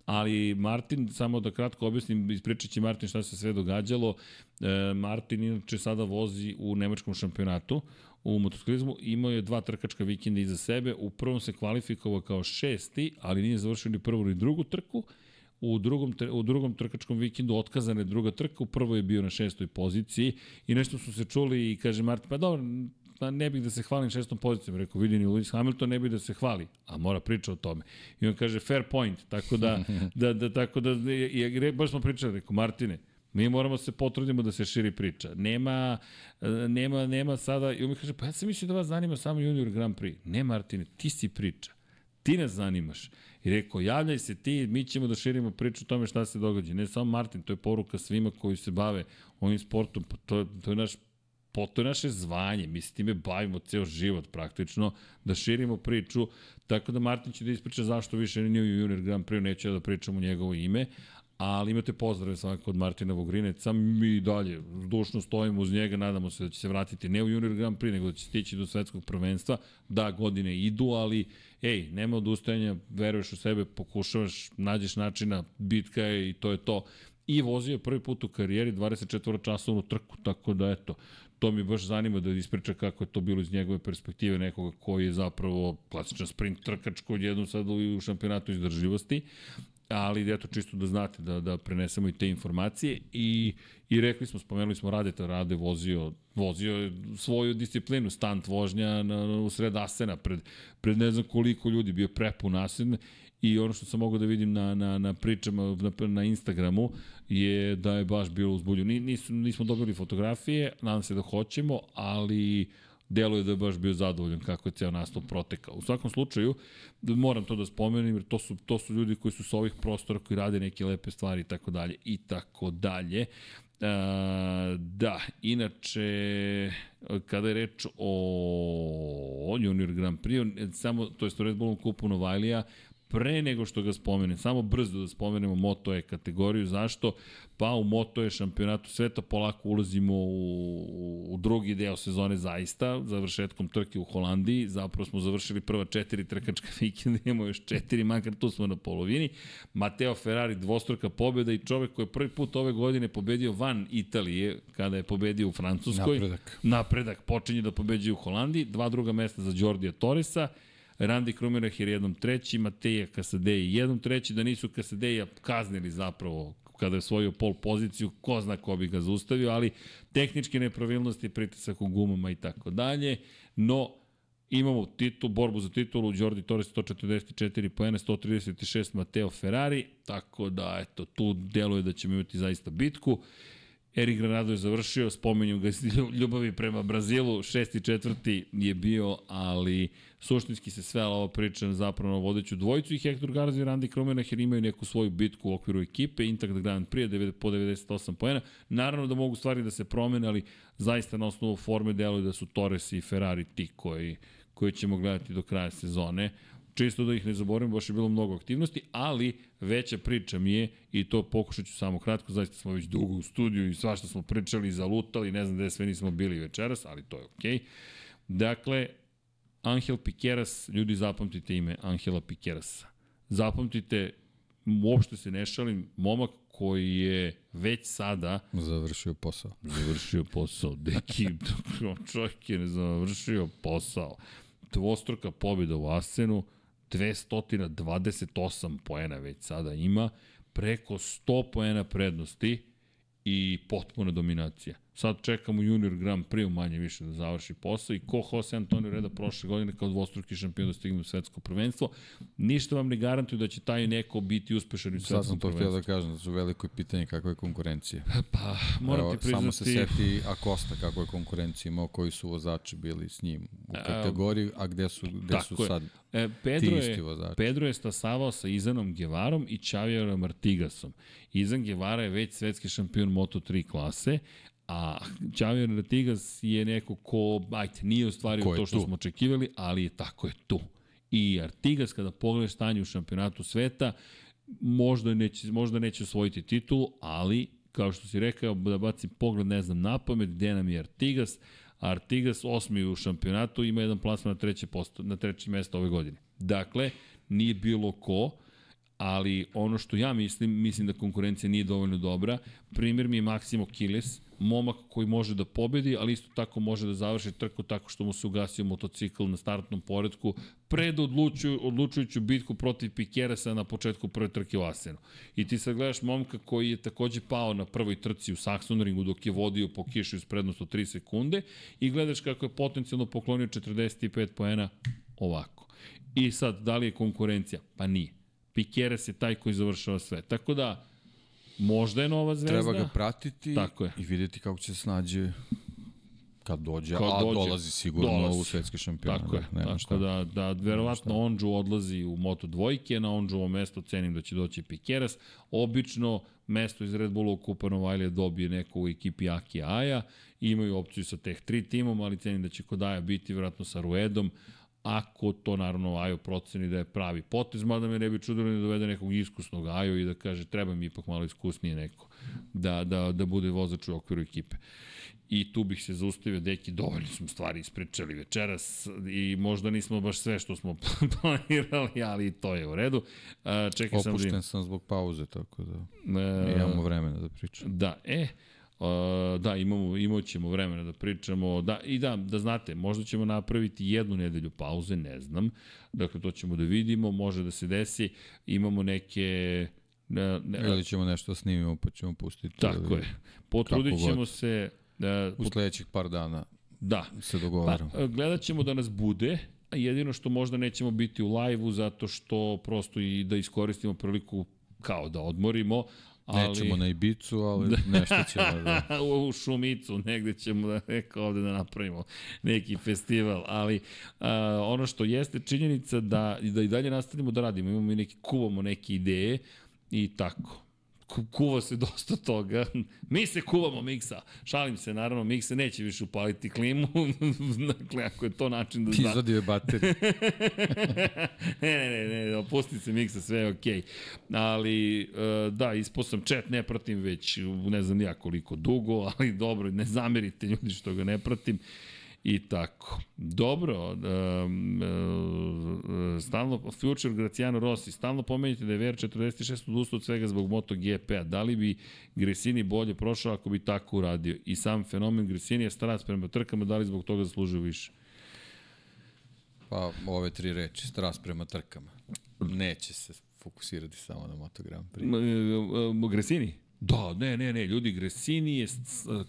Ali Martin, samo da kratko objasnim, ispričat će Martin šta se sve događalo. E, Martin inače sada vozi u nemačkom šampionatu u motociklizmu, imao je dva trkačka vikenda iza sebe, u prvom se kvalifikovao kao šesti, ali nije završio ni prvu ni drugu trku, u drugom, u drugom trkačkom vikendu otkazana je druga trka, u prvoj je bio na šestoj poziciji. I nešto su se čuli i kaže Martin, pa dobro, pa ne bih da se hvalim šestom pozicijom, rekao, vidi ni Lewis Hamilton ne bih da se hvali, a mora priča o tome. I on kaže, fair point, tako da, da, da, tako da, i, i, baš smo pričali, rekao, Martine, Mi moramo se potrudimo da se širi priča. Nema, e, nema, nema sada, i on mi kaže, pa ja sam mislio da vas zanima samo Junior Grand Prix. Ne, Martine, ti si priča. Ti nas zanimaš. I rekao, javljaj se ti, mi ćemo da širimo priču o tome šta se događa. Ne samo Martin, to je poruka svima koji se bave ovim sportom. Pa to, to je naš po, to je naše zvanje, mi se time bavimo ceo život praktično, da širimo priču, tako da Martin će da ispriča zašto više nije u Junior Grand Prix, neće da pričam njegovo ime, ali imate pozdrave svakako od Martina Vogrineca, mi dalje dušno stojimo uz njega, nadamo se da će se vratiti ne u Junior Grand Prix, nego da će stići do svetskog prvenstva, da godine idu, ali ej, nema odustajanja, veruješ u sebe, pokušavaš, nađeš načina, bitka je i to je to. I vozio je prvi put u karijeri 24 časovnu trku, tako da eto, to mi baš zanima da ispriča kako je to bilo iz njegove perspektive nekoga koji je zapravo klasičan sprint trkač koji je jednom sad u šampionatu izdržljivosti ali eto čisto da znate da, da prenesemo i te informacije i, i rekli smo, spomenuli smo Radeta, Rade vozio, vozio svoju disciplinu, stant vožnja na, na, u sred Asena, pred, pred ne znam koliko ljudi, bio prepun Asen i ono što sam mogao da vidim na, na, na pričama na, na Instagramu je da je baš bilo uzbulju. Nis, nismo dobili fotografije, nadam se da hoćemo, ali deluje da je baš bio zadovoljan kako je ceo nastup protekao. U svakom slučaju, moram to da spomenem, jer to su, to su ljudi koji su sa ovih prostora, koji rade neke lepe stvari i tako dalje i tako dalje. Uh, da, inače, kada je reč o Junior Grand Prix, samo, to je Red Bullom kupu Novajlija, pre nego što ga spomenem, samo brzo da spomenemo Moto E kategoriju. Zašto? Pa u Moto E šampionatu sveta polako ulazimo u, u drugi deo sezone zaista, završetkom trke u Holandiji. Zapravo smo završili prva četiri trkačka vikenda, imamo još četiri, makar tu smo na polovini. Mateo Ferrari dvostruka pobjeda i čovek koji je prvi put ove godine pobedio van Italije, kada je pobedio u Francuskoj. Napredak. Napredak počinje da pobeđuje u Holandiji, dva druga mesta za Đordija Torresa, Randy Krumerah je jednom treći, Mateja Kasadeji jednom treći, da nisu Kasadeja kaznili zapravo kada je osvojio pol poziciju, ko zna ko bi ga zaustavio, ali tehničke nepravilnosti, pritisak u gumama i tako dalje, no imamo titul, borbu za titulu, Jordi Torres 144 poena, 136 Mateo Ferrari, tako da eto, tu deluje da ćemo imati zaista bitku. Erik Granado je završio, spomenju ga ljubavi prema Brazilu, šesti četvrti je bio, ali suštinski se svela ova priča zapravo na vodeću dvojicu i Hector Garza i Randy Kromenah jer imaju neku svoju bitku u okviru ekipe, Intact Grand Prix po 98 poena. Naravno da mogu stvari da se promene, ali zaista na osnovu forme deluje da su Torres i Ferrari ti koji, koji ćemo gledati do kraja sezone čisto da ih ne zaboravim, baš je bilo mnogo aktivnosti, ali veća priča mi je, i to pokušat ću samo kratko, zaista smo već dugo u studiju i svašta smo pričali, zalutali, ne znam gde sve nismo bili večeras, ali to je okej. Okay. Dakle, Angel Piqueras, ljudi zapamtite ime Angela Piquerasa. Zapamtite, uopšte se ne šalim, momak koji je već sada Završio posao. završio posao. Deki, čovjek je ne završio posao. Dvostruka pobjeda u Asenu, 228 poena već sada ima, preko 100 poena prednosti i potpuna dominacija. Sad čekamo Junior Grand Prix manje više da završi posao i ko Jose Antonio Reda prošle godine kao dvostruki šampion da stigne u svetsko prvenstvo. Ništa vam ne garantuje da će taj neko biti uspešan u svetskom Sad sam to htio prvenstvu. da kažem, da su veliko pitanje kakva je konkurencija. Pa, moram Evo, ti priznati... Samo se seti Acosta kako je konkurencija imao, koji su vozači bili s njim u kategoriji, a gde su, gde su je. sad E, Pedro ti je, isti vozači. Pedro je stasavao sa Izanom Gevarom i Čavierom Artigasom. Izan Gevara je već svetski šampion Moto3 klase, a Čavier Artigas je neko ko, ajte, nije ostvario to što tu. smo očekivali, ali je tako je tu. I Artigas, kada pogledaš stanje u šampionatu sveta, možda neće, možda neće osvojiti titulu, ali, kao što si rekao, da bacim pogled, ne znam, na pamet, gde nam je Artigas, Artigas osmi u šampionatu ima jedan plasman na treće, posto, na treće mesto ove godine. Dakle, nije bilo ko, ali ono što ja mislim, mislim da konkurencija nije dovoljno dobra. Primjer mi je Maksimo Kiles, momak koji može da pobedi, ali isto tako može da završi trku tako što mu se ugasio motocikl na startnom poredku pred odlučuju, odlučujuću bitku protiv Pikeresa na početku prve trke u Asenu. I ti sad gledaš momka koji je takođe pao na prvoj trci u Saxonringu dok je vodio po kišu iz prednost od 3 sekunde i gledaš kako je potencijalno poklonio 45 poena ovako. I sad, da li je konkurencija? Pa nije. Pikeres je taj koji završava sve. Tako da, možda je nova zvezda. treba ga pratiti Tako je. i videti kako će se snađe kad dođe, Kad a dođe. dolazi sigurno Dolazi. u svetski šampion. Tako je, nema tako šta. da, da verovatno Onđu odlazi u Moto dvojke, na Onđuvo mesto cenim da će doći Pikeras. Obično mesto iz Red Bulla u Kupa Novajlija dobije neko u ekipi Aki Aja, imaju opciju sa teh tri timom, ali cenim da će kod Aja biti verovatno sa Ruedom, ako to naravno Ajo proceni da je pravi potez, mada me ne bi čudilo ni da dovede nekog iskusnog Ajo i da kaže treba mi ipak malo iskusnije neko da, da, da bude vozač u okviru ekipe. I tu bih se zaustavio, deki, dovoljno smo stvari ispričali večeras i možda nismo baš sve što smo planirali, ali to je u redu. A, čekaj sam da Opušten vidim. sam zbog pauze, tako da E, imamo vremena da pričam. Da, e, Uh, da, imamo, imat ćemo vremena da pričamo. Da, I da, da znate, možda ćemo napraviti jednu nedelju pauze, ne znam. Dakle, to ćemo da vidimo, može da se desi. Imamo neke... Ne, ne, Ili ćemo nešto da snimimo pa ćemo pustiti. tako je. Potrudit ćemo se... Da, U sledećih par dana da, se Pa, dogovaramo. gledat ćemo da nas bude, jedino što možda nećemo biti u live-u zato što prosto i da iskoristimo priliku kao da odmorimo, ali... Nećemo na Ibicu, ali nešto ćemo da... u Šumicu, negde ćemo da neka ovde da napravimo neki festival, ali a, ono što jeste činjenica da, da i dalje nastavimo da radimo, imamo i neki, kuvamo neke ideje i tako. Ku- kuva se dosta toga. Mi se kuvamo miksa. Šalim se, naravno, miksa neće više upaliti klimu. dakle, ako je to način da zna. Izvadio je bateriju. ne, ne, ne, ne, opusti se miksa, sve je okej. Ali, e, da, ispao sam chat, ne pratim već, ne znam ja koliko dugo, ali dobro, ne zamerite ljudi što ga ne pratim. I tako. Dobro, um, uh, stalno, Future Graciano Rossi, stalno pomenjate da je VR46 odustao od svega zbog MotoGP-a. Da li bi Gresini bolje prošao ako bi tako uradio? I sam fenomen Gresini je strast prema trkama, da li zbog toga zaslužio više? Pa ove tri reči, strast prema trkama. Neće se fokusirati samo na Moto Grand Prix. E, e, Gresini? Da, ne, ne, ne, ljudi, Gresini, je,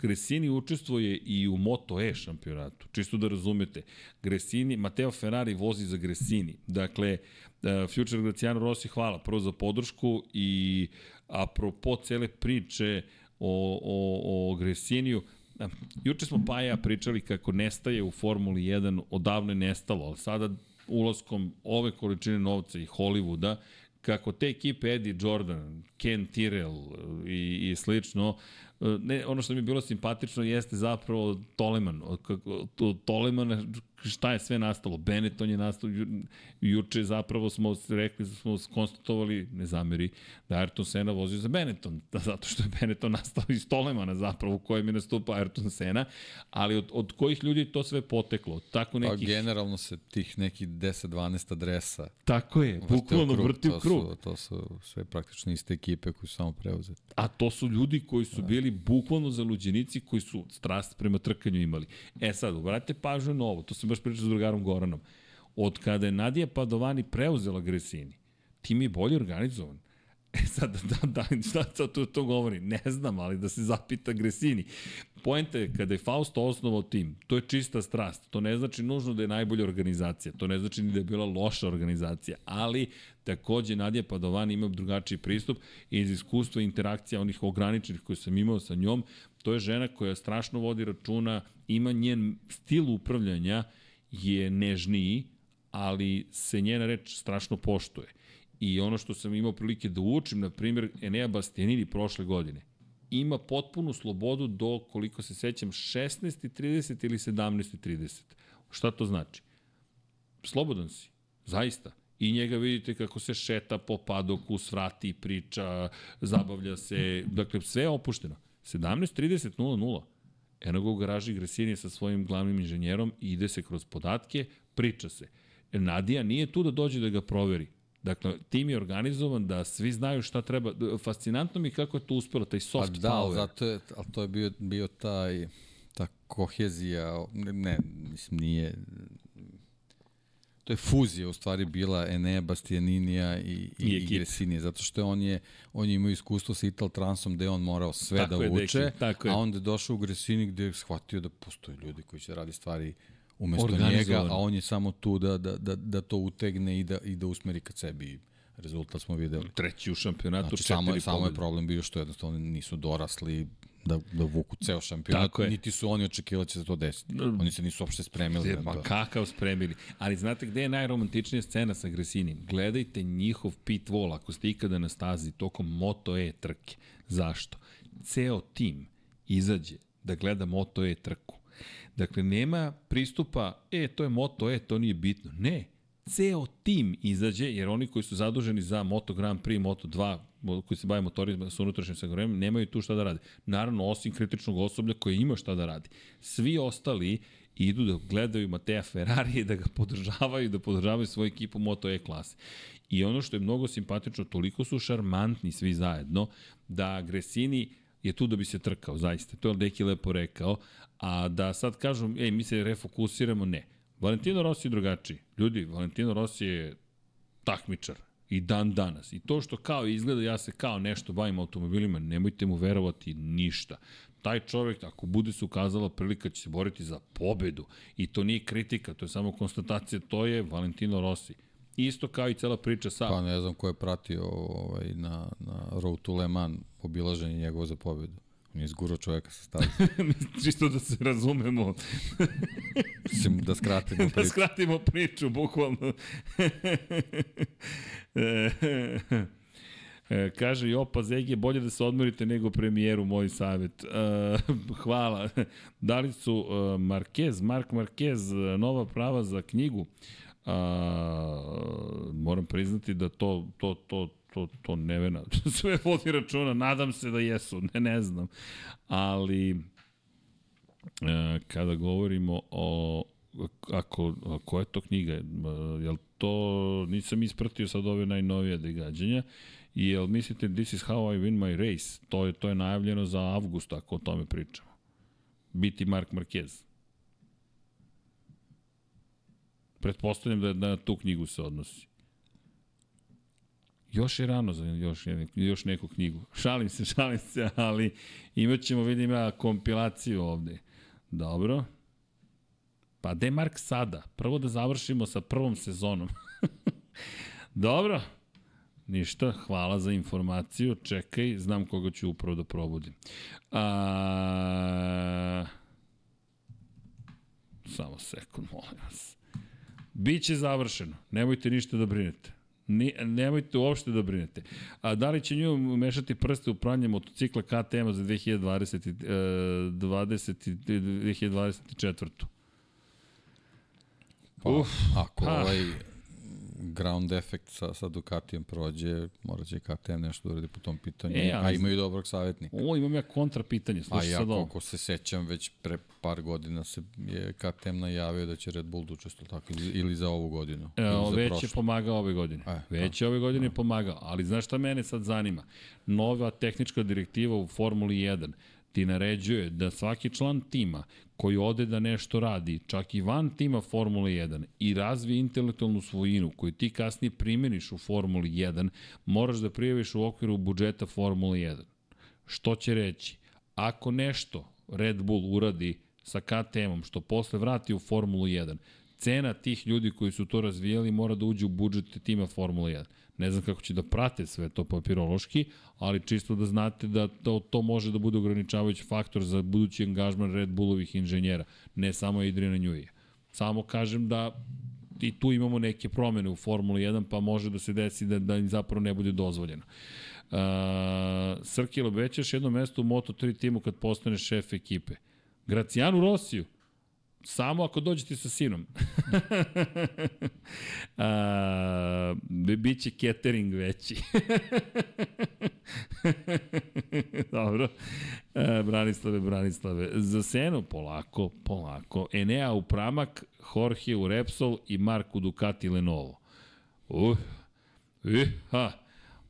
Gresini učestvuje i u Moto E šampionatu, čisto da razumete. Gresini, Mateo Ferrari vozi za Gresini. Dakle, e, Future Graciano Rossi, hvala prvo za podršku i apropo cele priče o, o, o Gresiniju, a, Juče smo pa i ja pričali kako nestaje u Formuli 1, odavno je nestalo, ali sada ulaskom ove količine novca i Hollywooda, kako te ekipe Eddie Jordan, Ken Tyrrell i, i slično, ne, ono što mi je bilo simpatično jeste zapravo Toleman. To, Toleman, šta je sve nastalo? Benetton je nastalo, ju, juče zapravo smo rekli, smo konstatovali, ne zameri, da Ayrton Senna vozio za Benetton, da, zato što je Benetton nastao iz Tolemana zapravo u kojem je nastupa Ayrton Senna, ali od, od kojih ljudi to sve poteklo? Tako Pa nekih... generalno se tih nekih 10-12 adresa Tako je, bukvalno vrti u to krug. Su, to su sve praktično iste ekipe koji su samo preuzeti. A to su ljudi koji su bili bukvalno zaluđenici koji su strast prema trkanju imali. E sad, obratite pažnju na ovo, to sam baš pričao s drugarom Goranom. Od kada je Nadija Padovani preuzela Gresini, tim je bolje organizovan. E sad, da, da, šta sad to, to govori? Ne znam, ali da se zapita Gresini. Poenta je, kada je Fausto osnovao tim, to je čista strast. To ne znači nužno da je najbolja organizacija. To ne znači ni da je bila loša organizacija. Ali, takođe, Nadija Padovani ima drugačiji pristup i iz iskustva interakcija onih ograničenih koje sam imao sa njom, to je žena koja strašno vodi računa, ima njen stil upravljanja, je nežniji, ali se njena reč strašno poštuje. I ono što sam imao prilike da učim, na primjer, Enea Bastianini prošle godine, ima potpunu slobodu do, koliko se sećam, 16.30 ili 17.30. Šta to znači? Slobodan si, zaista. I njega vidite kako se šeta po padoku, svrati, priča, zabavlja se, dakle sve je opušteno. 17.30.00. Eno ga u garaži Gresinije sa svojim glavnim inženjerom i ide se kroz podatke, priča se. Nadija nije tu da dođe da ga proveri. Dakle, tim je organizovan da svi znaju šta treba. Fascinantno mi kako je to uspelo, taj Pa soft da, ali power. zato je, ali to je bio, bio taj, ta kohezija, ne, mislim nije, to je fuzija u stvari bila Enea Bastianinija i, i, I. Gresinije, zato što on je, on je imao iskustvo sa Ital Transom gde on morao sve Tako da je, uče, deki, tako a onda je došao u Gresini gde je shvatio da postoje ljudi koji će da radi stvari umesto njega, a on je samo tu da, da, da, da to utegne i da, i da usmeri ka sebi. Rezultat smo videli. Treći u šampionatu, Znači, četiri samo, je, samo je pobjede. problem bio što jednostavno nisu dorasli da, da vuku ceo šampionat, Tako je. niti su oni očekivali da će se to desiti. Oni se nisu uopšte spremili na ma to. kakav spremili. Ali znate gde je najromantičnija scena sa Gresinim? Gledajte njihov pit wall ako ste ikada na stazi tokom Moto E trke. Zašto? Ceo tim izađe da gleda Moto E trku. Dakle, nema pristupa, e, to je Moto E, to nije bitno. Ne, ceo tim izađe, jer oni koji su zaduženi za Moto Grand Prix, Moto 2, mo- koji se bave motorima sa unutrašnjim sagorevom, nemaju tu šta da rade. Naravno, osim kritičnog osoblja koje ima šta da radi. Svi ostali idu da gledaju Mateja Ferrari da ga podržavaju, da podržavaju svoju ekipu Moto E klase. I ono što je mnogo simpatično, toliko su šarmantni svi zajedno, da Gresini je tu da bi se trkao, zaista. To je Deki lepo rekao. A da sad kažem, ej, mi se refokusiramo, ne. Valentino Rossi je drugačiji. Ljudi, Valentino Rossi je takmičar i dan danas. I to što kao izgleda ja se kao nešto bavim automobilima, nemojte mu verovati ništa. Taj čovjek, ako bude se ukazala prilika, će se boriti za pobedu. I to nije kritika, to je samo konstatacija, to je Valentino Rossi. Isto kao i cela priča sa... Pa ne znam ko je pratio ovaj, na, na Road to Le Mans obilaženje njegovo za pobedu. On je izgurao čoveka sa staze. Čisto da se razumemo, Mislim da skratimo da priču. skratimo priču, bukvalno. E, kaže i opa Zegi, bolje da se odmorite nego premijeru, moj savjet. E, hvala. Da li su e, Marquez, Mark Marquez, nova prava za knjigu? A, moram priznati da to, to, to, to, to nevena. Sve vodi računa, nadam se da jesu, ne, ne znam. Ali, e, kada govorimo o ako, a koja je to knjiga? E, Jel to, nisam ispratio sad ove najnovije događanja, i jel mislite this is how I win my race? To je, to je najavljeno za avgust, ako o tome pričamo. Biti Mark Marquez. Pretpostavljam da na tu knjigu se odnosi. Još je rano za još, još neku knjigu. Šalim se, šalim se, ali imat ćemo, vidim ja, kompilaciju ovde. Dobro. Pa gde Mark sada? Prvo da završimo sa prvom sezonom. Dobro. Ništa, hvala za informaciju. Čekaj, znam koga ću upravo da probudim. A... Samo sekund, molim vas. Biće završeno. Nemojte ništa da brinete. Ni, nemojte uopšte da brinete. A da li će nju mešati prste u pranje motocikla KTM-a za 2020, uh, 20, 2024. Pa, Uf, ako ha. ovaj ground effect sa, sa Ducatijem prođe, morat će KTM nešto da uradi po tom pitanju. E, E, ali- a imaju dobrog savjetnika. O, imam ja kontra pitanje. A Slušaj ja, sad ovo. koliko se sećam, već pre par godina se je KTM najavio da će Red Bull da učestvuje tako, ili, za ovu godinu. E, već je prošlu. pomagao ove godine. E, već je ove godine pomagao. Ali znaš šta mene sad zanima? Nova tehnička direktiva u Formuli 1 ti naređuje da svaki član tima koji ode da nešto radi, čak i van tima Formule 1 i razvije intelektualnu svojinu koju ti kasnije primjeniš u Formuli 1, moraš da prijaviš u okviru budžeta Formule 1. Što će reći? Ako nešto Red Bull uradi sa KTM-om, što posle vrati u Formulu 1, cena tih ljudi koji su to razvijali mora da uđe u budžet tima Formula 1. Ne znam kako će da prate sve to papirološki, ali čisto da znate da to, to može da bude ograničavajući faktor za budući angažman Red Bullovih inženjera, ne samo Adriana Njuje. Samo kažem da i tu imamo neke promene u Formuli 1, pa može da se desi da, da im zapravo ne bude dozvoljeno. Uh, Srkilo, obećaš jedno mesto u Moto3 timu kad postaneš šef ekipe. Gracijanu Rosiju. Samo ako dođete sa sinom. A, bi- biće catering veći. Dobro. E, Branislave, Branislave. Za senu polako, polako. Enea u Pramak, Jorge u Repsol i Mark u Ducati Lenovo. Uh, uh, ha.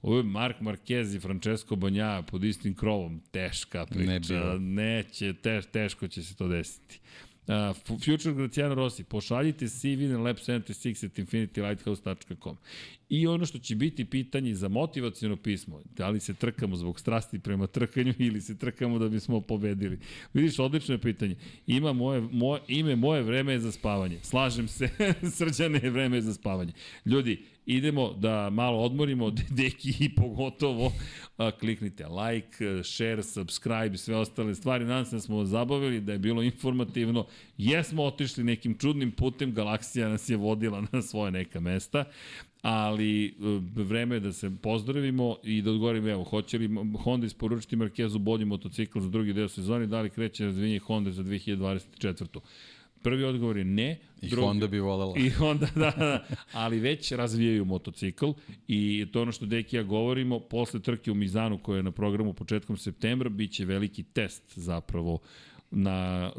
Ovo je Mark Marquez i Francesco Banja pod istim krovom. Teška priča. Ne. Neće, teš, teško će se to desiti. Uh, Future Graciano Rossi, pošaljite CV na lab76 at infinitylighthouse.com. I ono što će biti pitanje za motivacijono pismo, da li se trkamo zbog strasti prema trkanju ili se trkamo da bismo pobedili. Vidiš, odlično je pitanje. Ima moje, moje, ime moje vreme je za spavanje. Slažem se, srđane je vreme je za spavanje. Ljudi, idemo da malo odmorimo, deki i pogotovo kliknite like, share, subscribe, sve ostale stvari. Nadam se da smo zabavili, da je bilo informativno. Jesmo otišli nekim čudnim putem, galaksija nas je vodila na svoje neka mesta, ali e, vreme je da se pozdravimo i da odgovorim, evo, hoće li Honda isporučiti Markezu bolji motocikl za drugi deo sezoni, da li kreće razvijenje Honda za 2024. Prvi odgovor je ne. I drugi- Honda bi volela. I onda, da, da, ali već razvijaju motocikl i to ono što Deki i ja govorimo, posle trke u Mizanu koja je na programu početkom septembra, bit će veliki test zapravo na,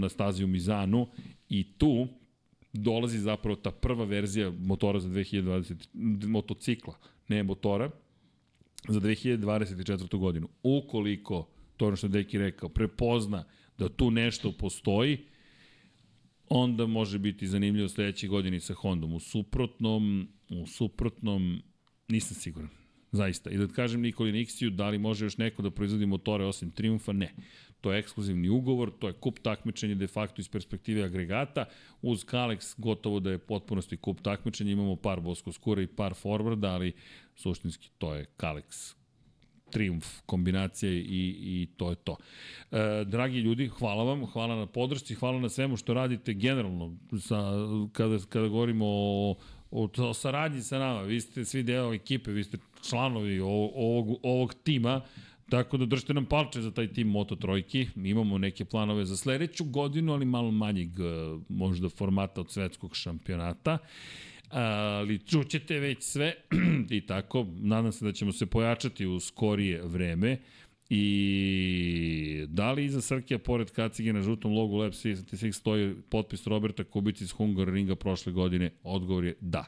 na stazi u Mizanu i tu dolazi zapravo ta prva verzija motora za 2020, motocikla, ne motora, za 2024. godinu. Ukoliko, to ono što Deki rekao, prepozna da tu nešto postoji, onda može biti zanimljivo sledeće godine sa Hondom. U suprotnom, u suprotnom, nisam siguran. Zaista. I da kažem Nikoli Nixiju, da li može još neko da proizvodi motore osim Triumfa? Ne. To je ekskluzivni ugovor, to je kup takmičenja de facto iz perspektive agregata. Uz Kalex gotovo da je potpunosti kup takmičenja. Imamo par Bosko Skura i par Forwarda, ali suštinski to je Kalex triumf kombinacija i, i to je to. E, dragi ljudi, hvala vam, hvala na podršci, hvala na svemu što radite generalno sa, kada, kada govorimo o o, o saradnji sa nama. Vi ste svi deo ekipe, vi ste članovi ovog, ovog tima, Tako da držite nam palče za taj tim Moto Trojki. Mi imamo neke planove za sledeću godinu, ali malo manjeg e, možda formata od svetskog šampionata. Ali čućete već sve i tako. Nadam se da ćemo se pojačati u skorije vreme. I da li iza Srkija, pored kacige na žutom logu Lab 66 stoji potpis Roberta Kubica iz Hungar Ringa prošle godine? Odgovor je da.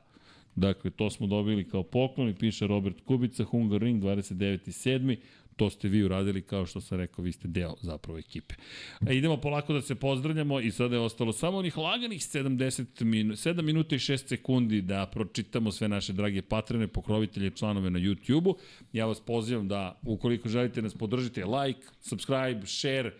Dakle, to smo dobili kao poklon i piše Robert Kubica, Hungar Ring 29.7. To ste vi uradili, kao što sam rekao, vi ste deo zapravo ekipe. A idemo polako da se pozdravljamo i sada je ostalo samo onih laganih 70 minu, 7 minuta i 6 sekundi da pročitamo sve naše drage patrene, pokrovitelje, članove na YouTube-u. Ja vas pozivam da, ukoliko želite nas podržite, like, subscribe, share,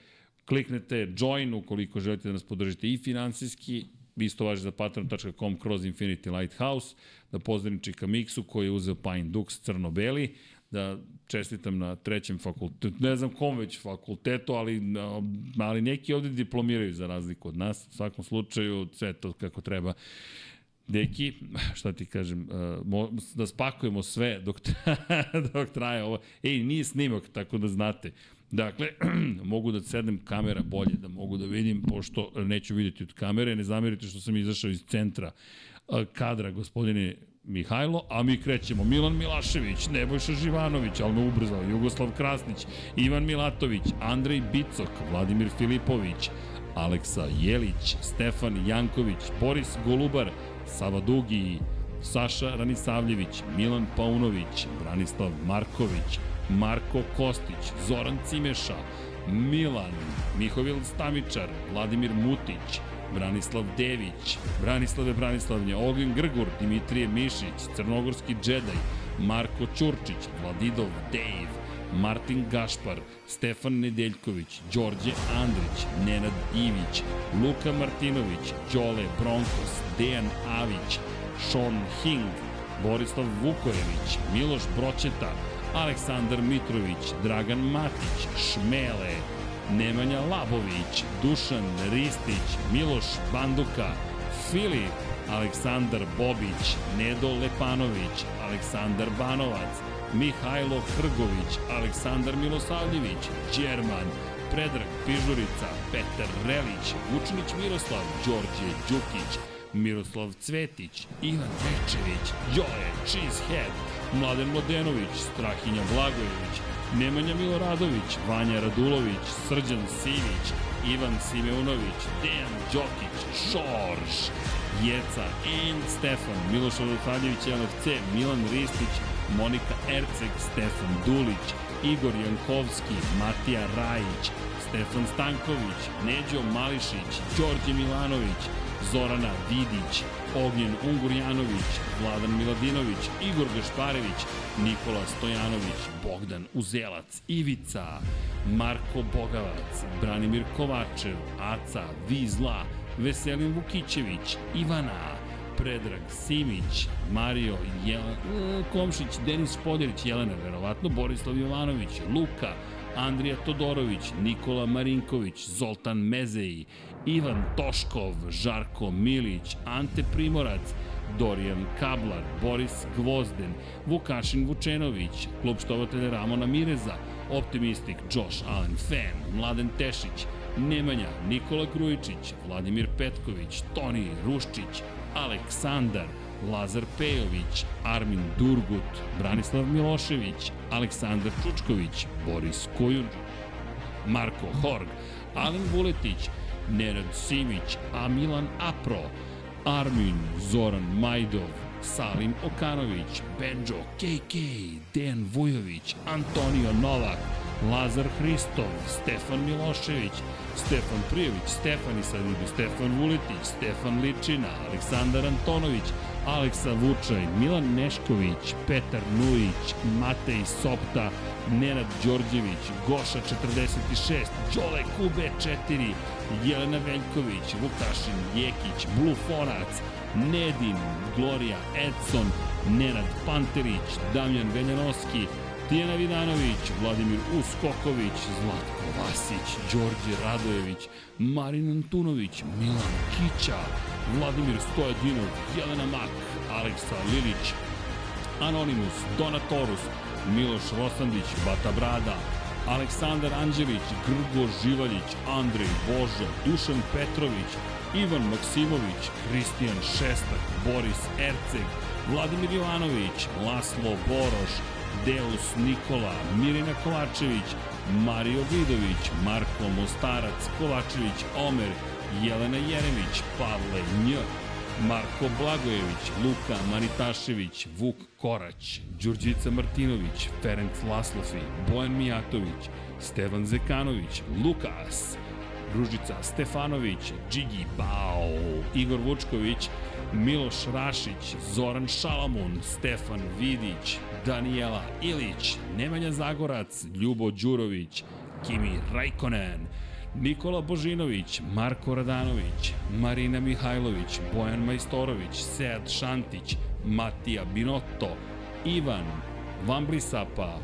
kliknete join ukoliko želite da nas podržite i finansijski, isto važi za patreon.com kroz Infinity Lighthouse, da pozdravim Čika Miksu koji je uzeo Pine Dux crno-beli, da čestitam na trećem fakultetu, ne znam kom već fakultetu, ali, ali neki ovde diplomiraju za razliku od nas, u svakom slučaju sve to kako treba. Deki, šta ti kažem, da spakujemo sve dok, dok traje ovo. Ej, nije snimak, tako da znate. Dakle, mogu da sednem kamera bolje, da mogu da vidim, pošto neću vidjeti od kamere, ne zamerite što sam izašao iz centra kadra, gospodine Mihajlo, a mi krećemo. Milan Milašević, Nebojša Živanović, ali me ubrzao, Jugoslav Krasnić, Ivan Milatović, Andrej Bicok, Vladimir Filipović, Aleksa Jelić, Stefan Janković, Boris Golubar, Sava Dugi, Saša Ranisavljević, Milan Paunović, Branislav Marković, Marko Kostić, Zoran Cimeša, Milan, Mihovil Stamičar, Vladimir Mutić, Branislav Dević, Branislave Branislavnje, Ognjen Grgur, Dimitrije Mišić, Crnogorski džedaj, Marko Ćurčić, Vladidov Dave, Martin Gašpar, Stefan Nedeljković, Đorđe Andrić, Nenad Ivić, Luka Martinović, Đole Bronkos, Dejan Avić, Sean Hing, Borislav Vukojević, Miloš Broćeta, Aleksandar Mitrović, Dragan Matić, Šmele, Nemanja Labović, Dušan Ristić, Miloš Banduka, Filip, Aleksandar Bobić, Nedo Lepanović, Aleksandar Banovac, Mihajlo Hrgović, Aleksandar Milosavljević, Đerman, Predrag Pižurica, Petar Relić, Vučinić Miroslav, Đorđe Đukić, Miroslav Cvetić, Ivan Večević, Joje Cheesehead, Mladen Mladenović, Strahinja Blagojević, Nemanja Miloradović, Vanja Radulović, Srđan Sivić, Ivan Simeunović, Dejan Đokić, Šorš, Jeca, En Stefan, Miloš Radosavljević, LFC, Milan Ristić, Monika Erceg, Stefan Dulić, Igor Jankovski, Matija Rajić, Stefan Stanković, Neđo Mališić, Đorđe Milanović, Zorana Vidić, Ognjen Ungurjanović, Vladan Miladinović, Igor Gašparević, Nikola Stojanović, Bogdan Uzelac, Ivica, Marko Bogavac, Branimir Kovačev, Aca, Vizla, Veselin Vukićević, Ivana, Predrag Simić, Mario Jel... Komšić, Denis Podjerić, Jelena, verovatno, Borislav Jovanović, Luka, Andrija Todorović, Nikola Marinković, Zoltan Mezeji, Ivan Toškov, Žarko Milić, Ante Primorac, Dorijan Kablar, Boris Gvozden, Vukašin Vučenović, klub štovatelja Ramona Mireza, Optimistik, Josh Allen Fan, Mladen Tešić, Nemanja, Nikola Grujičić, Vladimir Petković, Toni Ruščić, Aleksandar, Lazar Pejović, Armin Durgut, Branislav Milošević, Aleksandar Čučković, Boris Kojundžić, Marko Horg, Alen Vuletić, Nenad Simić, a Milan Apro, Armin, Zoran Majdov, Salim Okanović, Benjo, KK, Dejan Vujović, Antonio Novak, Lazar Hristov, Stefan Milošević, Stefan Prijević, Stefan Isadidu, Stefan Vuletić, Stefan Ličina, Aleksandar Antonović, Aleksa Vučaj, Milan Nešković, Petar Nujić, Matej Sopta, Nenad Đorđević, Goša 46, Đole Kube 4, Jelena Veljković, Vukašin Jekić, Blufonac, Nedin, Gloria Edson, Nenad Panterić, Damjan Veljanoski, Tijana Vidanović, Vladimir Uskoković, Zlatko Vasić, Đorđe Radojević, Marin Antunović, Milan Kića, Vladimir Stojadinov, Jelena Mak, Aleksa Lilić, Anonimus, Donatorus, Miloš Rosandić, Bata Brada, Aleksandar Anđelić, Grgo Živaljić, Andrej Božo, Dušan Petrović, Ivan Maksimović, Kristijan Šestak, Boris Erceg, Vladimir Jovanović, Laslo Boroš, Deus Nikola, Mirina Kovačević, Mario Vidović, Marko Mostarac, Kovačević, Omer, Jelena Jeremić, Pavle Nj, Marko Blagojević, Luka Maritašević, Vuk Korać, Đurđica Martinović, Ferenc Laslofi, Bojan Mijatović, Stevan Zekanović, Lukas, Ružica Stefanović, Džigi Bao, Igor Vučković, Miloš Rašić, Zoran Šalamun, Stefan Vidić, Danijela Ilić, Nemanja Zagorac, Ljubo Đurović, Kimi Rajkonen, Nikola Božinović, Marko Radanović, Marina Mihajlović, Bojan Majstorović, Sead Šantić, Matija Binotto, Ivan Vamblisapa,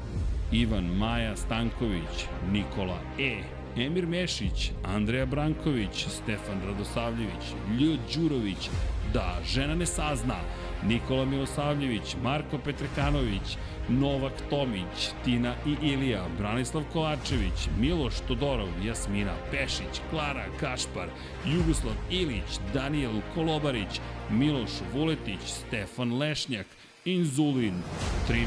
Ivan Maja Stanković, Nikola E, Emir Mešić, Andreja Branković, Stefan Radosavljević, Ljo Đurović, Da žena ne sazna, Nikola Milosavljević, Marko Petrekanović, Novak Tomić, Tina i Ilija, Branislav Kovačević, Miloš Todorov, Jasmina Pešić, Klara Kašpar, Jugoslav Ilić, Daniel Kolobarić, Miloš Vuletić, Stefan Lešnjak, Inzulin 13,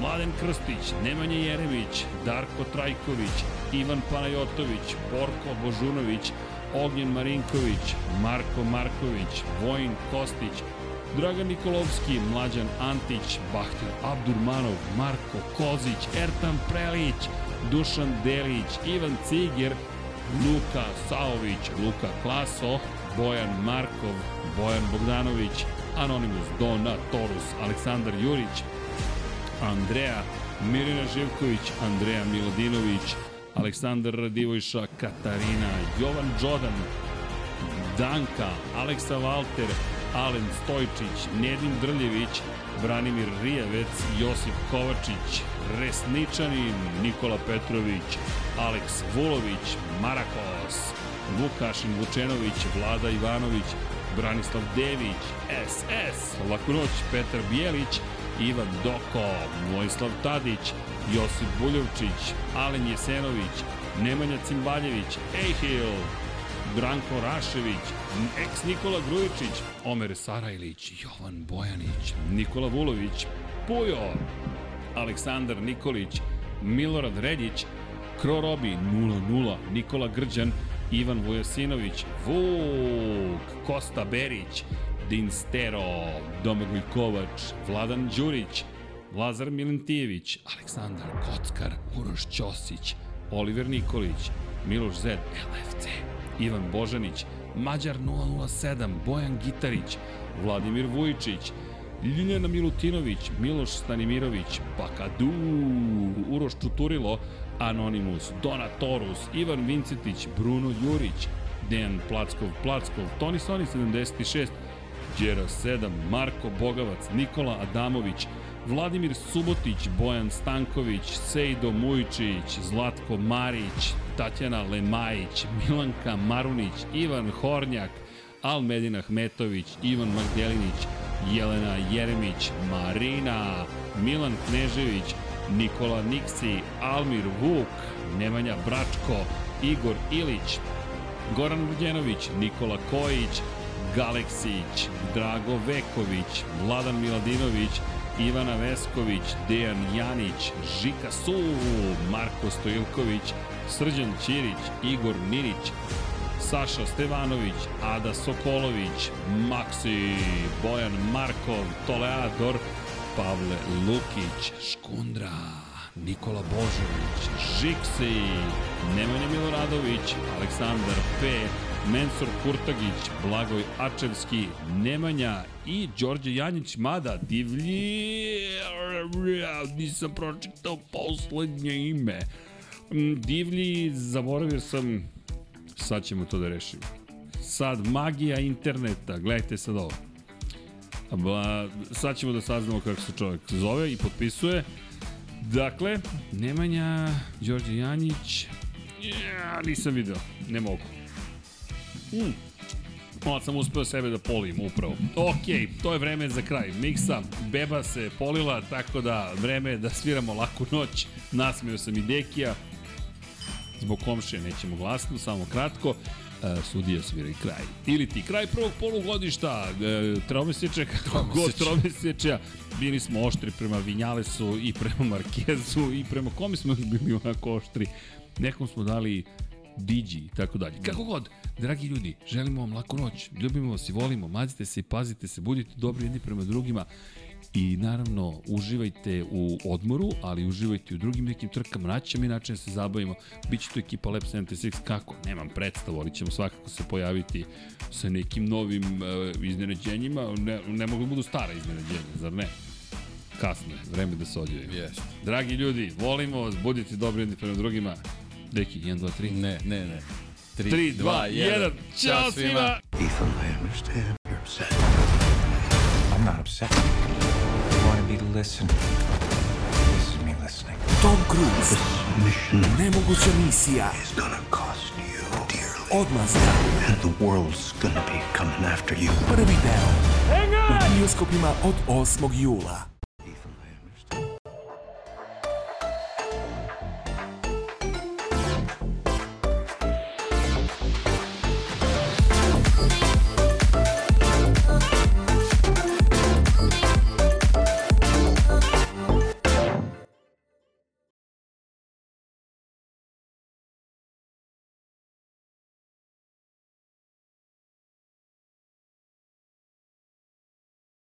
Mladen Krstić, Nemanja Jeremić, Darko Trajković, Ivan Panajotović, Borko Božunović, Ognjen Marinković, Marko Marković, Vojin Kostić, Dragan Nikolovski, Mlađan Antić, Bahtir Abdurmanov, Marko Kozić, Ertan Prelić, Dušan Delić, Ivan Ciger, Luka Saović, Luka Klaso, Bojan Markov, Bojan Bogdanović, Anonimus Dona Torus, Aleksandar Jurić, Andreja Mirina Živković, Andreja Milodinović, Aleksandar Radivojša, Katarina, Jovan Đodan, Danka, Aleksa Valter, Alen Stojčić, Nedim Drljević, Branimir Rijavec, Josip Kovačić, Resničanin, Nikola Petrović, Aleks Vulović, Marakos, Vukašin Vučenović, Vlada Ivanović, Branislav Dević, SS, Laku noć, Petar Bijelić, Ivan Doko, Vojislav Tadić, Josip Buljovčić, Alen Jesenović, Nemanja Cimbaljević, Ejhil, Branko Rašević, ex Nikola Grujičić, Omer Sarajlić, Jovan Bojanić, Nikola Vulović, Pujo, Aleksandar Nikolić, Milorad Reljić, Kro Robi 0-0, Nikola Grđan, Ivan Vujasinović, Vuk, Kosta Berić, Dinstero, Domagoj Kovač, Vladan Đurić, Lazar Milentijević, Aleksandar Kockar, Uroš Ćosić, Oliver Nikolić, Miloš Zed, LFC, Ivan Božanić, Mađar 007, Bojan Gitarić, Vladimir Vujičić, Ljiljana Milutinović, Miloš Stanimirović, Bakadu, Uroš Čuturilo, Anonimus, Donatorus, Ivan Vincetić, Bruno Jurić, Dejan Plackov, Plackov, Toni Soni 76, Đera 7, Marko Bogavac, Nikola Adamović, Vladimir Subotić, Bojan Stanković, Sejdo Mujičić, Zlatko Marić, Tatjana Lemajić, Milanka Marunić, Ivan Hornjak, Almedin Ahmetović, Ivan Magdelinić, Jelena Jeremić, Marina, Milan Knežević, Nikola Niksi, Almir Vuk, Nemanja Bračko, Igor Ilić, Goran Vrđenović, Nikola Kojić, Galeksić, Drago Veković, Vladan Miladinović, Ivana Vesković, Dejan Janić, Žika Su, Marko Stojilković, Srđan Ćirić, Igor Mirić, Saša Stevanović, Ada Sokolović, Maksi, Bojan Markov, Toleador, Pavle Lukić, Škundra, Nikola Božović, Žiksi, Nemanja Miloradović, Aleksandar P, Mensur Kurtagić, Blagoj Ačevski, Nemanja i Đorđe Janjić, mada divlji, nisam pročitao poslednje ime. Mm, Divlji, zaboravio sam, sad ćemo to da rešimo. Sad, magija interneta, gledajte sad ovo. Ba, sad ćemo da saznamo kako se čovjek zove i potpisuje. Dakle, Nemanja, Đorđe Janjić, ja, nisam video, ne mogu. Mm. Onda sam uspeo sebe da polim upravo. Ok, to je vreme za kraj. Miksa, beba se polila, tako da vreme je da sviramo laku noć. Nasmeo sam i Dekija. Zbog komšije nećemo glasno, samo kratko. E, sudija svira i kraj. Ili ti kraj prvog polugodišta, e, tromesečja, kako god tromesečja, bili smo oštri prema Vinjalesu i prema Markezu i prema kome smo bili onako oštri. Nekom smo dali Digi i tako dalje. Kako god, dragi ljudi, želimo vam laku noć, ljubimo vas i volimo, mazite se i pazite se, budite dobri jedni prema drugima i naravno uživajte u odmoru, ali uživajte i u drugim nekim trkama, naći ćemo i način da se zabavimo. Biće tu ekipa Lab 76, kako? Nemam predstavu, ali ćemo svakako se pojaviti sa nekim novim uh, iznenađenjima, ne, ne mogu da budu stara iznenađenja, zar ne? Kasno je, vreme da se odjavimo. Jeste. Dragi ljudi, volimo vas, budite dobri jedni prema drugima. Deki, 1, 2, 3. Ne, ne, ne. 3, 2, 1. Ćao svima! Ethan, I understand you're upset. I'm not upset. I want to be listened. This is me listening. Tom Cruise, Mission nemoguća misija, is gonna cost you dearly. odmazda, And the world's gonna be coming after you. prvi deo. U bioskopima od 8. jula.